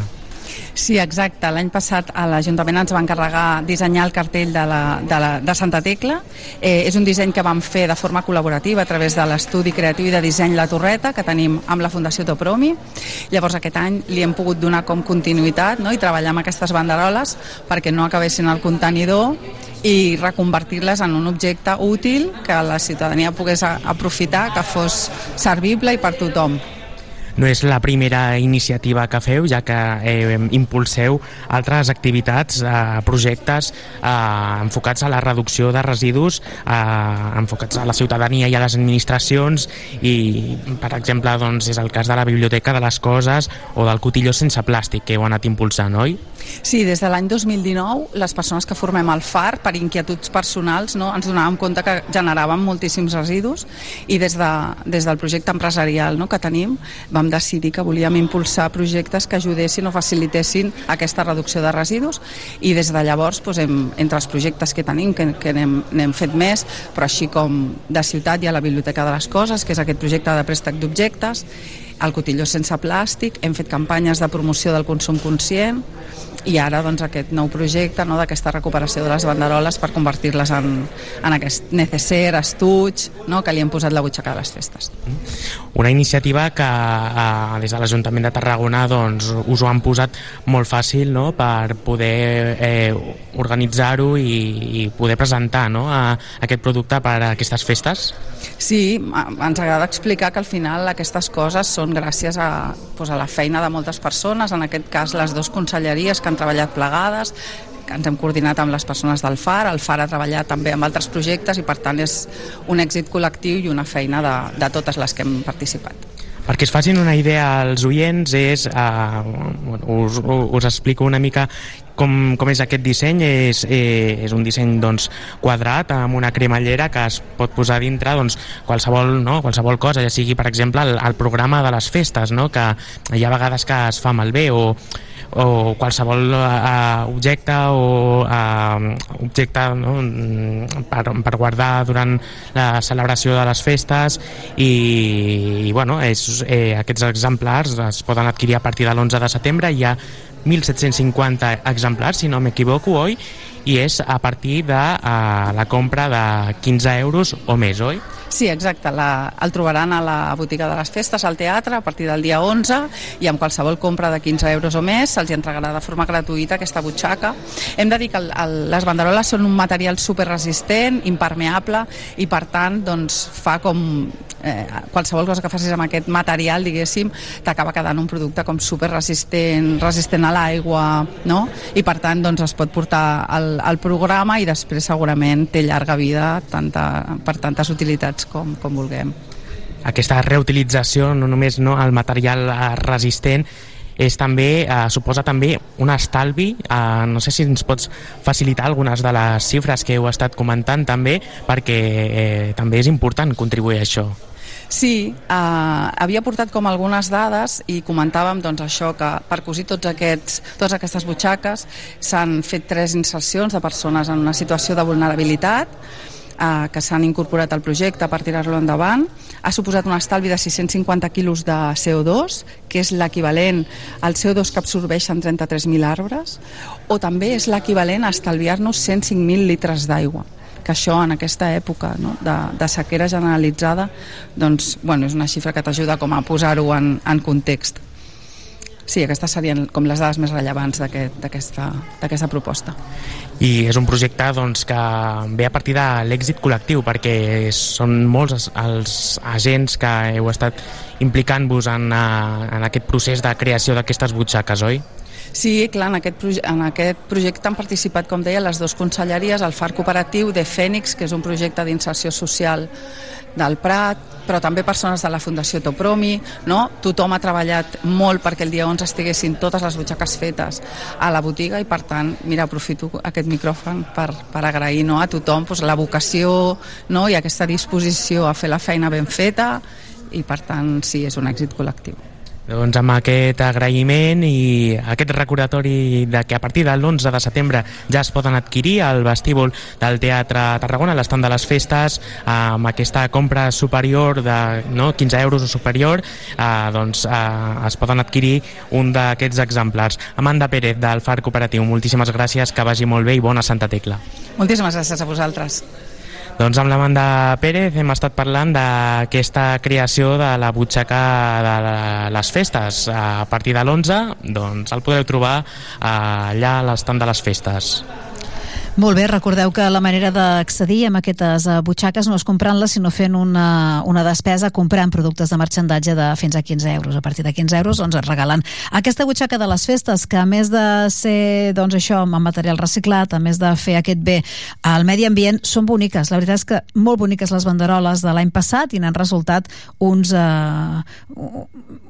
Sí, exacte. L'any passat a l'Ajuntament ens va encarregar dissenyar el cartell de, la, de, la, de Santa Tecla. Eh, és un disseny que vam fer de forma col·laborativa a través de l'estudi creatiu i de disseny La Torreta, que tenim amb la Fundació Topromi. Llavors aquest any li hem pogut donar com continuïtat no? i treballar amb aquestes banderoles perquè no acabessin al contenidor i reconvertir-les en un objecte útil que la ciutadania pogués aprofitar, que fos servible i per tothom. No és la primera iniciativa que feu, ja que eh, impulseu altres activitats, eh, projectes eh, enfocats a la reducció de residus, eh, enfocats a la ciutadania i a les administracions i, per exemple, doncs, és el cas de la Biblioteca de les Coses o del Cotilló sense plàstic que heu anat impulsant, oi? Sí, des de l'any 2019, les persones que formem el FAR, per inquietuds personals, no, ens donàvem compte que generàvem moltíssims residus i des, de, des del projecte empresarial no, que tenim vam decidir que volíem impulsar projectes que ajudessin o facilitessin aquesta reducció de residus i des de llavors, doncs, hem, entre els projectes que tenim, que, que n'hem fet més, però així com de ciutat hi ha la Biblioteca de les Coses, que és aquest projecte de préstec d'objectes, el cotilló sense plàstic, hem fet campanyes de promoció del consum conscient i ara doncs, aquest nou projecte no, d'aquesta recuperació de les banderoles per convertir-les en, en aquest necesser, estuig, no, que li hem posat la butxaca de les festes. Una iniciativa que eh, des de l'Ajuntament de Tarragona doncs, us ho han posat molt fàcil no? per poder eh, organitzar-ho i, i poder presentar no? a, aquest producte per a aquestes festes? Sí, ens agrada explicar que al final aquestes coses són gràcies a, doncs, a la feina de moltes persones, en aquest cas les dues conselleries que han treballat plegades, ens hem coordinat amb les persones del FAR, el FAR ha treballat també amb altres projectes i per tant és un èxit col·lectiu i una feina de, de totes les que hem participat. Perquè es facin una idea als oients, és, uh, us, us explico una mica com, com és aquest disseny és, eh, és un disseny doncs, quadrat amb una cremallera que es pot posar dintre doncs, qualsevol, no? qualsevol cosa, ja sigui per exemple el, el programa de les festes no? que hi ha vegades que es fa malbé o o qualsevol uh, objecte o uh, objecte no, per, per guardar durant la celebració de les festes i, i bueno, és, eh, aquests exemplars es poden adquirir a partir de l'11 de setembre hi ha 1.750 exemplars si no m'equivoco, oi? i és a partir de uh, la compra de 15 euros o més, oi? Sí, exacte. La, el trobaran a la botiga de les festes, al teatre, a partir del dia 11, i amb qualsevol compra de 15 euros o més se'ls entregarà de forma gratuïta aquesta butxaca. Hem de dir que el, el, les banderoles són un material superresistent, impermeable, i per tant doncs, fa com eh, qualsevol cosa que facis amb aquest material, diguéssim, t'acaba quedant un producte com super resistent, resistent a l'aigua, no? I per tant, doncs, es pot portar al, al programa i després segurament té llarga vida tanta, per tantes utilitats com, com vulguem. Aquesta reutilització, no només no, el material eh, resistent, és també, eh, suposa també un estalvi, eh, no sé si ens pots facilitar algunes de les xifres que heu estat comentant també, perquè eh, també és important contribuir a això. Sí, eh, havia portat com algunes dades i comentàvem doncs, això que per cosir tots aquests, totes aquestes butxaques s'han fet tres insercions de persones en una situació de vulnerabilitat eh, que s'han incorporat al projecte per tirar-lo endavant. Ha suposat un estalvi de 650 quilos de CO2, que és l'equivalent al CO2 que absorbeixen 33.000 arbres, o també és l'equivalent a estalviar-nos 105.000 litres d'aigua que això en aquesta època no, de, de sequera generalitzada doncs, bueno, és una xifra que t'ajuda com a posar-ho en, en context. Sí, aquestes serien com les dades més rellevants d'aquesta aquest, proposta. I és un projecte doncs, que ve a partir de l'èxit col·lectiu, perquè són molts els agents que heu estat implicant-vos en, eh, en aquest procés de creació d'aquestes butxaques, oi? Sí, clar, en aquest, en aquest projecte han participat, com deia, les dues conselleries, el FAR cooperatiu de Fènix, que és un projecte d'inserció social del Prat, però també persones de la Fundació Topromi, no? Tothom ha treballat molt perquè el dia 11 estiguessin totes les butxaques fetes a la botiga i per tant, mira, aprofito aquest micròfon per, per agrair no, a tothom pues, la vocació no? i aquesta disposició a fer la feina ben feta i per tant sí, és un èxit col·lectiu. Doncs amb aquest agraïment i aquest recordatori de que a partir de l'11 de setembre ja es poden adquirir al vestíbul del Teatre Tarragona, l'estand de les festes, amb aquesta compra superior de no, 15 euros o superior, eh, doncs eh, es poden adquirir un d'aquests exemplars. Amanda Pérez, del FAR Cooperatiu, moltíssimes gràcies, que vagi molt bé i bona Santa Tecla. Moltíssimes gràcies a vosaltres. Doncs amb l'Amanda Pérez hem estat parlant d'aquesta creació de la butxaca de les festes. A partir de l'11 doncs, el podeu trobar allà a l'estand de les festes. Molt bé, recordeu que la manera d'accedir a aquestes butxaques no és comprant-les, sinó fent una, una despesa comprant productes de marxandatge de fins a 15 euros. A partir de 15 euros doncs, es regalen aquesta butxaca de les festes, que a més de ser doncs, això amb material reciclat, a més de fer aquest bé al medi ambient, són boniques. La veritat és que molt boniques les banderoles de l'any passat i n'han resultat uns, eh,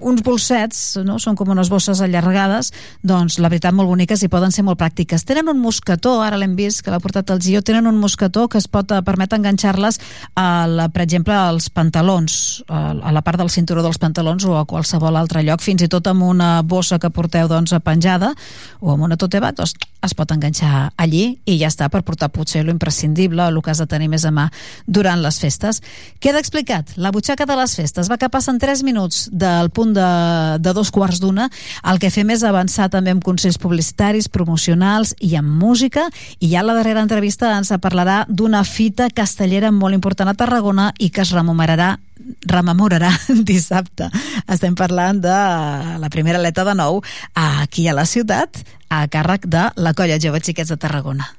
uns bolsets, no? són com unes bosses allargades, doncs la veritat molt boniques i poden ser molt pràctiques. Tenen un mosquetó, ara l'hem vist, que l'ha portat el Gio, tenen un mosquetó que es pot eh, permet enganxar-les, per exemple, als pantalons, a, a la part del cinturó dels pantalons o a qualsevol altre lloc, fins i tot amb una bossa que porteu doncs, penjada o amb una tote bag, doncs, es pot enganxar allí i ja està per portar potser lo imprescindible o el que has de tenir més a mà durant les festes. Queda explicat, la butxaca de les festes va que passen 3 minuts del punt de, de dos quarts d'una. El que fem és avançar també amb consells publicitaris, promocionals i amb música i ja la darrera entrevista ens parlarà d'una fita castellera molt important a Tarragona i que es rememorarà rememorarà dissabte. Estem parlant de la primera aleta de nou aquí a la ciutat a càrrec de la colla Jove Xiquets de Tarragona.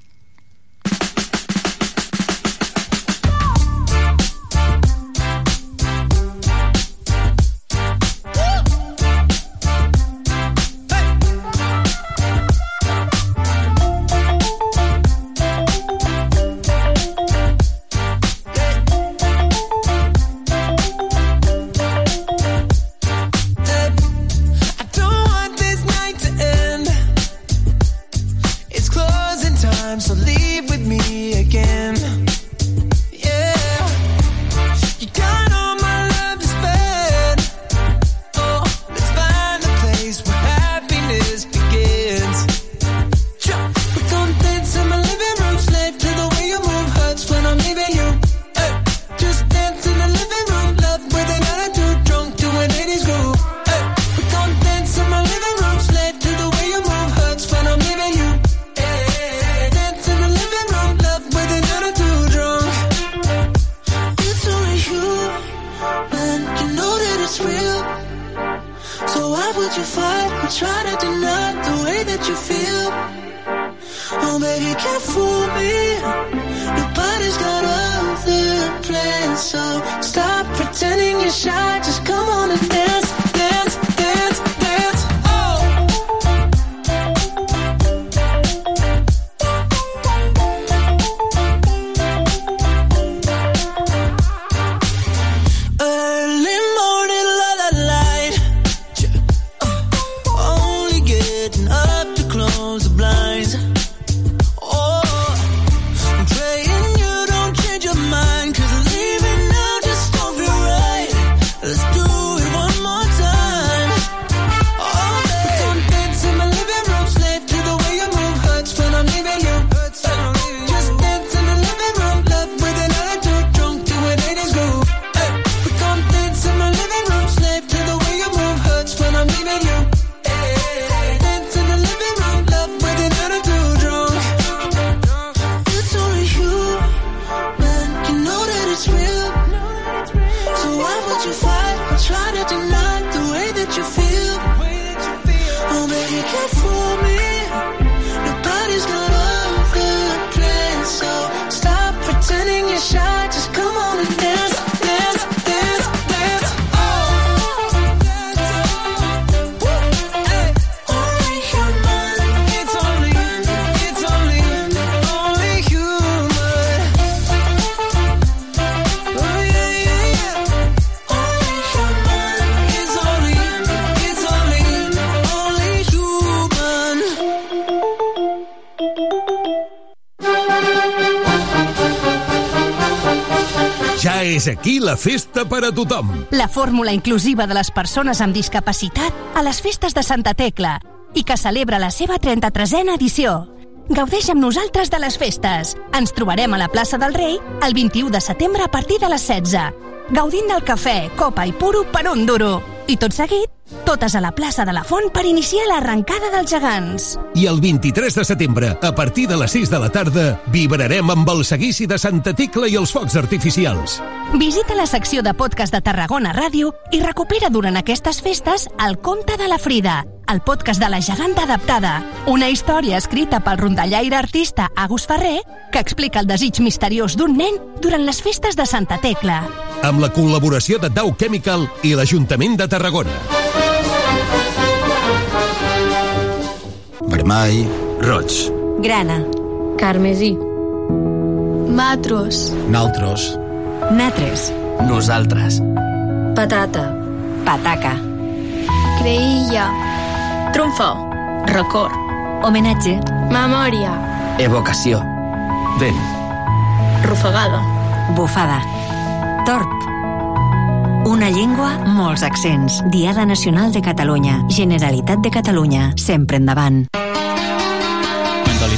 La festa per a tothom. La fórmula inclusiva de les persones amb discapacitat a les festes de Santa Tecla i que celebra la seva 33a edició. Gaudeix amb nosaltres de les festes. Ens trobarem a la plaça del Rei el 21 de setembre a partir de les 16. Gaudint del cafè, copa i puro per un duro. I tot seguit, totes a la plaça de la Font per iniciar l'arrencada dels gegants. I el 23 de setembre, a partir de les 6 de la tarda, vibrarem amb el seguici de Santa Tecla i els focs artificials. Visita la secció de podcast de Tarragona Ràdio i recupera durant aquestes festes el conte de la Frida, el podcast de la geganta adaptada. Una història escrita pel rondallaire artista Agus Ferrer que explica el desig misteriós d'un nen durant les festes de Santa Tecla. Amb la col·laboració de Dow Chemical i l'Ajuntament de Tarragona. Vermell, roig, Grana. Carmesí. Matros. naltros, Natres. nosaltres, Patata. Pataca. Creïlla. Trumfo. Record. Homenatge. Memòria. evocació, vent, Rufagada. Bufada. Tort. Una llengua, molts accents. Diada Nacional de Catalunya. Generalitat de Catalunya. Sempre endavant.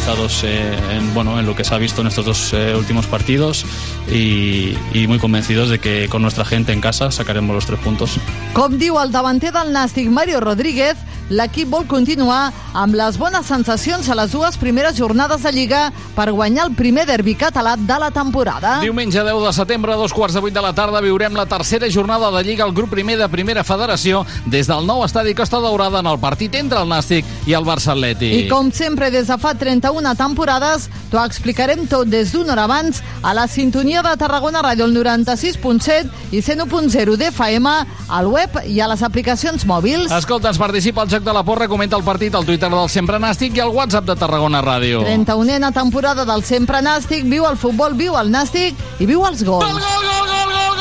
Mentalizados eh, en, bueno, en lo que se ha visto en estos dos eh, últimos partidos y, y muy convencidos de que con nuestra gente en casa sacaremos los tres puntos. Com diu el davanter del Nàstic, Mario Rodríguez, l'equip vol continuar amb les bones sensacions a les dues primeres jornades de Lliga per guanyar el primer derbi català de la temporada. Diumenge 10 de setembre, a dos quarts de vuit de la tarda, viurem la tercera jornada de Lliga al grup primer de Primera Federació des del nou estadi Costa Daurada en el partit entre el Nàstic i el Barça Atlètic. I com sempre, des de fa 31 temporades, t'ho explicarem tot des d'una hora abans a la sintonia de Tarragona Ràdio, el 96.7 i 101.0 d'FM, al web i a les aplicacions mòbils. Escolta, ens participa al Joc de la Porra, comenta el partit al Twitter del Sempre Nàstic i al WhatsApp de Tarragona Ràdio. 31a temporada del Sempre Nàstic, viu el futbol, viu el Nàstic i viu els gols.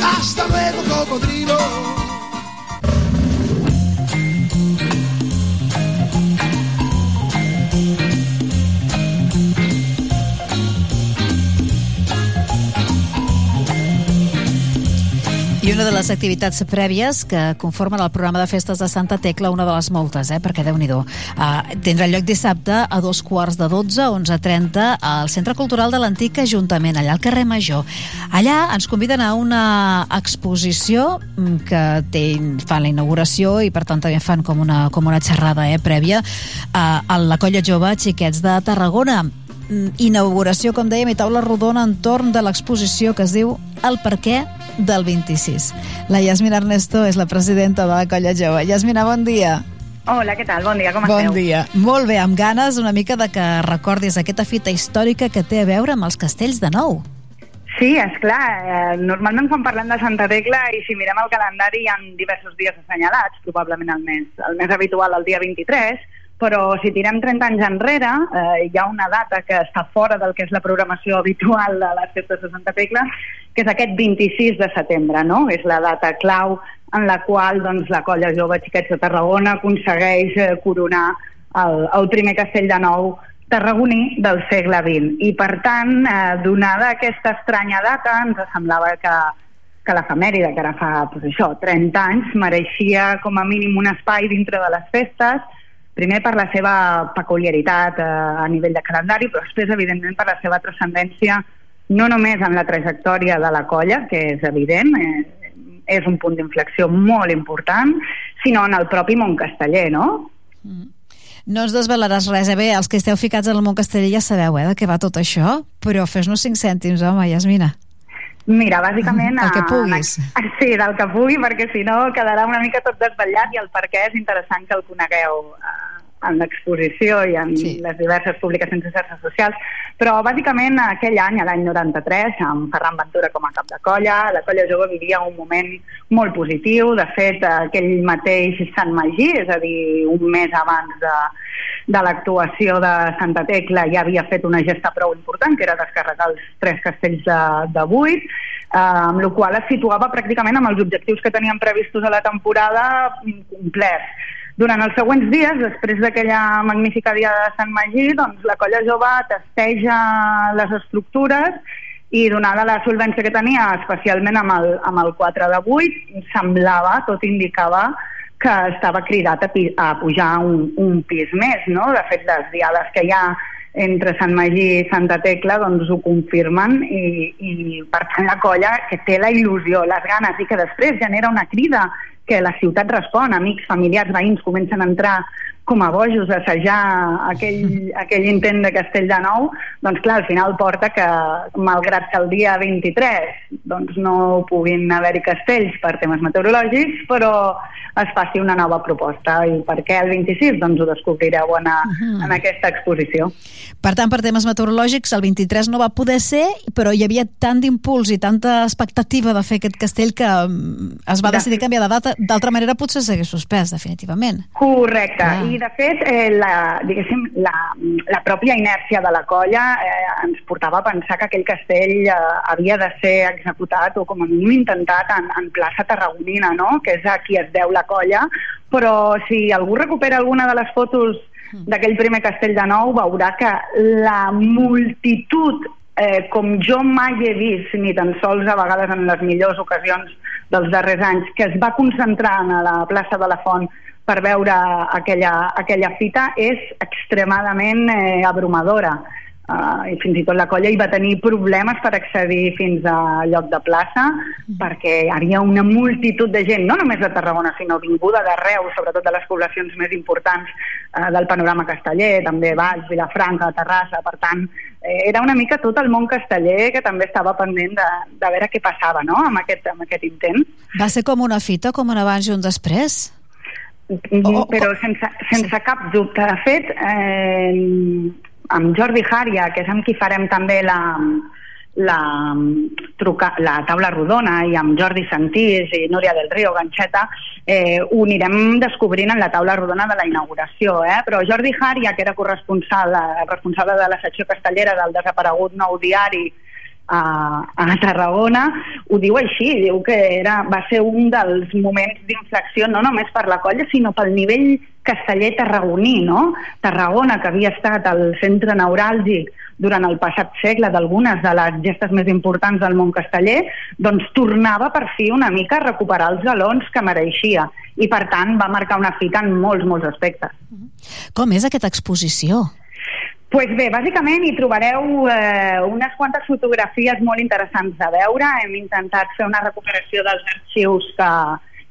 Hasta luego, cocodrilo. I una de les activitats prèvies que conformen el programa de festes de Santa Tecla, una de les moltes, eh, perquè déu-n'hi-do, uh, tindrà lloc dissabte a dos quarts de 12, 11.30 al Centre Cultural de l'Antic Ajuntament, allà al carrer Major. Allà ens conviden a una exposició mm, que té, fan la inauguració i per tant també fan com una, com una xerrada eh, prèvia uh, a la colla jove Xiquets de Tarragona inauguració, com dèiem, i taula rodona entorn de l'exposició que es diu El perquè del 26. La Yasmina Ernesto és la presidenta de la colla jove. Yasmina, bon dia. Hola, què tal? Bon dia, com bon esteu? dia. Molt bé, amb ganes una mica de que recordis aquesta fita històrica que té a veure amb els castells de nou. Sí, és clar. Eh, normalment quan parlem de Santa Tecla i si mirem el calendari hi ha diversos dies assenyalats, probablement el més, el més habitual el dia 23, però si tirem 30 anys enrere eh, hi ha una data que està fora del que és la programació habitual de les festes de Santa Tecla, que és aquest 26 de setembre, no? És la data clau en la qual doncs, la colla jove Xiquets de Tarragona aconsegueix eh, coronar el, el primer castell de nou tarragoní del segle XX. I per tant, eh, donada aquesta estranya data, ens semblava que, que l'efemèride, que ara fa pues, això, 30 anys, mereixia com a mínim un espai dintre de les festes, primer per la seva peculiaritat eh, a nivell de calendari, però després, evidentment, per la seva transcendència no només en la trajectòria de la colla, que és evident, eh, és un punt d'inflexió molt important, sinó en el propi món casteller, no? No ens desvelaràs res, eh? Bé, els que esteu ficats en el món casteller ja sabeu, eh, de què va tot això, però fes-nos 5 cèntims, home, Yasmina. Mira, bàsicament... El que puguis. en- Sí, del que pugui, perquè si no quedarà una mica tot desvetllat i el per què és interessant que el conegueu eh, en l'exposició i en sí. les diverses publicacions de xarxes socials. Però bàsicament aquell any, l'any 93, amb Ferran Ventura com a cap de colla, la colla jove vivia un moment molt positiu. De fet, aquell mateix Sant Magí, és a dir, un mes abans de, de l'actuació de Santa Tecla ja havia fet una gesta prou important, que era descarregar els tres castells de, de vuit, eh, amb la qual es situava pràcticament amb els objectius que tenien previstos a la temporada mm, complerts. Durant els següents dies, després d'aquella magnífica dia de Sant Magí, doncs la colla jove testeja les estructures i donada la solvència que tenia, especialment amb el, amb el 4 de 8, semblava, tot indicava que estava cridat a, a pujar un, un pis més, no? De fet, les diades que hi ha entre Sant Magí i Santa Tecla doncs ho confirmen i, i per tant la colla que té la il·lusió, les ganes i que després genera una crida que la ciutat respon, amics, familiars, veïns comencen a entrar com a bojos assajar aquell, aquell intent de Castell de Nou, doncs clar, al final porta que, malgrat que el dia 23 doncs no puguin haver-hi castells per temes meteorològics, però es faci una nova proposta. I per què el 26? Doncs ho descobrireu en, a, uh -huh. en aquesta exposició. Per tant, per temes meteorològics, el 23 no va poder ser, però hi havia tant d'impuls i tanta expectativa de fer aquest castell que mm, es va decidir canviar de data. D'altra manera, potser s'hagués suspès, definitivament. Correcte. Ah. I, de fet, eh, la, diguéssim, la, la pròpia inèrcia de la colla eh, ens portava a pensar que aquell castell eh, havia de ser executat o com a mínim intentat en, en plaça tarragonina, no? que és a qui es deu la colla, però si algú recupera alguna de les fotos d'aquell primer castell de nou veurà que la multitud eh, com jo mai he vist, ni tan sols a vegades en les millors ocasions dels darrers anys, que es va concentrar a la plaça de la Font per veure aquella, aquella fita és extremadament eh, abrumadora uh, i fins i tot la colla hi va tenir problemes per accedir fins a lloc de plaça mm. perquè hi havia una multitud de gent, no només de Tarragona, sinó vinguda d'arreu, sobretot de les poblacions més importants uh, del panorama casteller, també Valls, Vilafranca, Terrassa, per tant, eh, era una mica tot el món casteller que també estava pendent de, de veure què passava no? amb, aquest, amb aquest intent. Va ser com una fita, com un abans i un després? Oh, però sense, sense cap dubte. De fet, eh, amb Jordi Hària, que és amb qui farem també la, la, truca, la taula rodona i amb Jordi Santís i Núria del Río Ganxeta eh, ho anirem descobrint en la taula rodona de la inauguració eh? però Jordi Hària que era corresponsal eh, responsable de la secció castellera del desaparegut nou diari a, a Tarragona ho diu així, diu que era, va ser un dels moments d'inflexió no només per la colla sinó pel nivell casteller tarragoní, no? Tarragona, que havia estat el centre neuràlgic durant el passat segle d'algunes de les gestes més importants del món casteller, doncs tornava per fi una mica a recuperar els galons que mereixia i per tant va marcar una fita en molts, molts aspectes. Com és aquesta exposició? Pues bé, bàsicament hi trobareu eh, unes quantes fotografies molt interessants de veure. Hem intentat fer una recuperació dels arxius que,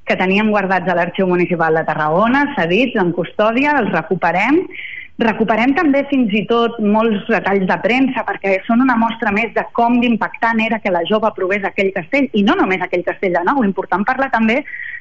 que teníem guardats a l'Arxiu Municipal de Tarragona, cedits en custòdia, els recuperem. Recuperem també fins i tot molts detalls de premsa perquè són una mostra més de com d'impactant era que la jove provés aquell castell i no només aquell castell de nou, important parlar també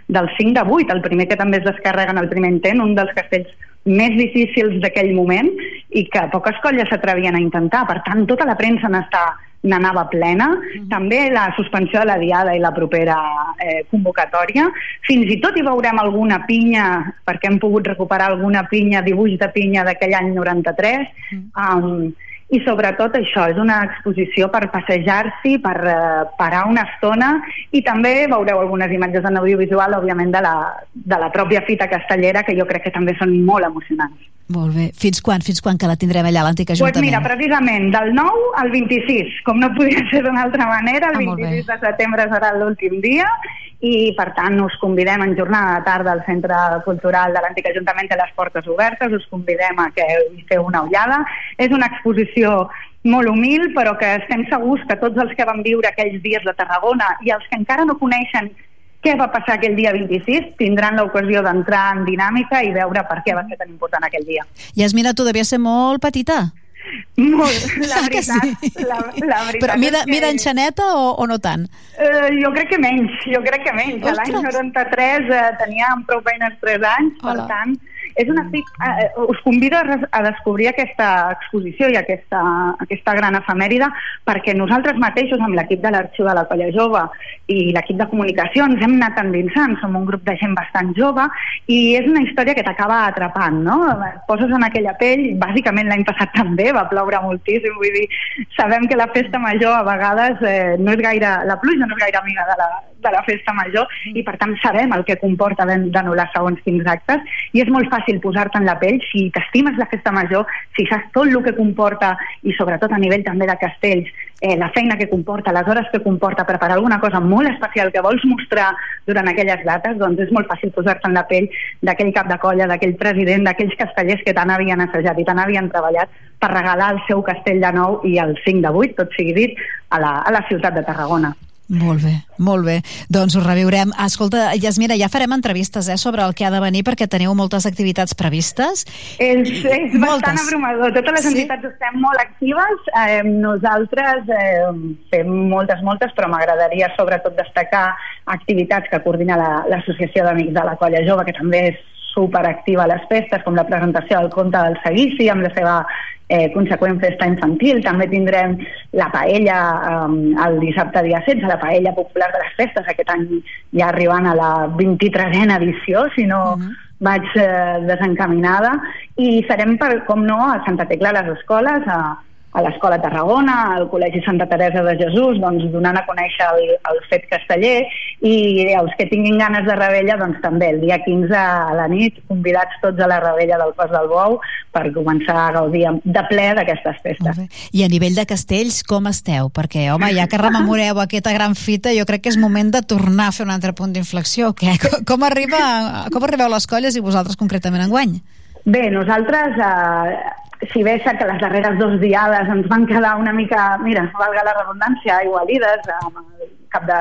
del 5 de 8, el primer que també es descarrega en el primer intent, un dels castells més difícils d'aquell moment i que poques colles s'atrevien a intentar. Per tant, tota la premsa n'està n'anava plena, mm també la suspensió de la diada i la propera eh, convocatòria. Fins i tot hi veurem alguna pinya, perquè hem pogut recuperar alguna pinya, dibuix de pinya d'aquell any 93, mm um, i sobretot això, és una exposició per passejar-s'hi, per uh, parar una estona i també veureu algunes imatges en audiovisual, òbviament, de la, de la pròpia fita castellera, que jo crec que també són molt emocionants. Molt bé. Fins quan? Fins quan que la tindrem allà a l'antic Ajuntament? Pues mira, precisament, del 9 al 26, com no podria ser d'una altra manera, el ah, 26 de setembre serà l'últim dia i per tant us convidem en jornada de tarda al Centre Cultural de l'Antic Ajuntament té les portes obertes, us convidem a que hi feu una ullada. És una exposició molt humil, però que estem segurs que tots els que van viure aquells dies de Tarragona i els que encara no coneixen què va passar aquell dia 26, tindran l'ocasió d'entrar en dinàmica i veure per què va ser tan important aquell dia. Yasmina, tu devies ser molt petita. Molt, la veritat. Sí? La, la veritat Però mida, que... mida enxaneta o, o no tant? Uh, jo crec que menys, jo crec que menys. L'any 93 uh, tenia prou feines 3 anys, Hola. per tant és una, eh, us convido a, a descobrir aquesta exposició i aquesta, aquesta gran efemèride perquè nosaltres mateixos, amb l'equip de l'Arxiu de la Colla Jove i l'equip de comunicació, ens hem anat endinsant, som un grup de gent bastant jove i és una història que t'acaba atrapant, no? Poses en aquella pell, bàsicament l'any passat també va ploure moltíssim, vull dir, sabem que la festa major a vegades eh, no és gaire, la pluja no és gaire amiga de la, de la festa major i per tant sabem el que comporta d'anul·lar segons quins actes i és molt fàcil fàcil posar-te en la pell si t'estimes la festa major, si saps tot el que comporta i sobretot a nivell també de castells, eh, la feina que comporta, les hores que comporta preparar alguna cosa molt especial que vols mostrar durant aquelles dates, doncs és molt fàcil posar-te en la pell d'aquell cap de colla, d'aquell president, d'aquells castellers que tant havien assajat i tant havien treballat per regalar el seu castell de nou i el 5 de 8, tot sigui dit, a la, a la ciutat de Tarragona. Molt bé, molt bé. Doncs ho reviurem. Escolta, Yasmina, ja farem entrevistes eh, sobre el que ha de venir perquè teniu moltes activitats previstes. És, és bastant abrumador. Totes les sí? entitats estem molt actives. Eh, nosaltres eh, fem moltes, moltes, però m'agradaria sobretot destacar activitats que coordina l'Associació la, d'Amics de la Colla Jove, que també és superactiva a les festes, com la presentació del conte del Seguici, amb la seva eh, conseqüent festa infantil. També tindrem la paella eh, el dissabte dia 16, la paella popular de les festes, aquest any ja arribant a la 23a edició, si no uh -huh. vaig eh, desencaminada, i serem, per, com no, a Santa Tecla a les escoles, a, a l'Escola Tarragona, al Col·legi Santa Teresa de Jesús, doncs donant a conèixer el, el fet casteller i els que tinguin ganes de rebella, doncs també el dia 15 a la nit, convidats tots a la rebella del Cos del Bou per començar a gaudir de ple d'aquestes festes. I a nivell de castells, com esteu? Perquè, home, ja que rememoreu aquesta gran fita, jo crec que és moment de tornar a fer un altre punt d'inflexió. Com, arriba, com arribeu les colles i vosaltres concretament enguany? Bé, nosaltres eh, si bé que les darreres dos diades ens van quedar una mica, mira, valga la redundància, igualides amb el cap de,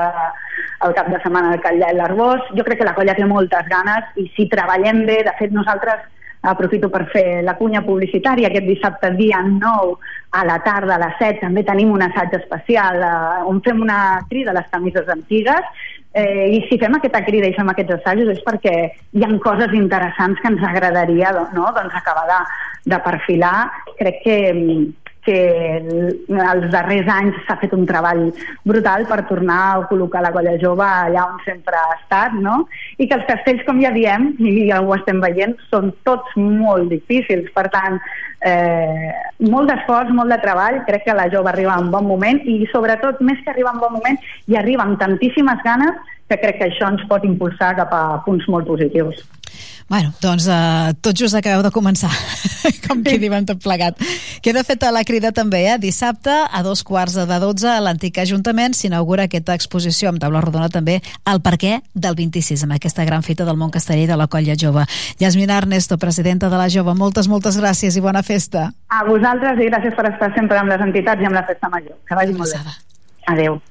el cap de setmana del Catllà i l'Arbós, jo crec que la colla té moltes ganes i si treballem bé, de fet nosaltres aprofito per fer la cunya publicitària aquest dissabte dia 9 a la tarda a les 7 també tenim un assaig especial eh, on fem una crida a les camises antigues eh, i si fem aquesta crida i fem aquests assajos és perquè hi han coses interessants que ens agradaria no? doncs acabar de, de perfilar crec que que els darrers anys s'ha fet un treball brutal per tornar a col·locar la colla jove allà on sempre ha estat, no? I que els castells, com ja diem, i ja ho estem veient, són tots molt difícils. Per tant, eh, molt d'esforç, molt de treball, crec que la jove arriba en bon moment i sobretot, més que arribar en bon moment, hi arriba amb tantíssimes ganes que crec que això ens pot impulsar cap a punts molt positius. Bueno, doncs uh, tot just acabeu de començar, com qui diuen tot plegat. Queda feta la crida també, eh? Dissabte, a dos quarts de dotze, a l'antic Ajuntament s'inaugura aquesta exposició amb taula rodona també el perquè del 26, amb aquesta gran fita del món casteller de la colla jove. Yasmina Ernesto, presidenta de la jove, moltes, moltes gràcies i bona festa. A vosaltres i gràcies per estar sempre amb les entitats i amb la festa major. Que vagi molt bé. Adéu.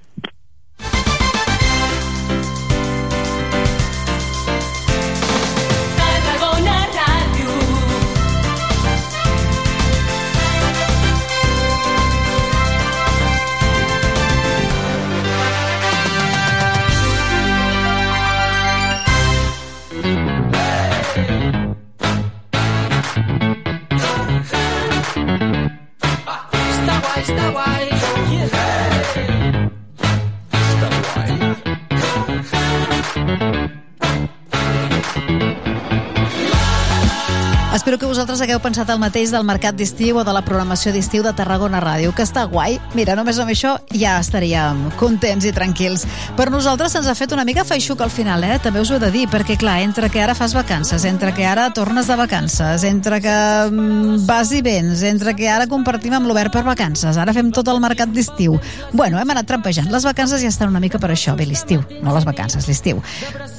Espero que vosaltres hagueu pensat el mateix del mercat d'estiu o de la programació d'estiu de Tarragona Ràdio, que està guai. Mira, només amb això ja estaríem contents i tranquils. Per nosaltres se'ns ha fet una mica feixuc al final, eh? També us ho he de dir, perquè clar, entre que ara fas vacances, entre que ara tornes de vacances, entre que mm, vas i vens, entre que ara compartim amb l'Obert per vacances, ara fem tot el mercat d'estiu. Bueno, hem anat trampejant. Les vacances ja estan una mica per això, bé, l'estiu, no les vacances, l'estiu.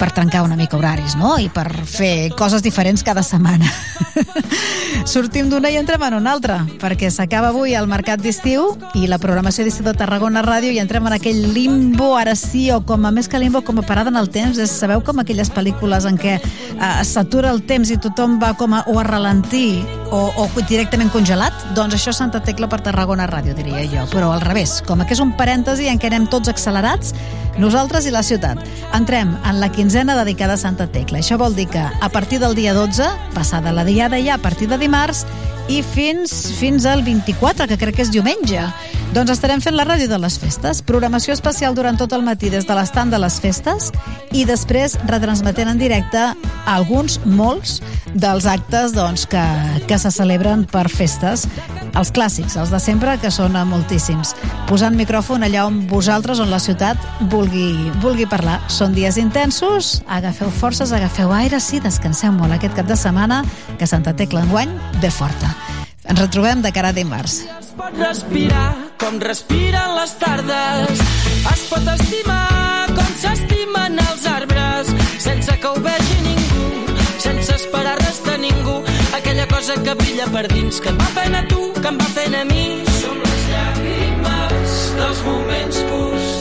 Per trencar una mica horaris, no? I per fer coses diferents cada setmana. Sortim d'una i entrem en una altra, perquè s'acaba avui el mercat d'estiu i la programació d'estiu de Tarragona Ràdio i entrem en aquell limbo, ara sí, o com a més que limbo, com a parada en el temps. És, sabeu com aquelles pel·lícules en què eh, s'atura el temps i tothom va com a, o a ralentir o, o directament congelat? Doncs això és Santa Tecla per Tarragona Ràdio, diria jo. Però al revés, com que és un parèntesi en què anem tots accelerats, nosaltres i la ciutat. Entrem en la quinzena dedicada a Santa Tecla. Això vol dir que a partir del dia 12, passada la diada ja a partir de dimarts, i fins fins al 24, que crec que és diumenge. Doncs estarem fent la ràdio de les festes, programació especial durant tot el matí des de l'estand de les festes i després retransmetent en directe alguns, molts, dels actes doncs, que, que se celebren per festes, els clàssics, els de sempre, que són moltíssims. Posant micròfon allà on vosaltres, on la ciutat, vulgui, vulgui parlar. Són dies intensos, agafeu forces, agafeu aire, sí, descanseu molt aquest cap de setmana, que Santa Tecla enguany ve forta. Ens retrobem de cara a dimarts. Es pot respirar com respiren les tardes. Es pot estimar com s'estimen els arbres, sense que ho vegi ningú, sense esperar res de ningú. Aquella cosa que brilla per dins, que em va fent a tu, que em va fent a mi. Som les llàgrimes dels moments purs,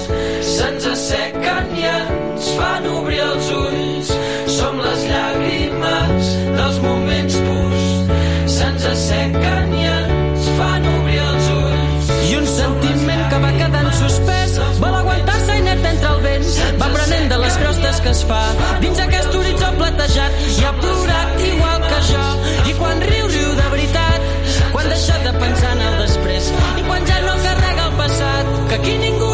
se'ns assequen i ens fan obrir els ulls. Som les llàgrimes dels moments se'ns assequen i ens fan obrir els ulls. I un sentiment que va quedant suspès vol aguantar-se inert entre el vent. Va prenent de les crostes que es fa dins aquest horitzó platejat. I ha plorat igual que jo. I quan riu, riu de veritat. Quan deixa de pensar en el després. I quan ja no carrega el passat. Que aquí ningú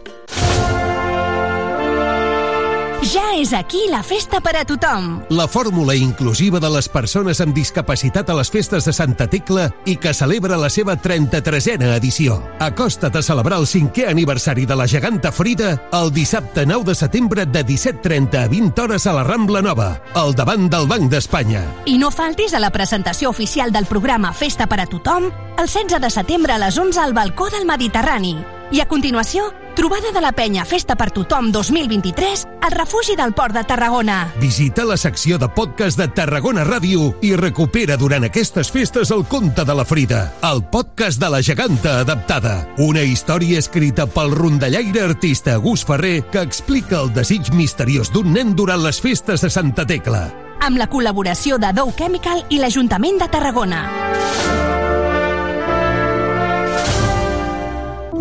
Ja és aquí la festa per a tothom. La fórmula inclusiva de les persones amb discapacitat a les festes de Santa Tecla i que celebra la seva 33a edició. Acosta't a celebrar el cinquè aniversari de la geganta Frida el dissabte 9 de setembre de 17.30 a 20 hores a la Rambla Nova, al davant del Banc d'Espanya. I no faltis a la presentació oficial del programa Festa per a tothom el 16 de setembre a les 11 al balcó del Mediterrani. I a continuació, trobada de la penya Festa per tothom 2023 al refugi del Port de Tarragona. Visita la secció de podcast de Tarragona Ràdio i recupera durant aquestes festes el conte de la Frida, el podcast de la geganta adaptada. Una història escrita pel rondallaire artista Gus Ferrer que explica el desig misteriós d'un nen durant les festes de Santa Tecla. Amb la col·laboració de Dow Chemical i l'Ajuntament de Tarragona.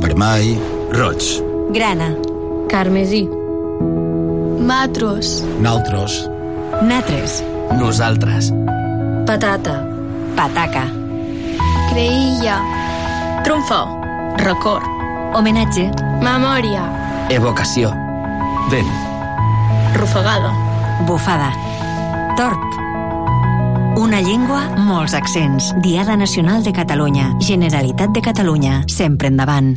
Vermell, roig, Grana. Carmesí. Matros. naltros, Natres. Nosaltres. Patata. Pataca. Creïlla. Trumfo. Record. Homenatge. Memòria. Evocació. Vent. Rufagada. Bufada. Tort. Una llengua, molts accents. Diada Nacional de Catalunya. Generalitat de Catalunya. Sempre endavant.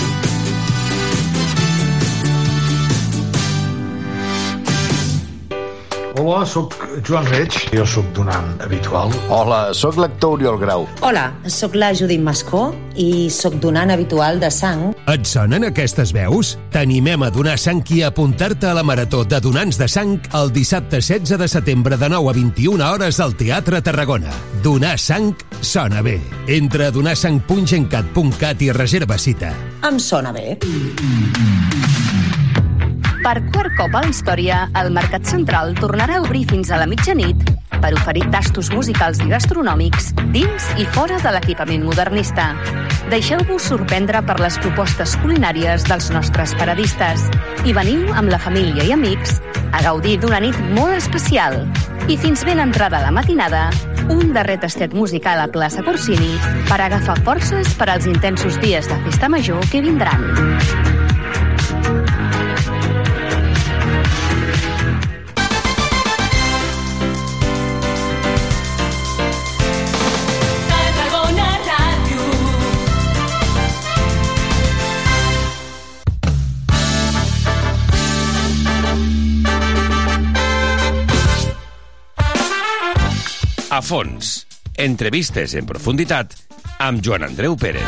Hola, sóc Joan Reig. Jo sóc donant habitual. Hola, sóc l'actor Oriol Grau. Hola, sóc la Judit Mascó i sóc donant habitual de sang. Et sonen aquestes veus? T'animem a donar sang i a apuntar-te a la Marató de Donants de Sang el dissabte 16 de setembre de 9 a 21 hores al Teatre Tarragona. Donar sang sona bé. Entra a donarsang.gencat.cat i reserva cita. Em sona bé. Per quart cop a la història, el Mercat Central tornarà a obrir fins a la mitjanit per oferir tastos musicals i gastronòmics dins i fora de l'equipament modernista. Deixeu-vos sorprendre per les propostes culinàries dels nostres paradistes i veniu amb la família i amics a gaudir d'una nit molt especial. I fins ben entrada la matinada, un darrer tastet musical a plaça Corsini per agafar forces per als intensos dies de festa major que vindran. A fons. Entrevistes en profunditat amb Joan Andreu Pérez.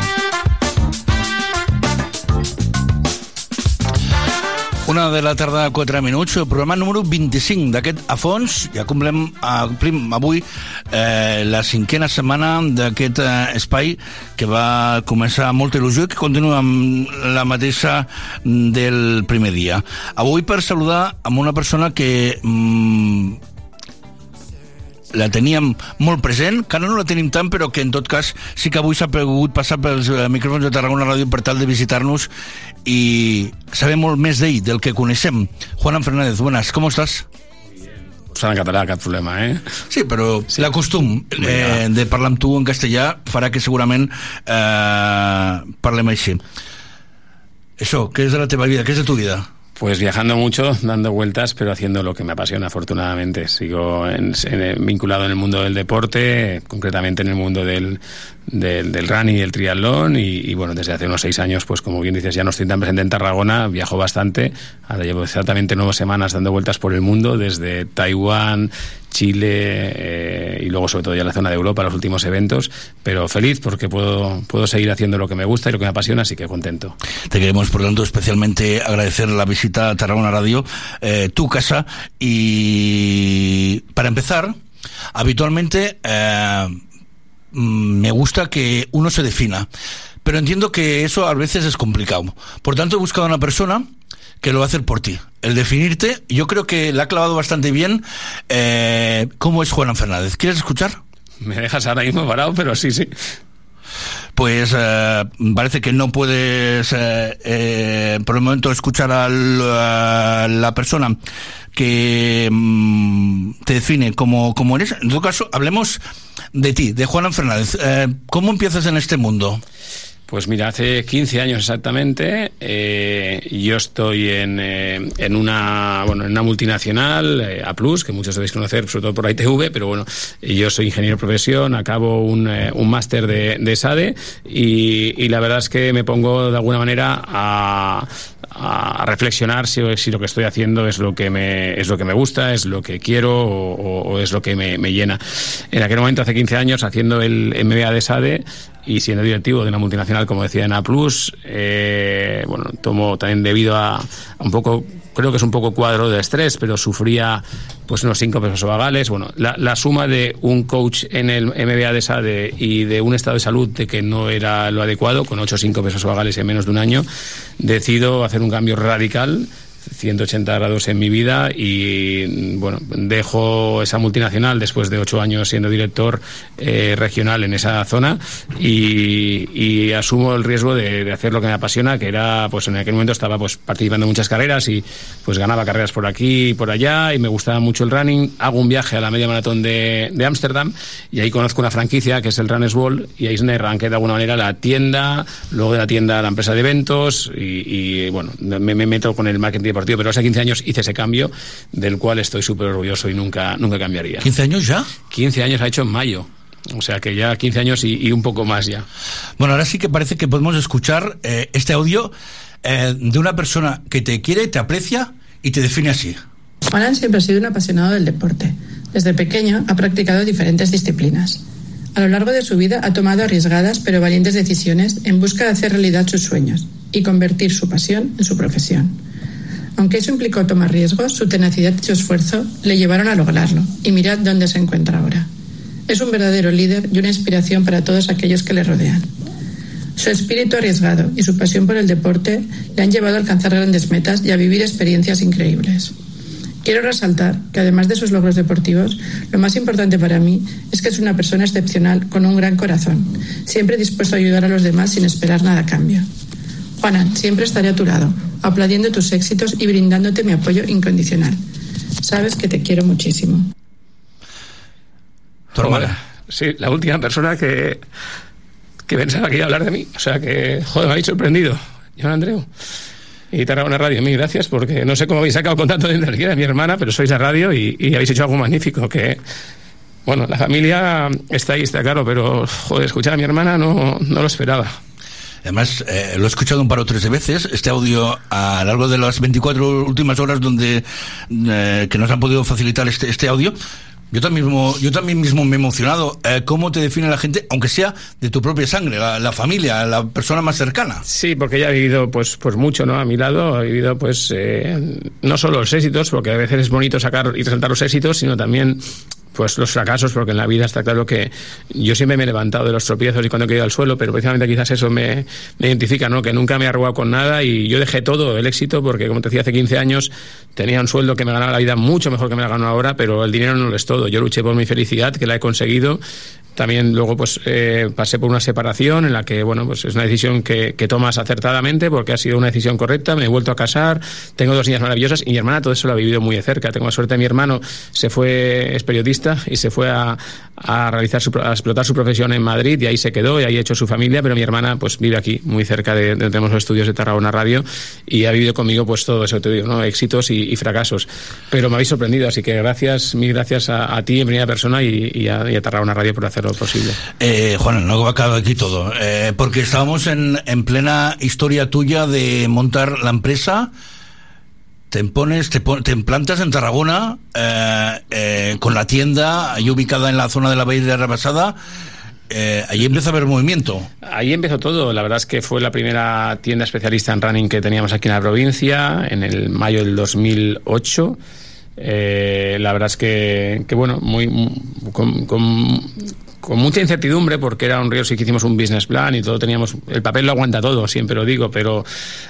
Una de la tarda, 4 minuts, el programa número 25 d'aquest A Fons. Ja complem, uh, complim avui eh, la cinquena setmana d'aquest eh, espai que va començar amb molta il·lusió i que continua amb la mateixa del primer dia. Avui per saludar amb una persona que mm, la teníem molt present, que ara no la tenim tant, però que en tot cas sí que avui s'ha pogut passar pels eh, micròfons de Tarragona Ràdio per tal de visitar-nos i saber molt més d'ell, del que coneixem. Juan Fernández, buenas, ¿cómo estás? Parlant en català, cap problema, eh? Sí, però sí. l'acostum eh, de parlar amb tu en castellà farà que segurament eh, parlem així. Això, què és de la teva vida? Què és de tu vida? Pues viajando mucho, dando vueltas, pero haciendo lo que me apasiona, afortunadamente. Sigo en- en- vinculado en el mundo del deporte, concretamente en el mundo del, del, del running y el triatlón. Y, y, bueno, desde hace unos seis años, pues como bien dices, ya no estoy tan presente en Tarragona, viajo bastante. Ahora llevo exactamente nueve semanas dando vueltas por el mundo, desde Taiwán, Chile eh, y luego sobre todo ya la zona de Europa, los últimos eventos. Pero feliz porque puedo, puedo seguir haciendo lo que me gusta y lo que me apasiona, así que contento. Te queremos, por tanto, especialmente agradecer la visita a Tarragona Radio, eh, tu casa. Y para empezar, habitualmente eh, me gusta que uno se defina, pero entiendo que eso a veces es complicado. Por tanto, he buscado a una persona que lo va a hacer por ti. El definirte, yo creo que le ha clavado bastante bien eh, cómo es Juan Fernández. ¿Quieres escuchar? Me dejas ahora mismo parado, pero sí, sí. pues eh, parece que no puedes eh, eh, por el momento escuchar a la persona que mm, te define como, como eres. En todo caso, hablemos de ti, de Juan Fernández. Eh, ¿Cómo empiezas en este mundo? Pues mira, hace 15 años exactamente, eh, yo estoy en, eh, en una bueno en una multinacional, eh, A Plus, que muchos debéis conocer, sobre todo por ITV, pero bueno, yo soy ingeniero de profesión, acabo un, un máster de, de SADE y, y la verdad es que me pongo de alguna manera a, a reflexionar si, si lo que estoy haciendo es lo que me es lo que me gusta, es lo que quiero o, es lo que me, llena. En aquel momento, hace 15 años, haciendo el MBA de SADE y siendo directivo de una multinacional, como decía en A Plus, eh, bueno, tomo también debido a un poco, creo que es un poco cuadro de estrés, pero sufría pues unos síncope vagales. Bueno, la, la suma de un coach en el MBA de SADE y de un estado de salud de que no era lo adecuado, con ocho síncopes vagales en menos de un año, decido hacer un cambio radical 180 grados en mi vida y bueno dejo esa multinacional después de ocho años siendo director eh, regional en esa zona y, y asumo el riesgo de, de hacer lo que me apasiona que era pues en aquel momento estaba pues participando en muchas carreras y pues ganaba carreras por aquí y por allá y me gustaba mucho el running. Hago un viaje a la media maratón de Ámsterdam y ahí conozco una franquicia que es el Runners World y ahí me arranqué de alguna manera la tienda luego de la tienda la empresa de eventos y, y, bueno me, me meto con el marketing deportivo pero hace 15 años hice ese cambio del cual estoy súper orgulloso y nunca nunca cambiaría ¿15 años ya? 15 años ha hecho en mayo o sea que ya 15 años y, y un poco más ya Bueno, ahora sí que parece que podemos escuchar eh, este audio eh, de una persona que te quiere, te aprecia y te define así. Juanan siempre ha sido un apasionado del deporte. Desde pequeño ha practicado diferentes disciplinas. A lo largo de su vida ha tomado arriesgadas pero valientes decisiones en busca de hacer realidad sus sueños y convertir su pasión en su profesión. Aunque eso implicó tomar riesgos, su tenacidad y su esfuerzo le llevaron a lograrlo, y mirad dónde se encuentra ahora. Es un verdadero líder y una inspiración para todos aquellos que le rodean. Su espíritu arriesgado y su pasión por el deporte le han llevado a alcanzar grandes metas y a vivir experiencias increíbles. Quiero resaltar que además de sus logros deportivos, lo más importante para mí es que es una persona excepcional con un gran corazón, siempre dispuesto a ayudar a los demás sin esperar nada a cambio. Juana, siempre estaré a tu lado, aplaudiendo tus éxitos y brindándote mi apoyo incondicional. Sabes que te quiero muchísimo. Tu hermana. Sí, la última persona que, que pensaba que iba a hablar de mí. O sea que, joder, me habéis sorprendido. John Andreu. Y Tarragona Radio, mil gracias, porque no sé cómo habéis sacado con tanto de energía de mi hermana, pero sois la radio y, y habéis hecho algo magnífico. Que, bueno, la familia está ahí, está claro, pero, joder, escuchar a mi hermana no, no lo esperaba. Además, eh, lo he escuchado un par o tres de veces, este audio a lo largo de las 24 últimas horas donde eh, que nos han podido facilitar este, este audio. Yo también mismo, yo también mismo me he emocionado. Eh, ¿Cómo te define la gente, aunque sea de tu propia sangre, la, la, familia, la persona más cercana? Sí, porque ella ha vivido pues, pues mucho, ¿no? A mi lado, ha vivido pues eh, no solo los éxitos, porque a veces es bonito sacar y resaltar los éxitos, sino también pues los fracasos, porque en la vida está claro que yo siempre me he levantado de los tropiezos y cuando he caído al suelo, pero precisamente quizás eso me, identifica, ¿no? Que nunca me he arrugado con nada y yo dejé todo el éxito porque, como te decía, hace 15 años tenía un sueldo que me ganaba la vida mucho mejor que me la gano ahora, pero el dinero no lo es todo. Yo luché por mi felicidad, que la he conseguido también luego pues eh, pasé por una separación en la que bueno pues es una decisión que, que, tomas acertadamente porque ha sido una decisión correcta me he vuelto a casar tengo dos niñas maravillosas y mi hermana todo eso lo ha vivido muy de cerca tengo la suerte mi hermano se fue es periodista y se fue a, a realizar su, a explotar su profesión en Madrid y ahí se quedó y ahí ha hecho su familia pero mi hermana pues vive aquí muy cerca de, de tenemos los estudios de Tarragona Radio y ha vivido conmigo pues todo eso te digo no éxitos y, y fracasos. Pero me habéis sorprendido así que gracias mil gracias a, a ti en primera persona y, y, a, y a Tarragona Radio por hacer lo posible. Eh, Juan, no acaba aquí todo, eh, porque estábamos en, en, plena historia tuya de montar la empresa, te pones, te, te implantas en Tarragona, eh, eh, con la tienda ahí ubicada en la zona de la Bahía de Rabasada, eh, ahí empieza a haber movimiento. Ahí empezó todo. La verdad es que fue la primera tienda especialista en running que teníamos aquí en la provincia, en el mayo del 2008. Eh, la verdad es que, que bueno, muy, con, con, con mucha incertidumbre porque era un río sí que hicimos un business plan y todo teníamos el papel lo aguanta todo siempre lo digo pero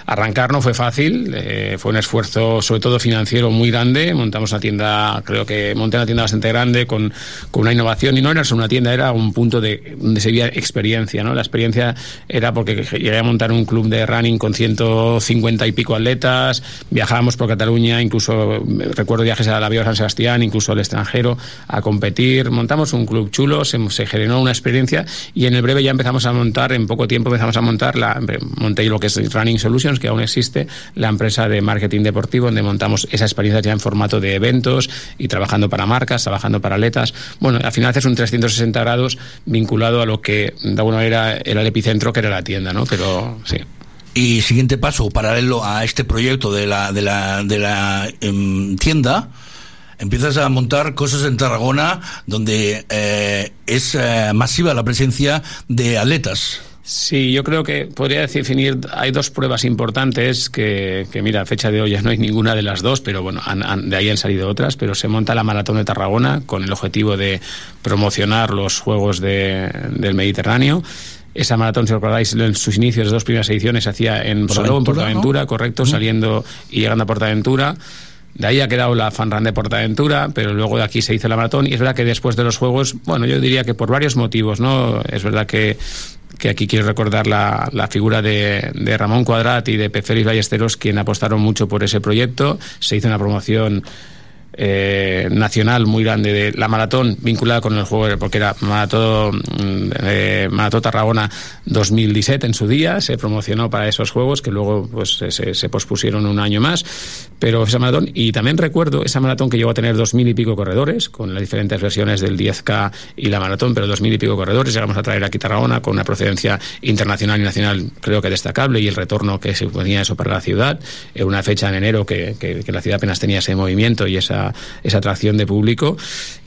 arrancar no fue fácil eh, fue un esfuerzo sobre todo financiero muy grande. Montamos una tienda creo que monté una tienda bastante grande con, con una innovación y no era solo una tienda era un punto de donde se veía experiencia no la experiencia era porque llegué a montar un club de running con 150 y pico atletas viajábamos por Cataluña incluso recuerdo viajes a la Vía San Sebastián incluso al extranjero a competir. Montamos un club chulo se, se generó una experiencia y en el breve ya empezamos a montar, en poco tiempo empezamos a montar, la, monté lo que es Running Solutions, que aún existe, la empresa de marketing deportivo, donde montamos esa experiencia ya en formato de eventos y trabajando para marcas, trabajando para atletas. Bueno, al final haces un 360 grados vinculado a lo que de alguna manera era el epicentro, que era la tienda, ¿no? Pero sí. Y siguiente paso, paralelo a este proyecto de la, de la, de la eh, tienda, empiezas a montar cosas en Tarragona donde eh, es eh, masiva la presencia de atletas. Sí, yo creo que podría definir, hay dos pruebas importantes que, que, mira, a fecha de hoy ya no hay ninguna de las dos, pero bueno, han, han, de ahí han salido otras, pero se monta la Maratón de Tarragona con el objetivo de promocionar los Juegos de, del Mediterráneo. Esa maratón, si recordáis, en sus inicios, las dos primeras ediciones, se hacía en Salou, en Portaventura, ¿no? correcto, saliendo y llegando a Portaventura. De ahí ha quedado la fanrun de Portaventura, pero luego de aquí se hizo la maratón y es verdad que después de los Juegos, bueno, yo diría que por varios motivos, ¿no? Es verdad que que aquí quiero recordar la, la figura de, de, Ramón Cuadrat y de P. Félix Ballesteros, quien apostaron mucho por ese proyecto. Se hizo una promoción eh, nacional muy grande de la maratón vinculada con el juego, porque era Maratón, mm, eh, Maratón Tarragona 2017 en su día, se promocionó para esos juegos que luego pues se, se pospusieron un año más, pero esa maratón, y también recuerdo esa maratón que llegó a tener dos mil y pico corredores, con las diferentes versiones del 10K y la maratón, pero dos mil y pico corredores, llegamos a traer aquí Tarragona con una procedencia internacional y nacional creo que destacable y el retorno que se ponía eso para la ciudad, en una fecha en enero que, que, que la ciudad apenas tenía ese movimiento y esa, esa atracción de público.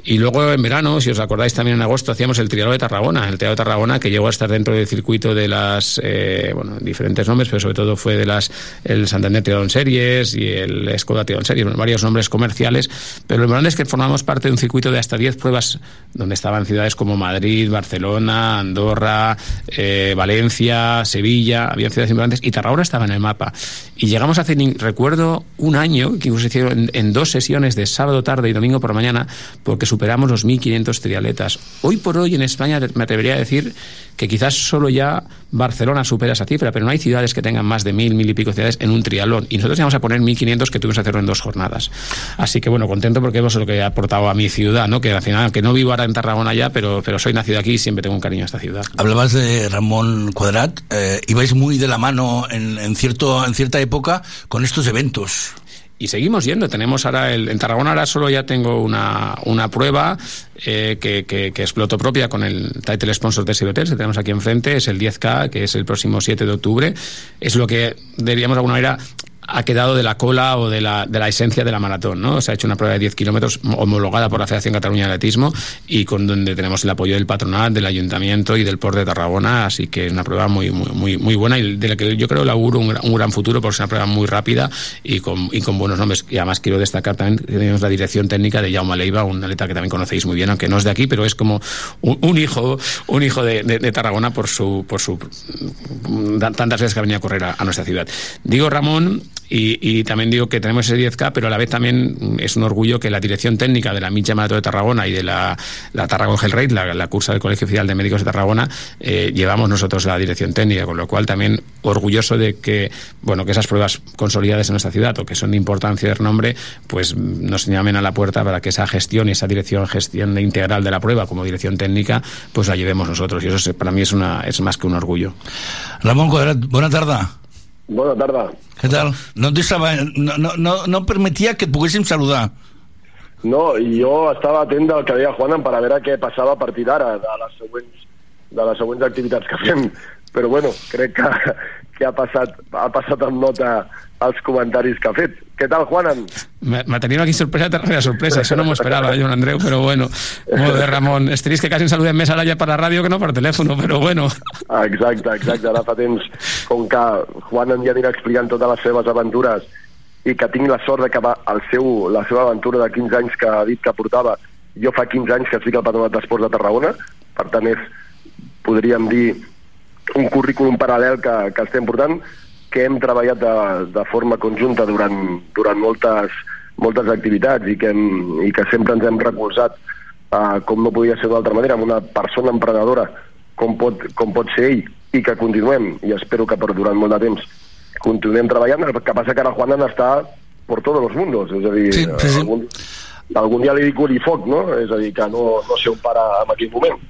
Y luego en verano, si os acordáis también en agosto, hacíamos el Trialo de Tarragona, el Trialo de Tarragona que llegó a estar dentro del circuito de las, eh, bueno, diferentes nombres, pero sobre todo fue de las, el Santander Trialón Series y el Skoda Trialón Series, varios nombres comerciales, pero lo importante es que formamos parte de un circuito de hasta 10 pruebas donde estaban ciudades como Madrid, Barcelona, Andorra, eh, Valencia, Sevilla, había ciudades importantes y Tarragona estaba en el mapa. Y llegamos a hacer, recuerdo, un año que se hicieron en, dos sesiones de sábado tarde y domingo por mañana, porque superamos los 1.500 triatletas. Hoy por hoy en España me atrevería a decir que quizás solo ya Barcelona supera esa cifra, pero no hay ciudades que tengan más de mil, mil y pico ciudades en un triatlón. Y nosotros íbamos a poner 1.500 que tuvimos que hacerlo en dos jornadas. Así que bueno, contento porque es lo que he aportado a mi ciudad, ¿no? Que al final, que no vivo ahora en Tarragona ya, pero, pero soy nacido aquí y siempre tengo un cariño a esta ciudad. Hablabas de Ramón Cuadrat, eh, ibais muy de la mano en, en, cierto, en cierta época con estos eventos y seguimos yendo. Tenemos ahora el, en Tarragona ahora solo ya tengo una, una prueba eh, que, que, piloto propia con el title sponsor de Hotels que tenemos aquí enfrente, es el 10K, que es el próximo 7 de octubre. Es lo que diríamos de alguna manera ha quedado de la cola o de la, de la esencia de la maratón, ¿no? Se ha hecho una prueba de 10 kilómetros homologada por la Federación Cataluña de Atletismo y con donde tenemos el apoyo del patronat, del ayuntamiento y del Port de Tarragona, así que es una prueba muy muy muy, muy buena y de la que yo creo le auguro un, gran futuro porque es una prueba muy rápida y con, y con buenos nombres. Y además quiero destacar también que tenemos la dirección técnica de Jaume Leiva, un atleta que también conocéis muy bien, aunque no es de aquí, pero es como un, un hijo un hijo de, Tarragona por su por su tantas veces que ha venido a correr a, a nuestra ciudad. Digo Ramón y, y, también digo que tenemos ese 10K, pero a la vez también es un orgullo que la dirección técnica de la Mitja Marató de Tarragona y de la, la Tarragona Hell Raid, la, la, cursa del Colegio Oficial de Médicos de Tarragona, eh, llevamos nosotros la dirección técnica, con lo cual también orgulloso de que, bueno, que esas pruebas consolidadas en nuestra ciudad o que son de importancia de renombre, pues nos llamen a la puerta para que esa gestión y esa dirección, gestión integral de la prueba como dirección técnica, pues la llevemos nosotros. Y eso para mí es, una, es más que un orgullo. Ramón Cuadrat, buena tarde. Bona tarda. Què tal? No, deixava, no, no, no, permetia que et poguéssim saludar. No, i jo estava atent del que deia Juan per a veure què passava a partir d'ara, de les següents de les següents activitats que fem. Però bueno, crec que, que ha passat, ha passat amb nota els comentaris que ha fet. Què tal, Juanan? Me, me tenim aquí sorpresa darrere sorpresa, això no m'ho esperava, Joan Andreu, però bueno, molt bé, Ramon. És trist que quasi ens saludem més ara ja per la ràdio que no per telèfon, però bueno. Exacte, exacte. Ara fa temps, com que Juanan ja anirà explicant totes les seves aventures i que tinc la sort de que va el seu, la seva aventura de 15 anys que ha dit que portava, jo fa 15 anys que estic al Patronat d'Esports de Tarragona, per tant és, podríem dir, un currículum paral·lel que, que estem portant, que hem treballat de, de forma conjunta durant, durant moltes, moltes activitats i que, hem, i que sempre ens hem recolzat uh, com no podia ser d'altra manera amb una persona emprenedora com pot, com pot ser ell i que continuem i espero que per durant molt de temps continuem treballant. El que passa que ara Juan està per tots els mundos és a dir, sí, sí, algun, algun dia li dic foc no? és a dir, que no, no sé on para en aquell moment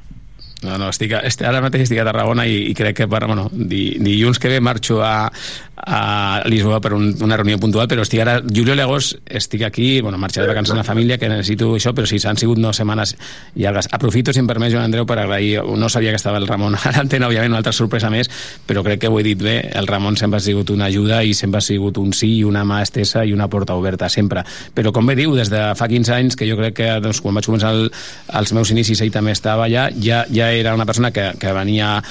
no, no, estic, estic, ara mateix estic a Tarragona i, i crec que per, bueno, di, dilluns que ve marxo a, a Lisboa per un, una reunió puntual, però estic ara, julio i agost, estic aquí, bueno, marxar de vacances amb la família, que necessito això, però sí, s'han sigut no setmanes llargues. Aprofito, si em permet, Joan Andreu, per agrair, no sabia que estava el Ramon a l'antena, òbviament, una altra sorpresa més, però crec que ho he dit bé, el Ramon sempre ha sigut una ajuda i sempre ha sigut un sí i una mà estesa i una porta oberta, sempre. Però, com bé diu, des de fa 15 anys, que jo crec que doncs, quan vaig començar el, els meus inicis ell també estava allà, ja, ja era una persona que, que venia